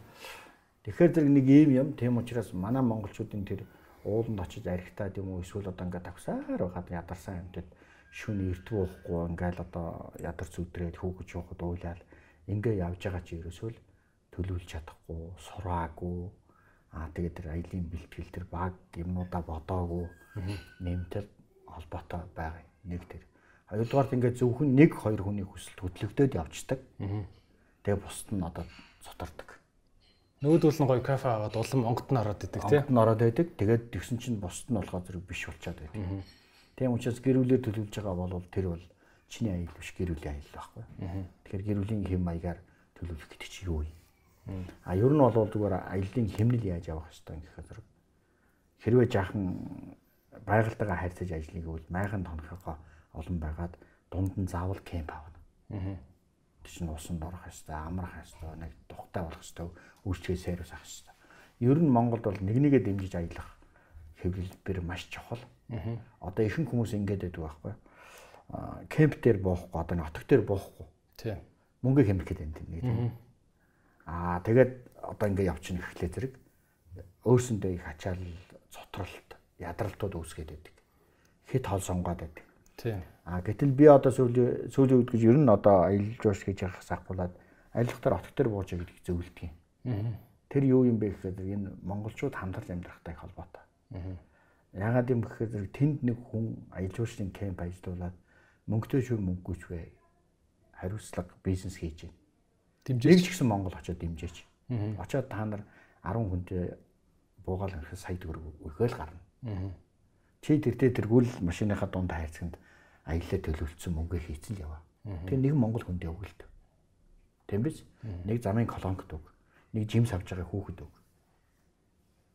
Тэгэхээр зэрэг нэг ийм юм тийм учраас манай монголчуудын тэр ууланд очиж архитаад юм уу эсвэл одоо ингээд тавсаар байгаад ядарсан юмтад шүн эрт буухгүй ингээл одоо ядарч үдрээд хүүхэд жоохот уйлаад ингээ явж байгаа чи ерөөсөө л төлөвлөж чадахгүй сураагүй Аа тэгээд тэр аялын бэлтгэл тэр баг юмнуудаа бодоогүй нэмтэл холбоотой байгаа нэг тэр. Хоёрдугаарт ингээд зөвхөн нэг хоёр хүний хүсэлт хөдлөгдөд явцдаг. Тэгээ бусд нь одоо цутардаг. Нь гоё кафе аваад улам онгот нь ороод идэг тий. Онгот нь ороод байдаг. Тэгээд тэгсэн чинь бусд нь болохоор зэрэг биш болчиход байдаг. Тийм учраас гэр бүлээр төлөвлөж байгаа бол тэр бол чиний аял биш гэр бүлийн аял байхгүй. Тэгэхээр гэр бүлийн хэм маягаар төлөвлөх гэдэг чинь юу юм? А ер нь бол зүгээр аяллаа хэмнэл яаж явах хэвээр гэх хэрэг. Хэрвээ жаахан байгальтайгаа харьцаж ажиллах гэвэл майхан тонхогоо олон байгаад дунд нь заавал кемп авна. Чинь усанд орох хэвээр амрах хэвээр нэг тухтай болох хэвээр үйлчлэгээ сайрус авах хэвээр. Ер нь Монголд бол нэг нэгэ дэмжиж аялах хэвлэлбэр маш чухал. Аа. Одоо ихэнх хүмүүс ингэж байдаг байхгүй. Аа кемп дээр боохгүй одоо нэг отог дээр боохгүй. Тийм. Мөнгө хэмрэх гэдэг юм нэг тийм. Аа тэгээд одоо ингэ явчихна гэхлээр зэрэг өөрсөндөө их ачаал цотролт ядралтууд үүсгээд байдаг. Хит хол сонгоод байдаг. Тийм. А гэтэл би одоо сүүлийн сүүлийн үед гэж ер нь одоо аялал жуулч хийж явах сахбуулаад аялалтаар отог дээр бууж гэдэг зөвлөдөг юм. Тэр юу юм бэ гэхээр энэ монголчууд хамтарч амьдрахтай холбоотой. Яагаад юм гэхээр тэнд нэг хүн аялал жуулчлалын кемп ажиллуулад мөнгөтэй шүү мөнгөгүй ч вэ хариуцлага бизнес хийж байна. Дэмжиж нэг ч гэсэн Монгол очиод дэмжиж. Очиод та нар 10 хүнтэй буугаал харахад сая төгрөг өгөөл гарна. Чи тэртээ тэргүүл машиныхаа дунд хайрцагт аяллаа төлөвлөсөн мөнгө хийцэн л яваа. Тэгээ нэг Монгол хүндээ өгөлт. Тийм биз? Нэг замын колонкт өг. Нэг жим савж байгаа хүүхэд өг.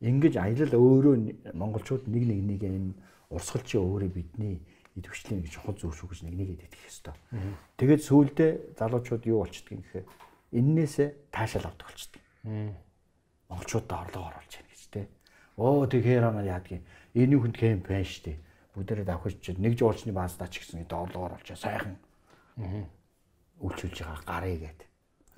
Ингиж аялал өөрөө монголчууд нэг нэг нэг энэ урсгалчийн өөрөө бидний идэвхжлийн гэж чухал зүйл шүү гэж нэг нэг идэх хэвээр. Тэгээд сүүлдээ залуучууд юу юм гэхээр эннээсээ таашаал авдаг болчдөг. Монголчуудад орлого оруулж яах гэж те. Оо тэгэхээр анаа яадгийн энэ хүнд кемп байна штэ. Бүгдээрээ давхиж нэг жуулчны баасдаа ч гэсэн одоо орлого оруулж сайхан. Үйлчилж байгаа гарыг гээд.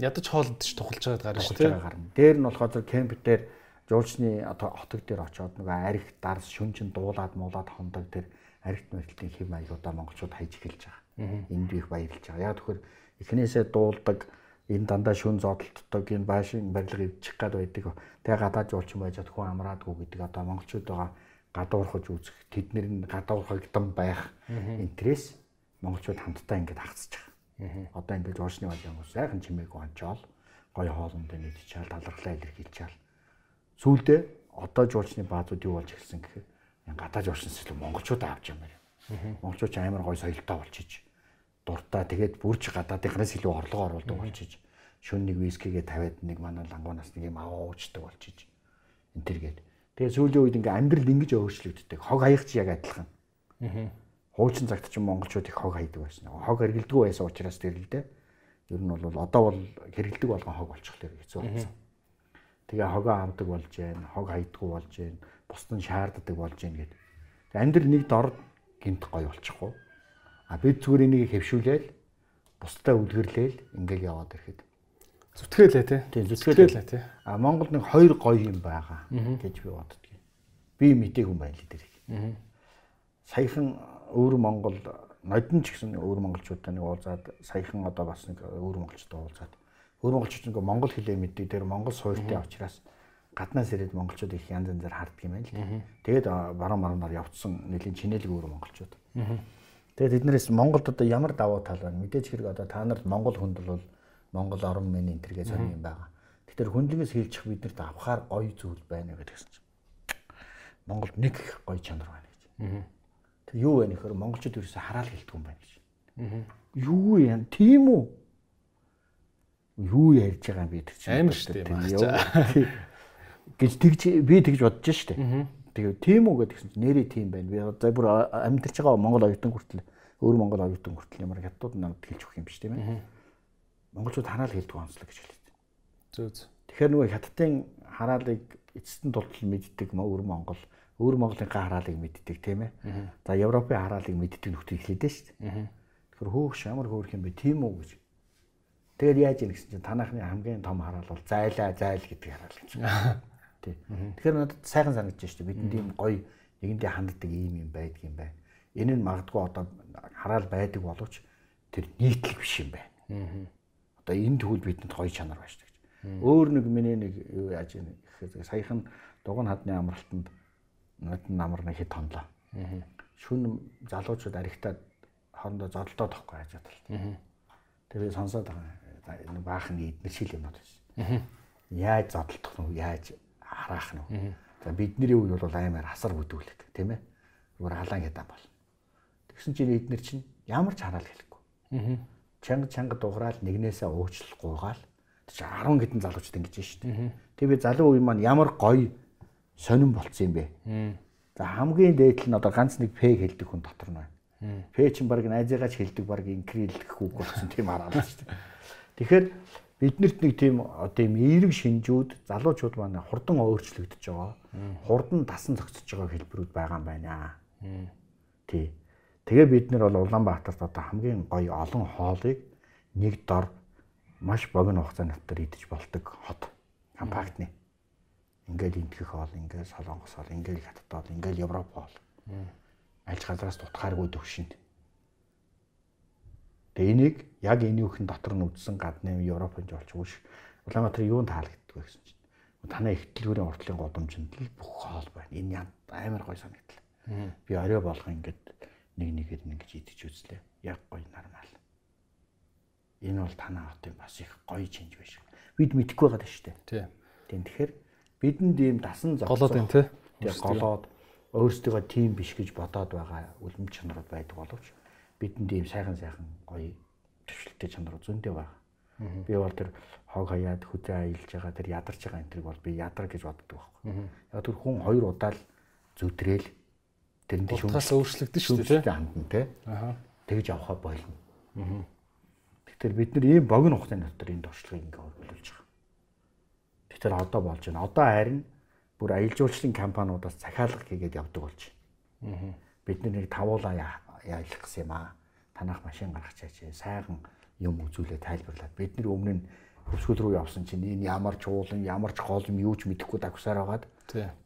Ядаж хоолд ч тухалж байгаа гарна шүү дээ. гарна. Дээр нь болохоор кемп дээр жуулчны одоо хотог дээр очиод нөгөө арх дарс шүн чин дуулаад муулаад хондог тэр архит мэрэлтийн хэм маягуудаа монголчууд хайж эхэлж байгаа. Энд их баярлж байгаа. Яг тэгэхээр эхнээсээ дуулдаг энэ дандаа шүн зодтолтдог энэ баашин барилга ивчих гад байдаг. Тэгээ гадаад жуулчин байж хад хүн амраадгүй гэдэг одоо монголчууд байгаа гадуурхаж үзэх тэднэр нь гадуурхагдсан байх интерес монголчууд хамтдаа хагцж байгаа. Одоо ингэж жуулчны бол юм уу сайхан чимээг ончоол гоё хоолндоо нэгдчихэл талархлаа илэрхийлчихэл сүүлдээ одоо жуулчны баазууд юу болж эхэлсэн гэхээр гадаад жуулчнаас илүү монголчууд авч юм. Байна. Монголчууд амар гоё соёлтой болчихж дуртай тэгээд бүрж гадаадынхаас илүү орлого оруулдаг болчихж шөнө нэг вискигээ тавиад нэг манай лангуунаас нэг юм аваа уучдаг болчихж энэ төр гээд тэгээд сүүлийн үед ингээ амьдрал ингэж өөрчлөгддөг. Хог хаягч яг адилхан. Хуучин цагт ч монголчууд их хог хайдаг байсан. Хог хэргэлдэггүй байсан учраас тэр л дээ. Ер нь бол одоо бол хэргэлдэг болгон хог болчихлоо хэцүү болсон. Тэгээ хогоо авдаг болж байна хог хайдаггүй болж байна бусд нь шаарддаг болж байна гэдэг амьдрал нэг дор гинт гоё болчихгүй. А бид зүгээр энийг хэвшүүлээл бусдаа үлгэрлээл ингээл яваад ирэхэд зүтгэлээ тий. Тийм зүтгэлээ тий. А Монголд нэг хоёр гоё юм байгаа гэж би боддгийг. Би мэдээг юм байна л дэрэг. Саяхан өөр Монгол нодон ч гэсэн өөр монголчуудтай нэг уулзаад саяхан одоо бас нэг өөр монголчтой уулзаад өөр монголчууд нэг монгол хэлээ мэддэг дээр монгол суурьтай учраас гаднаас ирээд монголчууд их янз янзаар харддаг юм байна л. Тэгээд баруун марнаар явцсан нэлийн чинэлэг өөр монголчууд. Тэгээд эднэрээс Монголд одоо ямар давуу тал байна? Мэдээж хэрэг одоо та нарт Монгол хүнд бол Монгол орон мэн энтергээ сонир юм байгаа. Тэгэхээр хүндлэгээс хэлчих биднэрт авахаар гоё зүйл байна гэдгсэн чинь. Монголд нэг их гоё чанар байна гэж. Тэр юу вэ нөхөр монголчууд ерөөсө хараал хэлдэг юм байна гэж. Юу юм? Тийм үү? Юу ярьж байгаа юм би тэр чинь. Амар шүү дээ. гэж тэгж би тэгж бодож штэ. Тэгээ тийм үү гэдгсэн чинь нэрээ тийм байна. Би за бүр амьдарч байгаа Монгол оюутан хүртэл өөр Монгол оюутан хүртэл ямар хятад намд хэлж өгөх юм биш тийм ээ. Монголчууд хараал хэлдэг онцлог гэж хэлээд. Зөө зөө. Тэгэхээр нөгөө хятадын хараалыг эцэстэн тултал мэддэг өөр Монгол өөр Монголынхаа хараалыг мэддэг тийм ээ. За Европын хараалыг мэддэг нөхдөд хэлээд шүү дээ. Тэгэхээр хөөх шамар хөөх юм бэ тийм үү гэж. Тэгээд яаж юм гэсэн чинь танахны хамгийн том хараал бол зайлаа зайл гэдэг хараал гэж. Тий. Тэгэхээр надад сайхан санагдаж шүү дээ. Бидэнд ийм гоё нэгэндээ ханддаг ийм юм байдаг юм байна. Энэ нь магадгүй одоо хараал байдаг боловч тэр нийтлэг биш юм байна. Одоо энэ тэгвэл бидэнд гоё чанар байна шүү дээ. Өөр нэг миний нэг юу яаж ийм гэхээр саяхан дугуйн хадны амралтанд нодон намар нэг хэд тонлоо. Шүн залуучууд аригтаад хоорондоо зодолдоо тохгүй яаж бодлоо. Тэгээ сонсоод байгаа. Баахан эднэр шил юмнууд байсан. Яаж зодтолдох нь яаж хараах нь. За бидний үе бол аймаар хасар бүдүүлдэг тийм ээ. Зүгээр халаан хятад бол. Тэгсэн чинь эднэр чинь ямар ч хараал хэлэхгүй. Чанга чанга дуграал нэгнээсээ уучлал гуйгаал. Тэг 10 хэдэн залуучд ингэж шүү дээ. Тэг би залуу үе маань ямар гоё сонирн болцсон юм бэ. За хамгийн дээд нь одоо ганц нэг П хэлдэг хүн дотор нь байна. П чинь баг найзыгаач хэлдэг баг инкрилдэх үг болсон тийм хараад шүү дээ. Тэгэхээр биднэрт нэг тийм одоо юм эерэг шинжүүд залуучууд маань хурдан өөрчлөгдөж байгаа. Хурдан дасан зохицож байгаа хэлбэрүүд байгаа юм байна. Тий. Тэгээ бид нар бол Улаанбаатарт одоо хамгийн гоё олон хоолыг нэг дор маш богино хугацааны дотор идэж болдог хот. Компактны. Ингээл энтгэх хоол, ингээл солонгос хоол, ингээл хятад хоол, ингээл европ хоол. Аль газраас тутахааргүй төвшөнд. Тэгээ энийг яг энэ үхэн дотор нь үдсэн гадны Европын жолч үүш Улаанбаатар юунд таалагддаг гэсэн чинь. Танай их дэлгүүрийн уртлын годомжинд л бүх хоол байна. Энэ амар гой санагдлаа. Би орой болох ингээд нэг нэгээр нь ингэж идэж үзлээ. Яг гой нормал. Энэ бол танаа хотын бас их гоё чинж биш. Бид мэдэхгүй байгаа шүү дээ. Тийм. Тийм тэгэхээр бидэнд ийм дасан зогсоо. Голоод байна тий. Голоод өөрсдөө тийм биш гэж бодоод байгаа үлэм чанарууд байдаг боловч бидэнд ийм сайхан сайхан гоё төвшлөлтэй чанар зөндөө байна. Би бол тэр хог хаяад хөдөө аялж байгаа тэр ядарч байгаа энэ бол би ядар гэж боддог байхгүй. Яг тэр хүн хоёр удаа л зүтрээл тэрэнд шүүмжлээс өөрчлөгдөн шүү дээ хандан тий. Аа. Тэгж авахаа болно. Аа. Тэгэхээр бид нар ийм богино хугацааны дотор энэ туршлагыг ингээ хөрвүүлж байгаа. Тэгэхээр одоо болж байна. Одоо харин бүр аялал жуулчлалын компаниудаас захиалга хийгээд явдаг болж байна. Аа. Бид нэг тавуулаа яалах гэсэн юм аа. Танах машин гаргачаач. Сайхан юм үзүүлээ тайлбарлаад бид нар өмнө нь хөвсгөл рүү явсан чинь энэ ямар ч уулан ямар ч гол юм юу ч мэдэхгүй дагсаар байгаад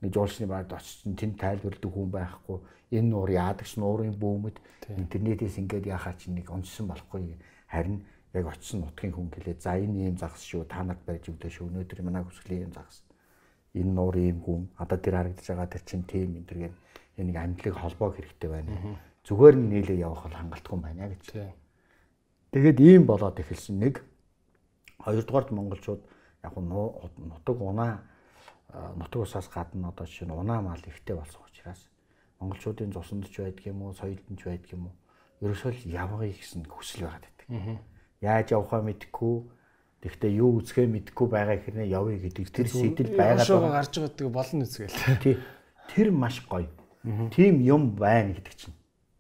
нэг жуулчны байрд очсон тэнд тайлбарладаг хүн байхгүй. Энэ нуур яадагч нуурын бүүмэд интернетээс ингээд яхаа чинь нэг уншсан болохгүй. Харин яг очсон нутгийн хүн гэлээ. За энэ ийм загас шүү. Та нарт барьж өгдөө шүү. Өнөөдөр манай хөвсгөлийн ийм загас. Энэ нуур ийм хүн. Одоо тэр харагдаж байгаа тэр чинь тийм энэ төрген нэг амьдлыг холбоог хэрэгтэй байна. Зүгээр нь нийлээ явах бол хангалтгүй байна гэж. Тэгээд ийм болоод эхэлсэн нэг хоёрдугаард монголчууд яг нутаг унаа нутаг усаас гадна одоо жишээ нь унаа мал ихтэй болсон учраас монголчуудын цуснд ч байдаг юм уу, соёлд нь ч байдаг юм уу. Ерөөсөө л явгыг гэсэн хүсэл байгаад байдаг. Яаж явахаа мэдэхгүй Тэгвэл юу үзэхээ мэдэхгүй байгаа хэрнээ явъя гэдэг тэр сэтэл байгаад байгаа. гарч байгааг болно үзгээл. Тий. Тэр маш гоё. Тим юм байна гэдэг чинь.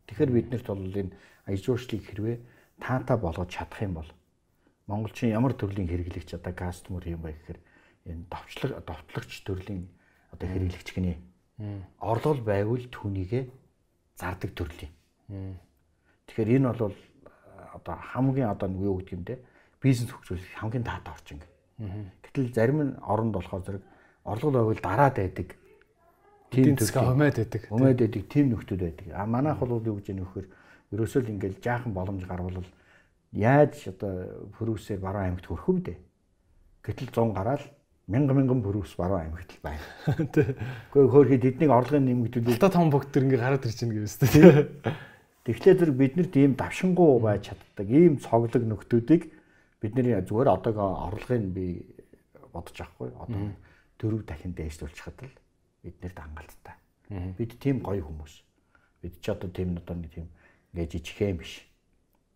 Тэгэхээр биднэрт бол энэ аяж ууршлыг хэрвээ таата болгож чадах юм бол монголчин ямар төрлийн хэрэглэгч одоо кастомер юм бэ гэхээр энэ довтлог довтлогч төрлийн одоо хэрэглэгч гинэ. Орлол байвал түүнийгээ зардаг төрлийн. Тэгэхээр энэ бол одоо хамгийн одоо юу гэдэг юм те бизнес хөгжүүлэх хамгийн таатай орчин. Гэтэл зарим нь оронд болохоор зэрэг орлого байвал дараад байдаг тийм төсгөө хумаад байдаг. Хумаад байдаг тийм нөхдүүд байдаг. А манайх бол юу гэж нөхөр ерөөсөө л ингээл жаахан боломж гарвал яаж одоо пөрүүсээр баруун аймагт хөрөх вэ? Гэтэл 100 гараад мянган мянган пөрүүс баруун аймагт л байна. Гэхдээ хөөрхий тэднийг орлогын нэмэгдүүлээд та том бүгд төр ингээ гараад ирж байна гэвээс тий. Тэгэхээр тэр бид нар тийм давшингуу байж чаддаг ийм цоглог нөхдүүдийг бидний зүгээр одоогоо орлогыг би бодож авахгүй. Одоо дөрөв дахин дээшлүүлчихад л биднэрт хангалттай. Бид тийм гоё хүмүүс. Бид ч одоо тийм одоо нэг тийм ингээ жижигхэн биш.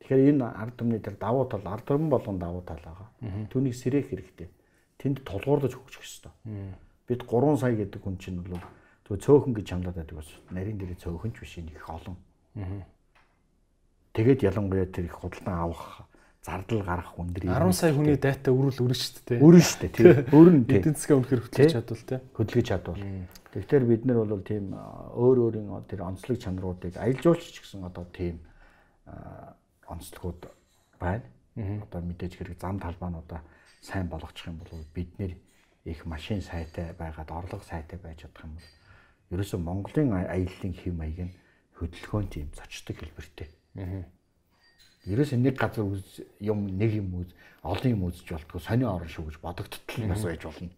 Тэгэхээр энэ ард түмний тэр давуу тал ард түмэн болгон давуу тал байгаа. Түүнийг сэрэх хэрэгтэй. Тэнд тулгуурлаж хөгжих ёстой. Бид 3 сая гэдэг хүн чинь бол зөв цөөхөн гэж хамлаад байдаг бас нарийн дээр цөөхөн ч биш их олон. Тэгээд ялангуяа тэр их худалдан авах зардал гарах хүндрий 10 сая хүний дата өрүүл өрнө шүү дээ. Өрнө шүү дээ. Тийм. Өрнө тийм. Эдийн засгийн үнэхээр хөтлөж чадвал тийм. Хөдлөж чадвал. Тэгэхээр бид нар бол тийм өөр өөрийн тэр онцлог чанаруудыг аялал жуулч ч гэсэн одоо тийм онцлогуд байна. Одоо мэдээж хэрэг зам талбаануудаа сайн болгочих юм бол бид нэр их машин сайтай байгаад орлого сайтай байж чадах юм бол ерөөсөө Монголын аяллаа хэм маяг нь хөдөлгөөнд тийм зочдог хэлбэртэй. Ерөөсөө нэг газар юм нэг юм үз олон юм үзэж болтгоо сони орон шүү гэж бодогдтол бас байж болно.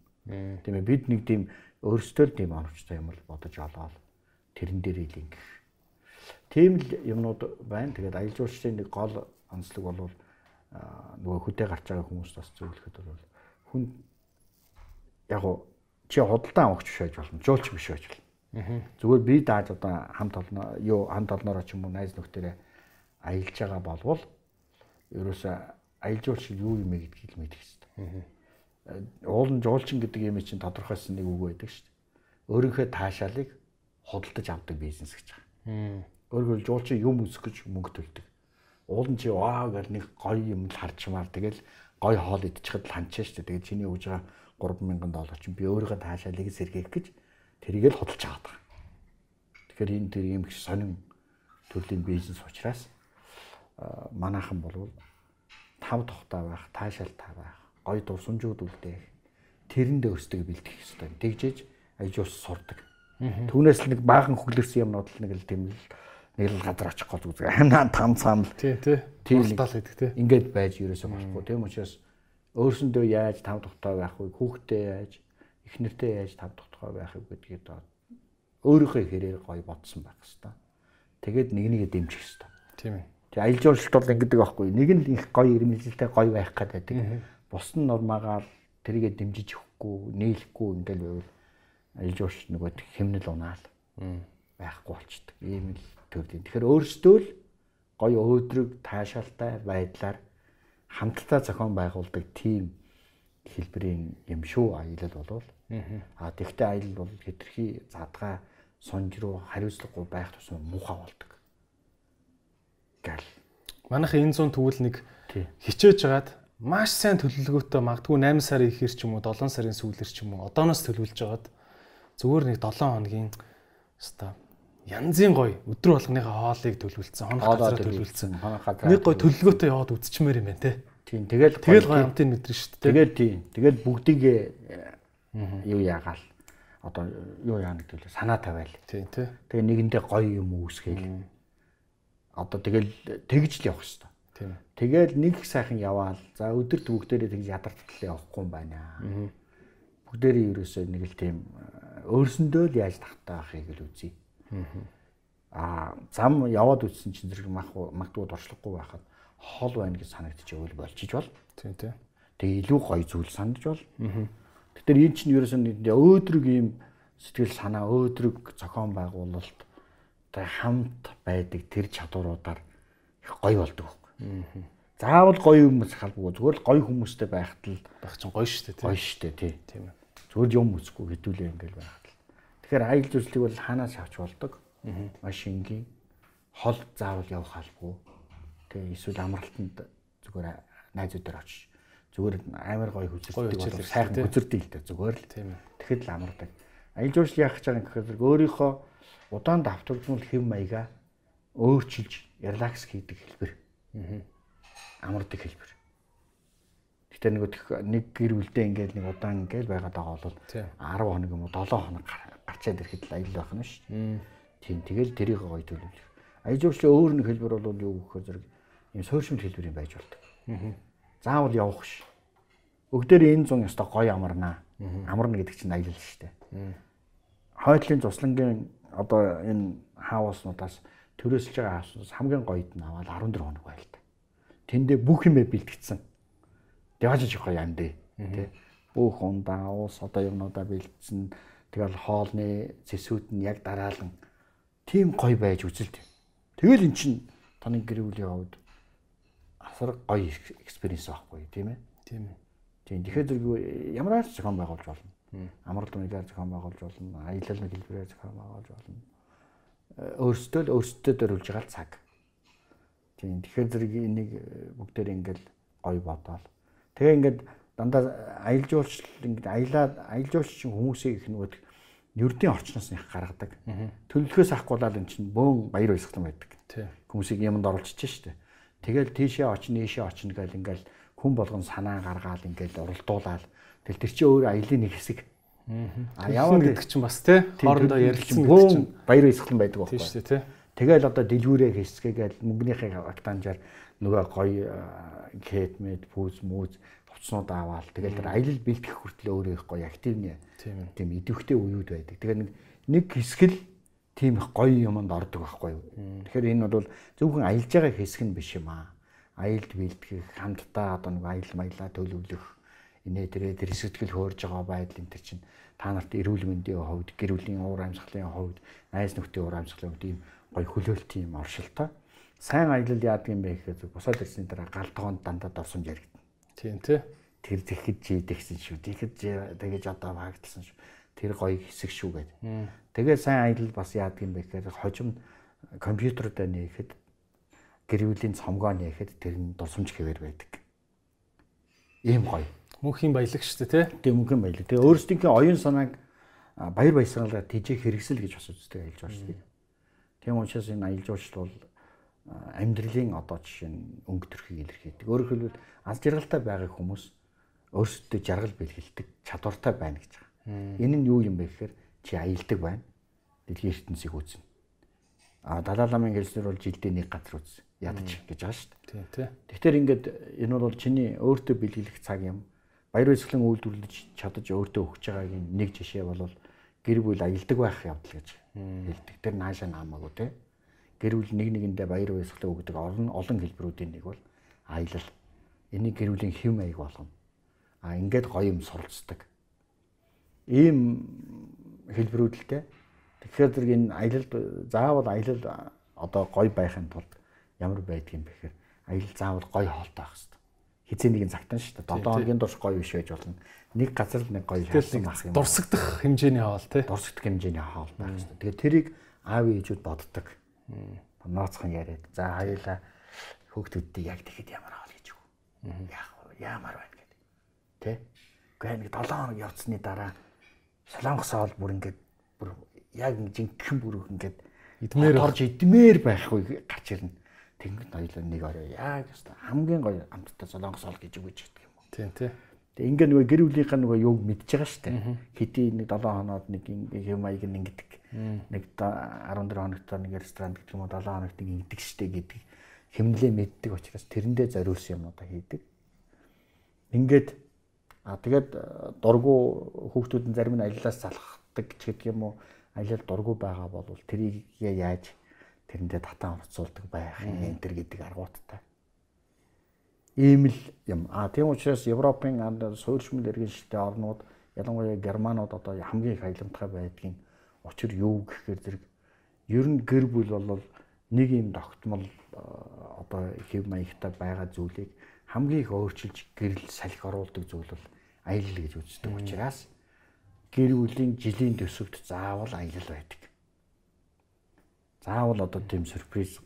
Тийм ээ бид нэг тийм өөрсдөө л тийм оновчтой юм л бодож олоод тэрэн дээр ийлэн гэх. Тийм л юмнууд байна. Тэгээд аялал жуулчлалын нэг гол онцлог бол нөгөө хөдөө гарч байгаа хүмүүст бас зөвлөхөд бол хүн яг уу чи худалдан авахч биш байж болно. Жуулч биш байж болно. Зүгээр би дааж одоо хамт олно юу хамт олноороо ч юм уу найз нөхдөрөө аялж байгаа болвол ерөөсөө аялал жуулч юу юм гэдгийг мэдэх хэрэгтэй. Уулын жуулчин гэдэг юм чинь тодорхойсон нэг үг байдаг шүү дээ. Өөрийнхөө таашаалыг худалдаж авдаг бизнес гэж байгаа. Өөрөөр хэлбэл жуулчин юм үсэх гэж мөнгө төлдөг. Уулын чи ваа гэл нэг гоё юм л харчмаар тэгэл гоё хоол идчихэд л ханчаа шүү дээ. Тэгээд чиний өгж байгаа 3000 доллар чинь би өөрийнхөө таашаалыг сэргээх гэж тэрийг л худалдаж аваад байгаа. Тэгэхээр энэ тэр юм их сонин төрлийн бизнес учраас манайхан болвол тав тухтай байх, таашаалтай байх, гоё дурсамжууд үлдээх, тэрэндээ өсдөг бэлтгэх хэрэгтэй. Тэгжээж ажиус сурдаг. Түүнээс л нэг баахан хөглөрсөн юмнууд л нэг л тийм л нэг л газар очих гол үзэг. Ханаа там цам л тий, тий. Хуралдаал гэдэг тий. Ингээд байж ерөөсөө болохгүй. Тийм учраас өөрсөндөө яаж тав тухтай байх вэ? Хүүхдээ яаж, эхнэртэй яаж тав тухтай байх вэ гэдгийг доо өөрийнхөө хэрээр гоё бодсон байх хэвээр. Тэгээд нэг нэгэ дэмжих хэвээр. Тийм ээ. Тэг аялал жуулчлалт бол ингэдэг байхгүй. Нэг нь их гоё ирмэлзэлтэй гоё байх гэдэг. Бус нь нормагаар тэрийгэ дэмжиж өгөхгүй, нээлэхгүй ингээл байвал аялал жуулчлалт нөгөө хэмнэл унаал байхгүй болчдөг. Ийм л төрлийн. Тэгэхээр өөрсдөө л гоё өөдрөг таашаалтай байдлаар хамтдаа зохион байгуулдаг тийм хэлбэрийн юм шүү аялал болвол. Аа тэгвэл аялал бол хэтэрхий задгаа сонж руу хариуцлагагүй байх тусам муухай болдог. Гэл. Манайхын энэ зүүн тэгвэл нэг хичээж жагаад маш сайн төлөвлөгөөтэй магадгүй 8 сарын ихэр ч юм уу 7 сарын сүүлэр ч юм уу одооноос төлөвлөж жагаад зүгээр нэг 7 хоногийн хэвээ янзын гоё өдрө болгоныхаа хоолыг төлөвлөсөн, хоног газараа төлөвлөсөн. Нэг гоё төлөвлөгөөтэй яваад үзчихмээр юм байна те. Тийм. Тэгэл тэгэл гоё амтын мэдрэн шүү дээ. Тэгээд тийм. Тэгээд бүгдийг юу яагаал одоо юу яана гэдэг л санаа тавиал. Тийм тий. Тэгээ нэгэндээ гоё юм үүсгээл. Одоо тэгэл тэгж л явах хэрэгтэй. Тийм. Тэгэл нэг сайхан яваал. За өдөрт бүгдээрээ тэгж ядартал явахгүй юм байна. Бүгдээрээ ерөөсөө нэг л тийм өөрсөндөө л яаж тахтай байхыг л үзье. Аа зам яваад үтсэн чинь зэрэг мах магадгүй дуршлахгүй байхад хол байна гэж санагдчихвэл болчиж бол. Тийм тий. Тэгээ илүү гоё зүйл санаж бол. Тэгэхээр энэ чинь ерөөсөө өөдрөг ийм сэтгэл санаа өөдрөг зохион байгуулалт тэгээ хамт байдаг тэр чадваруудаар их гоё болдог байхгүй. Заавал гоё хүмүүс халбгүй зүгээр л гоё хүмүүстэй байхад л чинь гоё шүү дээ тий. Гоё шүү дээ тий. Тийм ээ. Зүгээр юм үзэхгүй хэдүүлээ ингээл байхад. Тэгэхээр аялал жуулчлалыг бол хаанаас авч болдог? Машингийн хол заавал явах халбгүй. Тэгээ эсвэл амралтанд зүгээр найзуудаар очиж зүгээр амар гоё хүзэлдэг бол сайхан хүзэрдэг л дээ зүгээр л. Тэгэхэд л амардаг. Аялал жуулчлал яах гэж байгаа юм гэхээр өөрийнхөө удаан давтагдмал хэв маягаа өөрчилж релакс хийдэг хэлбэр. Амардаг хэлбэр. Гэтэ нөгөө нэг гэр бүлдээ ингээд нэг удаан ингээд байгаад байгаа бол 10 хоног юм уу 7 хоног гарчаад ирэхэд л аялал байх нь шүү дээ. Тийм тэгэл тэрийг гоё төлөвлөх. Аялал жуулчлал өөр нэг хэлбэр бол юу гэхээр зэрэг ийм суурьшмал хэлбэр юм байж болдог. Заавал явах ш. Өгдөр энэ зун ёстой гоё амарнаа. Амарна гэдэг чинь аялал шүү дээ. Хойдлын цуслангийн одоо энэ хауснуудаас төрөөсөж байгаа хауснаас хамгийн гоёд нь аваад 14 хоног байл та. Тэндээ бүх юм бэлтгэцсэн. Явж иж гоё амдээ. Тэ. Бүх ундаа уус одоо юмнуудаа бэлдсэн. Тэгэл хоолны зэсүүд нь яг дараалан тийм гоё байж үзэлт. Тэгэл эн чин таны гэр бүлийн хувьд асар гоё экспириенс байхгүй тийм ээ. Тийм ээ. Тийм. Тэгэхээр зэрэг ямар ч зохион байгуулж болно. Амралт үнэлээр зохион байгуулж болно. Аялал нэг хэлбэрээр зохион байгуулж болно. Өөрсдөө л өөрсдөө дөрвөлж байгаа цаг. Тийм. Тэгэхээр зэрэг энийг бүгдээр ингээл гоё бодоол. Тэгээ ингээд дандаа аялал жуулчлал ингээд аялаад аялал жуулчлал хүмүүсийг их нөгөө ердийн орчноос нь их гаргадаг. Төлөвлөхөөс авахгүй л энэ чинь бөөн баяр баясгалан байдаг. Хүмүүсийг юмд оруулчихж штэ. Тэгэл тийшээ очно, ийшээ очно гэл ингээл хүн болгон санаа гаргаал ингээл уралдуулаад тэгэл тэр чинь өөр аялын нэг хэсэг. А яваа гэдэг чинь бас тий хоорондоо ярилцсан гэдэг чинь баяр баясгалан байдаг байхгүй. Тийм шүү тий. Тэгэл одоо дэлгүүрээ хэсгээгээл мөнгөнийхээ актанжаар нөгөө гоё кэтмэд пүүз мүүз хувцснууд аваал тэгэл тэр аялал бэлтгэх хүртэл өөрөө их гоё активны тийм идэвхтэй үеуд байдаг. Тэгээ нэг нэг хэсгэл тийм их гоё юмд ордог байхгүй юу. Тэгэхээр энэ бол зөвхөн аялж байгаа хэсэг нь биш юм аа. Аялд бэлтгэх, хамтдаа одоо нэг аял маялаа төлөвлөх инээ дээрээ тэр сэтгэл хөөрж байгаа байдал энэ төр чинь та нарт эрүүл мэндийн хувьд, гэр бүлийн уур амьсгалын хувьд, найз нөхдийн уур амьсгалын хувьд ийм гоё хүлээлт юм оршилтой. Сайн аялал яадаг юм бэ гэхээр босоод ирсний дараа гал тогоонд дандаа давсамж яригдана. Тийм тий. Тэр тэгэхэд жийдэгсэн шүү. Тэгэхэд тэгэж одоо багтсан шүү. Тэр гоё хэсэг шүү гэдэг. Тэгээд сайн аялал бас яадаг юм бэ гэхээр хожим компьютерудаа нээхэд гэр бүлийн цомгоо нээхэд тэр нь дурсамж хэвээр байдаг. Ийм гоё. Мөнхийн баялаг шүү дээ тий. Тийм мөнхийн баялаг. Тэгээ өөрсдийнхээ оюун санааг баяр баясгалаар тижээ хэрэгсэл гэж бас үздэг аялал жуулч тийм. Учраас энэ аялал жуулч бол амьдралын одоо жишээ нь өнгө төрхийг илэрхийлдэг. Өөрөөр хэлбэл аз жаргалтай байгаа хүмүүс өөрсдөө жаргал бэлгэлдэг чадвартай байна гэж байгаа. Энэ нь юу юм бэ гэхээр чи аялдаг байна. Дэлхийн ертөнцийг үзнэ. А Далай ламын хэлснээр бол жилдээ нэг газар үз. Ядаж гэж байгаа шүү дээ. Тийм тий. Тэгэхээр ингээд энэ бол чиний өөртөө бэлгэлэх цаг юм. Баяр баясгалан үйлдвэрлэж чадаж өөртөө өгч байгаагийн нэг жишээ бол гэр бүл аялдаг байх явдал гэж хэлдэг. Тэр наашаа наамаагүй тий гэр бүл нэг нэгэндээ баяр баясгалан өгдөг орон олон хэлбэрүүдийн нэг бол аялал. Энийг гэр бүлийн хэв маяг болгоно. А ингээд гоё юм суралцдаг. Ийм хэлбэрүүд л те. Тэгэхээр зэрэг энэ аялалд заавал аялал одоо гоё байхын тулд ямар байдгийг юм бэхээр аялал заавал гоё хоолтой байх хэрэгтэй. Хизээ нэгэн цагтан шүү дээ. 7 хоногийн турш гоё биш байж болно. Нэг газар нэг гоё хайсан байх юм. Дурсагдах хэмжээний хоол те. Дурсагдах хэмжээний хоол байх хэрэгтэй. Тэгэхээр тэрийг аав ээжүүд боддог Нооцхон яриад. За хоёулаа хүүхдүүдтэй яг тэгэхэд ямар хаал гэж юу. Яг яамаар байна гэдэг. Тэ? Гэхдээ нэг 7 хоног явцсны дараа Солонгос хоол бүр ингээд бүр яг жинхэнэ бүр ингээд идмээр орж идмээр байхгүй гарч ирнэ. Тэнгүүд хоёулаа нэг орой яг өста хамгийн гоё амттай Солонгос хоол гэж үгэж гэдэг юм уу. Тийм Тэгээ ингээ нөгөө гэр бүлийнхаа нөгөө юуг мэдж байгаа шүү дээ. Хэдий нэг 7 хоноод нэг ингээ юм аяг ингэдэг. Нэг 14 хоногт нэг ресторан гэдэг юм уу 7 хоногт ингэдэг штэ гэдэг хэмнэлээ мэддэг учраас тэрэндээ зориулсан юмудаа хийдэг. Ингээд а тэгээд дургу хүүхдүүд нь зарим нь аяллаас залхахдаг ч гэдэг юм уу аялал дургу байгаа бол тэрийг яаж тэрэндээ татан орцуулдаг байх юм энэ төр гэдэг аргуудтай ийм л юм. А тийм учраас Европын суурьшмал иргэн шилтэй орнууд ялангуяа германууд одоо хамгийн их хаягламтгай байдгийн учир юу гэхээр зэрэг ер нь гэр бүл бол нэг юм тогтмол одоо хэв маягтай байгаа зүйлийг хамгийн их өөрчилж гэрэл салхи оруулдаг зүйл бол аялал гэж үздэг учраас гэр бүлийн жилийн төсөвт заавал аялал байдаг. Заавал одоо тийм сюрприз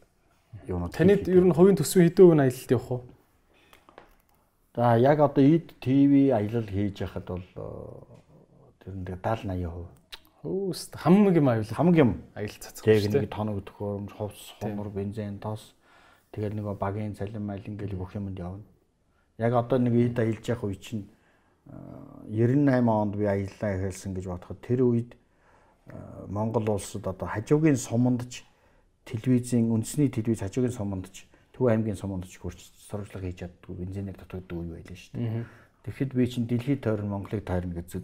юунууд. Таны ер нь хувийн төсвийн хэдэн үн аялалд явах вэ? За яг одоо ид ТV аялал хийж яхад бол тэрэндээ 70 80%. Хөөс хамгийн аялал хамгийн аялал цацах шүү дээ. Тэг нэг тоног төхөөрөмж, хувцс, хомор, бензин, тос тэгэл нэг багийн цалин малин гэл бүх юмд явна. Яг одоо нэг ид аялж явах үе чинь 98 онд би аяллаа эхэлсэн гэж бодоход тэр үед Монгол улсад одоо хажуугийн сумандж телевизийн үндэсний телевиз хажуугийн сумандж Төв аймгийн сумандч хурц сурвалжлага хийж чаддгүй бензинээр дутагддаг үе байлаа шүү дээ. Тэгэхэд би чинь дэлхийд тойрон Монголыг тойрно гэж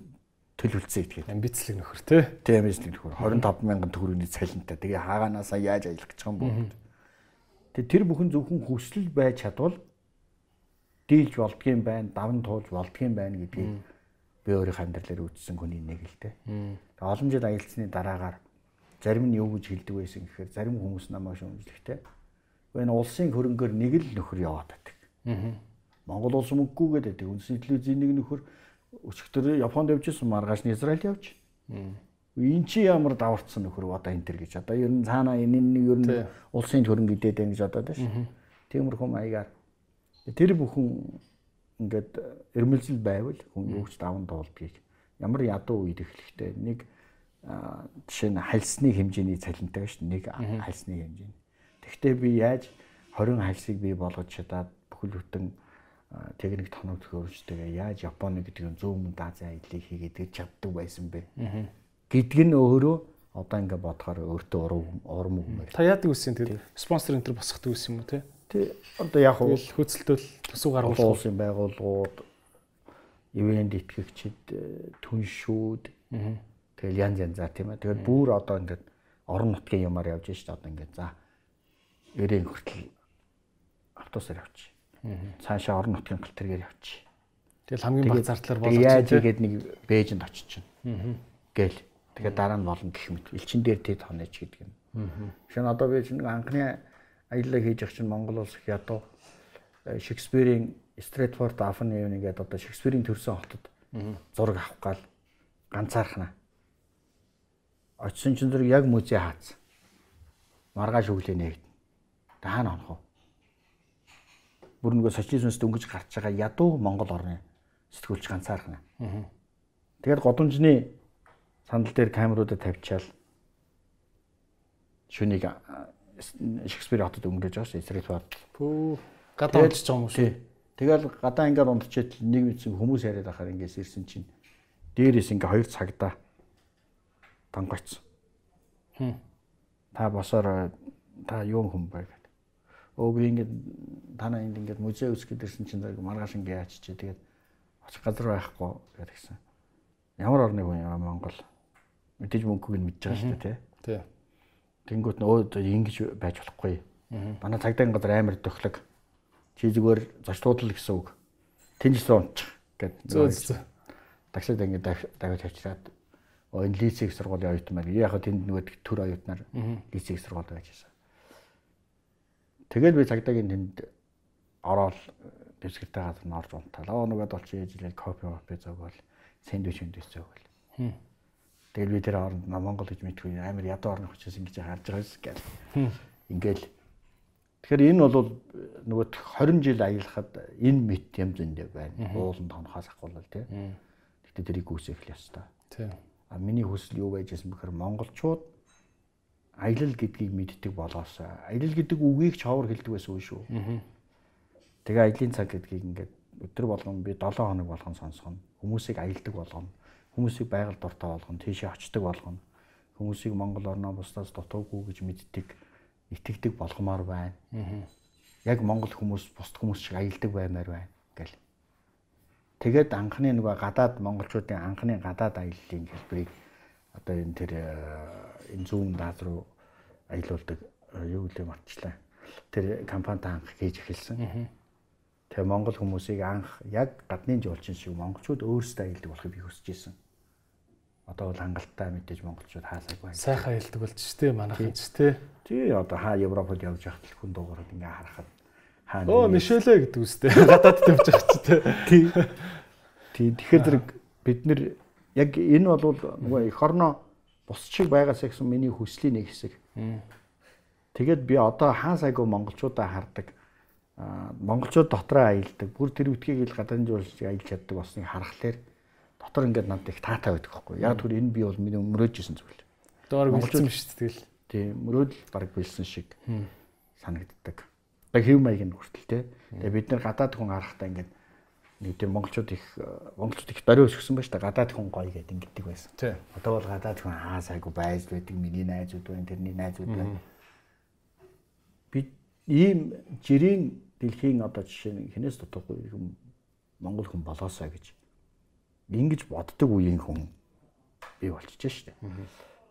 төлөвлөсөн итгэхэд. Амбицлэг нөхөр тий. Тий амбицлэг нөхөр 25 мянган төгрөгийн цалинтай. Тэгээ хааганаасаа яаж аялах гэж юм бэ? Тэгээ тэр бүхэн зөвхөн хүсэл байж чадвал дийлж болдгийм байна, давн туулж болдгийм байна гэдгийг би өөрийнхөө амьдралаар үзсэн хүний нэг л дээ. Тэгээ олон жил аялцсны дараагаар зарим нь юу гэж хэлдэг байсан гэхээр зарим хүмүүс намайг шүүмжлэхтэй энэ улсын хөрөнгөөр нэг л нөхөр яваад байдаг. Монгол улс мөнгөгүй гэдэг. Үндэсний телевизийн нэг нөхөр өчигдөр Японд явжсэн маргааш нь Израиль явж. Энд чи ямар даварцсан нөхөр одоо энэ төр гэж одоо ер нь цаана энэ нэг ер нь улсын хөрөнгө идээд байна гэж бодоод байна шүү. Тиймэрхүү маягаар тэр бүхэн ингээд эрмэлзэл байвал хүн юуч даван дуулдгийг ямар ядуу үед эхлэхтэй нэг жишээ нь хальсны хэмжээний цалинтай шүү. Нэг хальсны хэмжээ. Тэгвэл би яаж 20 хальсыг бий болгож чадаад бүхэл бүтэн техник тоног төхөөрөжтэйгээ яаж Японы гэдэг нь зүүн өмнөд Азийн аяллыг хийгээд чаддаг байсан бэ? Гэдг нь өөрөө одоо ингээ бодохоор өөртөө урам өгмөр. Та яадаг үсэн тэр спонсор энэ төр босгохдаг үсэн юм уу те? Тэ одоо яг уу хөцөлтөл төсөв гаргуулах улсын байгууллагууд ивент итгэгчид түншүүд тэгэл янз янзаар тийм ээ. тэгэл бүр одоо ингээд орон нутгийн юмар явж шít одоо ингээд за өрөө хүртэл автобусаар явчих. Цаашаа орон нутгийн гал тэргээр явчих. Тэгэл хамгийн баг зардлаар болгож яаж игээд нэг бэжэнд очиж чинь. Гээл. Тэгээд дараа нь болно гэх мэт. Элчин дээр тэд хонож гэдэг юм. Шинэ одоо би чинь анхны аяллаа хийж явах чинь Монгол улс их ядуу Шекспирийн Stratford upon Avon гэдэг одоо Шекспирийн төрсэн хотод зураг авах гал ганцаархна. Очсон чинь зэрэг яг музей хаацсан. Маргааш өглөө нэгд. Таана онох уу? Бүр нөгөө социализмоос дөнгөж гарч байгаа ядуу Монгол орны сэтгүүлч ганцаархна. Тэгээд годомжны сандал дээр камеруудад тавьчаал шүнийг Шекспир хотод өнгөрөөж байгаа шүү Стратфорд. Пүү гадаа байгаа юм шүү. Тэгэл гадаа ингээд унтчихэд нэг үсэн хүмүүс яриад ахаар ингээс ирсэн чинь дээрээс ингээ хоёр цагдаа тангоцсон. Хм. Та босоор та юу хүн бэ гэдэг. Өө би ингээд танаа энд ингээд музей үүсгэж ирсэн чинь маргааш ингээ яачиж тэгээд очих газар байхгүй гэдгийгсэн. Ямар орны хүн юм Монгол. Мэдээж мөнгөг нь мэдж байгаа шүү дээ тий. Тэнгүүт нөө ингэж байж болохгүй. Манай цагдаа газар амар төхлөг чи зүгээр зочдуудлал гэсэн үг. Тэнцс унчих гэдэг. Зөө зөө. Таксид ингэ даваад тавьчраад энэ лицийг сургуулийн оюутан байна. Яг тэнд нөгөө төр оюутнаар лицийг сургуульд байж байсан. Тэгэл би цагдаагийн тэнд ороод дэвсгэртэй газар нь орж унтаалаа. Оо нөгөө бол чи ээжлээ кофе кофе зөөгөл сэндвич сэндвич зөөгөл. Тэгэл би тэр хооронд Монгол гэж мэдгүй амар ядуу орны учраас ингэж харж байгаа юм гэл. Ингээл Тэгэхээр энэ бол нөгөө 20 жил аялахад энэ мэт юм зөндөө байна. Ууланд хонохоос ахвал тий. Гэтэ тэрийг үүсэх л ёстой. Тий. А миний хүсэл юу байж байсан бэхээр монголчууд аялал гэдгийг мэддэг болоосоо. Аялал гэдэг үгийг ч ховор хэлдэг байсан үү шүү. Тэгээ аялын цаг гэдгийг ингээд өдөр болгон би 7 хоног болгон сонсгоно. Хүмүүсийг аялдаг болгоно. Хүмүүсийг байгаль дуртай болгоно. Тийшээ очдог болгоно. Хүмүүсийг Монгол орноо бусдаас дутуугүй гэж мэддэг итгэдэг болгомоор байна. Яг монгол хүмүүс бусд хүмүүс шиг аялдаг баймаар байна гэл. Тэгээд анхны нөгөө гадаад монголчуудын анхны гадаад аяллаа хэлбэрийг одоо энэ тэр энэ зүүн даад руу аялуулдаг э, юу гэлээ марчлаа. Тэр компанид анх хийж эхэлсэн. Тэгээ монгол хүмүүсийг анх яг гадны жуулчин шиг монголчууд өөрсдөө аялдаг болохыг би хүсэж исэн одоо бол хангалттай мэдээж монголчууд хаалаагүй. Сайхан аялдаг болж ч тийм манайхан ч тийм. Тий одоо хаа Европод явж байхад хүн дуугараад ингээ харахад хаа Оо Мишелэ гэдэг үстэй. Гадаад тавьж байгаа ч тийм. Тий. Тэгэхээр зэрэг бид нэр яг энэ бол нөгөө эх орноо бус шиг байгаасаа гэсэн миний хүслийн нэг хэсэг. Тэгээд би одоо хаан сайгүй монголчуудаа хардаг. Монголчууд дотроо аялдаг. Бүр тэр үтгийг ил гадаадын жуулч аялж чаддаг болсныг харахаар дотор ингээд надад их таатай байдаг байхгүй. Яг түр энэ би бол миний мөрөөж исэн зүйл. Доор бэлдсэн биш тэгэл. Тийм мөрөөдөл баг бэлсэн шиг санагддаг. Яг хэв маяг нь хүртэл те. Тэгээ бид нэр гадаад хүн харахтаа ингээд нэг тийм монголчууд их монголчууд их дөрөө өсгсөн байж та гадаад хүн гоё гэдэг ингэдэг байсан. Тий. Одоо бол гадаад хүн аа сайгүй байж байдаг миний найзууд байна, тэрний найзууд байна. Би ийм жирийн дэлхийн одоо жишээ нь хинээс дутуугүй юм монгол хүн болоосаа гэж ингэж боддог үеийн хүн би болчихж штэ.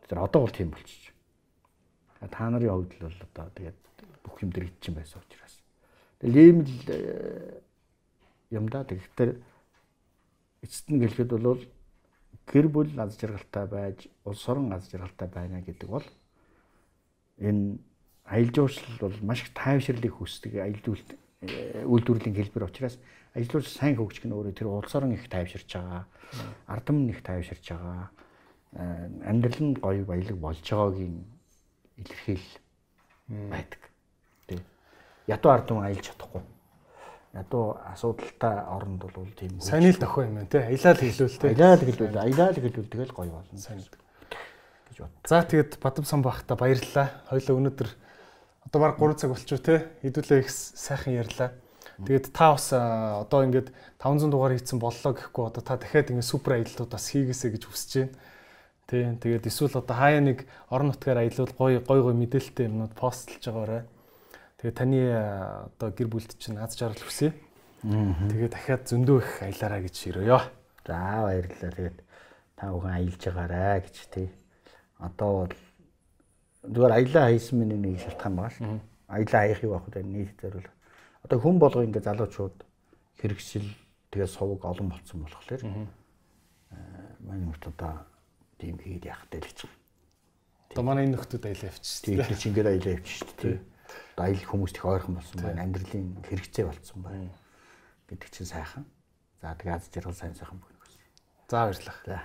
Тэгэхээр одоо бол тийм болчих. Та нарын хувьд л бол одоо тэгээд бүх юм дэрэгдэж чинь байсан учраас. Тэгээд ийм л э, юм да. Тэгэхээр эцэст нь гэлэхэд бол гэр бүл аз жаргалтай байж, улс орон аз жаргалтай байна гэдэг бол энэ аялал жуулчлал бол маш их тайвширлыг хүсдэг аялал э, үйлдвэрлэлийн хэлбэр учраас ажилууч сайн хөгжих нь өөрөө тэр улс орон их тайвширч байгаа. Ардам их тайвширч байгаа. Э, амьдрал нь гоё баялаг болж байгаагийн илэрхийл байдаг. Ядуу ард түмэн аялж чадахгүй. Ядуу асуудалтай оронд бол тийм сайн л тохио юм байна те. Аялал хэлвэл те. Аялал хэлвэл аялал хэлвэл тэгэл гоё болно. Сайн л гэж бод. За тэгэд Бадам сан бахта баярлалаа. Хоёлоо өнөөдөр одоо баг 3 цаг болчихоо те. Хэдүүлээ их сайхан ярьлаа. Тэгээд та бас одоо ингээд 500 дугаар хийцэн боллоо гэхгүй одоо та дахиад ингээд супер аяллууд бас хийгээсэй гэж хүсэж байна. Тийм. Тэгээд эсвэл одоо хаяа нэг орон нутгаар аялал гой гой гой мэдээлэлтэй юмнууд постлж байгаарай. Тэгээд таны одоо гэр бүлд чинь аз жаргал хүсье. Тэгээд дахиад зөндөө их аялаараа гэж ирөөё. За баярлалаа. Тэгээд та бүхэн аялж байгаарай гэж тий. Одоо бол зүгээр аялаа хийсэн миний нэг шалтгаан байгаа шүү. Аялаа хаях юу авах вэ? Нийт зориул одоо хүн болго ингээ залуучууд хэрэгсэл Тэгээд сувг олон болсон болохоор манай нөхд одоо тийм хийгээд явах тэл гэж. Одоо манай энэ нөхдүүд аялаа явчихсан. Тийм их чингээр аялаа явчих шүү. Одоо аялал хүмүүст их ойрхон болсон байна. Амьдралын хэрэгцээ болсон байна. гэдэг чинь сайхан. За тэгээд аз жаргал сайн сайхан бүгд. За баярлалаа. За